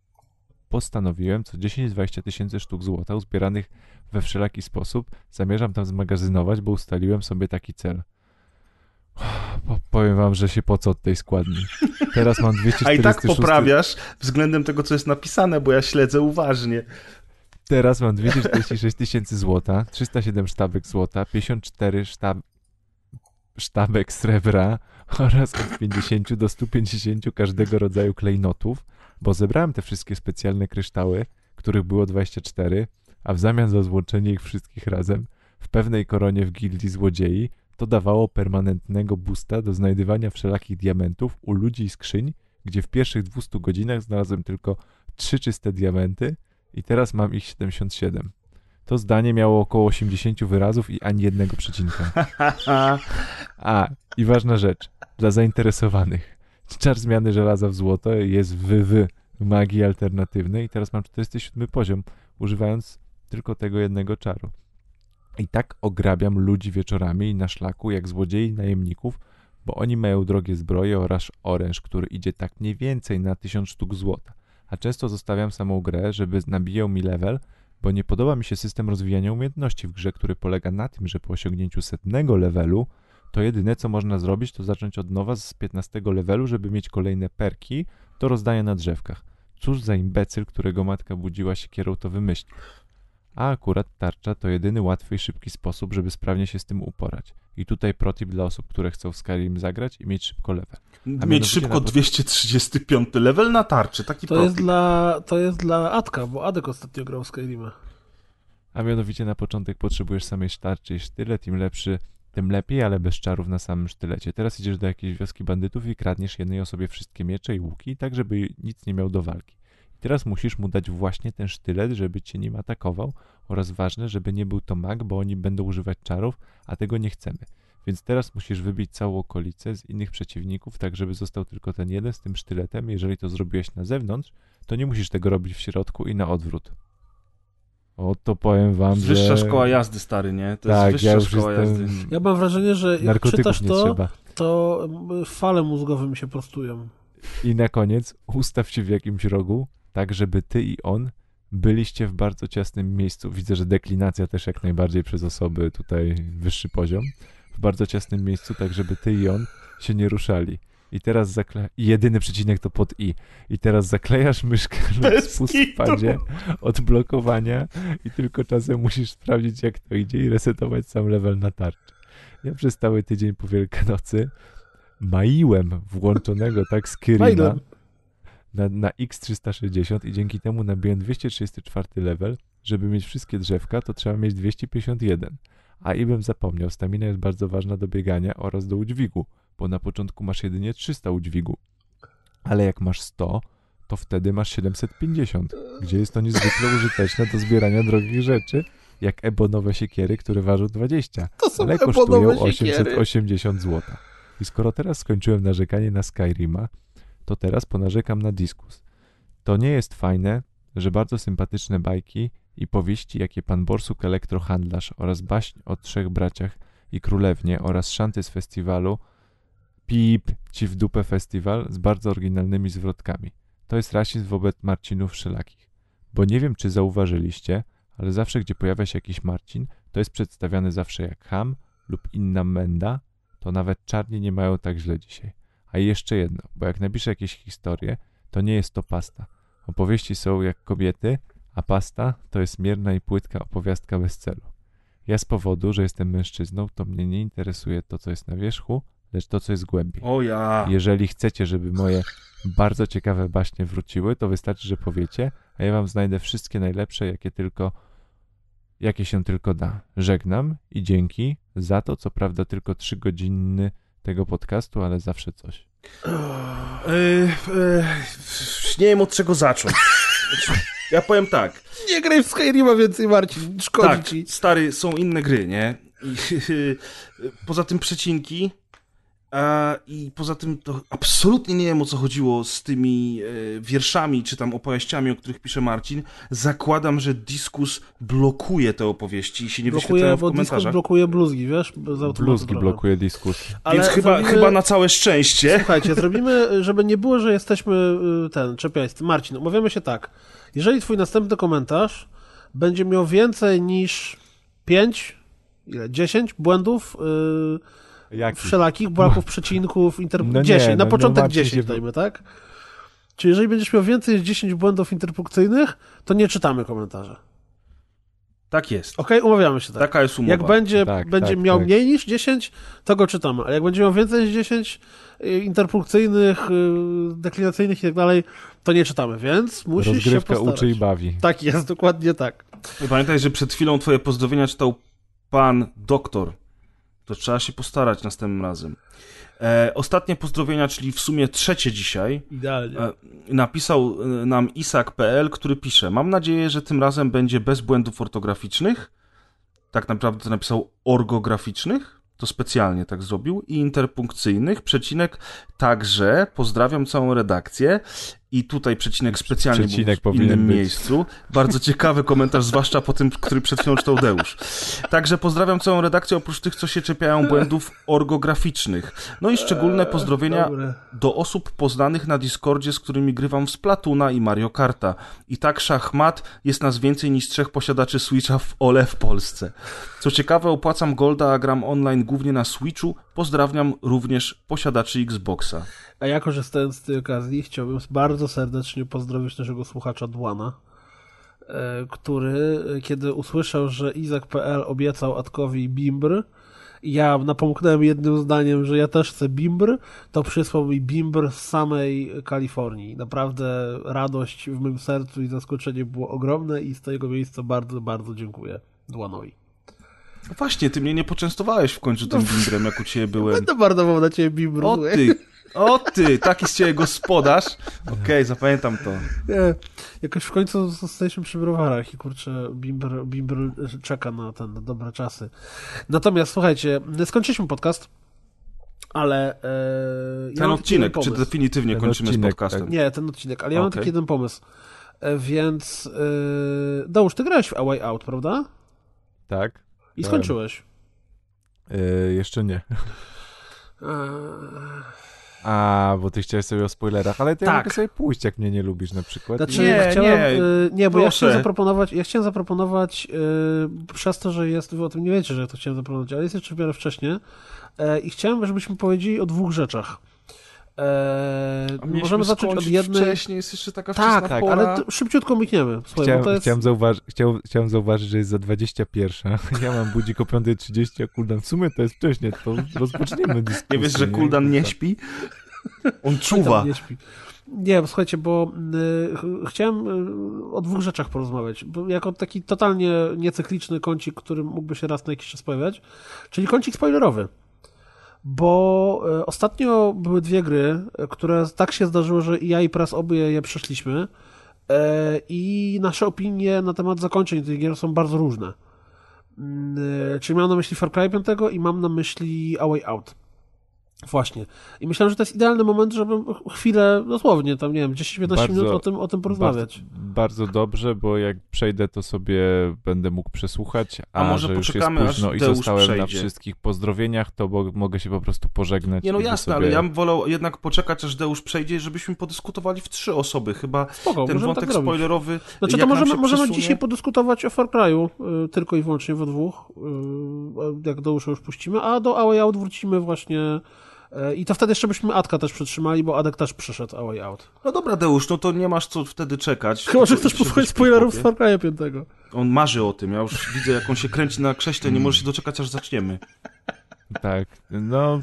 Speaker 3: postanowiłem co 10-20 tysięcy sztuk złota uzbieranych we wszelaki sposób zamierzam tam zmagazynować, bo ustaliłem sobie taki cel. Po, powiem wam, że się po co od tej składni. Teraz mam
Speaker 2: A
Speaker 3: 246...
Speaker 2: i tak poprawiasz względem tego, co jest napisane, bo ja śledzę uważnie.
Speaker 3: Teraz mam 246 tysięcy złota, 307 sztabek złota, 54 sztab... sztabek srebra oraz od 50 do 150 każdego rodzaju klejnotów, bo zebrałem te wszystkie specjalne kryształy, których było 24, a w zamian za złączenie ich wszystkich razem w pewnej koronie w gildii złodziei to dawało permanentnego boosta do znajdywania wszelakich diamentów u ludzi i skrzyń, gdzie w pierwszych 200 godzinach znalazłem tylko trzy czyste diamenty, i teraz mam ich 77. To zdanie miało około 80 wyrazów i ani jednego przecinka. A, i ważna rzecz, dla zainteresowanych. Czar zmiany żelaza w złoto jest w, w magii alternatywnej i teraz mam 47 poziom, używając tylko tego jednego czaru. I tak ograbiam ludzi wieczorami na szlaku jak złodziei najemników, bo oni mają drogie zbroje oraz oręż, który idzie tak mniej więcej na 1000 sztuk złota a często zostawiam samą grę, żeby nabijał mi level, bo nie podoba mi się system rozwijania umiejętności w grze, który polega na tym, że po osiągnięciu setnego levelu, to jedyne co można zrobić, to zacząć od nowa z 15 levelu, żeby mieć kolejne perki do rozdania na drzewkach. Cóż za imbecyl, którego matka budziła się kierą, to wymyślił. A akurat tarcza to jedyny łatwy i szybki sposób, żeby sprawnie się z tym uporać. I tutaj protip dla osób, które chcą w Skyrim zagrać i mieć szybko level.
Speaker 2: Mieć
Speaker 3: mianowicie
Speaker 2: szybko
Speaker 3: nawet-
Speaker 2: 235 level na tarczy, taki
Speaker 1: To
Speaker 2: profil.
Speaker 1: jest dla, to jest dla Adka, bo Adek ostatnio grał w Skyrima.
Speaker 3: A mianowicie na początek potrzebujesz samej tarczy i sztylet, im lepszy, tym lepiej, ale bez czarów na samym sztylecie. Teraz idziesz do jakiejś wioski bandytów i kradniesz jednej osobie wszystkie miecze i łuki, tak żeby nic nie miał do walki. I teraz musisz mu dać właśnie ten sztylet, żeby cię nim atakował oraz ważne, żeby nie był to mag, bo oni będą używać czarów, a tego nie chcemy. Więc teraz musisz wybić całą okolicę z innych przeciwników, tak żeby został tylko ten jeden z tym sztyletem. Jeżeli to zrobiłeś na zewnątrz, to nie musisz tego robić w środku i na odwrót. O, to powiem wam, że...
Speaker 2: Wyższa szkoła jazdy, stary, nie? To
Speaker 3: tak,
Speaker 2: jest
Speaker 3: ja
Speaker 2: wyższa
Speaker 3: już
Speaker 2: szkoła
Speaker 3: jestem...
Speaker 2: jazdy.
Speaker 1: Ja mam wrażenie, że jak czytasz to,
Speaker 3: trzeba.
Speaker 1: to mm, fale mózgowe mi się prostują.
Speaker 3: I na koniec ustaw się w jakimś rogu, tak żeby ty i on byliście w bardzo ciasnym miejscu. Widzę, że deklinacja też jak najbardziej przez osoby tutaj wyższy poziom. W bardzo ciasnym miejscu, tak żeby ty i on się nie ruszali. i teraz zaklejasz, jedyny przecinek to pod i, i teraz zaklejasz myszkę na spustpadzie odblokowania i tylko czasem musisz sprawdzić jak to idzie i resetować sam level na tarczy. Ja przez cały tydzień po Wielkanocy maiłem włączonego tak
Speaker 1: Mailem.
Speaker 3: Na, na X360 i dzięki temu nabiłem 234 level. Żeby mieć wszystkie drzewka, to trzeba mieć 251. A i bym zapomniał, stamina jest bardzo ważna do biegania oraz do udźwigu, bo na początku masz jedynie 300 udźwigu. Ale jak masz 100, to wtedy masz 750, gdzie jest to niezwykle użyteczne do zbierania drogich rzeczy, jak ebonowe siekiery, które ważą 20,
Speaker 1: To są
Speaker 3: ale kosztują
Speaker 1: ebonowe siekiery.
Speaker 3: 880 zł. I skoro teraz skończyłem narzekanie na Skyrima, to teraz ponarzekam na Diskus. To nie jest fajne, że bardzo sympatyczne bajki i powieści, jakie pan Borsuk Elektrohandlarz oraz baśń o trzech braciach i królewnie oraz szanty z festiwalu Pip ci w dupę festiwal z bardzo oryginalnymi zwrotkami. To jest rasizm wobec Marcinów wszelakich. Bo nie wiem, czy zauważyliście, ale zawsze, gdzie pojawia się jakiś Marcin, to jest przedstawiany zawsze jak ham lub inna menda, to nawet czarni nie mają tak źle dzisiaj. A jeszcze jedno, bo jak napiszę jakieś historie, to nie jest to pasta. Opowieści są jak kobiety, a pasta to jest mierna i płytka opowiastka bez celu. Ja z powodu, że jestem mężczyzną, to mnie nie interesuje to, co jest na wierzchu, lecz to, co jest głębiej.
Speaker 2: O ja.
Speaker 3: Jeżeli chcecie, żeby moje bardzo ciekawe baśnie wróciły, to wystarczy, że powiecie, a ja wam znajdę wszystkie najlepsze, jakie tylko jakie się tylko da. Żegnam i dzięki za to, co prawda tylko trzy godziny tego podcastu, ale zawsze coś.
Speaker 2: Yy, yy, nie wiem od czego zacząć. Ja powiem tak.
Speaker 1: Nie graj w Skyrima więcej, Marcin. Szkodzi
Speaker 2: Tak,
Speaker 1: ci.
Speaker 2: stary, są inne gry, nie? Poza tym przecinki. A, I poza tym to absolutnie nie wiem o co chodziło z tymi e, wierszami czy tam opowieściami, o których pisze Marcin. Zakładam, że Diskus blokuje te opowieści i się nie
Speaker 1: Blokuje,
Speaker 2: wyświetlają w
Speaker 1: bo
Speaker 2: komentarzach.
Speaker 1: blokuje bluzgi, wiesz?
Speaker 3: Bluzgi
Speaker 1: trochę.
Speaker 3: blokuje dyskusję.
Speaker 1: Ale
Speaker 2: Więc chyba,
Speaker 1: zrobimy-
Speaker 2: chyba na całe szczęście.
Speaker 1: Słuchajcie, zrobimy, żeby nie było, że jesteśmy y, ten, czepiańscy. Marcin, umawiamy się tak. Jeżeli twój następny komentarz będzie miał więcej niż 5, ile, 10 błędów y,
Speaker 3: Jaki?
Speaker 1: wszelakich, braków, przecinków, inter...
Speaker 3: No nie,
Speaker 1: 10, na
Speaker 3: no, no
Speaker 1: początek
Speaker 3: Marcin
Speaker 1: 10
Speaker 3: się-
Speaker 1: dajmy, tak? Czyli jeżeli będziesz miał więcej niż 10 błędów interpunkcyjnych, to nie czytamy komentarza.
Speaker 2: Tak jest.
Speaker 1: Okej, umawiamy się tak.
Speaker 2: Taka jest umowa.
Speaker 1: Jak będzie,
Speaker 3: Tak,
Speaker 1: będzie
Speaker 3: tak,
Speaker 1: miał
Speaker 3: tak.
Speaker 1: mniej niż 10, to go czytamy. Ale jak będzie miał więcej niż 10 y, interpunkcyjnych, y, deklinacyjnych i tak dalej, to nie czytamy, więc musisz się
Speaker 3: Rozgrywka
Speaker 1: postarać.
Speaker 3: uczy i bawi.
Speaker 1: Tak jest, dokładnie tak.
Speaker 2: Pamiętaj, że przed chwilą twoje pozdrowienia czytał pan doktor. To trzeba się postarać następnym razem. E, ostatnie pozdrowienia, czyli w sumie trzecie dzisiaj,
Speaker 1: Idealnie.
Speaker 2: e, napisał e, nam isak.pl, który pisze Mam nadzieję, że tym razem będzie bez błędów ortograficznych. Tak naprawdę to napisał orgograficznych. To specjalnie tak zrobił. I interpunkcyjnych. Przecinek także. Pozdrawiam całą redakcję. I tutaj przecinek specjalnie
Speaker 3: Przecinek
Speaker 2: był w innym
Speaker 3: być.
Speaker 2: miejscu. Bardzo ciekawy komentarz, zwłaszcza po tym, który przed chwilą czytał Deusz. Także pozdrawiam całą redakcję, oprócz tych, co się czepiają błędów orgograficznych. No i szczególne pozdrowienia
Speaker 1: Dobre.
Speaker 2: do osób poznanych na Discordzie, z którymi grywam w Splatuna i Mario Karta. I tak szachmat jest nas więcej niż trzech posiadaczy Switcha w OLE w Polsce. Co ciekawe, opłacam Golda, a gram online głównie na Switchu. Pozdrawiam również posiadaczy Xboxa.
Speaker 1: A ja korzystając z tej okazji chciałbym bardzo serdecznie pozdrowić naszego słuchacza Dłana, e, który e, kiedy usłyszał, że Izak.pl obiecał Atkowi Bimbr, ja napomknąłem jednym zdaniem, że ja też chcę Bimbr, to przysłał mi Bimbr z samej Kalifornii. Naprawdę radość w mym sercu i zaskoczenie było ogromne i z tego miejsca bardzo, bardzo dziękuję Dłanowi.
Speaker 2: No Właśnie, ty mnie nie poczęstowałeś w końcu tym bimbrem, jak u ciebie byłem.
Speaker 1: Będę marnował na ciebie Bimbr.
Speaker 2: O ty, o ty, taki z ciebie gospodarz. Okej, zapamiętam to.
Speaker 1: Nie, jakoś w końcu zostaliśmy przy browarach i kurczę, Bimber, Bimber czeka na ten, na dobre czasy. Natomiast słuchajcie, skończyliśmy podcast, ale e, ja
Speaker 2: Ten
Speaker 1: mam taki
Speaker 2: odcinek, czy definitywnie
Speaker 3: Ten
Speaker 2: kończymy
Speaker 3: odcinek,
Speaker 2: z podcastem?
Speaker 3: tak.
Speaker 1: Nie, ten odcinek, ale ja mam
Speaker 2: Okej.
Speaker 1: taki jeden pomysł. E, więc e, Dałusz, ty grałeś w A Way Out, prawda?
Speaker 3: Tak?
Speaker 1: I skończyłeś.
Speaker 3: Yy, jeszcze nie.
Speaker 1: E,
Speaker 3: A, bo ty chciałeś sobie o spoilerach, ale ja
Speaker 2: Tak.
Speaker 3: mogę sobie pójść, jak mnie nie lubisz na przykład.
Speaker 1: Znaczy,
Speaker 2: Nie,
Speaker 1: chciałem,
Speaker 2: nie,
Speaker 1: y, nie, bo ja
Speaker 2: proszę.
Speaker 1: chciałem zaproponować, ja chciałem zaproponować, y, przez to, że jest, wy o tym nie wiecie, że ja to chciałem zaproponować, ale jest jeszcze w miarę wcześnie y, i chciałem, żebyśmy powiedzieli o dwóch rzeczach. Eee, możemy zacząć od jednej...
Speaker 2: wcześniej, jest jeszcze taka
Speaker 1: Tak, tak,
Speaker 2: pora.
Speaker 1: ale szybciutko mykniemy. Słuchaj,
Speaker 3: Chciałem,
Speaker 1: to jest...
Speaker 3: chciałem, zauważy, chciał, chciałem zauważyć, że jest za 21. Ja mam budzik o 5.30, a Kuldan w sumie to jest wcześnie, to rozpoczniemy dyskusję.
Speaker 2: Nie wiesz, że Kuldan nie śpi? On czuwa.
Speaker 1: Nie, śpi. nie, bo słuchajcie, bo y, ch- chciałem y, o dwóch rzeczach porozmawiać. Bo jako taki totalnie niecykliczny kącik, który mógłby się raz na jakiś czas pojawiać, czyli kącik spoilerowy. Bo y, ostatnio były dwie gry, y, które tak się zdarzyło, że i ja i Pras obie je przeszliśmy. y, I nasze opinie na temat zakończeń tych gier są bardzo różne. Y, Czyli mam na myśli Far Cry 5 i mam na myśli A Way Out. Właśnie. I myślałem, że to jest idealny moment, żeby chwilę, dosłownie, tam nie wiem, 10-15
Speaker 3: Bardzo-
Speaker 1: minut o tym, o tym porozmawiać.
Speaker 3: Bardzo, bardzo dobrze, bo jak przejdę, to sobie będę mógł przesłuchać, a,
Speaker 2: A może
Speaker 3: że już
Speaker 2: poczekamy,
Speaker 3: jest późno i zostałem na
Speaker 2: przejdzie.
Speaker 3: wszystkich pozdrowieniach, to bo, mogę się po prostu pożegnać.
Speaker 2: Nie no jasne,
Speaker 3: sobie...
Speaker 2: ale ja bym wolał jednak poczekać, aż Deusz przejdzie, żebyśmy podyskutowali w trzy osoby. Chyba
Speaker 1: Spoko,
Speaker 2: ten wątek
Speaker 1: tak
Speaker 2: spoilerowy.
Speaker 1: Znaczy to możemy, możemy dzisiaj podyskutować o Far Cry'u, y, tylko i wyłącznie we dwóch, y, jak do uszu już puścimy, a do A Way Out wrócimy właśnie i to wtedy jeszcze byśmy Adka też przytrzymali, bo Adek też przyszedł A Way Out.
Speaker 2: No dobra, Deusz, no to nie masz co wtedy czekać.
Speaker 1: Chyba, że chcesz posłuchać spoilerów z. Far Cry'a 5.
Speaker 2: On marzy o tym, ja już widzę, jak on się kręci na krześle, nie może się doczekać, aż zaczniemy.
Speaker 3: Tak, no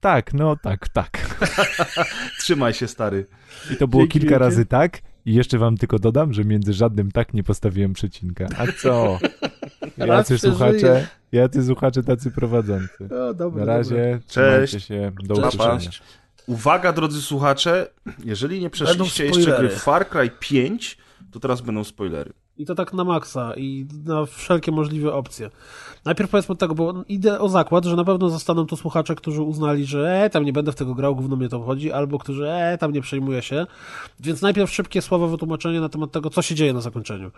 Speaker 3: tak, no tak, tak.
Speaker 2: Trzymaj się, stary.
Speaker 3: I to było
Speaker 1: Dzięki
Speaker 3: kilka
Speaker 1: wielkie.
Speaker 3: razy tak. I jeszcze wam tylko dodam, że między żadnym tak nie postawiłem przecinka. A co?
Speaker 1: Raz
Speaker 3: Jacy słuchacze,
Speaker 1: żyje.
Speaker 3: Jacy słuchacze, tacy prowadzący.
Speaker 1: O, dobra,
Speaker 3: Na razie trzymajcie się, do
Speaker 1: Cześć.
Speaker 3: usłyszenia.
Speaker 2: Cześć. Uwaga, drodzy słuchacze, jeżeli nie przeszliście jeszcze gry. Far Cry 5, to teraz będą spoilery.
Speaker 1: I to tak na maksa i na wszelkie możliwe opcje. Najpierw powiedzmy tak, bo idę o zakład, że na pewno zostaną tu słuchacze, którzy uznali, że e, tam nie będę w tego grał, gówno mnie to obchodzi, albo którzy e, tam nie przejmuję się. Więc najpierw szybkie słowo wytłumaczenie na temat tego, co się dzieje na zakończeniu.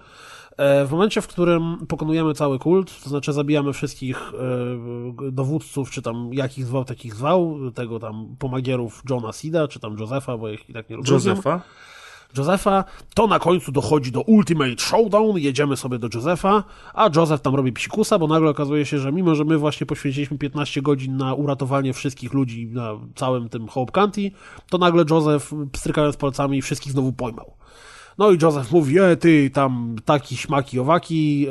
Speaker 1: E, W momencie, w którym pokonujemy cały kult, to znaczy zabijamy wszystkich e, dowódców, czy tam jakich zwał, takich zwał, tego tam pomagierów Johna Sida, czy tam Josefa, bo ich i tak nie rozumiem.
Speaker 2: Josefa?
Speaker 1: Josefa, to na końcu dochodzi do Ultimate Showdown, jedziemy sobie do Josefa, a Joseph tam robi psikusa, bo nagle okazuje się, że mimo, że my właśnie poświęciliśmy 15 godzin na uratowanie wszystkich ludzi na całym tym Hope County, to nagle Joseph, pstrykając palcami, wszystkich znowu pojmał. No i Joseph mówi, e, ty tam taki śmaki owaki,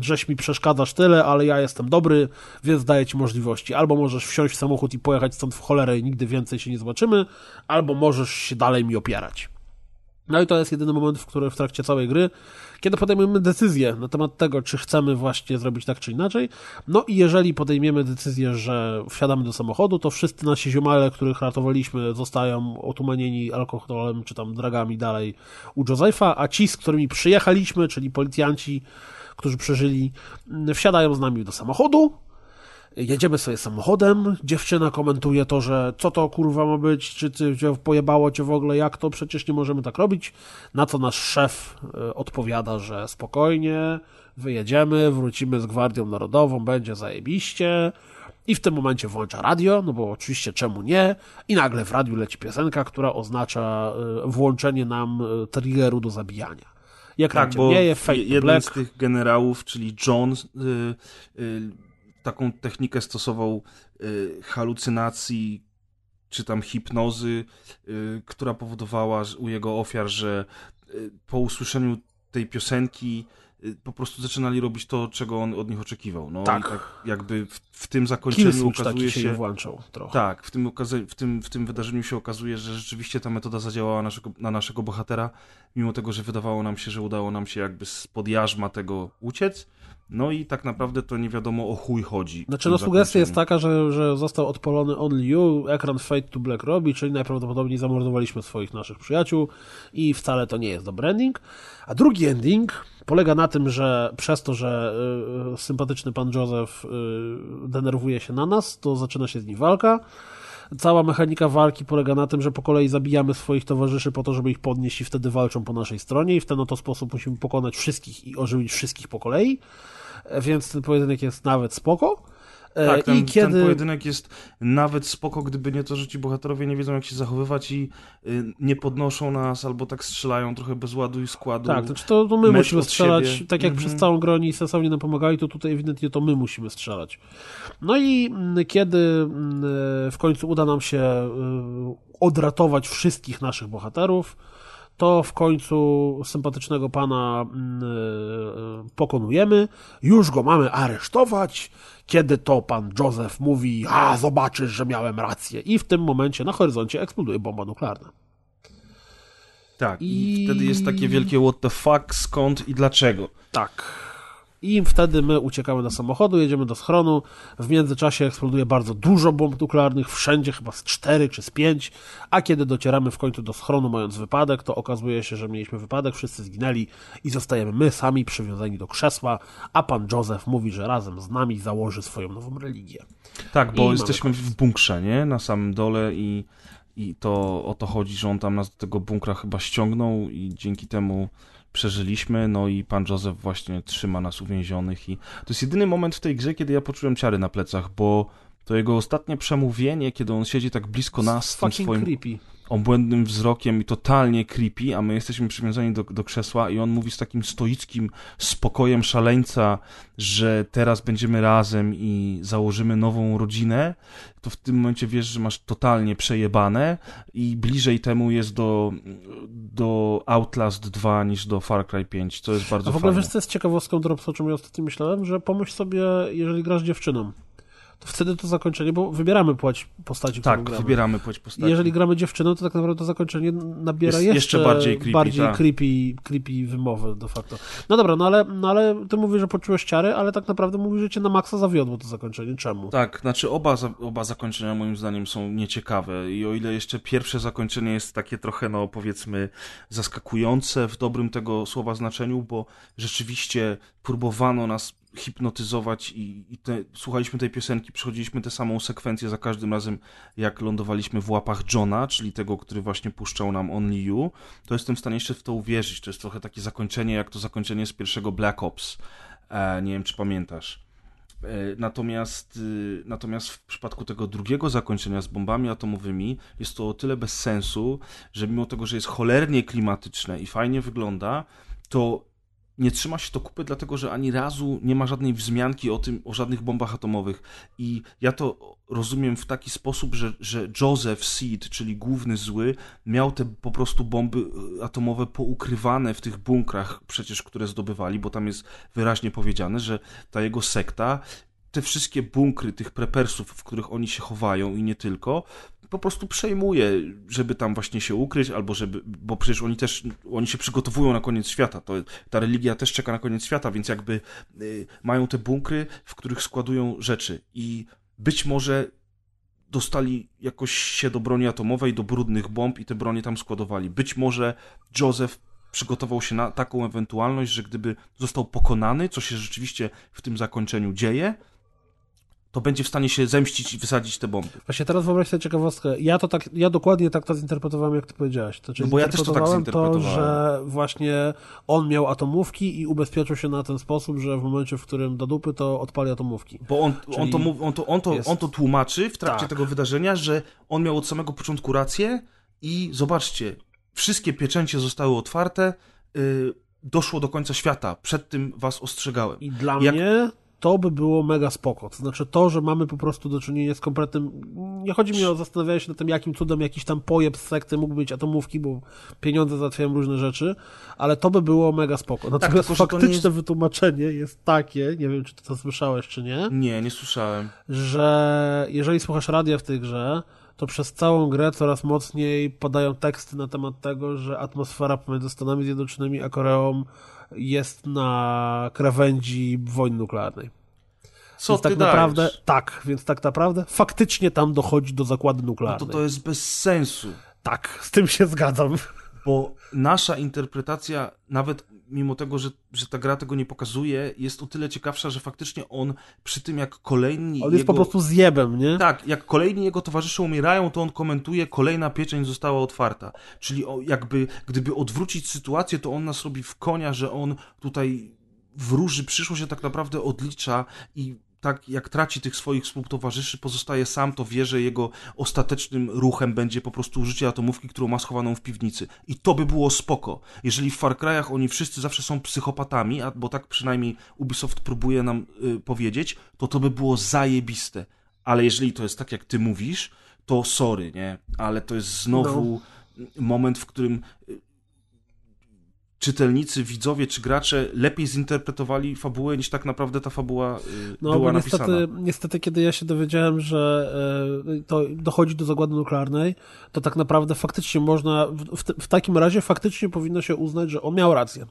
Speaker 1: żeś mi przeszkadzasz tyle, ale ja jestem dobry, więc daję ci możliwości. Albo możesz wsiąść w samochód i pojechać stąd w cholerę i nigdy więcej się nie zobaczymy, albo możesz się dalej mi opierać. No i to jest jedyny moment, w którym w trakcie całej gry, kiedy podejmujemy decyzję na temat tego, czy chcemy właśnie zrobić tak czy inaczej. No i jeżeli podejmiemy decyzję, że wsiadamy do samochodu, to wszyscy nasi ziomale, których ratowaliśmy, zostają otumanieni alkoholem czy tam dragami dalej u Josefa, a ci, z którymi przyjechaliśmy, czyli policjanci, którzy przeżyli, wsiadają z nami do samochodu, Jedziemy sobie samochodem, dziewczyna komentuje to, że co to kurwa ma być, czy ty cię pojebało cię w ogóle, jak to, przecież nie możemy tak robić. Na co nasz szef e, odpowiada, że spokojnie, wyjedziemy, wrócimy z Gwardią Narodową, będzie zajebiście. I w tym momencie włącza radio, no bo oczywiście czemu nie? I nagle w radiu leci piosenka, która oznacza e, włączenie nam e, triggeru do zabijania. Jak
Speaker 2: Tak, bo
Speaker 1: ciemnieje, fade to
Speaker 2: jeden
Speaker 1: black.
Speaker 2: z tych generałów, czyli John, y, y, taką technikę stosował y, halucynacji czy tam hipnozy, y, która powodowała u jego ofiar, że y, po usłyszeniu tej piosenki po prostu zaczynali robić to, czego on od nich oczekiwał. No
Speaker 1: Tak.
Speaker 2: tak jakby w, w tym zakończeniu okazuje
Speaker 1: się,
Speaker 2: się...
Speaker 1: włączał trochę.
Speaker 2: Tak, w tym, w, tym, w tym wydarzeniu się okazuje, że rzeczywiście ta metoda zadziałała naszego, na naszego bohatera, mimo tego, że wydawało nam się, że udało nam się jakby spod jarzma tego uciec. No i tak naprawdę to nie wiadomo o chuj chodzi.
Speaker 1: Znaczy, no sugestia jest taka, że, że został odpalony Only You, ekran Fade to Black robi, czyli najprawdopodobniej zamordowaliśmy swoich naszych przyjaciół i wcale to nie jest dobry ending. A drugi ending polega na tym, że przez to, że y, y, sympatyczny pan Joseph y, denerwuje się na nas, to zaczyna się z nim walka. Cała mechanika walki polega na tym, że po kolei zabijamy swoich towarzyszy po to, żeby ich podnieść i wtedy walczą po naszej stronie i w ten oto sposób musimy pokonać wszystkich i ożywić wszystkich po kolei. E, Więc ten pojedynek jest nawet spoko. E,
Speaker 2: Tak, ten,
Speaker 1: I kiedy...
Speaker 2: ten pojedynek jest nawet spoko, gdyby nie to, że ci bohaterowie nie wiedzą, jak się zachowywać i y, nie podnoszą nas, albo tak strzelają trochę bez ładu i składu.
Speaker 1: Tak, to, to, to my musimy strzelać,
Speaker 2: siebie.
Speaker 1: tak jak
Speaker 2: Mhm.
Speaker 1: przez całą grę oni sensownie nam pomagali, to tutaj ewidentnie to my musimy strzelać. No i mm, kiedy mm, w końcu uda nam się y, odratować wszystkich naszych bohaterów, to w końcu sympatycznego pana mm, y, pokonujemy, już go mamy aresztować, kiedy to pan Joseph mówi, a zobaczysz, że miałem rację. I w tym momencie na horyzoncie eksploduje bomba nuklearna.
Speaker 2: Tak, i...
Speaker 1: I-
Speaker 2: wtedy jest takie wielkie what the fuck, skąd i dlaczego.
Speaker 1: Tak. I wtedy my uciekamy do samochodu, jedziemy do schronu. W międzyczasie eksploduje bardzo dużo bomb nuklearnych, wszędzie chyba z 4 czy z 5. A kiedy docieramy w końcu do schronu, mając wypadek, to okazuje się, że mieliśmy wypadek, wszyscy zginęli i zostajemy my sami przywiązani do krzesła. A pan Joseph mówi, że razem z nami założy swoją nową religię.
Speaker 2: Tak,
Speaker 1: I
Speaker 2: bo
Speaker 1: mamy
Speaker 2: jesteśmy w bunkrze, nie? Na samym dole i, i to o to chodzi, że on tam nas do tego bunkra chyba ściągnął i dzięki temu przeżyliśmy, no i pan Józef właśnie trzyma nas uwięzionych i to jest jedyny moment w tej grze, kiedy ja poczułem ciary na plecach, bo to jego ostatnie przemówienie, kiedy on siedzi tak blisko nas z tym swoim
Speaker 1: creepy.
Speaker 2: Obłędnym wzrokiem i totalnie creepy, a my jesteśmy przywiązani do, do krzesła i on mówi z takim stoickim spokojem szaleńca, że teraz będziemy razem i założymy nową rodzinę, to w tym momencie wiesz, że masz totalnie przejebane i bliżej temu jest do, do Outlast 2 niż do Far Cry 5, co jest bardzo
Speaker 1: A w ogóle
Speaker 2: fajne.
Speaker 1: wiesz, co jest ciekawostką Dropsa, o czym ja ostatnio myślałem? Że pomyśl sobie, jeżeli grasz dziewczyną, to wtedy to zakończenie, bo wybieramy płać postaci,
Speaker 2: Tak,
Speaker 1: gramy.
Speaker 2: wybieramy płeć postaci.
Speaker 1: Jeżeli gramy dziewczyną, to tak naprawdę to zakończenie nabiera
Speaker 2: Jest
Speaker 1: jeszcze,
Speaker 2: jeszcze bardziej creepy,
Speaker 1: bardziej
Speaker 2: tak.
Speaker 1: creepy, creepy wymowy de facto. No dobra, no ale, no ale ty mówisz, że poczułeś ciary, ale tak naprawdę mówisz, że cię na maksa zawiodło to zakończenie. Czemu?
Speaker 2: Tak, znaczy oba, oba zakończenia moim zdaniem są nieciekawe i o ile jeszcze pierwsze zakończenie jest takie trochę, no powiedzmy, zaskakujące w dobrym tego słowa znaczeniu, bo rzeczywiście próbowano nas hipnotyzować i, i te, słuchaliśmy tej piosenki, przechodziliśmy tę samą sekwencję za każdym razem, jak lądowaliśmy w łapach Johna, czyli tego, który właśnie puszczał nam Only You, to jestem w stanie jeszcze w to uwierzyć. To jest trochę takie zakończenie, jak to zakończenie z pierwszego Black Ops. E, nie wiem, czy pamiętasz. E, Natomiast, y, natomiast w przypadku tego drugiego zakończenia z bombami atomowymi jest to o tyle bez sensu, że mimo tego, że jest cholernie klimatyczne i fajnie wygląda, to nie trzyma się to kupy, dlatego że ani razu nie ma żadnej wzmianki o tym, o żadnych bombach atomowych. I ja to rozumiem w taki sposób, że, że Joseph Seed, czyli główny zły, miał te po prostu bomby y, atomowe poukrywane w tych bunkrach przecież, które zdobywali, bo tam jest wyraźnie powiedziane, że ta jego sekta te wszystkie bunkry tych prepersów, w których oni się chowają i nie tylko, po prostu przejmuje, żeby tam właśnie się ukryć, albo żeby, bo przecież oni też, oni się przygotowują na koniec świata, to, ta religia też czeka na koniec świata, więc jakby y, mają te bunkry, w których składują rzeczy i być może dostali jakoś się do broni atomowej, do brudnych bomb i te bronie tam składowali. Być może Joseph przygotował się na taką ewentualność, że gdyby został pokonany, co się rzeczywiście w tym zakończeniu dzieje, to będzie w stanie się zemścić i wysadzić te bomby.
Speaker 1: Właśnie teraz wyobraź sobie ciekawostkę. Ja to tak, ja dokładnie tak to zinterpretowałem, jak ty powiedziałeś. To,
Speaker 2: No bo ja też to tak
Speaker 1: zinterpretowałem to, że właśnie on miał atomówki i ubezpieczył się na ten sposób, że w momencie, w którym do dupy, to odpali atomówki.
Speaker 2: Bo on, on, to, on, to, on, to,
Speaker 1: jest-
Speaker 2: on to tłumaczy w trakcie
Speaker 1: Tak.
Speaker 2: tego wydarzenia, że on miał od samego początku rację i zobaczcie, wszystkie pieczęcie zostały otwarte, y, doszło do końca świata, przed tym was ostrzegałem.
Speaker 1: I dla
Speaker 2: Jak-
Speaker 1: mnie to by było mega spoko. To znaczy to, że mamy po prostu do czynienia z kompletnym... Nie chodzi mi o zastanawianie się nad tym, jakim cudem jakiś tam pojeb z sekty mógł być atomówki, bo pieniądze załatwiają różne rzeczy, ale to by było mega spoko. Natomiast
Speaker 2: że to nie
Speaker 1: faktyczne
Speaker 2: jest-
Speaker 1: wytłumaczenie jest takie, nie wiem, czy ty to słyszałeś, czy nie,
Speaker 2: Nie, nie słyszałem.
Speaker 1: że jeżeli słuchasz radia w tej grze, to przez całą grę coraz mocniej padają teksty na temat tego, że atmosfera pomiędzy Stanami Zjednoczonymi a Koreą jest na krawędzi wojny nuklearnej.
Speaker 2: Co
Speaker 1: więc
Speaker 2: ty
Speaker 1: tak
Speaker 2: dajesz?
Speaker 1: naprawdę, tak, więc tak naprawdę faktycznie tam dochodzi do zakładu
Speaker 2: No
Speaker 1: nuklearnej.
Speaker 2: to to jest bez sensu,
Speaker 1: Tak, z tym się zgadzam.
Speaker 2: bo nasza interpretacja, nawet mimo tego, że, że ta gra tego nie pokazuje, jest o tyle ciekawsza, że faktycznie on przy tym, jak kolejni
Speaker 1: On jest
Speaker 2: jego...
Speaker 1: po prostu zjebem, nie?
Speaker 2: Tak, jak kolejni jego towarzysze umierają, to on komentuje, kolejna pieczęć została otwarta. Czyli jakby, gdyby odwrócić sytuację, to on nas robi w konia, że on tutaj wróży przyszłość, że tak naprawdę odlicza i tak jak traci tych swoich współtowarzyszy, pozostaje sam, to wie, że jego ostatecznym ruchem będzie po prostu użycie atomówki, którą ma schowaną w piwnicy. I to by było spoko. Jeżeli w Far Cry'ach oni wszyscy zawsze są psychopatami, a, bo tak przynajmniej Ubisoft próbuje nam y, powiedzieć, to to by było zajebiste. Ale jeżeli to jest tak, jak ty mówisz, to sorry, nie? Ale to jest znowu no. moment, w którym y, czytelnicy, widzowie czy gracze lepiej zinterpretowali fabułę niż tak naprawdę ta fabuła y, no, była niestety,
Speaker 1: napisana. Niestety, kiedy ja się dowiedziałem, że y, to dochodzi do zagłady nuklearnej, to tak naprawdę faktycznie można, w, w takim razie faktycznie powinno się uznać, że on miał rację.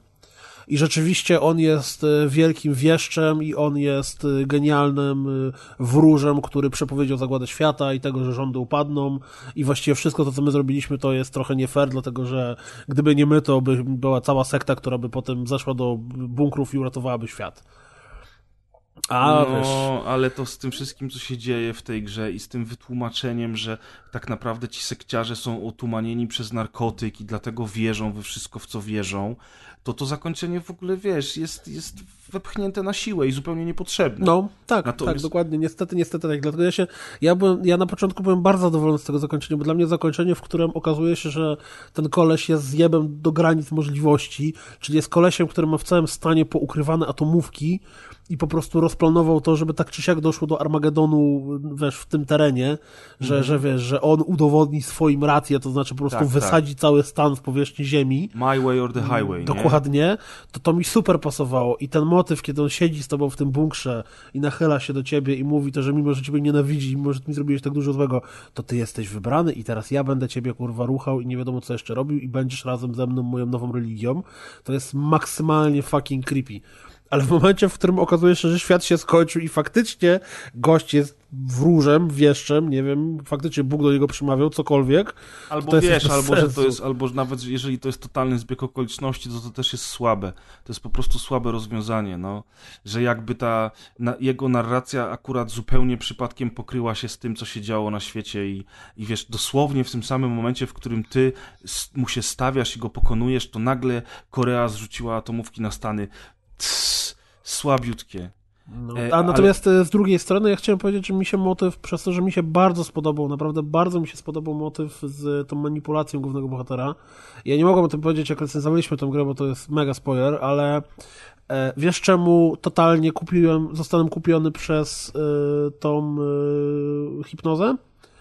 Speaker 1: I rzeczywiście on jest e, wielkim wieszczem i on jest e, genialnym e, wróżem, który przepowiedział zagładę świata i tego, że rządy upadną i właściwie wszystko to, co my zrobiliśmy, to jest trochę nie fair, dlatego że gdyby nie my, to by była cała sekta, która by potem zeszła do bunkrów i uratowałaby świat.
Speaker 2: A, no, wiesz. ale to z tym wszystkim, co się dzieje w tej grze i z tym wytłumaczeniem, że tak naprawdę ci sekciarze są otumanieni przez narkotyk i dlatego wierzą we wszystko, w co wierzą, to to zakończenie w ogóle, wiesz, jest, jest wepchnięte na siłę i zupełnie niepotrzebne.
Speaker 1: No, tak, Natomiast... tak, dokładnie. Niestety, niestety tak. Dlatego ja się, ja, byłem, ja na początku byłem bardzo zadowolony z tego zakończenia, bo dla mnie zakończenie, w którym okazuje się, że ten koleś jest zjebem do granic możliwości, czyli jest kolesiem, który ma w całym stanie poukrywane atomówki, i po prostu rozplanował to, żeby tak czy siak doszło do Armagedonu, wiesz, w tym terenie, że, mm. że wiesz, że on udowodni swoim rację, to znaczy po prostu tak, wysadzi tak. cały stan z powierzchni ziemi.
Speaker 2: My way or the highway,
Speaker 1: Dokładnie. Nie? To to mi super pasowało i ten motyw, kiedy on siedzi z tobą w tym bunkrze i nachyla się do ciebie i mówi to, że mimo, że ciebie nienawidzi, mimo, że mi zrobiłeś tak dużo złego, to ty jesteś wybrany i teraz ja będę ciebie, kurwa, ruchał i nie wiadomo, co jeszcze robił i będziesz razem ze mną moją nową religią. To jest maksymalnie fucking creepy ale w momencie, w którym okazuje się, że świat się skończył i faktycznie gość jest wróżem, wieszczem, nie wiem, faktycznie Bóg do niego przemawiał, cokolwiek.
Speaker 2: Albo wiesz, albo sensu. że to jest, albo nawet jeżeli to jest totalny zbieg okoliczności, to to też jest słabe. To jest po prostu słabe rozwiązanie, no. Że jakby ta, na, jego narracja akurat zupełnie przypadkiem pokryła się z tym, co się działo na świecie i, i wiesz, dosłownie w tym samym momencie, w którym ty mu się stawiasz i go pokonujesz, to nagle Korea zrzuciła atomówki na Stany słabiutkie.
Speaker 1: No, e, a natomiast ale... z drugiej strony ja chciałem powiedzieć, że mi się motyw, przez to, że mi się bardzo spodobał, naprawdę bardzo mi się spodobał motyw z tą manipulacją głównego bohatera. Ja nie mogłem o tym powiedzieć, jak recenzowaliśmy tę grę, bo to jest mega spoiler, ale e, wiesz czemu totalnie kupiłem, zostałem kupiony przez e, tą e, hipnozę?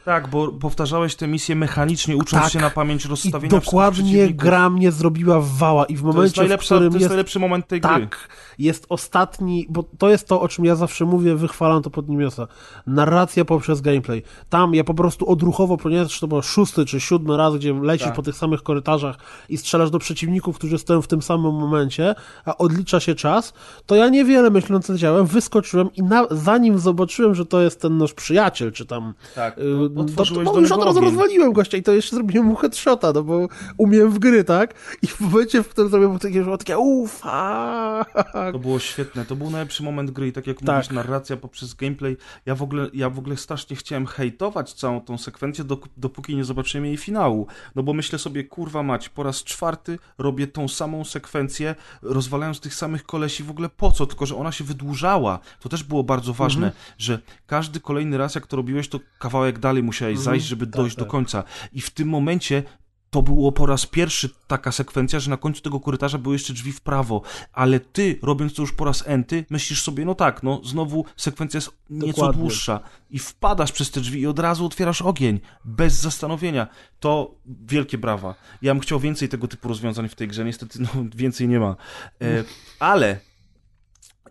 Speaker 2: Tak, bo powtarzałeś tę misję mechanicznie, ucząc tak. się na pamięć rozstawienia
Speaker 1: I dokładnie gra mnie zrobiła w wała i w momencie, to
Speaker 2: jest
Speaker 1: w którym
Speaker 2: to jest, najlepszy moment tej
Speaker 1: tak,
Speaker 2: gry.
Speaker 1: Jest ostatni, bo to jest to, o czym ja zawsze mówię, wychwalam to pod niebiosa. Narracja poprzez gameplay. Tam ja po prostu odruchowo, ponieważ to był szósty czy siódmy raz, gdzie lecisz tak. po tych samych korytarzach i strzelasz do przeciwników, którzy stoją w tym samym momencie, a odlicza się czas, to ja niewiele myśląc leciałem, wyskoczyłem i na, zanim zobaczyłem, że to jest ten nasz przyjaciel, czy tam
Speaker 2: tak, y, otworzyłeś
Speaker 1: to, to, już od razu rozwaliłem gościa i to jeszcze zrobiłem mu headshota, no bo umiem w gry, tak? I w momencie, w którym zrobiłem mu takie, że takie ufa.
Speaker 2: To było świetne, to był najlepszy moment gry i tak jak tak. mówisz, narracja poprzez gameplay, ja w ogóle, ja w ogóle strasznie chciałem hejtować całą tą sekwencję, dopóki nie zobaczyłem jej finału, no bo myślę sobie, kurwa mać, po raz czwarty robię tą samą sekwencję, rozwalając tych samych kolesi, w ogóle po co, tylko że ona się wydłużała, to też było bardzo ważne, mhm. że każdy kolejny raz, jak to robiłeś, to kawałek dalej musiałeś mhm. zajść, żeby tak, dojść tak. do końca. I w tym momencie to było po raz pierwszy taka sekwencja, że na końcu tego korytarza były jeszcze drzwi w prawo, ale ty, robiąc to już po raz enty, myślisz sobie, no tak, no znowu sekwencja jest nieco Dokładnie. dłuższa i wpadasz przez te drzwi i od razu otwierasz ogień, bez zastanowienia. To wielkie brawa. Ja bym chciał więcej tego typu rozwiązań w tej grze, niestety no, więcej nie ma. E, ale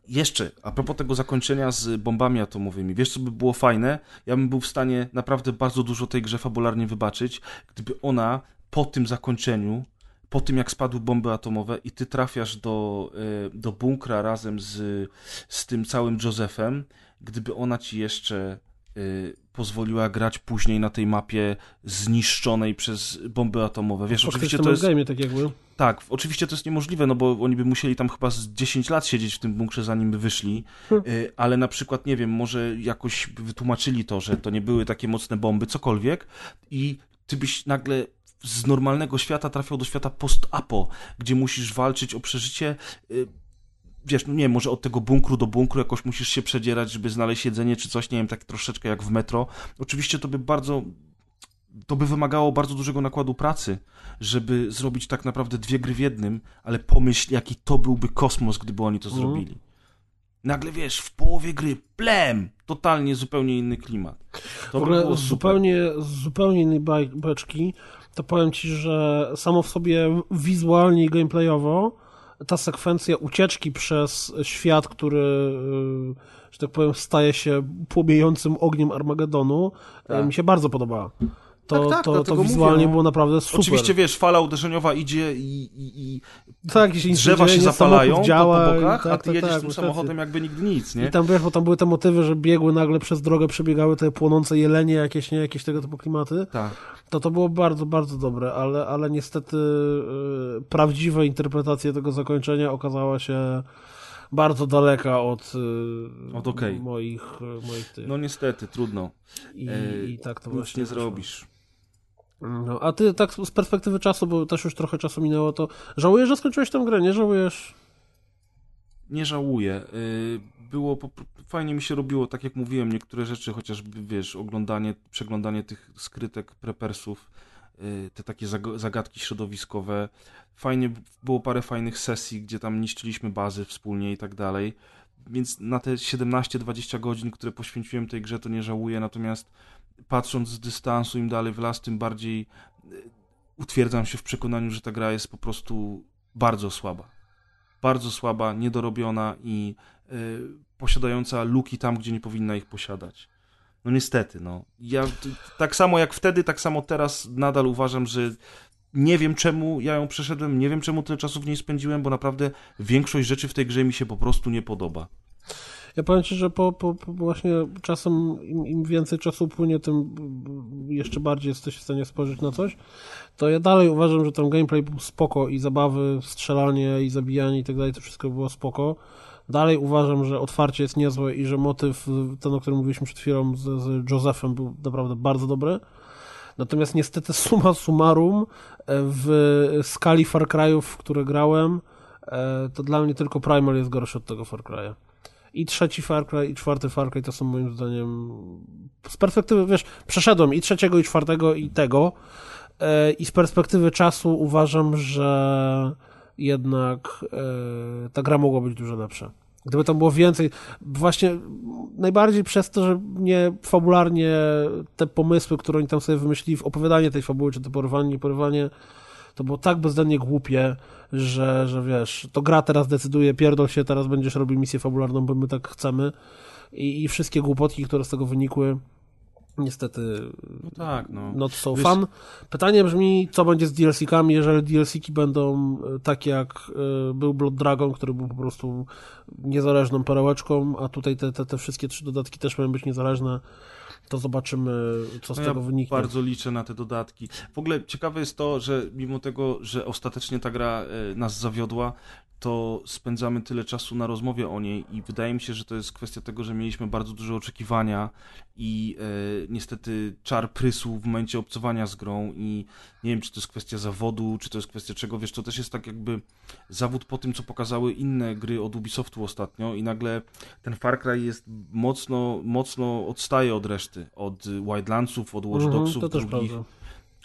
Speaker 2: jeszcze, a propos tego zakończenia z bombami atomowymi, wiesz co by było fajne? Ja bym był w stanie naprawdę bardzo dużo tej grze fabularnie wybaczyć, gdyby ona po tym zakończeniu, po tym jak spadły bomby atomowe i ty trafiasz do, e, do bunkra razem z, z tym całym Josephem, gdyby ona ci jeszcze y, pozwoliła grać później na tej mapie zniszczonej przez bomby atomowe. Wiesz, oczywiście to jest...
Speaker 1: Game, tak jakby.
Speaker 2: Tak, oczywiście to jest niemożliwe, no bo oni by musieli tam chyba z 10 lat siedzieć w tym bunkrze, zanim by wyszli, hmm. y, ale na przykład, nie wiem, może jakoś wytłumaczyli to, że to nie były takie mocne bomby, cokolwiek i ty byś nagle z normalnego świata trafiał do świata post-apo, gdzie musisz walczyć o przeżycie y, wiesz, no nie może od tego bunkru do bunkru jakoś musisz się przedzierać, żeby znaleźć jedzenie czy coś, nie wiem, tak troszeczkę jak w metro. Oczywiście to by bardzo, to by wymagało bardzo dużego nakładu pracy, żeby zrobić tak naprawdę dwie gry w jednym, ale pomyśl, jaki to byłby kosmos, gdyby oni to
Speaker 1: Mhm.
Speaker 2: zrobili. Nagle, wiesz, w połowie gry, plem, totalnie zupełnie inny klimat. To
Speaker 1: w ogóle zupełnie, zupełnie innej baj- beczki, to powiem ci, że samo w sobie wizualnie i gameplayowo ta sekwencja ucieczki przez świat, który, y, że tak powiem, staje się płomiejącym ogniem Armagedonu,
Speaker 2: Tak.
Speaker 1: mi się bardzo podobała. To,
Speaker 2: Tak, tak,
Speaker 1: to, to wizualnie
Speaker 2: mówię, no.
Speaker 1: było naprawdę super.
Speaker 2: Oczywiście, wiesz, fala uderzeniowa idzie i, i, i
Speaker 1: tak,
Speaker 2: drzewa się zapalają po-
Speaker 1: działa
Speaker 2: po bokach,
Speaker 1: tak,
Speaker 2: a ty
Speaker 1: tak,
Speaker 2: jedziesz
Speaker 1: tak,
Speaker 2: tym
Speaker 1: masz
Speaker 2: samochodem jakby nigdy nic, nie?
Speaker 1: I tam, wiesz, bo tam były te motywy, że biegły nagle przez drogę, przebiegały te płonące jelenie, jakieś, nie, jakieś tego typu klimaty.
Speaker 2: Tak.
Speaker 1: to to było bardzo, bardzo dobre, ale, ale niestety y, prawdziwa interpretacja tego zakończenia okazała się bardzo daleka od, y,
Speaker 2: Od okej.
Speaker 1: moich, moich tych.
Speaker 2: No niestety, trudno.
Speaker 1: I,
Speaker 2: e,
Speaker 1: I tak to właśnie
Speaker 2: nie zrobisz.
Speaker 1: No, a ty tak z perspektywy czasu, bo też już trochę czasu minęło, to żałujesz, że skończyłeś tę grę, nie żałujesz?
Speaker 2: Nie żałuję. Y, Było fajnie mi się robiło, tak jak mówiłem, niektóre rzeczy, chociażby wiesz, oglądanie, przeglądanie tych skrytek prepersów, y, te takie zag- zagadki środowiskowe. Fajnie było parę fajnych sesji, gdzie tam niszczyliśmy bazy wspólnie i tak dalej. Więc na te 17-20 godzin, które poświęciłem tej grze, to nie żałuję. Natomiast patrząc z dystansu, im dalej w las, tym bardziej y, utwierdzam się w przekonaniu, że ta gra jest po prostu bardzo słaba. Bardzo słaba, niedorobiona i y, posiadająca luki tam, gdzie nie powinna ich posiadać. No niestety, no. Ja tak samo jak wtedy, tak samo teraz nadal uważam, że nie wiem czemu ja ją przeszedłem, nie wiem czemu tyle czasu w niej spędziłem, bo naprawdę większość rzeczy w tej grze mi się po prostu nie podoba.
Speaker 1: Ja powiem ci, że po, po, po właśnie czasem im, im więcej czasu upłynie, tym jeszcze bardziej jesteś w stanie spojrzeć na coś. To ja dalej uważam, że ten gameplay był spoko i zabawy, strzelanie i zabijanie i tak dalej, to wszystko było spoko. Dalej uważam, że otwarcie jest niezłe i że motyw, ten o którym mówiliśmy przed chwilą z, z Josephem był naprawdę bardzo dobry. Natomiast niestety summa summarum e, w skali Far Cry'ów, w które grałem, e, to dla mnie tylko Primal jest gorszy od tego Far Cry'a. I trzeci Far Cry, i czwarty Far Cry to są moim zdaniem z perspektywy, wiesz, przeszedłem i trzeciego, i czwartego, i tego e, i z perspektywy czasu uważam, że jednak e, ta gra mogła być dużo lepsza. Gdyby tam było więcej, właśnie najbardziej przez to, że nie fabularnie te pomysły, które oni tam sobie wymyślili w opowiadanie tej fabuły, czy to porywanie, nie porywanie, to było tak bezdennie głupie, że, że wiesz, to gra teraz decyduje, pierdol się, teraz będziesz robił misję fabularną, bo my tak chcemy i, i wszystkie głupotki, które z tego wynikły, niestety
Speaker 2: No tak, no.
Speaker 1: not so
Speaker 2: Wiesz-
Speaker 1: fun. Pytanie brzmi, co będzie z DLC-kami, jeżeli DLC-ki będą e, tak jak e, był Blood Dragon, który był po prostu niezależną perełeczką, a tutaj te, te, te wszystkie trzy dodatki też mają być niezależne, to zobaczymy, co z
Speaker 2: No
Speaker 1: tego
Speaker 2: ja
Speaker 1: wyniknie.
Speaker 2: bardzo liczę na te dodatki. W ogóle ciekawe jest to, że mimo tego, że ostatecznie ta gra e, nas zawiodła, to spędzamy tyle czasu na rozmowie o niej i wydaje mi się, że to jest kwestia tego, że mieliśmy bardzo duże oczekiwania i e, niestety czar prysł w momencie obcowania z grą i nie wiem, czy to jest kwestia zawodu, czy to jest kwestia czego, wiesz, to też jest tak jakby zawód po tym, co pokazały inne gry od Ubisoftu ostatnio i nagle ten Far Cry jest mocno, mocno odstaje od reszty, od Wildlandsów, od Watch
Speaker 1: Mhm,
Speaker 2: Dogsów
Speaker 1: też
Speaker 2: drugich,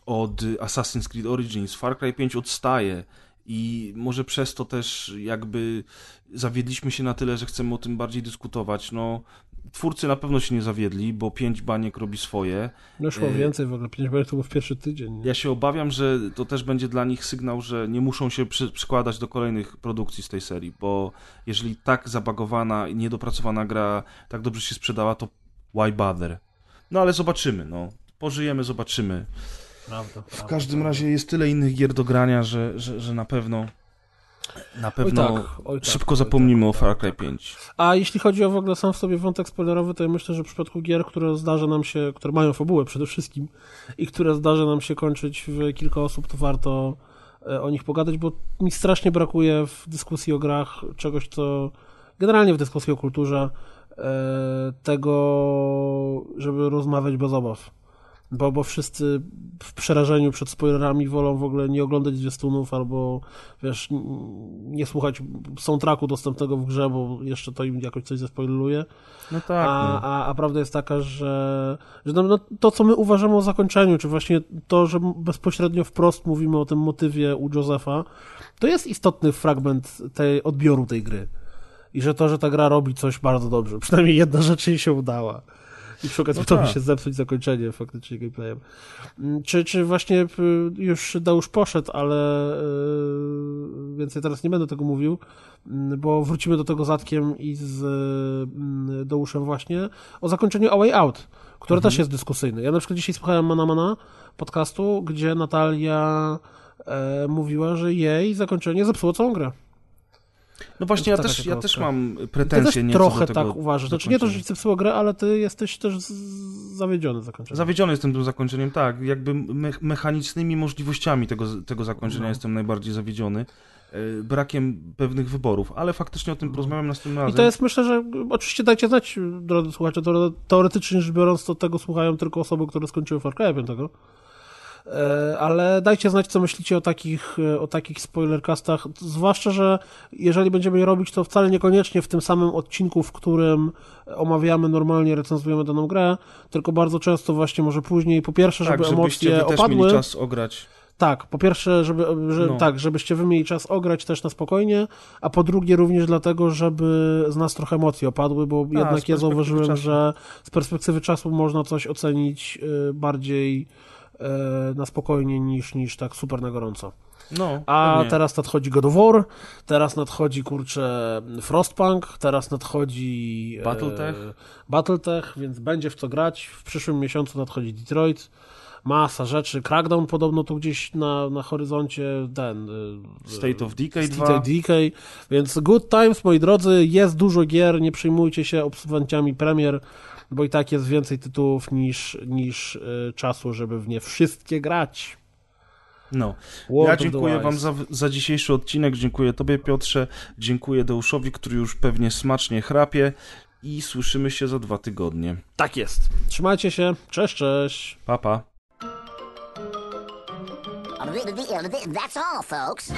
Speaker 2: od Assassin's Creed Origins. Far Cry 5 odstaje i może przez to też jakby zawiedliśmy się na tyle, że chcemy o tym bardziej dyskutować. No, twórcy na pewno się nie zawiedli, bo 5 baniek robi swoje.
Speaker 1: No szło
Speaker 2: e,
Speaker 1: więcej w ogóle, 5 to było w pierwszy tydzień. Nie?
Speaker 2: Ja się obawiam, że to też będzie dla nich sygnał, że nie muszą się przy, przykładać do kolejnych produkcji z tej serii, bo jeżeli tak zabagowana i niedopracowana gra tak dobrze się sprzedała, to why bother? No ale zobaczymy, no. Pożyjemy, zobaczymy.
Speaker 1: Prawda,
Speaker 2: W każdym razie jest tyle innych gier do grania, że, że, że na pewno na
Speaker 1: Oj
Speaker 2: pewno
Speaker 1: tak, oj tak,
Speaker 2: szybko
Speaker 1: oj
Speaker 2: zapomnimy
Speaker 1: tak,
Speaker 2: o Far Cry 5.
Speaker 1: A jeśli chodzi o w ogóle sam w sobie wątek spoilerowy, to ja myślę, że w przypadku gier, które zdarza nam się, które mają fabułę przede wszystkim i które zdarza nam się kończyć w kilka osób, to warto e, o nich pogadać, bo mi strasznie brakuje w dyskusji o grach czegoś, co generalnie w dyskusji o kulturze e, tego, żeby rozmawiać bez obaw. Bo, bo wszyscy w przerażeniu przed spoilerami wolą w ogóle nie oglądać zwiastunów albo, wiesz, nie słuchać soundtracku dostępnego w grze, bo jeszcze to im jakoś coś zespoileruje.
Speaker 2: No tak.
Speaker 1: A,
Speaker 2: no.
Speaker 1: a, a prawda jest taka, że, że no, no, to, co my uważamy o zakończeniu, czy właśnie to, że bezpośrednio wprost mówimy o tym motywie u Josefa, to jest istotny fragment tej odbioru tej gry. I że to, że ta gra robi coś bardzo dobrze. Przynajmniej jedna rzecz jej się udała. I przy okazji
Speaker 2: No
Speaker 1: to mi
Speaker 2: tak.
Speaker 1: się zepsuć zakończenie faktycznie gameplayem. Mm, Czy, czy właśnie y, już Deusz poszedł, ale y, więc ja teraz nie będę tego mówił, mm, bo wrócimy do tego Zatkiem i z mm, Deuszem właśnie o zakończeniu A Way Out, które
Speaker 2: Mhm.
Speaker 1: też jest dyskusyjne. Ja na przykład dzisiaj słuchałem Mana Mana podcastu, gdzie Natalia e, mówiła, że jej zakończenie zepsuło całą grę.
Speaker 2: No właśnie, ja też, ja też mam
Speaker 1: Ty
Speaker 2: pretensje
Speaker 1: też
Speaker 2: nieco
Speaker 1: trochę
Speaker 2: do tego
Speaker 1: tak uważasz. Znaczy nie to, że ci zepsuło grę, ale ty jesteś też zawiedziony zakończeniem.
Speaker 2: Zawiedziony jestem tym zakończeniem, tak. Jakby me mechanicznymi możliwościami tego, tego zakończenia
Speaker 1: No.
Speaker 2: jestem najbardziej zawiedziony. E, Brakiem pewnych wyborów, ale faktycznie o tym porozmawiam następnym razem.
Speaker 1: I to jest, myślę, że oczywiście dajcie znać, drodzy słuchacze, to teoretycznie rzecz biorąc, to tego słuchają tylko osoby, które skończyły Far Cry 5. E, Ale dajcie znać, co myślicie o takich, e, o takich spoilercastach, zwłaszcza, że jeżeli będziemy je robić, to wcale niekoniecznie w tym samym odcinku, w którym omawiamy normalnie, recenzujemy daną grę, tylko bardzo często właśnie może później, po pierwsze,
Speaker 2: tak,
Speaker 1: żeby
Speaker 2: żebyście
Speaker 1: emocje
Speaker 2: wy też
Speaker 1: opadły.
Speaker 2: mieli czas ograć.
Speaker 1: Tak, po pierwsze, żeby, że,
Speaker 2: No.
Speaker 1: tak, żebyście wy mieli czas ograć też na spokojnie, a po drugie również dlatego, żeby z nas trochę emocje opadły, bo jednak ja zauważyłem,
Speaker 2: czasu.
Speaker 1: że z perspektywy czasu można coś ocenić y, bardziej na spokojnie niż, niż tak super na gorąco.
Speaker 2: No,
Speaker 1: A
Speaker 2: pewnie.
Speaker 1: teraz nadchodzi God of War, teraz nadchodzi, kurczę, Frostpunk, teraz nadchodzi... e,
Speaker 2: Battletech.
Speaker 1: Battletech, więc będzie w co grać. W przyszłym miesiącu nadchodzi Detroit. Masa rzeczy. Crackdown podobno tu gdzieś na, na horyzoncie ten... e,
Speaker 2: State of Decay
Speaker 1: State
Speaker 2: 2.
Speaker 1: of Decay. Więc good times, moi drodzy. Jest dużo gier, nie przejmujcie się obsuwanciami premier, bo i tak jest więcej tytułów niż, niż e, czasu, żeby w nie wszystkie grać.
Speaker 2: No.
Speaker 1: World
Speaker 2: Ja dziękuję Wam za, za dzisiejszy odcinek, dziękuję Tobie Piotrze, dziękuję Deuszowi, który już pewnie smacznie chrapie i słyszymy się za dwa tygodnie.
Speaker 1: Tak jest. Trzymajcie się. Cześć, cześć.
Speaker 2: Pa, pa.
Speaker 4: That's all, folks.